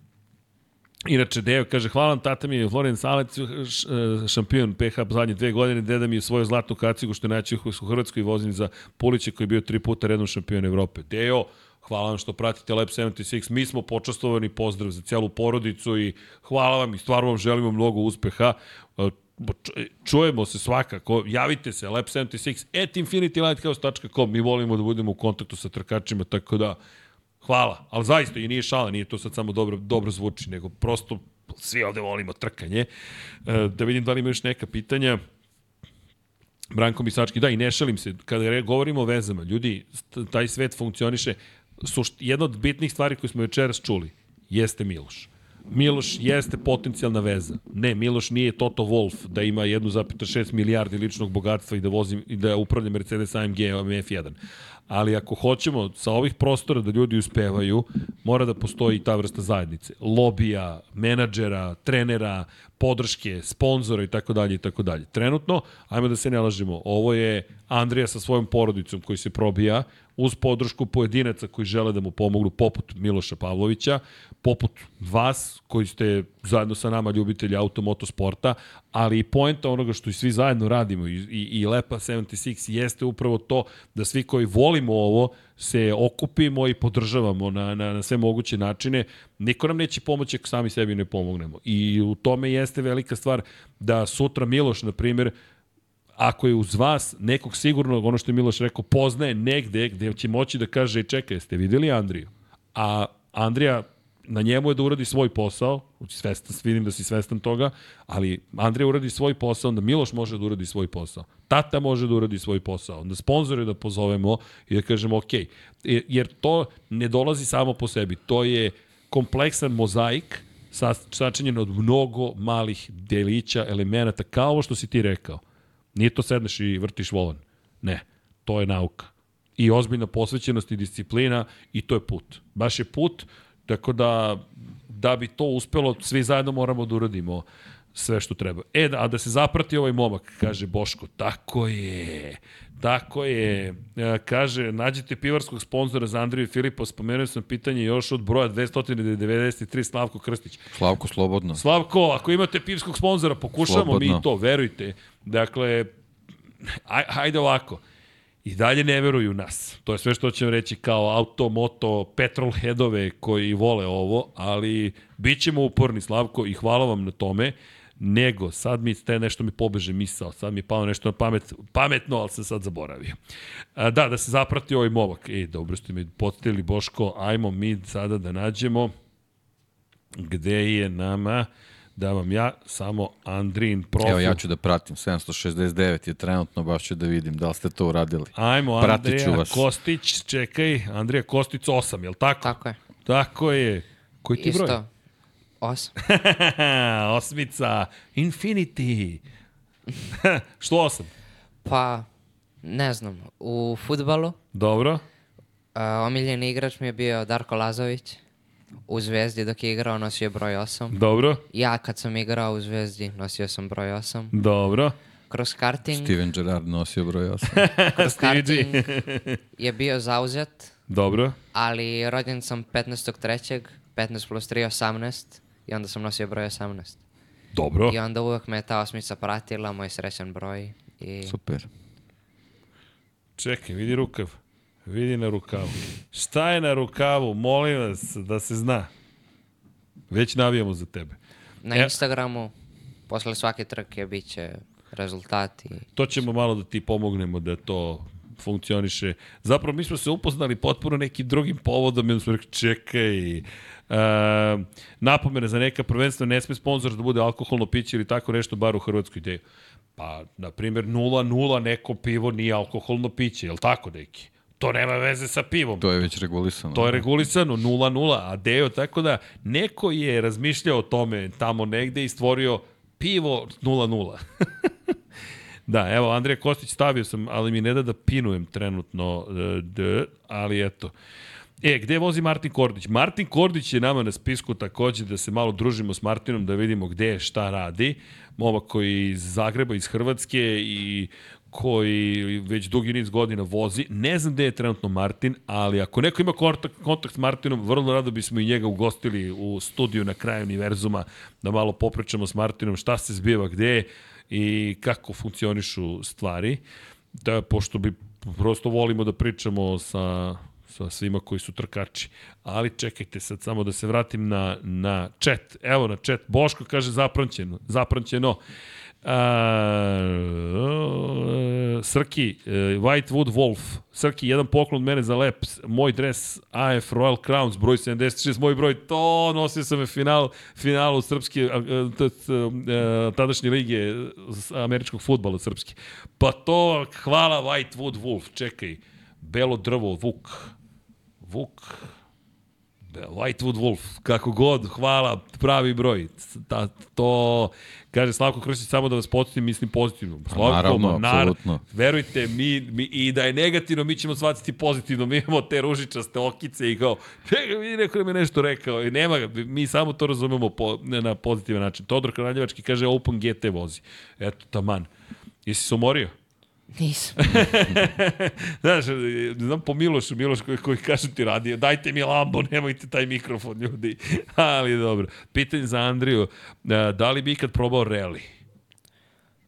[SPEAKER 2] Inače, Deo kaže, hvala tata mi je Floren Salec, š- e, šampion PH zadnje dve godine, deda mi je svoju zlatnu kacigu što je najče u Hrvatskoj vozim za Pulića koji je bio tri puta rednom šampion Evrope. Deo, hvala vam što pratite Lab 76, mi smo počastovani, pozdrav za celu porodicu i hvala vam i stvarno vam želimo mnogo uspeha. E, č- Čujemo se svakako, javite se, lab76 at infinitylighthouse.com, mi volimo da budemo u kontaktu sa trkačima, tako da Hvala, ali zaista i nije šala, nije to sad samo dobro, dobro zvuči, nego prosto svi ovde volimo trkanje. E, da vidim da li ima još neka pitanja. Branko Misački, da i ne šalim se, kada govorimo o vezama, ljudi, taj svet funkcioniše, sušt, jedna od bitnih stvari koje smo večeras čuli jeste Miloš. Miloš jeste potencijalna veza. Ne, Miloš nije Toto Wolf da ima 1,6 milijardi ličnog bogatstva i da vozi i da upravlja Mercedes AMG F1. Ali ako hoćemo sa ovih prostora da ljudi uspevaju, mora da postoji ta vrsta zajednice. Lobija, menadžera, trenera, podrške, sponzora i tako dalje i tako dalje. Trenutno, ajmo da se ne lažemo, ovo je Andrija sa svojom porodicom koji se probija uz podršku pojedinaca koji žele da mu pomognu, poput Miloša Pavlovića, poput vas koji ste zajedno sa nama ljubitelji automotosporta, ali i poenta onoga što i svi zajedno radimo i, i, i Lepa 76 jeste upravo to da svi koji volimo ovo se okupimo i podržavamo na, na, na sve moguće načine. Niko nam neće pomoći ako sami sebi ne pomognemo. I u tome jeste velika stvar da sutra Miloš, na primjer, ako je uz vas nekog sigurnog, ono što je Miloš rekao, poznaje negde gde će moći da kaže, čekaj, jeste videli Andriju? A Andrija na njemu je da uradi svoj posao, svestan, vidim da si svestan toga, ali Andrej uradi svoj posao, onda Miloš može da uradi svoj posao. Tata može da uradi svoj posao. Onda sponzore da pozovemo i da kažemo ok. Jer to ne dolazi samo po sebi. To je kompleksan mozaik sa- sačinjen od mnogo malih delića, elemenata, kao ovo što si ti rekao. Nije to sedneš i vrtiš volan. Ne, to je nauka. I ozbiljna posvećenost i disciplina i to je put. Baš je put, tako da da bi to uspelo, svi zajedno moramo da uradimo sve što treba. E, da, a da se zaprati ovaj momak, kaže Boško, tako je, tako je, E, kaže, nađite pivarskog sponzora za Andriju i Filipa, spomenuo sam pitanje još od broja 293 Slavko Krstić.
[SPEAKER 6] Slavko, slobodno.
[SPEAKER 2] Slavko, ako imate pivskog sponzora, pokušamo
[SPEAKER 6] Slobodno.
[SPEAKER 2] mi to, verujte. Dakle, aj, hajde ovako. I dalje ne veruju nas. To je sve što ćemo reći kao auto, moto, petrol headove koji vole ovo, ali bit ćemo uporni, Slavko, i hvala vam na tome. Nego, sad mi ste nešto mi pobeže misao, sad mi je palo nešto na pamet, pametno, ali sam sad zaboravio. A, da, da se zaprati ovaj momak. E, dobro ste mi podsjetili, Boško, ajmo mi sada da nađemo gde je nama da vam ja samo Andrin profil.
[SPEAKER 6] Evo ja ću da pratim, 769 je trenutno, baš ću da vidim da li ste to uradili.
[SPEAKER 2] Ajmo, Andrija
[SPEAKER 6] vas.
[SPEAKER 2] Kostić, čekaj, Andrija Kostić 8, jel tako?
[SPEAKER 3] Tako je.
[SPEAKER 2] Tako je. Koji ti broj?
[SPEAKER 3] Osam. <laughs>
[SPEAKER 2] Osmica, Infinity. <laughs> Što osam?
[SPEAKER 3] Pa, ne znam, u futbalu
[SPEAKER 2] Dobro.
[SPEAKER 3] uh, omiljeni igrač mi je bio Darko Lazović. U Zvezdi dok je igrao nosio je broj 8.
[SPEAKER 2] Dobro.
[SPEAKER 3] Ja kad sam igrao u Zvezdi nosio sam broj 8.
[SPEAKER 2] Dobro.
[SPEAKER 3] Kroz karting,
[SPEAKER 6] Steven Gerrard nosio broj 8. <laughs>
[SPEAKER 3] kroz karting je bio zauzet,
[SPEAKER 2] Dobro.
[SPEAKER 3] ali rođen sam 15.3. 15 plus 3 18 i onda sam nosio broj 18.
[SPEAKER 2] Dobro.
[SPEAKER 3] I onda uvek me je ta osmica pratila, moj srećan broj. I
[SPEAKER 6] Super.
[SPEAKER 2] Čekaj, vidi rukav. Vidi na rukavu. Šta je na rukavu? Molim vas da se zna. Već navijamo za tebe.
[SPEAKER 3] na
[SPEAKER 2] E-
[SPEAKER 3] Instagramu, posle svake trke, bit će rezultati.
[SPEAKER 2] To ćemo malo da ti pomognemo da to funkcioniše. Zapravo mi smo se upoznali potpuno nekim drugim povodom onda smo rekli čekaj, uh, napomene za neka prvenstvo ne sme sponsor da bude alkoholno piće ili tako nešto bar u Hrvatskoj ideju. Pa, na primjer, 0-0 neko pivo nije alkoholno piće, je li tako, deki? To nema veze sa pivom.
[SPEAKER 6] To je već regulisano.
[SPEAKER 2] To je regulisano 0-0, a deo, tako da neko je razmišljao o tome tamo negde i stvorio pivo 0-0. <laughs> da, evo, Andrija Kostić stavio sam, ali mi ne da da pinujem trenutno, e, d, ali eto. E, gde vozi Martin Kordić? Martin Kordić je nama na spisku takođe da se malo družimo s Martinom, da vidimo gde je, šta radi. Momak koji je iz Zagreba, iz Hrvatske i koji već dugi niz godina vozi. Ne znam gde je trenutno Martin, ali ako neko ima kontakt, kontakt s Martinom, vrlo rado bismo i njega ugostili u studiju na kraju univerzuma, da malo popričamo s Martinom šta se zbiva gde i kako funkcionišu stvari. Da, pošto bi prosto volimo da pričamo sa sa svima koji su trkači. Ali čekajte sad samo da se vratim na, na chat. Evo na chat. Boško kaže zapranćeno. Zapranćeno. A, Srki, e, Whitewood Wolf. Srki, jedan poklon od mene za lep. Moj dres AF Royal Crowns, broj 76, moj broj, to nosio sam je final, finalu srpske, a, tadašnje lige američkog futbala srpske. Pa to, hvala Whitewood Wolf, čekaj. Belo drvo, Vuk. Vuk. Be- Whitewood Wolf, kako god, hvala, pravi broj. Ta, to, kaže Slavko Krstić, samo da vas podsjetim, mislim pozitivno. Slavko,
[SPEAKER 6] naravno,
[SPEAKER 2] ma,
[SPEAKER 6] apsolutno.
[SPEAKER 2] Verujte, mi, mi, i da je negativno, mi ćemo shvatiti pozitivno. Mi imamo te ružičaste okice i kao, čekaj, vidi, neko nam je nešto rekao. I nema, ga, mi samo to razumemo po, na pozitivan način. Todor Kraljevački kaže, Open GT vozi. Eto, taman. Jesi se umorio?
[SPEAKER 3] Nisam. <laughs>
[SPEAKER 2] Znaš, znam po Milošu, Miloš koji, koji kaže ti radi, dajte mi lambo, nemojte taj mikrofon, ljudi. <laughs> Ali dobro. Pitanje za Andriju, e, da li bi ikad probao rally?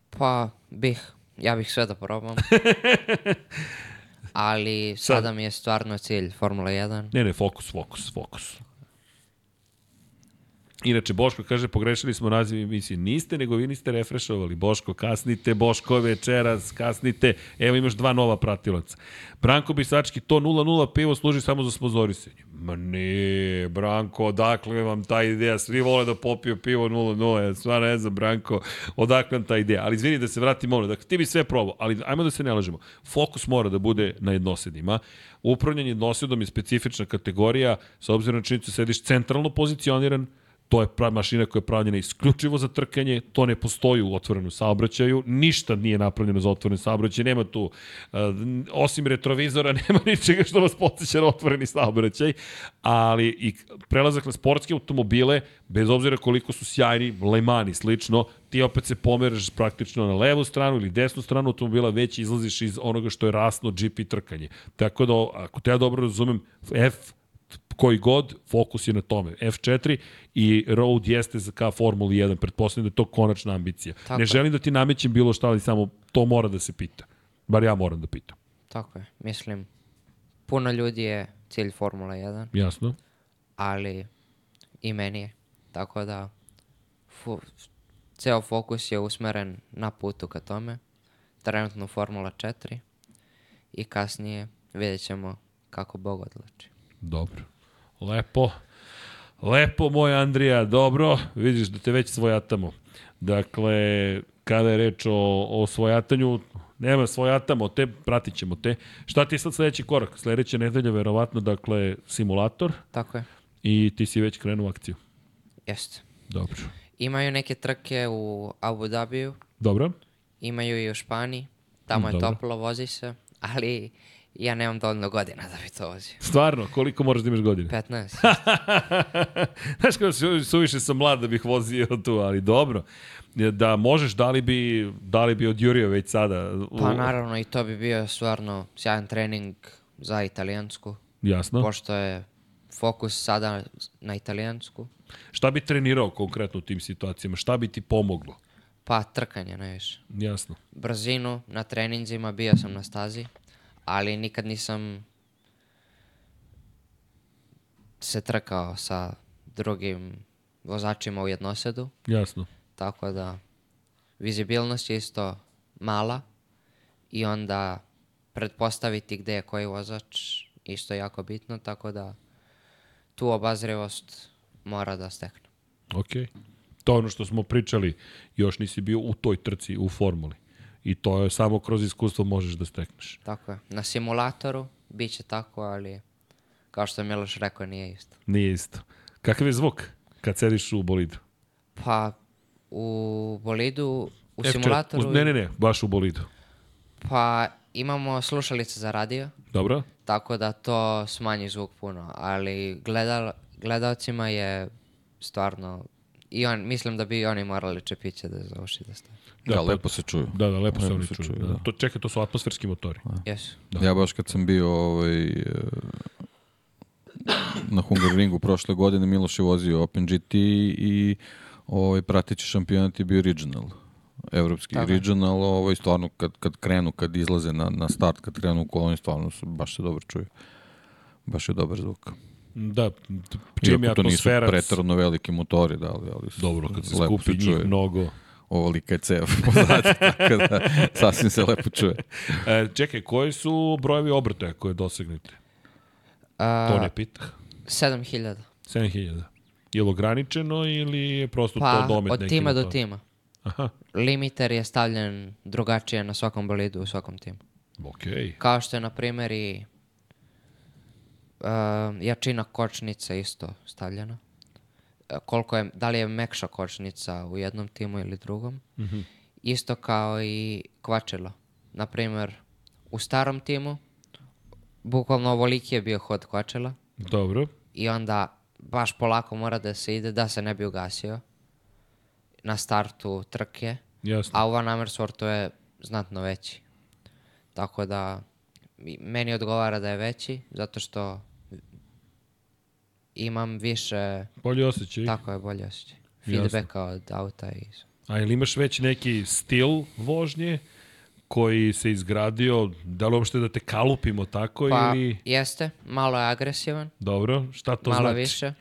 [SPEAKER 3] Pa, bih. Ja bih sve da probam. <laughs> Ali sada mi je stvarno cilj Formula 1.
[SPEAKER 2] Ne, ne, fokus, fokus, fokus. Inače, Boško kaže, pogrešili smo naziv emisije. Niste, nego vi niste refrešovali. Boško, kasnite, Boško večeras, kasnite. Evo imaš dva nova pratilaca. Branko Bisački, to 0-0 pivo služi samo za sponzorisanje. Ma ne, Branko, odakle vam ta ideja? Svi vole da popiju pivo 0-0. Ja stvarno ne znam, Branko, odakle vam ta ideja? Ali izvini da se vratim ono. Dakle, ti bi sve probao, ali ajmo da se ne lažemo. Fokus mora da bude na jednosedima. Upravljanje jednosedom je specifična kategorija, sa obzirom na činjenicu da sediš centralno pozicioniran, to je pra, mašina koja je pravljena isključivo za trkanje, to ne postoji u otvorenom saobraćaju, ništa nije napravljeno za otvoreni saobraćaj, nema tu, uh, osim retrovizora, <laughs> nema ničega što vas podsjeća na otvoreni saobraćaj, ali i prelazak na sportske automobile, bez obzira koliko su sjajni, Le Mans i slično, ti opet se pomeraš praktično na levu stranu ili desnu stranu automobila, već izlaziš iz onoga što je rasno GP trkanje. Tako da, ako te ja dobro razumem, F koji god, fokus je na tome. F4 i Road jeste za ka Formuli 1, pretpostavljam da je to konačna ambicija.
[SPEAKER 3] Tako
[SPEAKER 2] ne
[SPEAKER 3] je.
[SPEAKER 2] želim da ti namećem bilo šta, ali samo to mora da se pita. Bar ja moram da pitam.
[SPEAKER 3] Tako je. Mislim, puno ljudi je cilj Formula 1,
[SPEAKER 2] Jasno?
[SPEAKER 3] ali i meni je. Tako da, fu, ceo fokus je usmeren na putu ka tome. Trenutno Formula 4 i kasnije vidjet ćemo kako Bog odluči.
[SPEAKER 2] Dobro. Lepo. Lepo, moj Andrija, dobro. Vidiš da te već svojatamo. Dakle, kada je reč o, o svojatanju, nema svojatamo te, pratit ćemo te. Šta ti je sad sledeći korak? Sledeća nedelja, verovatno, dakle, simulator
[SPEAKER 3] Tako je.
[SPEAKER 2] i ti si već krenuo akciju.
[SPEAKER 3] Jeste.
[SPEAKER 2] Dobro.
[SPEAKER 3] Imaju neke trke u Abu Dhabiju,
[SPEAKER 2] Dobro.
[SPEAKER 3] imaju i u Španiji. Tamo je
[SPEAKER 2] Dobro.
[SPEAKER 3] toplo, vozi se, ali ja nemam dovoljno godina da bi to vozio.
[SPEAKER 2] Stvarno, koliko moraš da imaš godine?
[SPEAKER 3] 15. <laughs>
[SPEAKER 2] Znaš kao su, suviše sam mlad da bih vozio tu, ali dobro. Da možeš, da li bi, da li bi odjurio već sada?
[SPEAKER 3] Pa naravno i to bi bio stvarno sjajan trening za italijansku,
[SPEAKER 2] Jasno.
[SPEAKER 3] pošto je fokus sada na italijansku,
[SPEAKER 2] Šta bi trenirao konkretno u tim situacijama? Šta bi ti pomoglo?
[SPEAKER 3] pa trkanje najviše.
[SPEAKER 2] Jasno.
[SPEAKER 3] Brzinu na treninzima bio sam na stazi, ali nikad nisam se trkao sa drugim vozačima u jednosedu,
[SPEAKER 2] Jasno.
[SPEAKER 3] tako da vizibilnost je isto mala i onda pretpostaviti gde je koji vozač isto jako bitno, tako da tu obazrivost mora da stekne.
[SPEAKER 2] Ok. To je ono što smo pričali, još nisi bio u toj trci, u formuli. I to je samo kroz iskustvo možeš da stekneš.
[SPEAKER 3] Tako je. Na simulatoru bit će tako, ali kao što je Miloš rekao, nije isto.
[SPEAKER 2] Nije isto. Kakav je zvuk kad sediš u bolidu?
[SPEAKER 3] Pa u bolidu, u
[SPEAKER 2] F4.
[SPEAKER 3] simulatoru,
[SPEAKER 2] U- Ne, ne, ne, baš u bolidu.
[SPEAKER 3] pa imamo slušalice za radio,
[SPEAKER 2] Dobro?
[SPEAKER 3] tako da to smanji zvuk puno, ali gledal, gledalcima je stvarno i on, mislim da bi oni morali čepiće da za uši da stave.
[SPEAKER 6] Da,
[SPEAKER 2] pa-
[SPEAKER 6] lepo se čuju.
[SPEAKER 2] Da, da, lepo, se
[SPEAKER 6] Lepo
[SPEAKER 2] oni
[SPEAKER 6] se
[SPEAKER 2] čuju.
[SPEAKER 6] čuju,
[SPEAKER 2] da.
[SPEAKER 6] da.
[SPEAKER 2] To, čekaj, to su atmosferski motori.
[SPEAKER 3] Jesu.
[SPEAKER 2] Da.
[SPEAKER 6] Ja baš kad sam bio ovaj, e, na Hungaroringu prošle godine, Miloš je vozio Open GT i ovaj, pratići šampionat je bio regional. Evropski
[SPEAKER 3] Tako je.
[SPEAKER 6] regional, ovaj, stvarno kad, kad krenu, kad izlaze na, na start, kad krenu u koloniju, stvarno su, baš se dobro čuju. Baš je dobar zvuk.
[SPEAKER 2] Da, čim je
[SPEAKER 6] Iako to nisu
[SPEAKER 2] atmosfera...
[SPEAKER 6] pretarano veliki motori, da, ali, ali
[SPEAKER 2] Dobro, kad se skupi njih
[SPEAKER 6] čuje.
[SPEAKER 2] mnogo.
[SPEAKER 6] Ovolika je cev <laughs> pozadi, tako da sasvim se lepo čuje.
[SPEAKER 2] E, čekaj, koji su brojevi obrtaja koje dosegnete? To ne pitah.
[SPEAKER 3] 7000.
[SPEAKER 2] 7000. Je li ograničeno ili je prosto
[SPEAKER 3] Pa
[SPEAKER 2] to domet
[SPEAKER 3] od
[SPEAKER 2] neki
[SPEAKER 3] tima do tima.
[SPEAKER 2] Aha,
[SPEAKER 3] Limiter je stavljen drugačije na svakom bolidu u svakom timu.
[SPEAKER 2] okej.
[SPEAKER 3] Kao što je, na primjer, i jačina kočnice isto stavljena. E, koliko je, da li je mekša kočnica u jednom timu ili drugom. Isto kao i kvačilo. Na primjer, u starom timu, bukvalno ovoliki je bio hod kvačila
[SPEAKER 2] Dobro.
[SPEAKER 3] i onda baš polako mora da se ide da se ne bi ugasio na startu trke.
[SPEAKER 2] Jasno.
[SPEAKER 3] A u Van Amersfoortu je znatno veći. Tako da meni odgovara da je veći, zato što imam više,
[SPEAKER 2] Bolji osjećaj.
[SPEAKER 3] tako je bolje osjećaj.
[SPEAKER 2] Jasno.
[SPEAKER 3] Feedbacka od auta i.
[SPEAKER 2] A ili imaš već neki stil vožnje koji se izgradio, da li uopšte da te kalupimo tako
[SPEAKER 3] Pa
[SPEAKER 2] ili...
[SPEAKER 3] jeste, malo je agresivan,
[SPEAKER 2] Dobro, šta to
[SPEAKER 3] malo
[SPEAKER 2] znači?
[SPEAKER 3] više.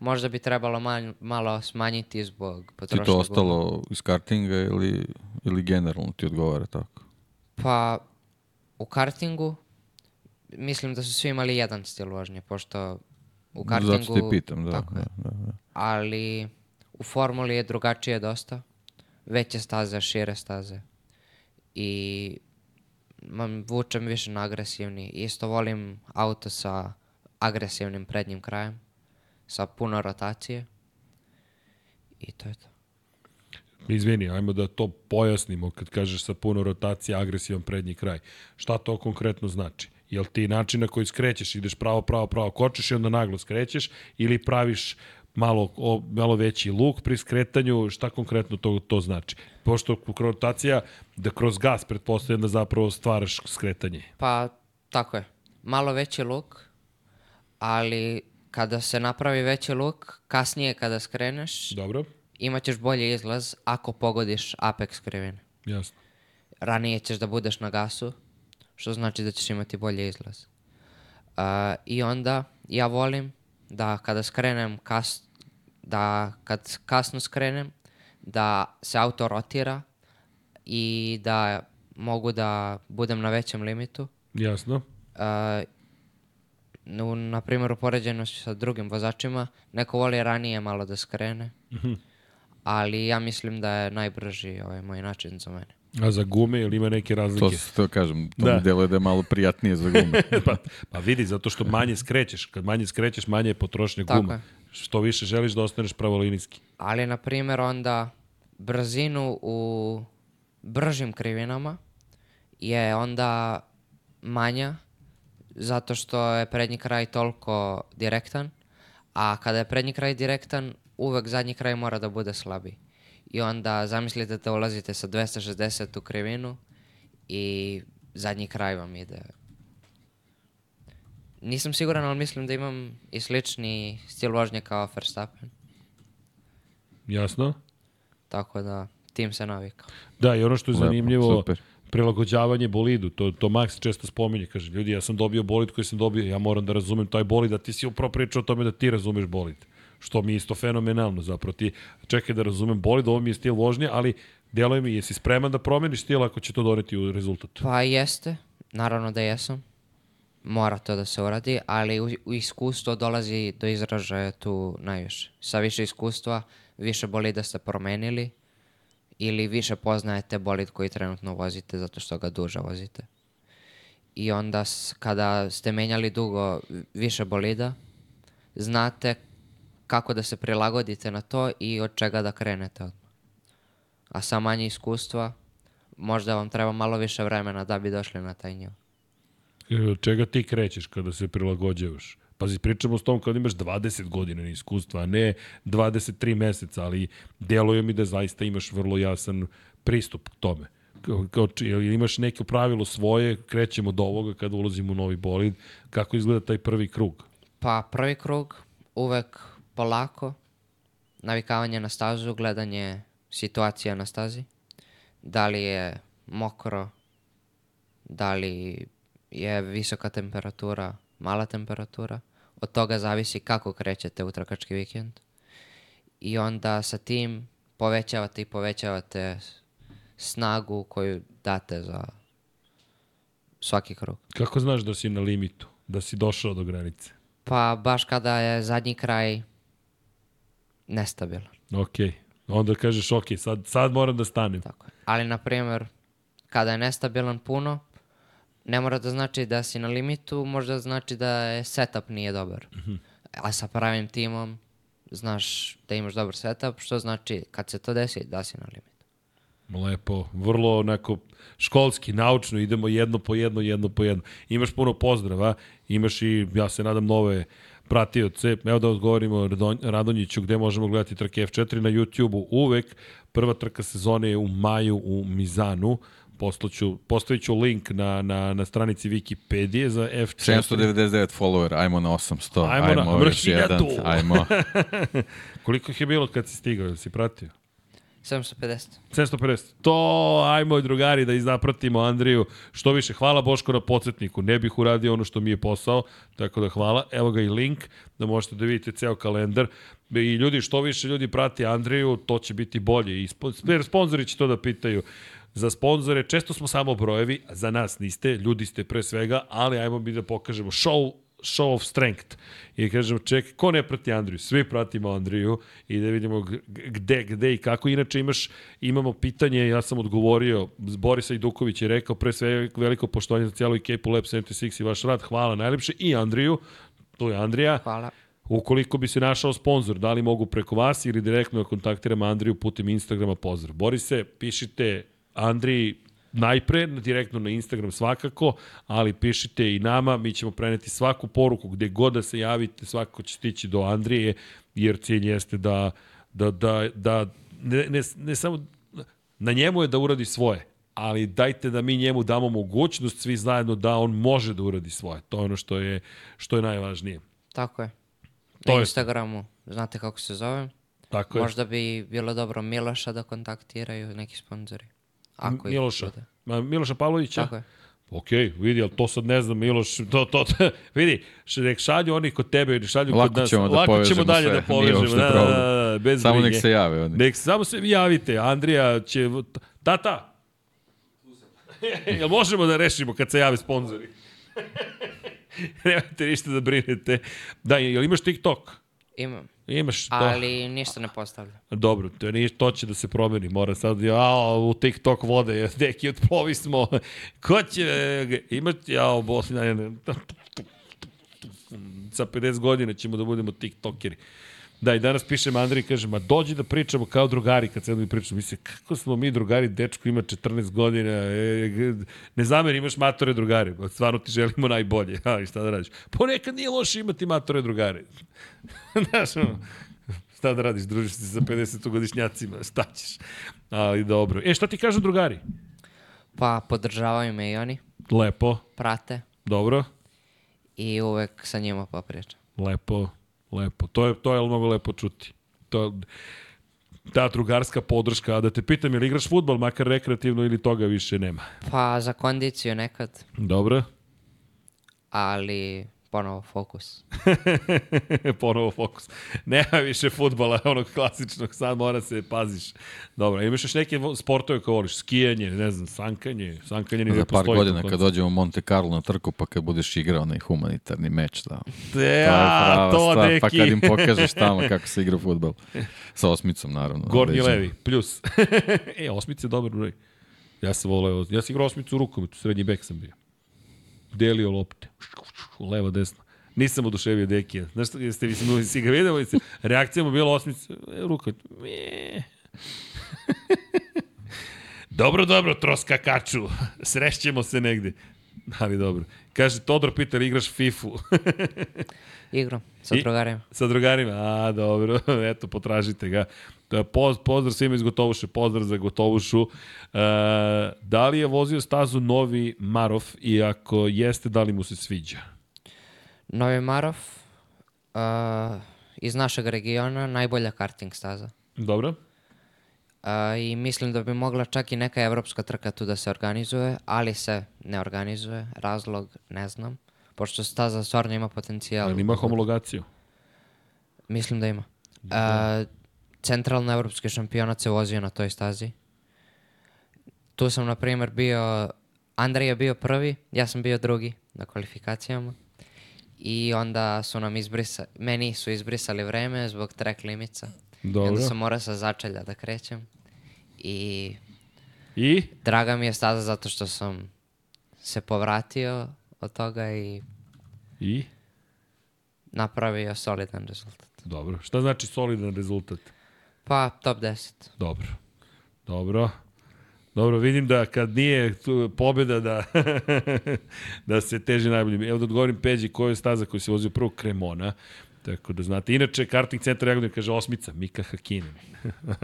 [SPEAKER 3] možda bi trebalo mal, malo smanjiti zbog
[SPEAKER 6] Ti
[SPEAKER 3] potrošnje
[SPEAKER 6] to
[SPEAKER 3] gume.
[SPEAKER 6] ostalo iz kartinga ili, ili generalno ti odgovara tako?
[SPEAKER 3] Pa, u kartingu, mislim da su svi imali jedan stil vožnje, pošto u kartingu...
[SPEAKER 6] Zato te pitam, da.
[SPEAKER 3] Tako
[SPEAKER 6] da,
[SPEAKER 3] je.
[SPEAKER 6] da, da.
[SPEAKER 3] ali u formuli je drugačije dosta. Veće staze, šire staze. I mam, vučem više na agresivni. Isto volim auto sa agresivnim prednjim krajem, sa puno rotacije. I to je to.
[SPEAKER 2] Izvini, ajmo da to pojasnimo kad kažeš sa puno rotacije, agresivan prednji kraj. Šta to konkretno znači? Jel ti način na koji skrećeš, ideš pravo, pravo, pravo, kočeš i onda naglo skrećeš ili praviš malo, o, malo veći luk pri skretanju, šta konkretno to, to znači? Pošto rotacija, da kroz gas pretpostavljam da zapravo stvaraš skretanje.
[SPEAKER 3] Pa, tako je. Malo veći luk, ali kada se napravi veći luk, kasnije kada skreneš,
[SPEAKER 2] Dobro?
[SPEAKER 3] imat ćeš bolji izlaz ako pogodiš apex krivine.
[SPEAKER 2] Jasno.
[SPEAKER 3] ranije ćeš da budeš na gasu, što znači da ćeš imati bolji izlaz. Uh, I onda ja volim da kada skrenem kas, da kad kasno skrenem, da se auto rotira i da mogu da budem na većem limitu.
[SPEAKER 2] Jasno.
[SPEAKER 3] Uh, u, na primjer, u poređenju sa drugim vozačima, neko voli ranije malo da skrene, ali ja mislim da je najbrži ovaj moj način za mene.
[SPEAKER 2] A za gume ili ima neke
[SPEAKER 6] To,
[SPEAKER 2] razlike?
[SPEAKER 6] s- to kažem, to
[SPEAKER 2] Da.
[SPEAKER 6] mi deluje da je malo prijatnije za gume. <laughs>
[SPEAKER 2] pa, pa vidi, zato što manje skrećeš. Kad manje skrećeš, manje je potrošnja
[SPEAKER 3] Tako
[SPEAKER 2] guma.
[SPEAKER 3] je.
[SPEAKER 2] Što više želiš da ostaneš pravolinijski.
[SPEAKER 3] Ali, na primjer, onda brzinu u bržim krivinama je onda manja zato što je prednji kraj toliko direktan, a kada je prednji kraj direktan, uvek zadnji kraj mora da bude slabiji. I onda zamislite da ulazite sa 260 u krivinu i zadnji kraj vam ide. Nisam siguran, ali mislim da imam i slični stil vožnje kao Verstappen.
[SPEAKER 2] Jasno?
[SPEAKER 3] Tako da, tim se navikao.
[SPEAKER 2] Da, i ono što je
[SPEAKER 6] Lepo,
[SPEAKER 2] zanimljivo,
[SPEAKER 6] super.
[SPEAKER 2] prilagođavanje bolidu, to, to Max često spominje, kaže, ljudi, ja sam dobio bolid koji sam dobio, ja moram da razumem taj bolid, a ti si upravo pričao o tome da ti razumeš bolid. Što mi je isto fenomenalno, zapravo ti čekaj da razumem bolid, ovo mi je stil vožnje, ali deluje mi, jesi spreman da promeniš stil ako će to doneti u rezultat?
[SPEAKER 3] Pa jeste, naravno da jesam. Mora to da se uradi, ali u, u iskustvo dolazi do izražaja tu najviše. Sa više iskustva, više bolida ste promenili ili više poznajete bolid koji trenutno vozite zato što ga duže vozite. I onda kada ste menjali dugo više bolida, znate kako da se prilagodite na to i od čega da krenete odmah. A sa manje iskustva, možda vam treba malo više vremena da bi došli na taj nivo.
[SPEAKER 2] E, Od čega ti krećeš kada se prilagođavaš? Pazi, pričamo s tom kad imaš 20 godina iskustva, a ne 23 meseca, ali deluje mi da zaista imaš vrlo jasan pristup tome. Kao, jel imaš neko pravilo svoje, krećemo do ovoga kada ulazimo u novi bolid, kako izgleda taj prvi krug?
[SPEAKER 3] Pa prvi krug, uvek polako, navikavanje na stazu, gledanje situacija na stazi. Da li je mokro, da li je visoka temperatura, mala temperatura. Od toga zavisi kako krećete u trkački vikend. I onda sa tim povećavate i povećavate snagu koju date za svaki krug.
[SPEAKER 2] Kako znaš da si na limitu, da si došao do granice?
[SPEAKER 3] Pa baš kada je zadnji kraj nestabilan.
[SPEAKER 2] Ok, onda kažeš ok, sad, sad moram da stanem.
[SPEAKER 3] Tako je. Ali, na primjer, kada je nestabilan puno, ne mora da znači da si na limitu, možda znači da je setup nije dobar. A sa pravim timom znaš da imaš dobar setup, što znači kad se to desi da si na limitu.
[SPEAKER 2] Lepo, vrlo onako školski, naučno, idemo jedno po jedno, jedno po jedno. Imaš puno pozdrava, imaš i, ja se nadam, nove pratioce. Evo da odgovorimo Radon- Radonjiću gde možemo gledati trke F4 na YouTube-u. Uvek prva trka sezone je u maju u Mizanu. Poslaću, postavit ću link na, na, na stranici Wikipedije za F4.
[SPEAKER 6] 799 follower, ajmo na 800,
[SPEAKER 2] Ajmo
[SPEAKER 6] ajmo,
[SPEAKER 2] na-
[SPEAKER 6] još jedan, ajmo. <laughs>
[SPEAKER 2] Koliko ih je bilo kad si stigao, si pratio?
[SPEAKER 3] 750.
[SPEAKER 2] 750. To, ajmo drugari da izapratimo Andriju. Što više, hvala Boško na podsjetniku. Ne bih uradio ono što mi je posao, tako da hvala. Evo ga i link da možete da vidite ceo kalendar. I ljudi, što više ljudi prati Andriju, to će biti bolje. I sponzori će to da pitaju. Za sponzore često smo samo brojevi, za nas niste, ljudi ste pre svega, ali ajmo mi da pokažemo show show of strength. I kažemo, ček, ko ne prati Andriju? Svi pratimo Andriju i da vidimo gde, gde i kako. Inače imaš, imamo pitanje, ja sam odgovorio, Borisa Iduković je rekao, pre sve veliko poštovanje za cijelu ekipu Lab 76 i vaš rad, hvala najlepše, i Andriju, tu je Andrija.
[SPEAKER 3] Hvala.
[SPEAKER 2] Ukoliko bi se našao sponsor, da li mogu preko vas ili direktno kontaktiram Andriju putem Instagrama, pozdrav. Borise, pišite Andriji najpre, direktno na Instagram svakako, ali pišite i nama, mi ćemo preneti svaku poruku gde god da se javite, svakako će stići do Andrije, jer cilj jeste da, da, da, da ne, ne, ne samo, na njemu je da uradi svoje, ali dajte da mi njemu damo mogućnost svi zajedno da on može da uradi svoje. To je ono što je, što je najvažnije.
[SPEAKER 3] Tako je.
[SPEAKER 2] To
[SPEAKER 3] Na
[SPEAKER 2] je-
[SPEAKER 3] Instagramu, znate kako se zovem.
[SPEAKER 2] Tako je.
[SPEAKER 3] Možda bi bilo dobro Miloša da kontaktiraju neki sponzori. Ako
[SPEAKER 2] Miloša. Ma, Miloša Pavlovića?
[SPEAKER 3] Tako je.
[SPEAKER 2] Ok, vidi, ali to sad ne znam, Miloš, <laughs> to, to, to vidi, nek šalju oni kod tebe, ili šalju
[SPEAKER 6] Lako
[SPEAKER 2] kod nas.
[SPEAKER 6] ćemo da
[SPEAKER 2] Lako ćemo dalje
[SPEAKER 6] sve,
[SPEAKER 2] da povežemo, da, da,
[SPEAKER 6] problem.
[SPEAKER 2] da, da, bez
[SPEAKER 6] Samo
[SPEAKER 2] brige.
[SPEAKER 6] nek se jave oni.
[SPEAKER 2] Nek samo se vi javite, Andrija će... Tata! <laughs> Jel možemo da rešimo kad se jave sponzori? <laughs> Nemojte ništa da brinete. Da, jel imaš TikTok?
[SPEAKER 3] Imam.
[SPEAKER 2] Imaš, da.
[SPEAKER 3] Ali ništa ne postavljam.
[SPEAKER 2] Dobro, to, nije, to će da se promeni, mora sad, ja, u TikTok vode, neki otplovi smo, ko će, e, imati, ja, ne, ne, sa 50 godina ćemo da budemo TikTokeri. Da, i danas pišem Andriji, kaže, ma dođi da pričamo kao drugari, kad se mi pričamo, misle, kako smo mi drugari, dečko ima 14 godina, e, g- ne zameri, imaš matore drugare, pa stvarno ti želimo najbolje, <laughs> ali šta da radiš? Ponekad nije loše imati matore drugare. <laughs> Znaš, ono, šta da radiš, družiš se sa 50-godišnjacima, šta ćeš? Ali dobro. E, šta ti kažu drugari?
[SPEAKER 3] Pa podržavaju me i oni,
[SPEAKER 2] Lepo,
[SPEAKER 3] prate
[SPEAKER 2] dobro,
[SPEAKER 3] i uvek sa njima popričam.
[SPEAKER 2] lepo, lepo. To je, to je mnogo lepo čuti. To ta drugarska podrška, a da te pitam, je li igraš futbol, makar rekreativno ili toga više nema?
[SPEAKER 3] Pa za kondiciju nekad,
[SPEAKER 2] Dobro.
[SPEAKER 3] ali ponovo fokus. <laughs>
[SPEAKER 2] Ponovo fokus. Nema više futbala, onog klasičnog, sad mora se paziš. Dobro, imaš još neke sportove koje voliš? Skijanje, ne znam, sankanje, sankanje ni
[SPEAKER 6] Za par
[SPEAKER 2] postoji.
[SPEAKER 6] godina kad
[SPEAKER 2] nas.
[SPEAKER 6] dođemo u Monte Carlo na trku, pa kad budeš igrao onaj humanitarni meč, da.
[SPEAKER 2] Te,
[SPEAKER 6] To je
[SPEAKER 2] a,
[SPEAKER 6] prava
[SPEAKER 2] to,
[SPEAKER 6] stvar,
[SPEAKER 2] deki.
[SPEAKER 6] pa kad im pokažeš tamo <laughs> kako se igra futbol. Sa osmicom, naravno.
[SPEAKER 2] Gornji
[SPEAKER 6] Leđima.
[SPEAKER 2] levi, plus. <laughs> e, osmica je dobar broj. Ja sam voleo, ja sam igrao osmicu u rukometu, srednji bek sam bio. Delio lopte. Levo, desno. Nisam oduševio Dekija. Znaš što, jeste vi <laughs> si, ga vidio? Jeste, reakcija mu bila osmica, e, rukomet. Mje. <laughs> dobro, dobro, troskakaču. <laughs> Srešćemo se negde. <laughs> Ali dobro. Kaže, Todor ili igraš FIFA-u? <laughs>
[SPEAKER 3] Igram sa
[SPEAKER 2] I-
[SPEAKER 3] drugarima.
[SPEAKER 2] Sa drugarima, a dobro, <laughs> eto, potražite ga. Poz, pozdrav svima iz Gotovuše, pozdrav za Gotovušu. E, da li je vozio stazu novi Marov i ako jeste, da li mu se sviđa?
[SPEAKER 3] Novi Marov, uh, iz našeg regiona, najbolja karting staza.
[SPEAKER 2] Dobro.
[SPEAKER 3] I mislim da bi mogla čak i neka evropska trka tu da se organizuje, ali se ne organizuje. Razlog ne znam. Pošto staza stvarno ima potencijal.
[SPEAKER 2] Ali ima homologaciju.
[SPEAKER 3] Mislim da ima. Uh, centralno evropski šampionat se vozio na toj stazi. Tu sam, na primjer, bio... Andrej je bio prvi, ja sam bio drugi na kvalifikacijama. I onda su nam izbrisali, meni su izbrisali vreme zbog track limica. I
[SPEAKER 2] Dobro.
[SPEAKER 3] onda sam morao sa začelja da krećem. I
[SPEAKER 2] I?
[SPEAKER 3] draga mi je staza zato što sam se povratio od toga i
[SPEAKER 2] I?
[SPEAKER 3] napravio solidan rezultat.
[SPEAKER 2] Dobro. Šta znači solidan rezultat?
[SPEAKER 3] Pa, top 10.
[SPEAKER 2] Dobro. Dobro. Dobro, vidim da kad nije tu pobjeda da, <laughs> da se teži najbolji. Evo da odgovorim Peđi koja je staza koju se vozio prvo Kremona. Tako da znate. Inače, karting centar Jagodina kaže osmica, Mika Hakinen.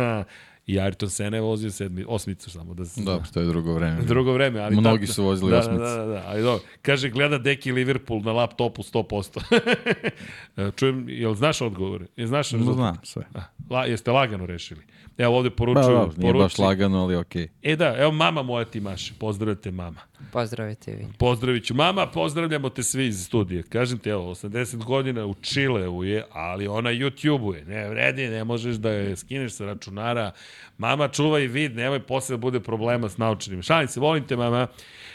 [SPEAKER 2] <laughs> I Ayrton Senna je vozio sedmi, osmicu samo. Da se zna.
[SPEAKER 6] Dobro, to je drugo vreme.
[SPEAKER 2] Drugo vreme, ali
[SPEAKER 6] Mnogi
[SPEAKER 2] tako-
[SPEAKER 6] su vozili
[SPEAKER 2] da,
[SPEAKER 6] osmice.
[SPEAKER 2] Da, da, da, ali dobro. Kaže, gleda Deki Liverpool na laptopu 100%. <laughs> E, Čujem, jel znaš odgovore? Jel znaš
[SPEAKER 6] No, znam sve.
[SPEAKER 2] La, jeste lagano rešili? Evo ovde
[SPEAKER 6] Ba,
[SPEAKER 2] poručuju.
[SPEAKER 6] da, nije baš
[SPEAKER 2] poručuju-
[SPEAKER 6] lagano, ali okej.
[SPEAKER 2] E da, evo mama moja ti maše. Pozdravite mama.
[SPEAKER 3] Pozdravite vi.
[SPEAKER 2] Pozdravit ću. Mama, pozdravljamo te svi iz studija. Kažem ti, evo, 80 godina u Čileu je, ali ona YouTube-uje. Ne vredi, ne možeš da je skineš sa računara. Mama, čuvaj vid, nemoj posle da bude problema s naučenim. Šalim se, volim te, mama.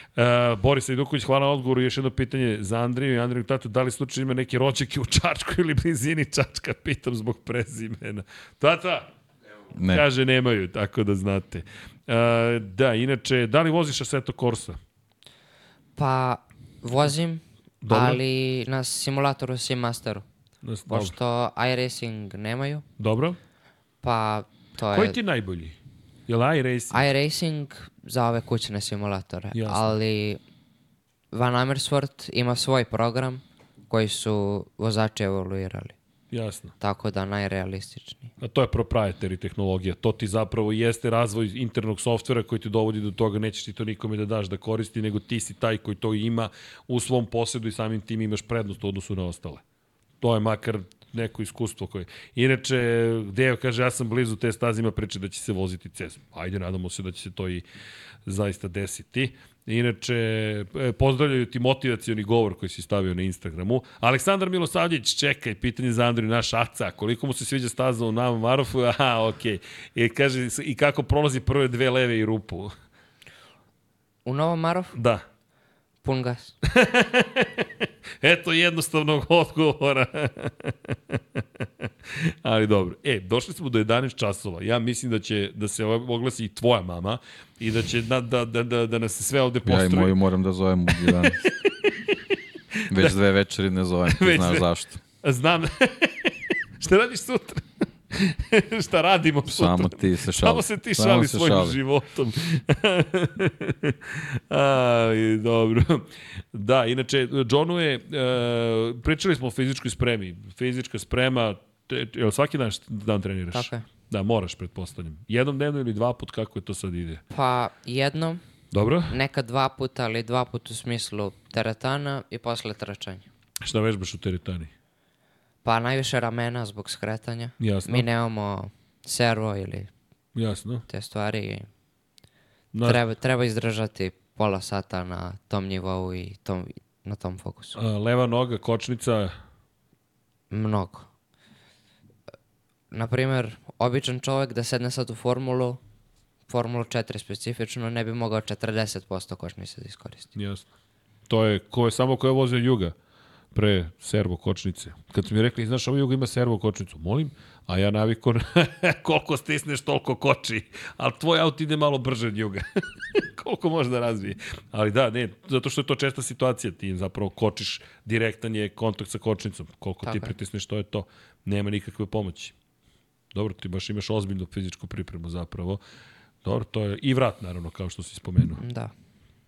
[SPEAKER 2] Uh, Boris Ajduković, hvala na odgovoru. Još jedno pitanje za Andriju i Andriju Tatu. Da li slučajno ima neki ročeki u Čačku ili blizini Čačka? Pitam zbog prezimena. Tata,
[SPEAKER 6] Ne.
[SPEAKER 2] kaže nemaju, tako da znate. Uh, da, inače, da li voziš Assetto Corsa?
[SPEAKER 3] Pa, vozim,
[SPEAKER 2] Dobro.
[SPEAKER 3] ali na simulatoru Seamasteru.
[SPEAKER 2] Dobro.
[SPEAKER 3] Pošto iRacing nemaju,
[SPEAKER 2] Dobro.
[SPEAKER 3] pa to je...
[SPEAKER 2] Koji ti najbolji? Je li iRacing?
[SPEAKER 3] iRacing za ove kućne simulatore,
[SPEAKER 2] Jasno.
[SPEAKER 3] ali Van Amersfoort ima svoj program koji su vozači evoluirali.
[SPEAKER 2] Jasno.
[SPEAKER 3] Tako da najrealističniji.
[SPEAKER 2] A to je proprietary tehnologija. To ti zapravo jeste razvoj internog softvera koji ti dovodi do toga, nećeš ti to nikome da daš da koristi, nego ti si taj koji to ima u svom posedu i samim tim imaš prednost u odnosu na ostale. To je makar neko iskustvo koje... Inače, Deo kaže, ja sam blizu te staze, ima priče da će se voziti CES. Ajde, nadamo se da će se to i zaista desiti. Inače, e, pozdravljaju ti motivacioni govor koji si stavio na Instagramu. Aleksandar Milosavljević, čekaj, pitanje za Andriju, naš aca, koliko mu se sviđa staza u Novom Marofu? <laughs> Aha, okej. I kaže, i kako prolazi prve dve leve i rupu?
[SPEAKER 3] U Novom Marofu,
[SPEAKER 2] Da.
[SPEAKER 3] Pun gas. <laughs>
[SPEAKER 2] Eto jednostavnog odgovora. <laughs> Ali dobro. E, došli smo do 11 časova. Ja mislim da će da se oglasi i tvoja mama i da će da, da, da, da, da nas se sve ovde
[SPEAKER 6] Ja i
[SPEAKER 2] postroji.
[SPEAKER 6] moju moram da zovem u 11. <laughs> Već dve večeri ne zovem, ti
[SPEAKER 2] Već
[SPEAKER 6] znaš
[SPEAKER 2] dve.
[SPEAKER 6] zašto.
[SPEAKER 2] Znam. Šta radiš sutra? <laughs> Šta radimo sutra?
[SPEAKER 6] Samo ti se šali.
[SPEAKER 2] Samo se ti
[SPEAKER 6] Samo
[SPEAKER 2] šali
[SPEAKER 6] se
[SPEAKER 2] svojim
[SPEAKER 6] šali.
[SPEAKER 2] životom. <laughs> Aj, dobro. Da, inače, Johnu je, uh, pričali smo o fizičkoj spremi. Fizička sprema, te, jel svaki dan, dan treniraš?
[SPEAKER 3] Tako je.
[SPEAKER 2] Da, moraš, pretpostavljam. Jednom dnevno ili dva put, kako je to sad ide?
[SPEAKER 3] Pa jednom,
[SPEAKER 2] Dobro?
[SPEAKER 3] neka dva puta, ali dva puta u smislu teretana i posle trčanja.
[SPEAKER 2] Šta vežbaš u teretani?
[SPEAKER 3] Pa najviše ramena zbog skretanja.
[SPEAKER 2] Jasno.
[SPEAKER 3] Mi nemamo servo ili
[SPEAKER 2] Jasno.
[SPEAKER 3] te stvari.
[SPEAKER 2] Na,
[SPEAKER 3] Treba, treba izdržati pola sata na tom nivou i tom, na tom fokusu.
[SPEAKER 2] a, leva noga, kočnica,
[SPEAKER 3] Mnogo. Naprimer, običan čovjek da sedne sad u formulu, formulu 4 specifično, ne bi mogao 40% kočnice da iskoristi.
[SPEAKER 2] Jasno. To je, ko je samo ko je vozio Juga pre servo kočnice. Kad su mi rekli, znaš, ovo Juga ima servo kočnicu, molim, a ja navikon, <laughs> koliko stisneš, toliko koči, ali tvoj auto ide malo brže od Juga. <laughs> koliko može da razvije. Ali da, ne, zato što je to česta situacija, ti zapravo kočiš, direktan je kontakt sa kočnicom. Koliko
[SPEAKER 3] Tako
[SPEAKER 2] ti
[SPEAKER 3] je.
[SPEAKER 2] pritisneš, to je to. Nema nikakve pomoći. Dobro, ti baš imaš ozbiljnu fizičku pripremu zapravo. Dobro, to je i vrat, naravno, kao što si spomenuo.
[SPEAKER 3] Da.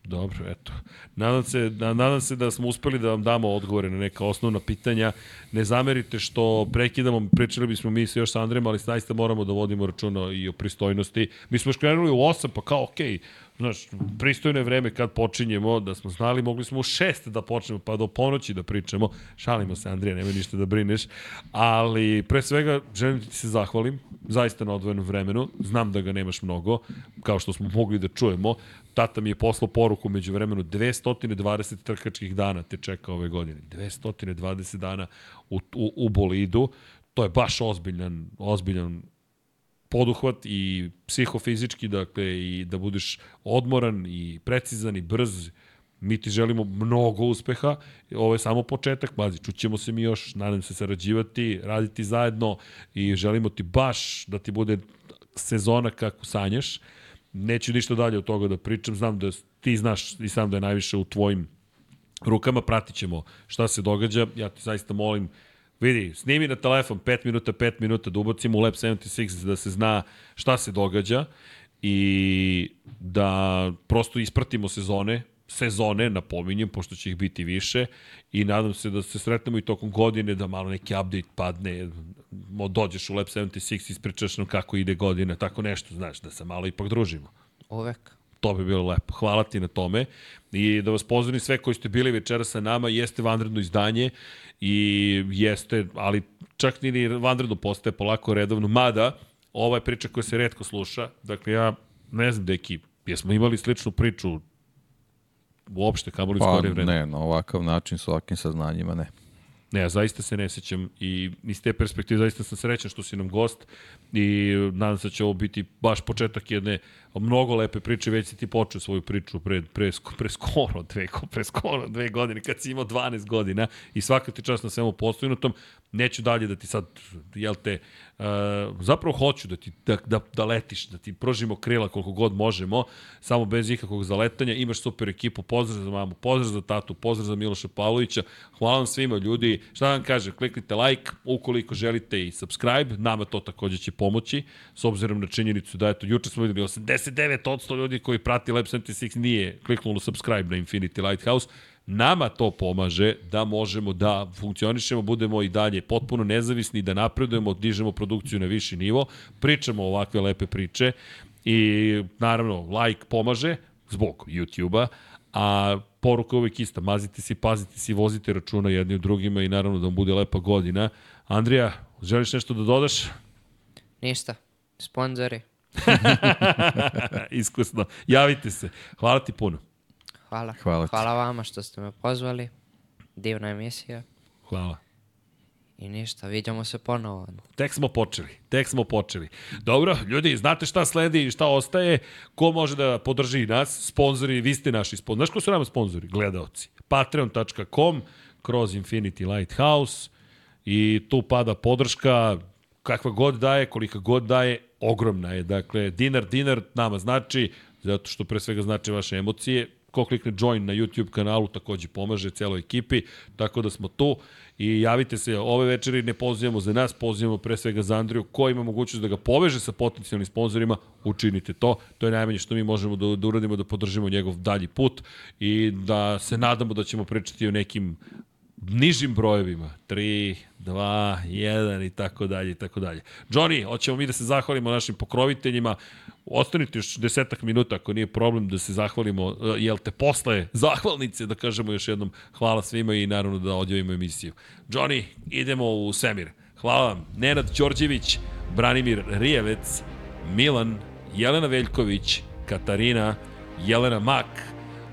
[SPEAKER 2] Dobro, eto. Nadam se, na, nadam se da smo uspeli da vam damo odgovore na neka osnovna pitanja. Ne zamerite što prekidamo, pričali bismo mi se još sa Andrejem, ali zaista moramo da vodimo računa i o pristojnosti. Mi smo još krenuli u 8, pa kao, okej, znaš, pristojno je vreme kad počinjemo, da smo znali, mogli smo u 6 da počnemo, pa do ponoći da pričamo. Šalimo se, Andrija, nema ništa da brineš. Ali, pre svega, želim da ti se zahvalim, zaista na odvojenom vremenu. Znam da ga nemaš mnogo, kao što smo mogli da čujemo. Tata mi je poslao poruku među vremenu 220 trkačkih dana te čeka ove godine. 220 dana u, u, u bolidu. To je baš ozbiljan, ozbiljan poduhvat i psihofizički, dakle, i da budeš odmoran i precizan i brz. Mi ti želimo mnogo uspeha. Ovo je samo početak, pazi, čućemo se mi još, nadam se sarađivati, raditi zajedno i želimo ti baš da ti bude sezona kako sanjaš. Neću ništa dalje od toga da pričam, znam da ti znaš i sam da je najviše u tvojim rukama, pratit ćemo šta se događa. Ja ti zaista molim, vidi, snimi na telefon 5 minuta, 5 minuta, da ubacimo u Lab 76 da se zna šta se događa i da prosto ispratimo sezone, sezone, napominjem, pošto će ih biti više i nadam se da se sretnemo i tokom godine, da malo neki update padne, dođeš u Lab 76 i ispričaš nam kako ide godina, tako nešto, znaš, da se malo ipak družimo.
[SPEAKER 3] Uvek.
[SPEAKER 2] To bi bilo lepo. Hvala ti na tome. I da vas pozdravim sve koji ste bili večera sa nama, jeste vanredno izdanje i jeste, ali čak ni vanredno postaje polako redovno, mada ova je priča koja se redko sluša, dakle ja ne znam, deki, jesmo imali sličnu priču uopšte, kamo li
[SPEAKER 6] Pa
[SPEAKER 2] skorije vreme?
[SPEAKER 6] ne, na ovakav način, s ovakvim saznanjima ne.
[SPEAKER 2] Ne, ja zaista se ne sećam i iz te perspektive zaista sam srećan što si nam gost i nadam se da će ovo biti baš početak jedne mnogo lepe priče, već si ti počeo svoju priču pre, pre, pre skoro dve, pre skoro dve godine, kad si imao 12 godina i svaka ti čast na svemu postojinutom, neću dalje da ti sad, jel te, uh, zapravo hoću da ti da, da, da letiš, da ti prožimo krila koliko god možemo, samo bez ikakvog zaletanja, imaš super ekipu, pozdrav za mamu, pozdrav za tatu, pozdrav za Miloša Pavlovića, hvala vam svima ljudi, šta vam kažem, kliknite like, ukoliko želite i subscribe, nama to takođe će pomoći, s obzirom na činjenicu da eto, juče smo videli 89% ljudi koji prati Lab 76 nije kliknulo subscribe na Infinity Lighthouse, nama to pomaže da možemo da funkcionišemo, budemo i dalje potpuno nezavisni, da napredujemo, dižemo produkciju na viši nivo, pričamo ovakve lepe priče i naravno like pomaže zbog YouTube-a, a poruka je uvijek ista, mazite se, pazite se, vozite računa jedni u drugima i naravno da vam bude lepa godina. Andrija, želiš nešto da dodaš?
[SPEAKER 3] Ništa. Sponzori. <laughs>
[SPEAKER 2] Iskusno. Javite se. Hvala ti puno.
[SPEAKER 3] Hvala.
[SPEAKER 6] Hvala ti.
[SPEAKER 3] Hvala vama što ste me pozvali. Divna emisija.
[SPEAKER 2] Hvala.
[SPEAKER 3] I ništa, vidimo se ponovo.
[SPEAKER 2] Tek smo počeli, tek smo počeli. Dobro, ljudi, znate šta sledi i šta ostaje? Ko može da podrži nas? Sponzori, vi ste naši sponzori. Znaš ko su nama sponzori? Gledaoci. Patreon.com kroz Infinity Lighthouse i tu pada podrška kakva god daje, kolika god daje, ogromna je. Dakle, dinar, dinar nama znači, zato što pre svega znači vaše emocije, ko klikne join na YouTube kanalu takođe pomaže celoj ekipi, tako da smo tu i javite se ove večeri, ne pozivamo za nas, pozivamo pre svega za Andriju, ko ima mogućnost da ga poveže sa potencijalnim sponsorima, učinite to. To je najmanje što mi možemo da, da uradimo, da podržimo njegov dalji put i da se nadamo da ćemo pričati o nekim nižim brojevima. 3, 2, 1 i tako dalje i tako dalje. Johnny, hoćemo mi da se zahvalimo našim pokroviteljima. Ostanite još desetak minuta ako nije problem da se zahvalimo, uh, jel te posle zahvalnice da kažemo još jednom hvala svima i naravno da odjavimo emisiju. Johnny, idemo u Semir. Hvala vam. Nenad Đorđević, Branimir Rijevec, Milan, Jelena Veljković, Katarina, Jelena Mak,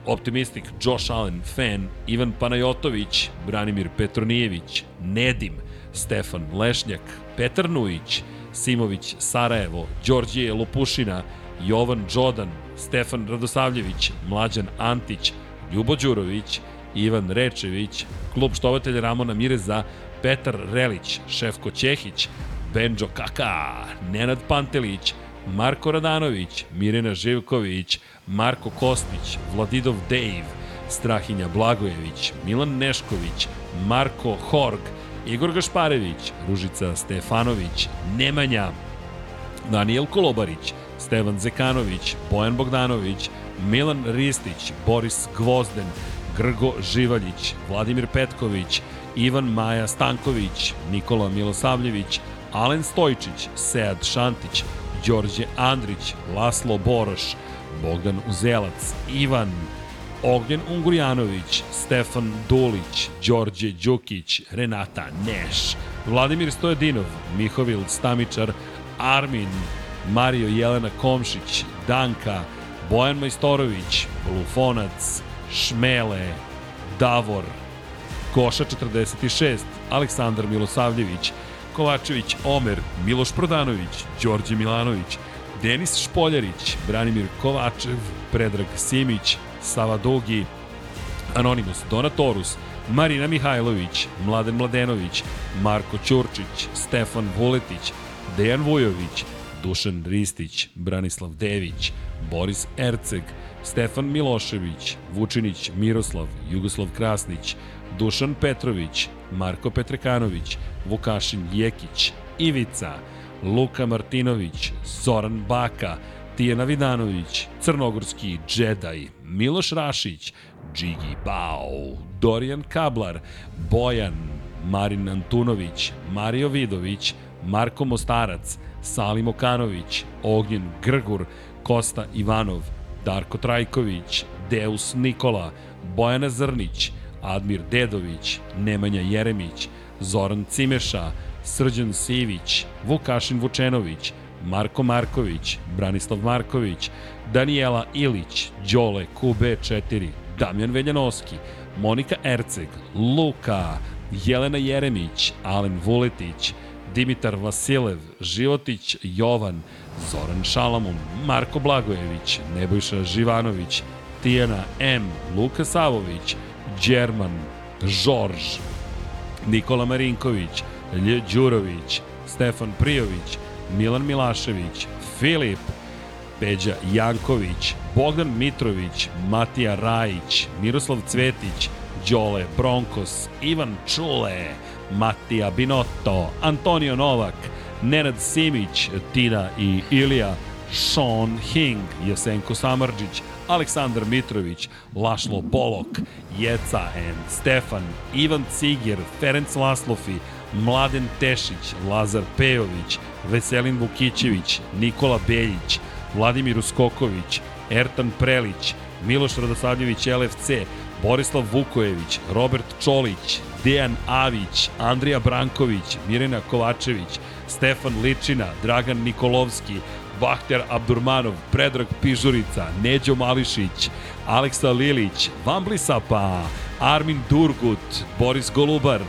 [SPEAKER 2] Optimistik, Josh Allen, Fan, Ivan Panajotović, Branimir Petronijević, Nedim, Stefan Lešnjak, Petar Nujić, Simović, Sarajevo, Đorđije Lopušina, Jovan Đodan, Stefan Radosavljević, Mlađan Antić, Ljubo Đurović, Ivan Rečević, klub štovatelja Ramona Mireza, Petar Relić, Šefko Ćehić, Benđo Kaka, Nenad Pantelić, Marko Radanović, Mirena Živković, Marko Kostić, Vladidov Dave, Strahinja Blagojević, Milan Nešković, Marko Horg, Igor Gašparević, Ružica Stefanović, Nemanja, Daniel Kolobarić, Stevan Zekanović, Bojan Bogdanović, Milan Ristić, Boris Gvozden, Grgo Živaljić, Vladimir Petković, Ivan Maja Stanković, Nikola Milosavljević, Alen Stojčić, Sead Šantić, Đorđe Andrić, Laslo Boroš, Bogdan Uzelac, Ivan, Ognjen Ungurjanović, Stefan Dulić, Đorđe Đukić, Renata Neš, Vladimir Stojedinov, Mihovil Stamičar, Armin, Mario Jelena Komšić, Danka, Bojan Majstorović, Lufonac, Šmele, Davor, Koša 46, Aleksandar Milosavljević, Kovačević Omer, Miloš Prodanović, Đorđe Milanović, Denis Špoljarić, Branimir Kovačev, Predrag Simić, Sava Dugi, Anonimus Donatorus, Marina Mihajlović, Mladen Mladenović, Marko Ćurčić, Stefan Vuletić, Dejan Vujović, Dušan Ristić, Branislav Dević, Boris Erceg, Stefan Milošević, Vučinić Miroslav, Jugoslav Krasnić, Dušan Petrović, Marko Petrekanović, Vukašin Jekić, Ivica, Luka Martinović, Zoran Baka, Tijena Vidanović, Crnogorski Jedi, Miloš Rašić, Džigi Bao, Dorijan Kablar, Bojan, Marin Antunović, Mario Vidović, Marko Mostarac, Salim Okanović, Ognjen Grgur, Kosta Ivanov, Darko Trajković, Deus Nikola, Bojana Zrnić, Admir Dedović, Nemanja Jeremić, Zoran Cimeša, Srđan Sivić, Vukašin Vučenović, Marko Marković, Branislav Marković, Daniela Ilić, Đole QB4, Damjan Veljanoski, Monika Erceg, Luka, Jelena Jeremić, Alen Vuletić, Dimitar Vasilev, Životić Jovan, Zoran Šalamun, Marko Blagojević, Nebojša Živanović, Tijana M, Luka Savović, Đerman, Žorž, Nikola Marinković, Lje Đurović, Stefan Prijović, Milan Milašević, Filip, Peđa Janković, Bogdan Mitrović, Matija Rajić, Miroslav Cvetić, Đole Bronkos, Ivan Čule, Matija Binotto, Antonio Novak, Nenad Simić, Tina i Ilija, Sean Hing, Jesenko Samarđić, Aleksandar Mitrović, Lašlo Bolok, Jeca N, Stefan, Ivan Cigir, Ferenc Laslofi, Mladen Tešić, Lazar Pejović, Veselin Vukićević, Nikola Beljić, Vladimir Uskoković, Ertan Prelić, Miloš Radosavljević LFC, Borislav Vukojević, Robert Čolić, Dejan Avić, Andrija Branković, Mirena Kovačević, Stefan Ličina, Dragan Nikolovski, Bahter Abdurmanov, Predrag Pižurica, Neđo Mališić, Aleksa Lilić, Vamblisapa, Armin Durgut, Boris Golubar,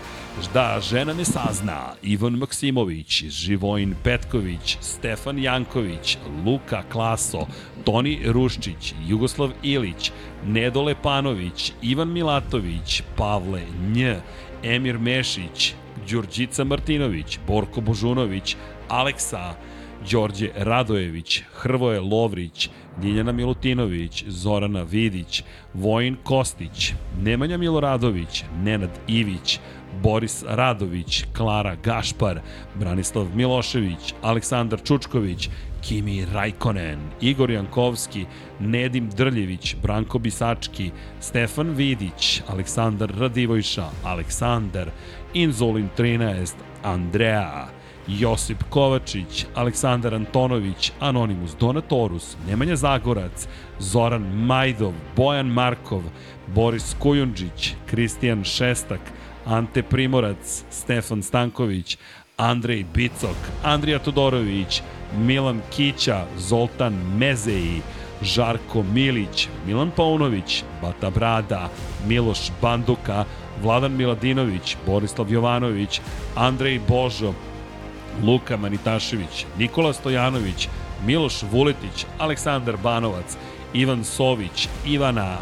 [SPEAKER 2] Da žena ne sazna, Ivan Maksimović, Živojin Petković, Stefan Janković, Luka Klaso, Toni Ruščić, Jugoslav Ilić, Nedo Lepanović, Ivan Milatović, Pavle Nj, Emir Mešić, Đurđica Martinović, Borko Božunović, Aleksa, Đorđe Radojević, Hrvoje Lovrić, Ljiljana Milutinović, Zorana Vidić, Vojin Kostić, Nemanja Miloradović, Nenad Ivić, Boris Radović, Klara Gašpar, Branislav Milošević, Aleksandar Čučković, Kimi Rajkonen, Igor Jankovski, Nedim Drljević, Branko Bisački, Stefan Vidić, Aleksandar Radivojša, Aleksandar, Inzolin 13, Andrea, Josip Kovačić, Aleksandar Antonović, Anonimus Donatorus, Nemanja Zagorac, Zoran Majdov, Bojan Markov, Boris Kujundžić, Kristijan Šestak, Ante Primorac, Stefan Stanković, Andrej Bicok, Andrija Todorović, Milan Kića, Zoltan Mezeji, Žarko Milić, Milan Paunović, Bata Brada, Miloš Banduka, Vladan Miladinović, Borislav Jovanović, Andrej Božo, Luka Manitašević, Nikola Stojanović, Miloš Vuletić, Aleksandar Banovac, Ivan Sović, Ivana,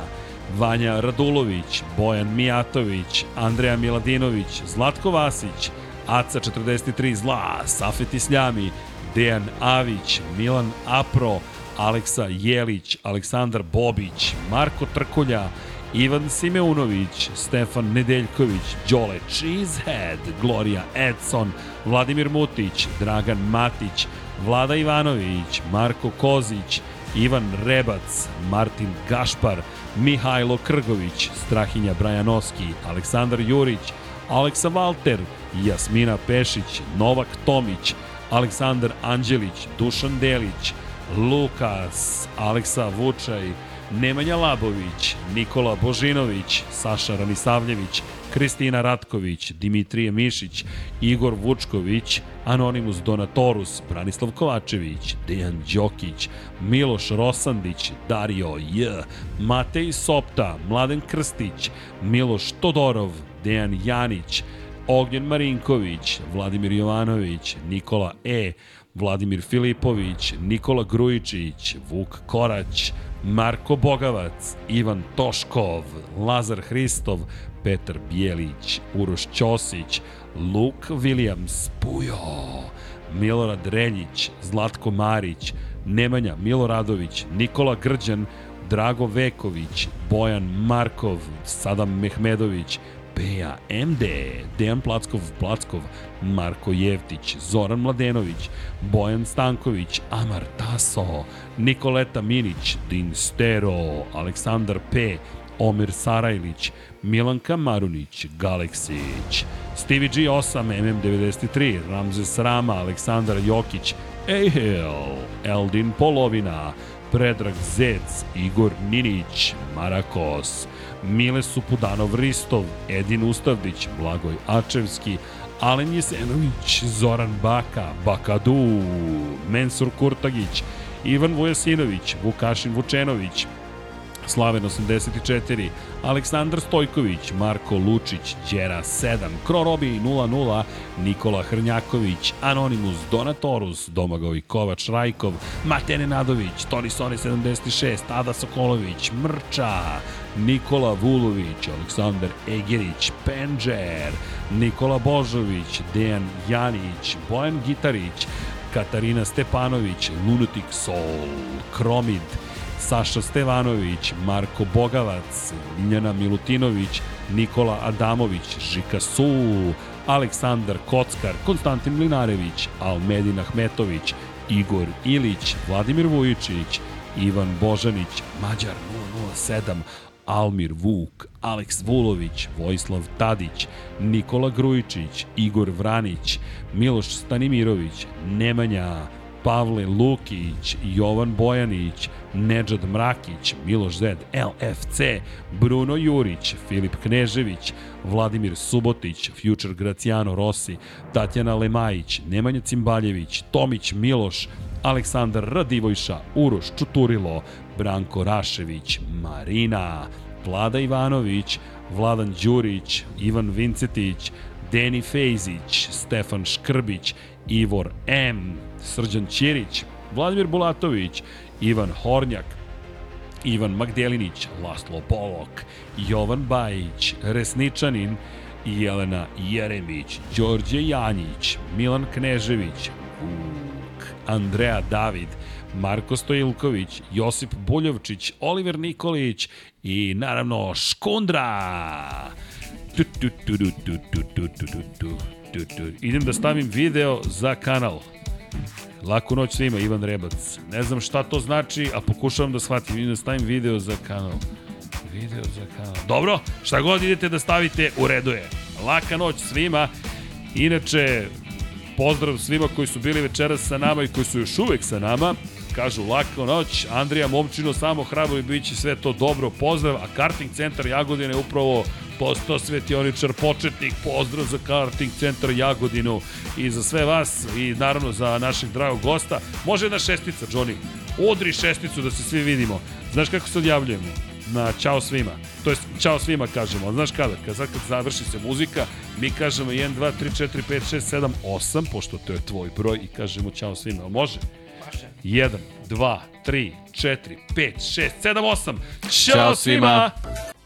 [SPEAKER 2] Vanja Radulović, Bojan Mijatović, Andreja Miladinović, Zlatko Vasić, Aca 43 Zla, Safet Isljami, Dejan Avić, Milan Apro, Aleksa Jelić, Aleksandar Bobić, Marko Trkulja, Ivan Simeunović, Stefan Nedeljković, Đole Cheesehead, Gloria Edson, Vladimir Mutić, Dragan Matić, Vlada Ivanović, Marko Kozić, Ivan Rebac, Martin Gašpar, Mihajlo Krgović, Strahinja Brajanoski, Aleksandar Jurić, Aleksa Valter, Jasmina Pešić, Novak Tomić, Aleksandar Anđelić, Dušan Delić, Lukas, Aleksa Vučaj, Nemanja Labović, Nikola Božinović, Saša Ranisavljević, Kristina Ratković, Dimitrije Mišić, Igor Vučković, Anonimus Donatorus, Branislav Kovačević, Dejan Đokić, Miloš Rosandić, Dario J, Matej Sopta, Mladen Krstić, Miloš Todorov, Dejan Janić, Ognjen Marinković, Vladimir Jovanović, Nikola E, Vladimir Filipović, Nikola Grujičić, Vuk Korać, Marko Bogavac, Ivan Toškov, Lazar Hristov, Petar Bijelić, Uroš Ćosić, Luke Williams, Pujo, Milorad Reljić, Zlatko Marić, Nemanja Miloradović, Nikola Grđan, Drago Veković, Bojan Markov, Sadam Mehmedović, Peja MD, Dejan Plackov Plackov, Marko Jevtić, Zoran Mladenović, Bojan Stanković, Amar Taso, Nikoleta Minić, Din Stero, Aleksandar P, Omer Sarajlić, Milanka Marunić, Galeksić, Stevie G8, MM93, Ramzes Rama, Aleksandar Jokić, Ejhel, Eldin Polovina, Predrag Zec, Igor Ninić, Marakos, Mile Supudanov Ristov, Edin Ustavdić, Blagoj Ačevski, Alen Jesenović, Zoran Baka, Bakadu, Mensur Kurtagić, Ivan Vujasinović, Vukašin Vučenović, Slaven 84, Aleksandar Stojković, Marko Lučić, Đera 7, Krorobi 00, Nikola Hrnjaković, Anonimus, Donatorus, Domagoj Kovač Rajkov, Matene Nadović, Toni Soni 76, Ada Sokolović, Mrča, Nikola Vulović, Aleksandar Egerić, Penđer, Nikola Božović, Dejan Janić, Bojan Gitarić, Katarina Stepanović, Lunatic Soul, Kromid, Saša Stevanović, Marko Bogavac, Ljiljana Milutinović, Nikola Adamović, Žika Su, Aleksandar Kockar, Konstantin Mlinarević, Almedin Ahmetović, Igor Ilić, Vladimir Vujičić, Ivan Božanić, Mađar 007, Almir Vuk, Aleks Vulović, Vojislav Tadić, Nikola Grujičić, Igor Vranić, Miloš Stanimirović, Nemanja, Pavle Lukić, Jovan Bojanić, Nedžad Mrakić, Miloš Zed, LFC, Bruno Jurić, Filip Knežević, Vladimir Subotić, Future Graciano Rossi, Tatjana Lemajić, Nemanja Cimbaljević, Tomić Miloš, Aleksandar Radivojša, Uroš Čuturilo, Branko Rašević, Marina, Vlada Ivanović, Vladan Đurić, Ivan Vincetić, Deni Fejzić, Stefan Škrbić, Ivor M, Srđan Ćirić, Vladimir Bulatović, Ivan Hornjak, Ivan Magdelinić, Laslo Polok, Jovan Bajić, Resničanin, Jelena Jeremić, Đorđe Janjić, Milan Knežević, Vuk, Andreja David, Marko Stojilković, Josip Buljovčić, Oliver Nikolić i naravno Škundra. Tu, tu, tu, tu, tu, tu, tu, tu, tu. Idem da stavim video za kanal. Laku noć svima, Ivan Rebac. Ne znam šta to znači, a pokušavam da shvatim. Idem da stavim video za kanal. Video za kanal. Dobro, šta god idete da stavite, u redu je. Laka noć svima. Inače, pozdrav svima koji su bili večeras sa nama i koji su još uvek sa nama. Kažu lako noć, Andrija Momčino samo hrabro i bit će sve to dobro. Pozdrav, a karting centar Jagodine je upravo postao svetioničar početnik. Pozdrav za karting centar Jagodinu i za sve vas i naravno za našeg dragog gosta. Može jedna šestica, Johnny. Udri šesticu da se svi vidimo. Znaš kako se odjavljujemo? na čao svima. To jest čao svima kažemo. Znaš kada? Kad, sad kad završi se muzika, mi kažemo 1, 2, 3, 4, 5, 6, 7, 8, pošto to je tvoj broj i kažemo čao svima. Može? 1, 2, 3, 4, 5, 6, 7, 8. Ćao,
[SPEAKER 6] Ćao
[SPEAKER 2] svima!
[SPEAKER 6] svima.